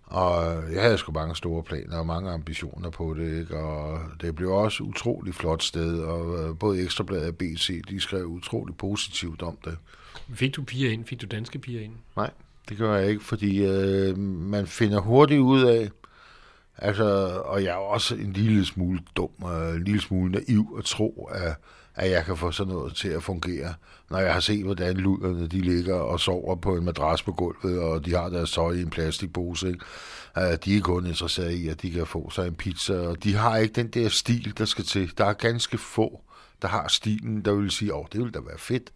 Og jeg havde sgu mange store planer og mange ambitioner på det, ikke? og det blev også et utroligt flot sted, og øh, både Ekstrabladet og BC, de skrev utroligt positivt om det. Fik du piger ind? Fik du danske piger ind? Nej, det gør jeg ikke, fordi øh, man finder hurtigt ud af, Altså, og jeg er også en lille smule dum og en lille smule naiv at tro, at, at jeg kan få sådan noget til at fungere, når jeg har set, hvordan luderne de ligger og sover på en madras på gulvet, og de har deres tøj i en plastikpose. Ikke? Uh, de er kun interesseret i, at de kan få sig en pizza, og de har ikke den der stil, der skal til. Der er ganske få, der har stilen, der vil sige, åh, oh, det ville da være fedt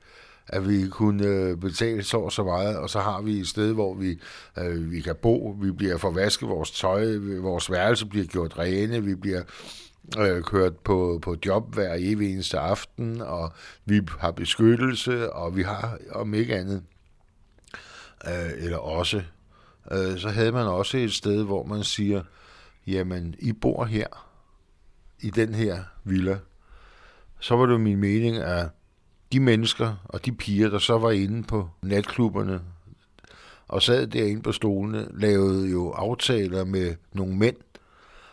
at vi kunne øh, betale så og så meget, og så har vi et sted, hvor vi, øh, vi kan bo, vi bliver forvasket vores tøj, vores værelse bliver gjort rene, vi bliver øh, kørt på, på job hver evig eneste aften, og vi har beskyttelse, og vi har, om ikke andet, øh, eller også, øh, så havde man også et sted, hvor man siger, jamen, I bor her, i den her villa, så var det min mening, at de mennesker og de piger, der så var inde på natklubberne og sad derinde på stolene, lavede jo aftaler med nogle mænd.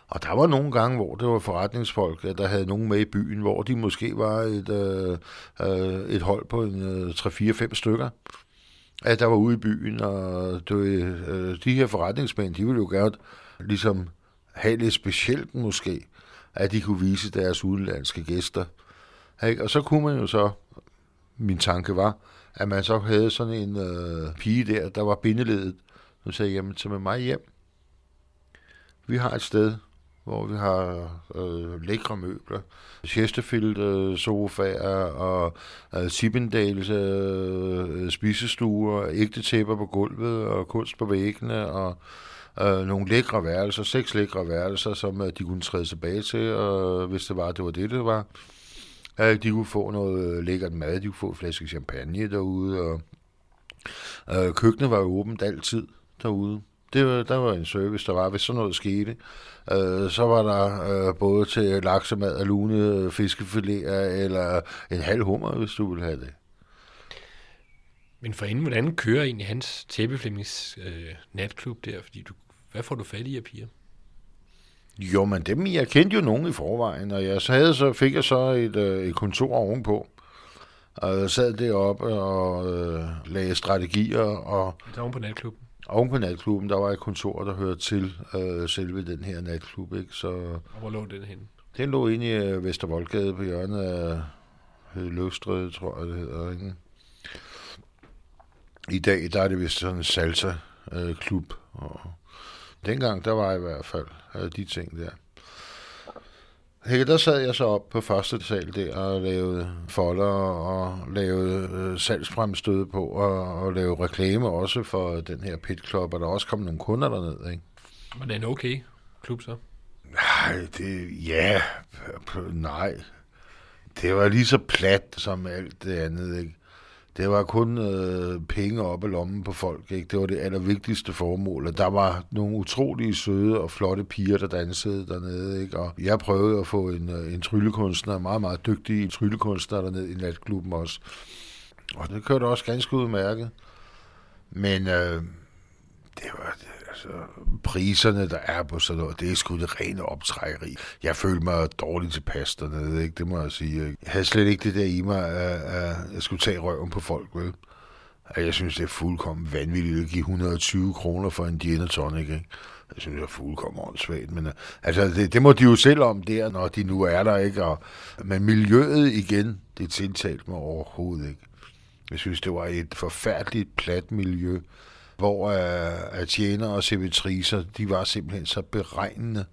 Og der var nogle gange, hvor det var forretningsfolk, der havde nogen med i byen, hvor de måske var et, øh, øh et hold på en, øh, 3-4-5 stykker, at der var ude i byen. Og det, øh, de her forretningsmænd, de ville jo gerne ligesom have lidt specielt måske, at de kunne vise deres udenlandske gæster. Ikke? Og så kunne man jo så min tanke var, at man så havde sådan en øh, pige der, der var bindeledet. Hun sagde jeg, jamen, så med mig hjem. Vi har et sted, hvor vi har øh, lækre møbler. Chesterfield øh, sofaer og øh, Sippendales øh, spisestuer, ægte tæpper på gulvet og kunst på væggene og øh, nogle lækre værelser, seks lækre værelser, som øh, de kunne træde tilbage til, og hvis det var, det var det, det var. Øh, de kunne få noget øh, lækkert mad, de kunne få en flaske champagne derude, og øh, køkkenet var jo åbent altid derude. Det var, der var en service, der var, hvis sådan noget skete. Øh, så var der øh, både til laksemad og lune øh, fiskefiléer, eller en halv hummer, hvis du ville have det. Men for inden, hvordan kører egentlig hans tæppeflemmings øh, natklub der? Fordi du, hvad får du fat i af piger? Jo, men dem, jeg kendte jo nogen i forvejen, og jeg havde så, fik jeg så et, øh, et kontor ovenpå. Og jeg sad deroppe og øh, lagde strategier. Og, Så oven på natklubben? Oven på natklubben, der var et kontor, der hørte til øh, selve den her natklub. Ikke? Så, Og hvor lå den henne? den lå inde i øh, Vestervoldgade på hjørnet af hed Løvstræde, tror jeg det hedder. Ikke? I dag, der er det vist sådan en salsa-klub. og dengang, der var i hvert fald øh, de ting der. Her, der sad jeg så op på første sal der og lavede folder og lavede øh, salgsfremstød på og, og lavede reklame også for den her pit club, og der også kom nogle kunder derned, ikke? Var det en okay klub så? Nej, det, ja, nej. Det var lige så plat som alt det andet, ikke? Det var kun øh, penge op af lommen på folk, ikke? Det var det allervigtigste formål, og der var nogle utrolige søde og flotte piger, der dansede dernede, ikke? Og jeg prøvede at få en, øh, en tryllekunstner, en meget, meget dygtig tryllekunstner dernede i natklubben også. Og det kørte også ganske udmærket. Men øh, det var, altså, priserne, der er på sådan noget, det er sgu det rene optrækkeri. Jeg følte mig dårligt tilpas dernede, ikke? det må jeg sige. ikke? Jeg havde slet ikke det der i mig, at, at jeg skulle tage røven på folk, vel? At Jeg synes, det er fuldkommen vanvittigt at give 120 kroner for en gin and tonic, ikke? Jeg synes, det er fuldkommen åndssvagt, men øh, altså, det, det må de jo selv om der, når de nu er der, ikke? Og, men miljøet igen, det tiltalte mig overhovedet ikke. Jeg synes, det var et forfærdeligt plat miljø, hvor øh, uh, at tjener og servitriser, de var simpelthen så beregnende,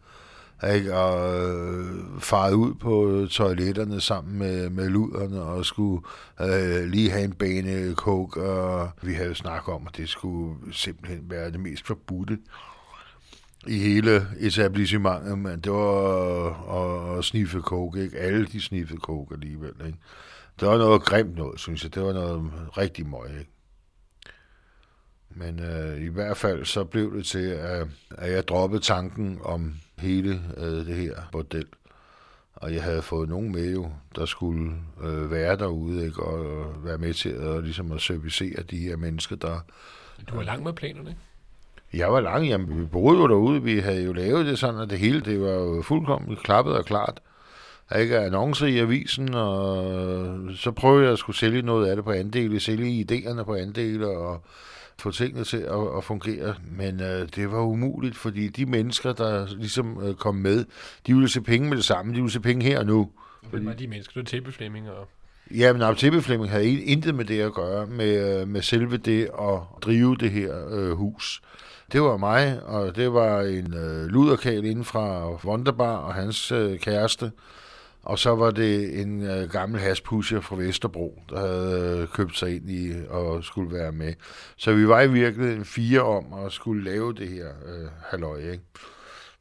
ikke? og øh, farede ud på toiletterne sammen med, med luderne og skulle øh, lige have en bane coke, og vi havde snakket om, at det skulle simpelthen være det mest forbudte i hele etablissementet, men det var at, at sniffe coke, ikke? Alle de sniffede coke alligevel, ikke? Det var noget grimt noget, synes jeg. Det var noget rigtig møg, ikke? Men øh, i hvert fald så blev det til, at, at jeg droppede tanken om hele øh, det her bordel. Og jeg havde fået nogen med jo, der skulle øh, være derude, ikke? Og være med til at, ligesom at servicere de her mennesker, der... Du var langt med planerne, ikke? Jeg var lang, jamen vi boede jo derude, vi havde jo lavet det sådan, at det hele, det var jo fuldkommen klappet og klart. Ikke annoncer i avisen, og så prøvede jeg at skulle sælge noget af det på andele, sælge idéerne på andele, og få tingene til at, at fungere. Men øh, det var umuligt, fordi de mennesker, der ligesom øh, kom med, de ville se penge med det samme, de ville se penge her og nu. Hvem var de mennesker? Det var tæppeflemming og... Ja, men Apotebe Flemming havde intet med det at gøre, med, øh, med selve det at drive det her øh, hus. Det var mig, og det var en øh, luderkal inden fra Wonderbar og hans øh, kæreste. Og så var det en øh, gammel haspusher fra Vesterbro, der havde øh, købt sig ind i og skulle være med. Så vi var i virkeligheden fire om at skulle lave det her øh, halløj, ikke?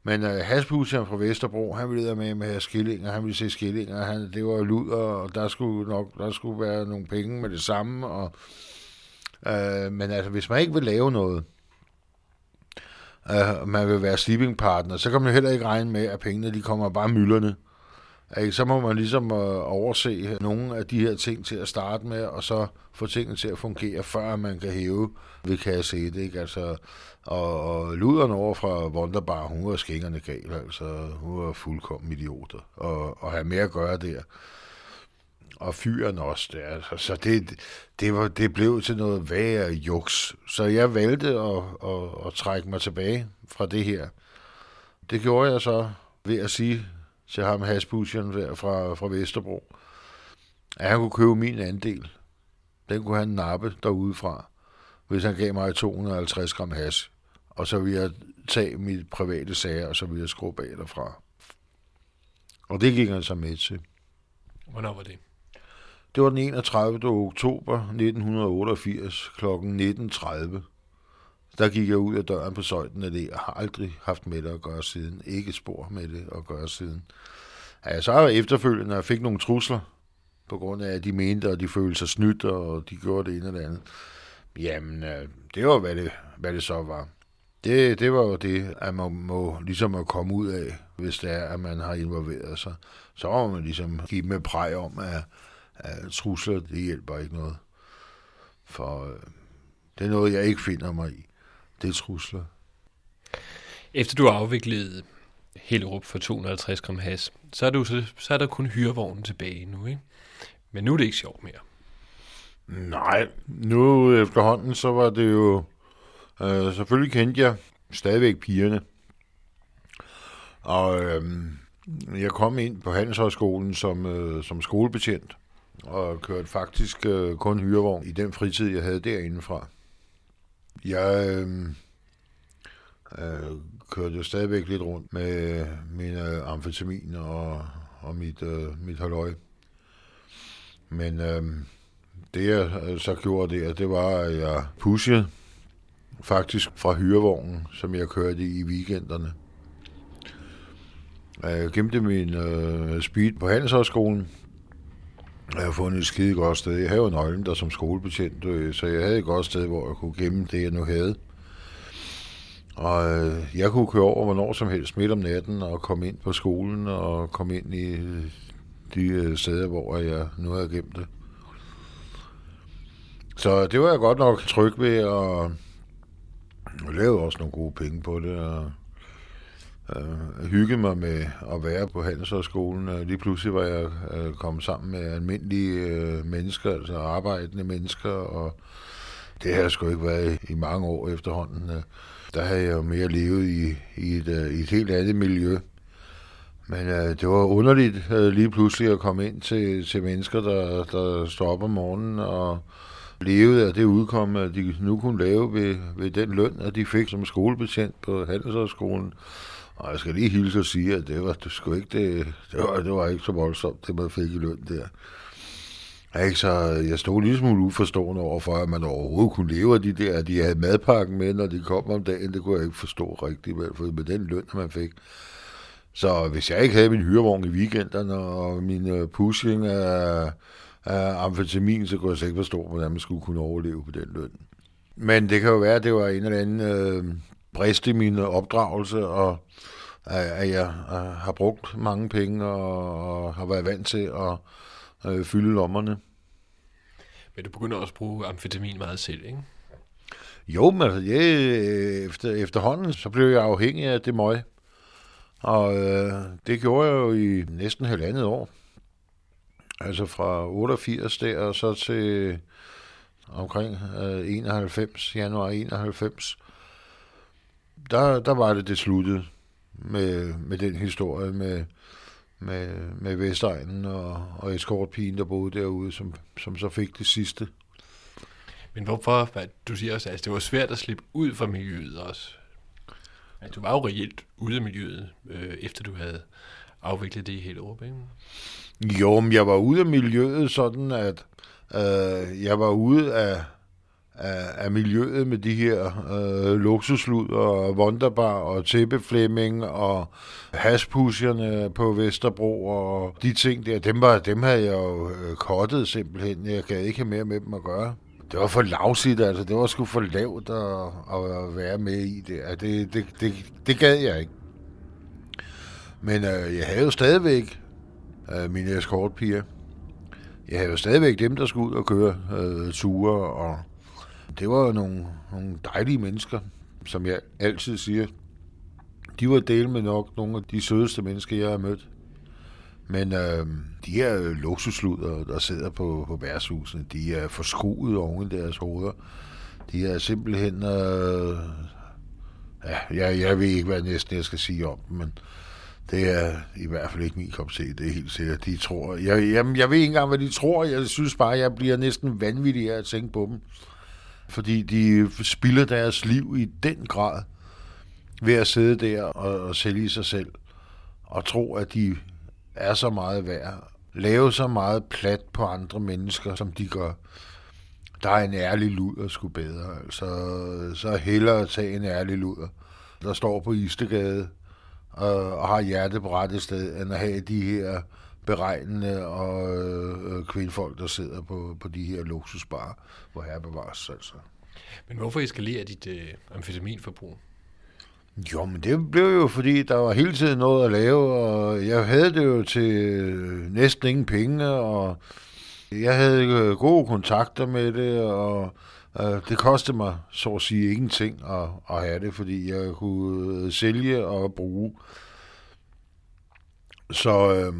Men øh, haspusheren fra Vesterbro, han ville med med skillinger, han ville se skillinger, han, det var luder, og der skulle nok der skulle være nogle penge med det samme. Og, øh, men altså, hvis man ikke vil lave noget, øh, man vil være sleeping partner, så kan man jo heller ikke regne med, at pengene de kommer bare mylderne. Ikke? Så må man ligesom øh, overse nogle af de her ting til at starte med, og så få tingene til at fungere, før man kan hæve ved kasse 1, ikke? Altså, og, og luderen over fra Wunderbar, hun var skængerne gal, altså hun var fuldkommen idioter, og, og have mere at gøre der. Og fyren også der, altså, så det, det, var, det blev til noget værre juks. Så jeg valgte at, at, at trække mig tilbage fra det her. Det gjorde jeg så ved at sige til ham haspusheren der fra, fra Vesterbro, at han kunne købe min andel. Den kunne han nappe derudefra, hvis han gav mig 250 gram hash. og så ville jeg tage mit private sager, og så ville jeg skrue bag derfra. Og det gik han så med til. Hvornår var det? Det var den 31. oktober 1988 kl. 19.30. Der gik jeg ud af døren på Søjden Allé og har aldrig haft med det at gøre siden. Ikke spor med det at gøre siden. Ja, så har jeg efterfølgende, når jeg fik nogle trusler, på grund af, at de mente, at de følte sig snydt, og de gjorde det ene eller andet. Jamen, øh, det var, hvad det, hvad det så var. Det, det var jo det, at man må ligesom at komme ud af, hvis det er, at man har involveret sig. Så må man ligesom give dem et præg om, at, at trusler, det hjælper ikke noget. For øh, det er noget, jeg ikke finder mig i. Det er trusler. Efter du har afviklet Hellerup for 250 gram has, så er, du, så, så er der kun hyrevognen tilbage nu, ikke? Men nu er det ikke sjovt mere. Nej, nu efterhånden, så var det jo... Øh, selvfølgelig kendte jeg stadigvæk pigerne. Og øh, jeg kom ind på Handelshøjskolen som, øh, som skolebetjent, og kørte faktisk øh, kun hyrevogn i den fritid, jeg havde derindefra. Jeg øh, øh, kørte jo stadigvæk lidt rundt med mine amfetamin og, og mit, øh, mit halvøj. Men øh, det jeg øh, så gjorde det, det var, at jeg pushede faktisk fra hyrevognen, som jeg kørte i weekenderne. Jeg gemte min øh, speed på Handelshøjskolen. Jeg har fundet et skide godt sted. Jeg havde jo nøglen der som skolebetjent, øh, så jeg havde et godt sted, hvor jeg kunne gemme det, jeg nu havde. Og øh, jeg kunne køre over hvornår som helst midt om natten og komme ind på skolen og komme ind i øh, de øh, steder, hvor jeg nu havde gemt det. Så det var jeg godt nok tryg ved, og jeg lavede også nogle gode penge på det, og øh, hygge mig med at være på Handelshøjskolen. Lige pludselig var jeg øh, kommet sammen med almindelige øh, mennesker, altså arbejdende mennesker, og det har jeg sgu ikke været i, i mange år efterhånden. Øh, der havde jeg jo mere levet i, i, et, øh, i et helt andet miljø. Men øh, det var underligt øh, lige pludselig at komme ind til, til mennesker, der, der står op om morgenen og levede af det udkom, at de nu kunne lave ved, ved den løn, at de fik som skolebetjent på Handelshøjskolen. Og jeg skal lige hilse og sige, at det var, det sgu ikke, det, det, var, det var ikke så voldsomt, det man fik i løn der. Ikke, så jeg stod lige smule uforstående over for, at man overhovedet kunne leve af de der, at de havde madpakken med, når de kom om dagen. Det kunne jeg ikke forstå rigtigt, med, for med den løn, man fik. Så hvis jeg ikke havde min hyrevogn i weekenderne og min øh, pushing af, af amfetamin, så kunne jeg slet ikke forstå, hvordan man skulle kunne overleve på den løn. Men det kan jo være, at det var en eller anden øh, brist i min opdragelse, og at jeg øh, har brugt mange penge og, og har været vant til at øh, fylde lommerne. Men du begynder også at bruge amfetamin meget selv, ikke? Jo, men altså, ja, efter, efterhånden, så blev jeg afhængig af det møg. Og øh, det gjorde jeg jo i næsten halvandet år. Altså fra 88 der, og så til omkring øh, 91, januar 91. Der, der var det det sluttet med, med den historie med, med, med Vestegnen og, og eskortpigen, der boede derude, som, som så fik det sidste. Men hvorfor, hvad, du siger også, at altså, det var svært at slippe ud fra miljøet også. At du var jo reelt ude af miljøet, øh, efter du havde afviklet det i hele Europa, ikke? Jo, men jeg var ude af miljøet sådan, at øh, jeg var ude af, af, af miljøet med de her øh, luksuslud og Wonderbar og tæppeflemming og haspusherne på Vesterbro og de ting der, dem, var, dem havde jeg jo øh, kottet simpelthen. Jeg gad ikke have mere med dem at gøre. Det var for lavsigt, altså. Det var sgu for lavt at, at være med i det. Det, det, det, det gad jeg ikke. Men øh, jeg havde jo stadigvæk øh, mine escortpiger. Jeg havde jo stadigvæk dem, der skulle ud og køre øh, ture, og det var nogle, nogle dejlige mennesker, som jeg altid siger. De var del med nok nogle af de sødeste mennesker, jeg har mødt. Men øh, de her luksusluder, der sidder på, på værtshusene, de er forskruet oven i deres hoveder. De er simpelthen... Øh, ja, jeg, jeg ved ikke, hvad næsten jeg skal sige om men det er i hvert fald ikke min kop te, det er helt sikkert. De tror, jeg, jamen, jeg ved ikke engang, hvad de tror. Jeg synes bare, jeg bliver næsten vanvittig af at tænke på dem. Fordi de spilder deres liv i den grad ved at sidde der og, og sælge sig selv, og tro, at de er så meget værd, lave så meget plat på andre mennesker, som de gør. Der er en ærlig luder sgu bedre, altså så hellere at tage en ærlig luder, der står på Istegade og, øh, og har hjertet på rette sted, end at have de her beregnende og øh, kvindfolk, der sidder på, på de her luksusbarer, hvor her bevares altså. Men hvorfor eskalerer dit øh, amfetaminforbrug? Jo, men det blev jo, fordi der var hele tiden noget at lave, og jeg havde det jo til øh, næsten ingen penge, og jeg havde øh, gode kontakter med det, og øh, det kostede mig, så at sige, ingenting at, at have det, fordi jeg kunne sælge og bruge. Så øh,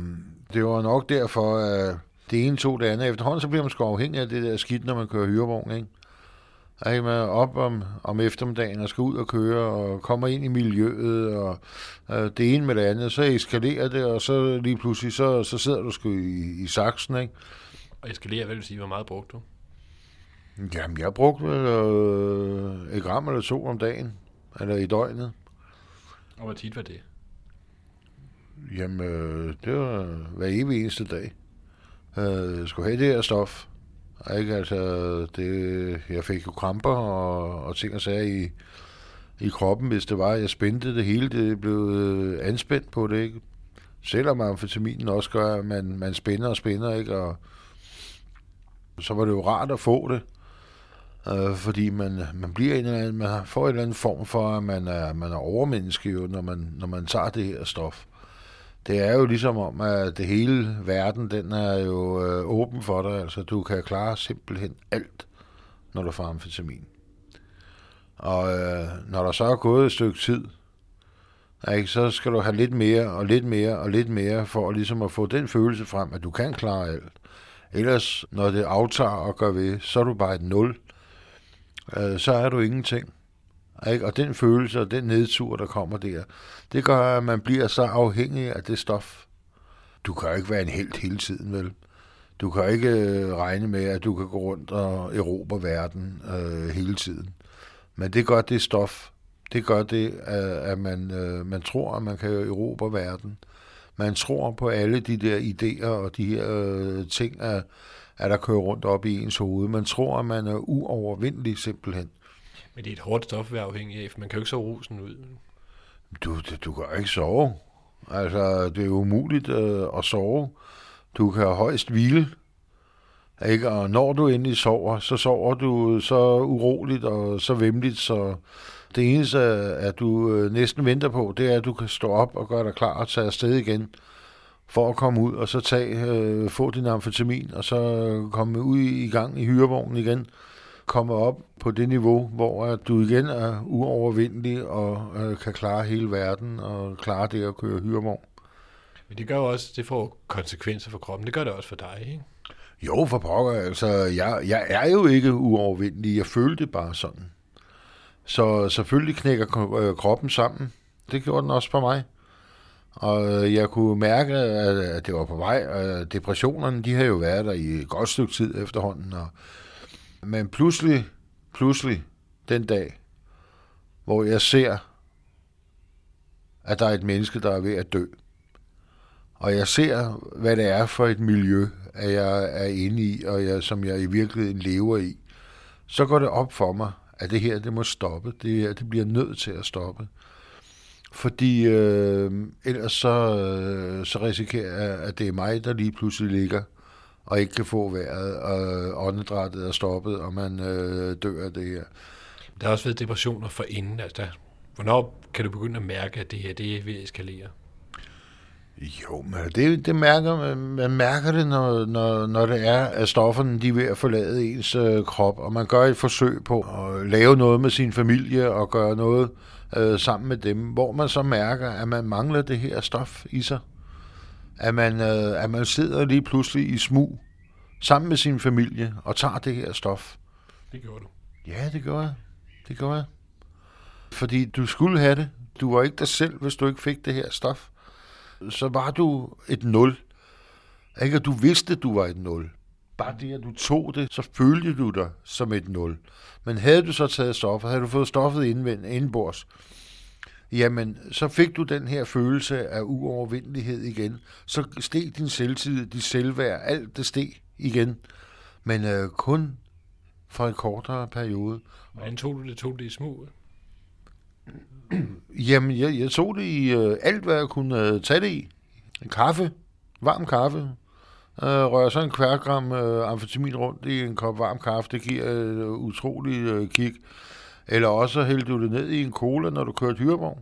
det var nok derfor, at det ene tog det andet. Efterhånden så bliver man sgu afhængig af det der skidt, når man kører hyrevogn, ikke? Er man op om, om eftermiddagen og skal ud og køre og kommer ind i miljøet og øh, det ene med det andet, så eskalerer det, og så lige pludselig, så, så sidder du sgu i, i saksen, ikke? Og eskalerer, hvad vil sige, hvor meget brugte du? Jamen, jeg brugte øh, et gram eller to om dagen, eller i døgnet. Og hvor tit var det? Jamen, øh, det var hver evig eneste dag. Øh, jeg skulle have det her stof. Ikke? Altså, det, jeg fik jo kramper og, og ting og sager i, i kroppen, hvis det var, jeg spændte det hele. Det blev øh, anspændt på det, ikke? Selvom amfetaminen også gør, at man, man spænder og spænder, ikke? Og så var det jo rart at få det. Øh, fordi man, man bliver en eller anden, man får en eller anden form for, at man er, man er overmenneske jo, når man, når man tager det her stof. Det er jo ligesom om, at det hele verden, den er jo øh, åben for dig. Altså, du kan klare simpelthen alt, når du får amfetamin. Og øh, når der så er gået et stykke tid, ikke, så skal du have lidt mere og lidt mere og lidt mere, for ligesom at få den følelse frem, at du kan klare alt. Ellers, når det aftager og gør ved, så er du bare et nul. Øh, så er du ingenting. Ikke? Og den følelse og den nedtur, der kommer der, det gør, at man bliver så afhængig af det stof. Du kan ikke være en helt hele tiden, vel? Du kan ikke øh, regne med, at du kan gå rundt og erobre verden øh, hele tiden. Men det gør det stof. Det gør det, øh, at man, øh, man tror, at man kan erobre verden. Man tror på alle de der idéer og de her øh, ting, at, at der kører rundt op i ens hoved. Man tror, at man er uovervindelig simpelthen. Men det er et hårdt stof at være afhængig af, for man kan jo ikke sove rosen ud. Du, du, du kan ikke sove. Altså, det er umuligt øh, at sove. Du kan højst hvile. Ikke? Og når du endelig sover, så sover du så uroligt og så vemmeligt, så det eneste, at du øh, næsten venter på, det er, at du kan stå op og gøre dig klar og tage afsted igen for at komme ud og så tage, øh, få din amfetamin og så komme ud i gang i hyrevognen igen komme op på det niveau, hvor du igen er uovervindelig og øh, kan klare hele verden og klare det at køre hyrevogn. Men det gør jo også, det får konsekvenser for kroppen. Det gør det også for dig, ikke? Jo, for pokker. Altså, jeg, jeg er jo ikke uovervindelig. Jeg følte det bare sådan. Så selvfølgelig knækker øh, kroppen sammen. Det gjorde den også for mig. Og øh, jeg kunne mærke, at det var på vej. Depressionerne, de har jo været der i et godt stykke tid efterhånden. Og men pludselig, pludselig, den dag, hvor jeg ser, at der er et menneske, der er ved at dø, og jeg ser, hvad det er for et miljø, at jeg er inde i, og jeg, som jeg i virkeligheden lever i, så går det op for mig, at det her, det må stoppe. Det her, det bliver nødt til at stoppe. Fordi øh, ellers så, øh, så risikerer jeg, at det er mig, der lige pludselig ligger og ikke kan få vejret, og åndedrættet er stoppet, og man øh, dør af det her. Der har også været depressioner for inden. Altså der, hvornår kan du begynde at mærke, at det her det er ved at eskalere? Jo, men det, det mærker man, man mærker det, når, når, når det er, at stofferne de er ved at forlade ens øh, krop, og man gør et forsøg på at lave noget med sin familie og gøre noget øh, sammen med dem, hvor man så mærker, at man mangler det her stof i sig at man, øh, at man sidder lige pludselig i smug sammen med sin familie og tager det her stof. Det gjorde du. Ja, det gjorde jeg. Det gjorde jeg. Fordi du skulle have det. Du var ikke dig selv, hvis du ikke fik det her stof. Så var du et nul. Ikke, at du vidste, du var et nul. Bare det, at du tog det, så følte du dig som et nul. Men havde du så taget stoffet, havde du fået stoffet indvendt, indbords, jamen, så fik du den her følelse af uovervindelighed igen. Så steg din selvtid, dit selvværd, alt det steg igen. Men øh, kun for en kortere periode. Hvordan tog du det? Tog det i smug? Jamen, jeg, jeg tog det i øh, alt, hvad jeg kunne øh, tage det i. En kaffe, varm kaffe. Øh, rører så en kvart gram øh, amfetamin rundt i en kop varm kaffe. Det giver et øh, utroligt øh, kick. Eller også hælder du det ned i en cola, når du kører hyrevogn.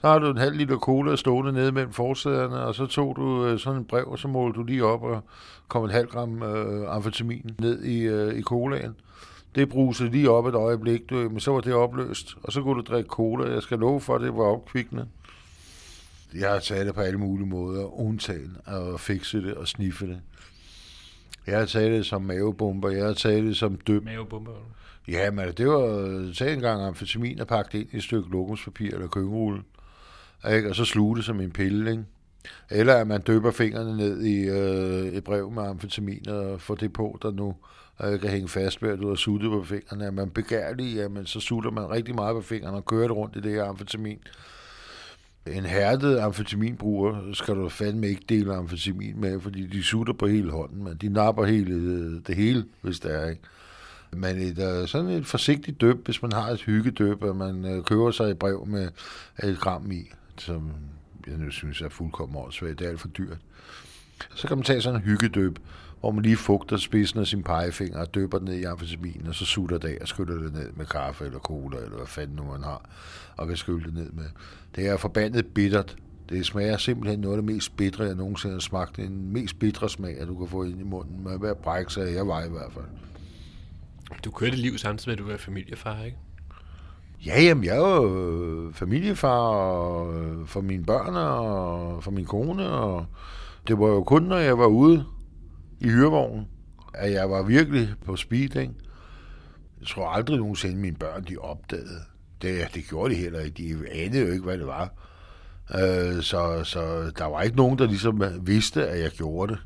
Så har du en halv liter cola stående nede mellem forsæderne, og så tog du øh, sådan en brev, og så målte du lige op og kom en halv gram øh, amfetamin ned i, øh, i colaen. Det brusede lige op et øjeblik, du, men så var det opløst, og så kunne du drikke cola. Jeg skal love for, at det var opkvikkende. Jeg har taget det på alle mulige måder, undtagen at fikse det og sniffe det. Jeg har taget det som mavebomber, jeg har taget det som døb. Mavebomber? Ja, men det var tage en gang amfetamin og pakke det ind i et stykke lokumspapir eller køkkenrulle. Ikke? Og så sluge det som en pille, ikke? Eller at man døber fingrene ned i øh, et brev med amfetamin og får det på, der nu øh, kan hænge fast ved, at du har suttet på fingrene. Er man begærlig, jamen, så sutter man rigtig meget på fingrene og kører det rundt i det her amfetamin. En hærdet amfetaminbruger skal du fandme ikke dele amfetamin med, fordi de sutter på hele hånden, men de napper hele, øh, det hele, hvis det er, ikke? Men et, øh, sådan et forsigtigt døb, hvis man har et hyggedøb, og man øh, køber sig et brev med et gram i, som jeg nu synes er fuldkommen åndssvagt, det er alt for dyrt. Så kan man tage sådan en hyggedøb, hvor man lige fugter spidsen af sin pegefinger og døber den ned i amfetamin, og så sutter det af og skyller det ned med kaffe eller cola, eller hvad fanden nu man har, og kan skylle det ned med. Det er forbandet bittert. Det smager simpelthen noget af det mest bitre, jeg nogensinde har smagt. Den mest bitre smag, at du kan få ind i munden. Man er ved at brække sig, jeg var i hvert fald. Du kørte et liv samtidig med, at du var familiefar, ikke? Ja, jamen, jeg er jo øh, familiefar og, øh, for mine børn og for min kone, og det var jo kun, når jeg var ude i hyrevognen, at jeg var virkelig på speed, ikke? Jeg tror aldrig nogensinde, mine børn, de opdagede. Det, det gjorde de heller ikke. De anede jo ikke, hvad det var. Øh, så, så der var ikke nogen, der ligesom vidste, at jeg gjorde det.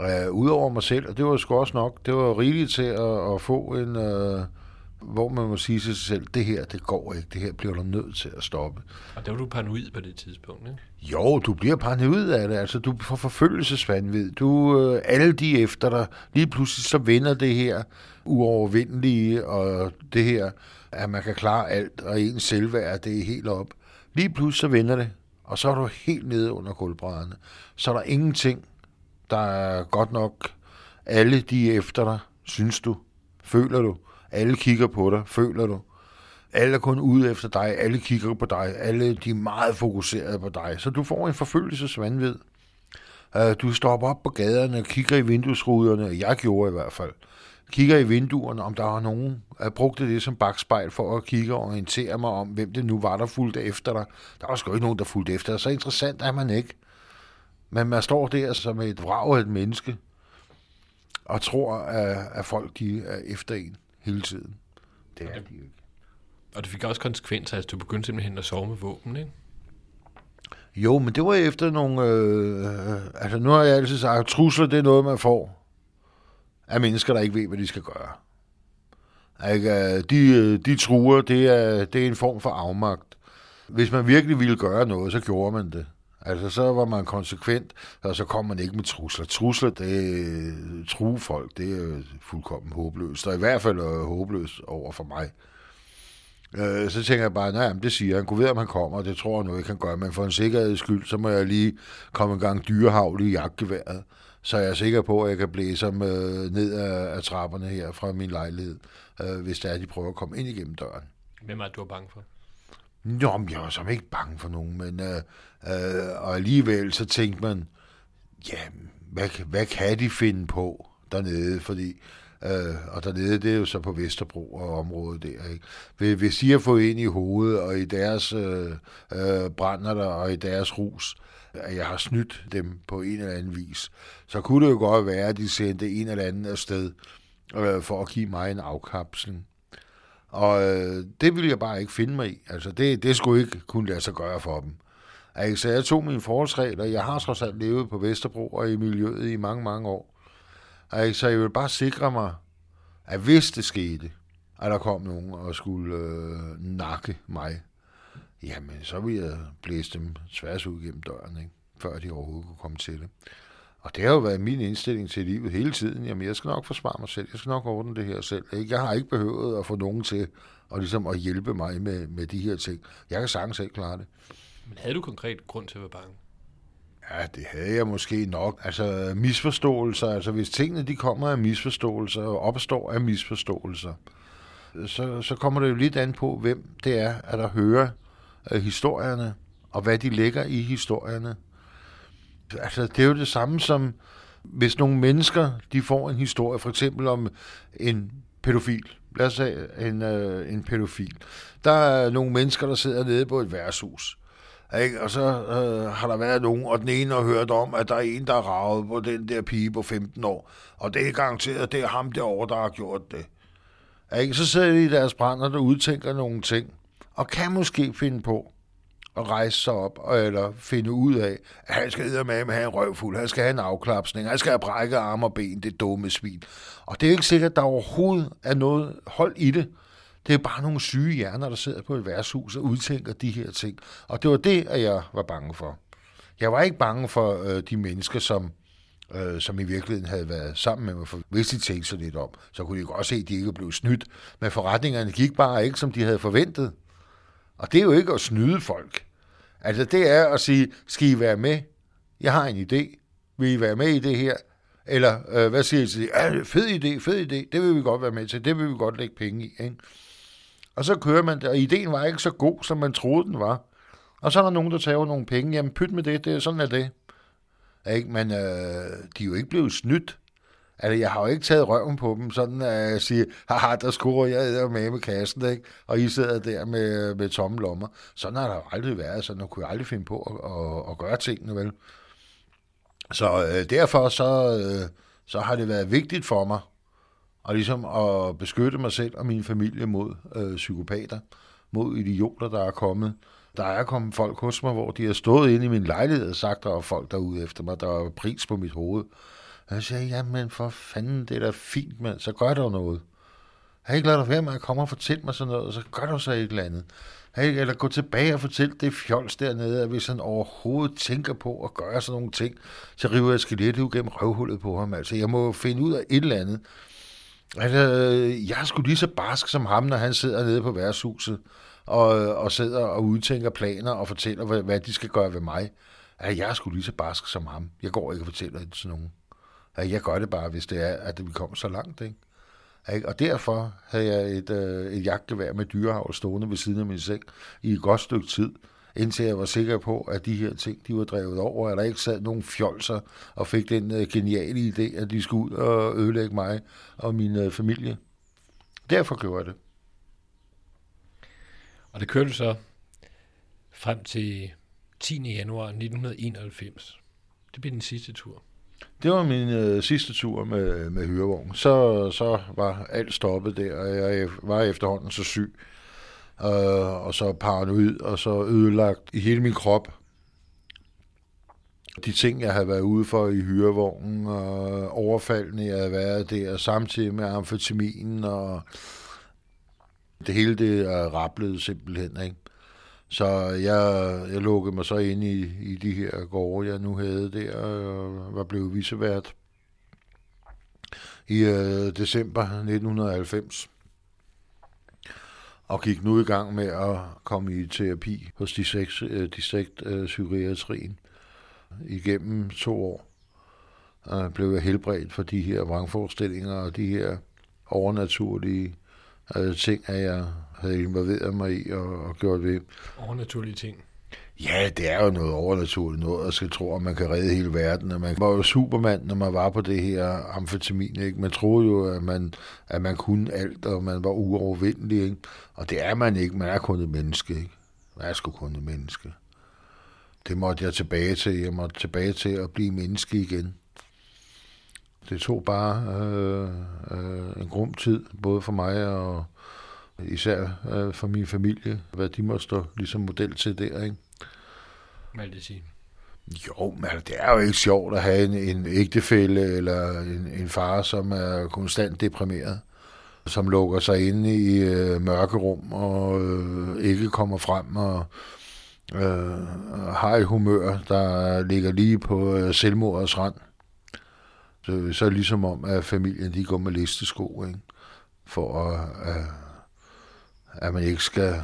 Øh, Udover mig selv, og det var sgu også nok, det var rigeligt til at, at få en, øh, hvor man må sige til sig selv, det her, det går ikke, det her bliver du nødt til at stoppe. Og der var du paranoid på det tidspunkt, ikke? Jo, du bliver paranoid af det, altså du får forfølgelsesvandvid. Du, øh, alle de efter dig, lige pludselig så vinder det her uovervindelige, og det her, at man kan klare alt, og ens selvværd, det er helt op. Lige pludselig så vinder det, og så er du helt nede under gulvbrædderne. Så er der ingenting, der er godt nok. Alle de efter dig, synes du, føler du. Alle kigger på dig, føler du. Alle er kun ude efter dig, alle kigger på dig, alle de er meget fokuseret på dig. Så du får en forfølgelsesvandvid. Øh, du stopper op på gaderne og kigger i vinduesruderne, jeg gjorde i hvert fald. Kigger i vinduerne, om der var nogen. Jeg brugte det som bagspejl for at kigge og orientere mig om, hvem det nu var, der fulgte efter dig. Der var sgu ikke nogen, der fulgte efter dig. Så interessant er man ikke. Men man står der som et vrag af et menneske, og tror, at, at folk de er efter en hele tiden. Det er de ikke. Og det fik også konsekvenser, at du begyndte simpelthen at sove med våben, ikke? Jo, men det var efter nogle... Øh, altså, nu har jeg altid sagt, at trusler, det er noget, man får af mennesker, der ikke ved, hvad de skal gøre. Ikke? De, de truer, det er, det er en form for afmagt. Hvis man virkelig ville gøre noget, så gjorde man det. Altså, så var man konsekvent, og så kom man ikke med trusler. Trusler, det true folk, det er fuldkommen håbløst, og i hvert fald er håbløst over for mig. Øh, så tænker jeg bare, nej, det siger han. Kunne ved, om han kommer, det tror jeg nu ikke, han gør. Men for en sikkerheds skyld, så må jeg lige komme en gang dyrehavl i jagtgeværet. Så jeg er sikker på, at jeg kan blæse ham øh, ned af, af trapperne her fra min lejlighed, øh, hvis det er, at de prøver at komme ind igennem døren. Hvem er du er bange for? Nå, men jeg var som ikke bange for nogen, men øh, øh, og alligevel så tænkte man, ja, hvad, hvad kan de finde på dernede, fordi øh, og dernede, det er jo så på Vesterbro og området der, ikke? Hvis de har fået ind i hovedet, og i deres øh, øh, brænder der, og i deres rus, at jeg har snydt dem på en eller anden vis, så kunne det jo godt være, at de sendte en eller anden afsted øh, for at give mig en afkapsling. Og øh, det ville jeg bare ikke finde mig i. Altså, det, det skulle ikke kunne lade sig gøre for dem. Altså, så jeg tog mine forholdsregler. Jeg har trods alt levet på Vesterbro og i miljøet i mange, mange år. Altså, så jeg vil bare sikre mig, at hvis det skete, at der kom nogen og skulle øh, nakke mig, jamen så ville jeg blæse dem tværs ud gennem døren, ikke? før de overhovedet kunne komme til det. Og det har jo været min indstilling til livet hele tiden. Jamen, jeg skal nok forsvare mig selv. Jeg skal nok ordne det her selv. Ikke? Jeg har ikke behøvet at få nogen til at, ligesom at hjælpe mig med, med de her ting. Jeg kan sagtens selv klare det. Men havde du konkret grund til at være bange? Ja, det havde jeg måske nok. Altså misforståelser, altså hvis tingene de kommer af misforståelser og opstår af misforståelser, så, så kommer det jo lidt an på, hvem det er, at der hører øh, historierne, og hvad de lægger i historierne. Altså det er jo det samme som, hvis nogle mennesker, de får en historie, for eksempel om en pædofil, lad os sige en, øh, en pædofil. Der er nogle mennesker, der sidder nede på et værtshus. Ikke? Og så øh, har der været nogen, og den ene har hørt om, at der er en, der er ravet på den der pige på 15 år. Og det er garanteret, det er ham derovre, der har gjort det. Ikke? Så sidder de i deres brænder, der udtænker nogle ting, og kan måske finde på at rejse sig op, eller finde ud af, at han skal med med have en røvfuld, han skal have en afklapsning, han skal have brækket arme og ben, det dumme svin. Og det er ikke sikkert, at der overhovedet er noget hold i det. Det er bare nogle syge hjerner, der sidder på et værtshus og udtænker de her ting. Og det var det, at jeg var bange for. Jeg var ikke bange for øh, de mennesker, som, øh, som i virkeligheden havde været sammen med mig. For hvis de tænkte sig lidt om, så kunne de godt se, at de ikke blev snydt. Men forretningerne gik bare ikke, som de havde forventet. Og det er jo ikke at snyde folk. Altså det er at sige, skal I være med? Jeg har en idé. Vil I være med i det her? Eller øh, hvad siger I til det? Ja, fed idé, fed idé. Det vil vi godt være med til. Det vil vi godt lægge penge i. Ikke? Og så kører man det, og ideen var ikke så god, som man troede, den var. Og så er der nogen, der tager nogle penge. Jamen pyt med det, det er sådan er det. Ikke? Men øh, de er jo ikke blevet snydt. Altså, jeg har jo ikke taget røven på dem, sådan øh, at jeg siger, haha, der skruer jeg med med kassen, ikke? og I sidder der med, med tomme lommer. Sådan har der jo aldrig været, så nu kunne jeg aldrig finde på at, at, at gøre tingene, vel? Så øh, derfor så, øh, så har det været vigtigt for mig, og ligesom at beskytte mig selv og min familie mod øh, psykopater, mod idioter, der er kommet. Der er kommet folk hos mig, hvor de har stået inde i min lejlighed og sagt, der er folk derude efter mig, der er pris på mit hoved. Og jeg sagde, jamen for fanden, det er da fint, mand, så gør der noget. Jeg har ikke ladet dig være med at komme og fortælle mig sådan noget, og så gør du så et eller andet. Hey, eller gå tilbage og fortæl det fjols dernede, at hvis han overhovedet tænker på at gøre sådan nogle ting, så river jeg skelettet ud gennem røvhullet på ham. Altså, jeg må finde ud af et eller andet. Altså, jeg er sgu lige så barsk som ham, når han sidder nede på værtshuset og, og sidder og udtænker planer og fortæller, hvad, hvad de skal gøre ved mig. Altså, jeg er sgu lige så barsk som ham. Jeg går ikke og fortæller det til nogen. Jeg gør det bare, hvis det er, at vi kommer så langt, ikke? Og derfor havde jeg et, øh, et jagtgevær med dyrehavl stående ved siden af min seng i et godt stykke tid, indtil jeg var sikker på, at de her ting, de var drevet over, at der ikke sad nogen fjolser og fik den øh, geniale idé, at de skulle ud og ødelægge mig og min øh, familie. Derfor gjorde jeg det. Og det kørte du så frem til 10. januar 1991. Det blev den sidste tur. Det var min øh, sidste tur med, med hyrevogn. Så, så var alt stoppet der, og jeg var efterhånden så syg. Øh, og så paranoid, og så ødelagt i hele min krop. De ting, jeg havde været ude for i hyrevognen, og overfaldene, jeg havde været der, samtidig med amfetaminen, og det hele det øh, er simpelthen, ikke? Så jeg, jeg lukkede mig så ind i, i de her gårde, jeg nu havde der, og var blevet visevært i øh, december 1990. Og gik nu i gang med at komme i terapi hos distrikt, øh, distrikt øh, psykiatrien. Igennem to år øh, blev jeg helbredt for de her vrangforestillinger og de her overnaturlige øh, ting, at jeg havde involveret mig i og, og gjort ved. Overnaturlige ting. Ja, det er jo noget overnaturligt noget, at skal tro, at man kan redde hele verden. Og man var jo supermand, når man var på det her amfetamin. Ikke? Man troede jo, at man, at man kunne alt, og man var uovervindelig. Ikke? Og det er man ikke. Man er kun et menneske. Ikke? Man er sgu kun et menneske. Det måtte jeg tilbage til. Jeg måtte tilbage til at blive menneske igen. Det tog bare øh, øh, en grum tid, både for mig og især øh, for min familie, hvad de må stå ligesom model til der, ikke? Hvad vil det sige? Jo, men det er jo ikke sjovt at have en, en ægtefælle eller en, en far, som er konstant deprimeret. som lukker sig inde i øh, mørkerum og øh, ikke kommer frem og øh, har et humør, der ligger lige på øh, selvmordets rand. Så, så er det ligesom om, at familien de går med listesko, ikke? for at, at, at man ikke skal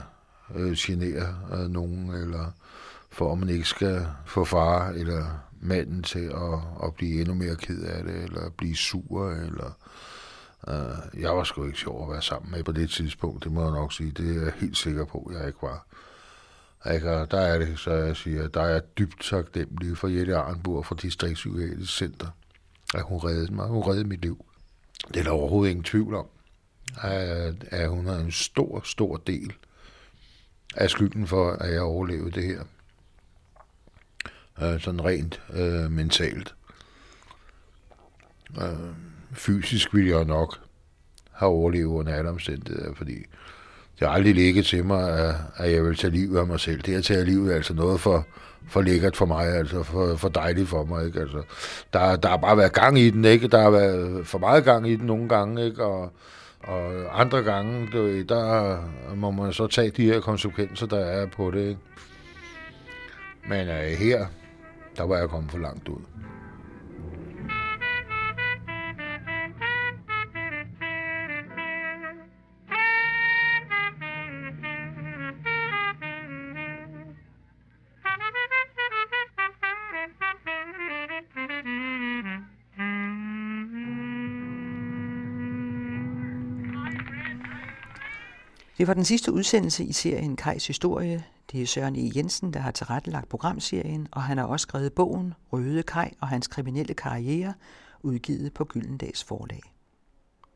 øh, genere øh, nogen, eller for at man ikke skal få far eller manden til at, at blive endnu mere ked af det, eller blive sur, eller... Øh, jeg var sgu ikke sjov at være sammen med på det tidspunkt, det må jeg nok sige. Det er jeg helt sikker på, at jeg ikke var. Ikke? Og der er det, så jeg siger, der er jeg dybt taknemmelig for Jette Arnburg fra Distriktspsykiatrisk Center, at hun reddede mig. Hun reddede mit liv. Det er der overhovedet ingen tvivl om, at, hun har en stor, stor del af skylden for, at jeg overlevede det her. Øh, sådan rent øh, mentalt. Øh, fysisk ville jeg nok have overlevet under alle omstændigheder, fordi det har aldrig ligget til mig, at, at jeg vil tage livet af mig selv. Det at tage livet er altså noget for, for lækkert for mig, altså for, for dejligt for mig. Ikke? Altså, der, der har bare været gang i den, ikke? Der har været for meget gang i den nogle gange, ikke? Og, og andre gange, der må man så tage de her konsekvenser, der er på det. Ikke? Men øh, her, der var jeg kommet for langt ud. Det var den sidste udsendelse i serien Kejs Historie. Det er Søren E. Jensen, der har tilrettelagt programserien, og han har også skrevet bogen Røde Kaj og hans kriminelle karriere, udgivet på Gyldendags forlag.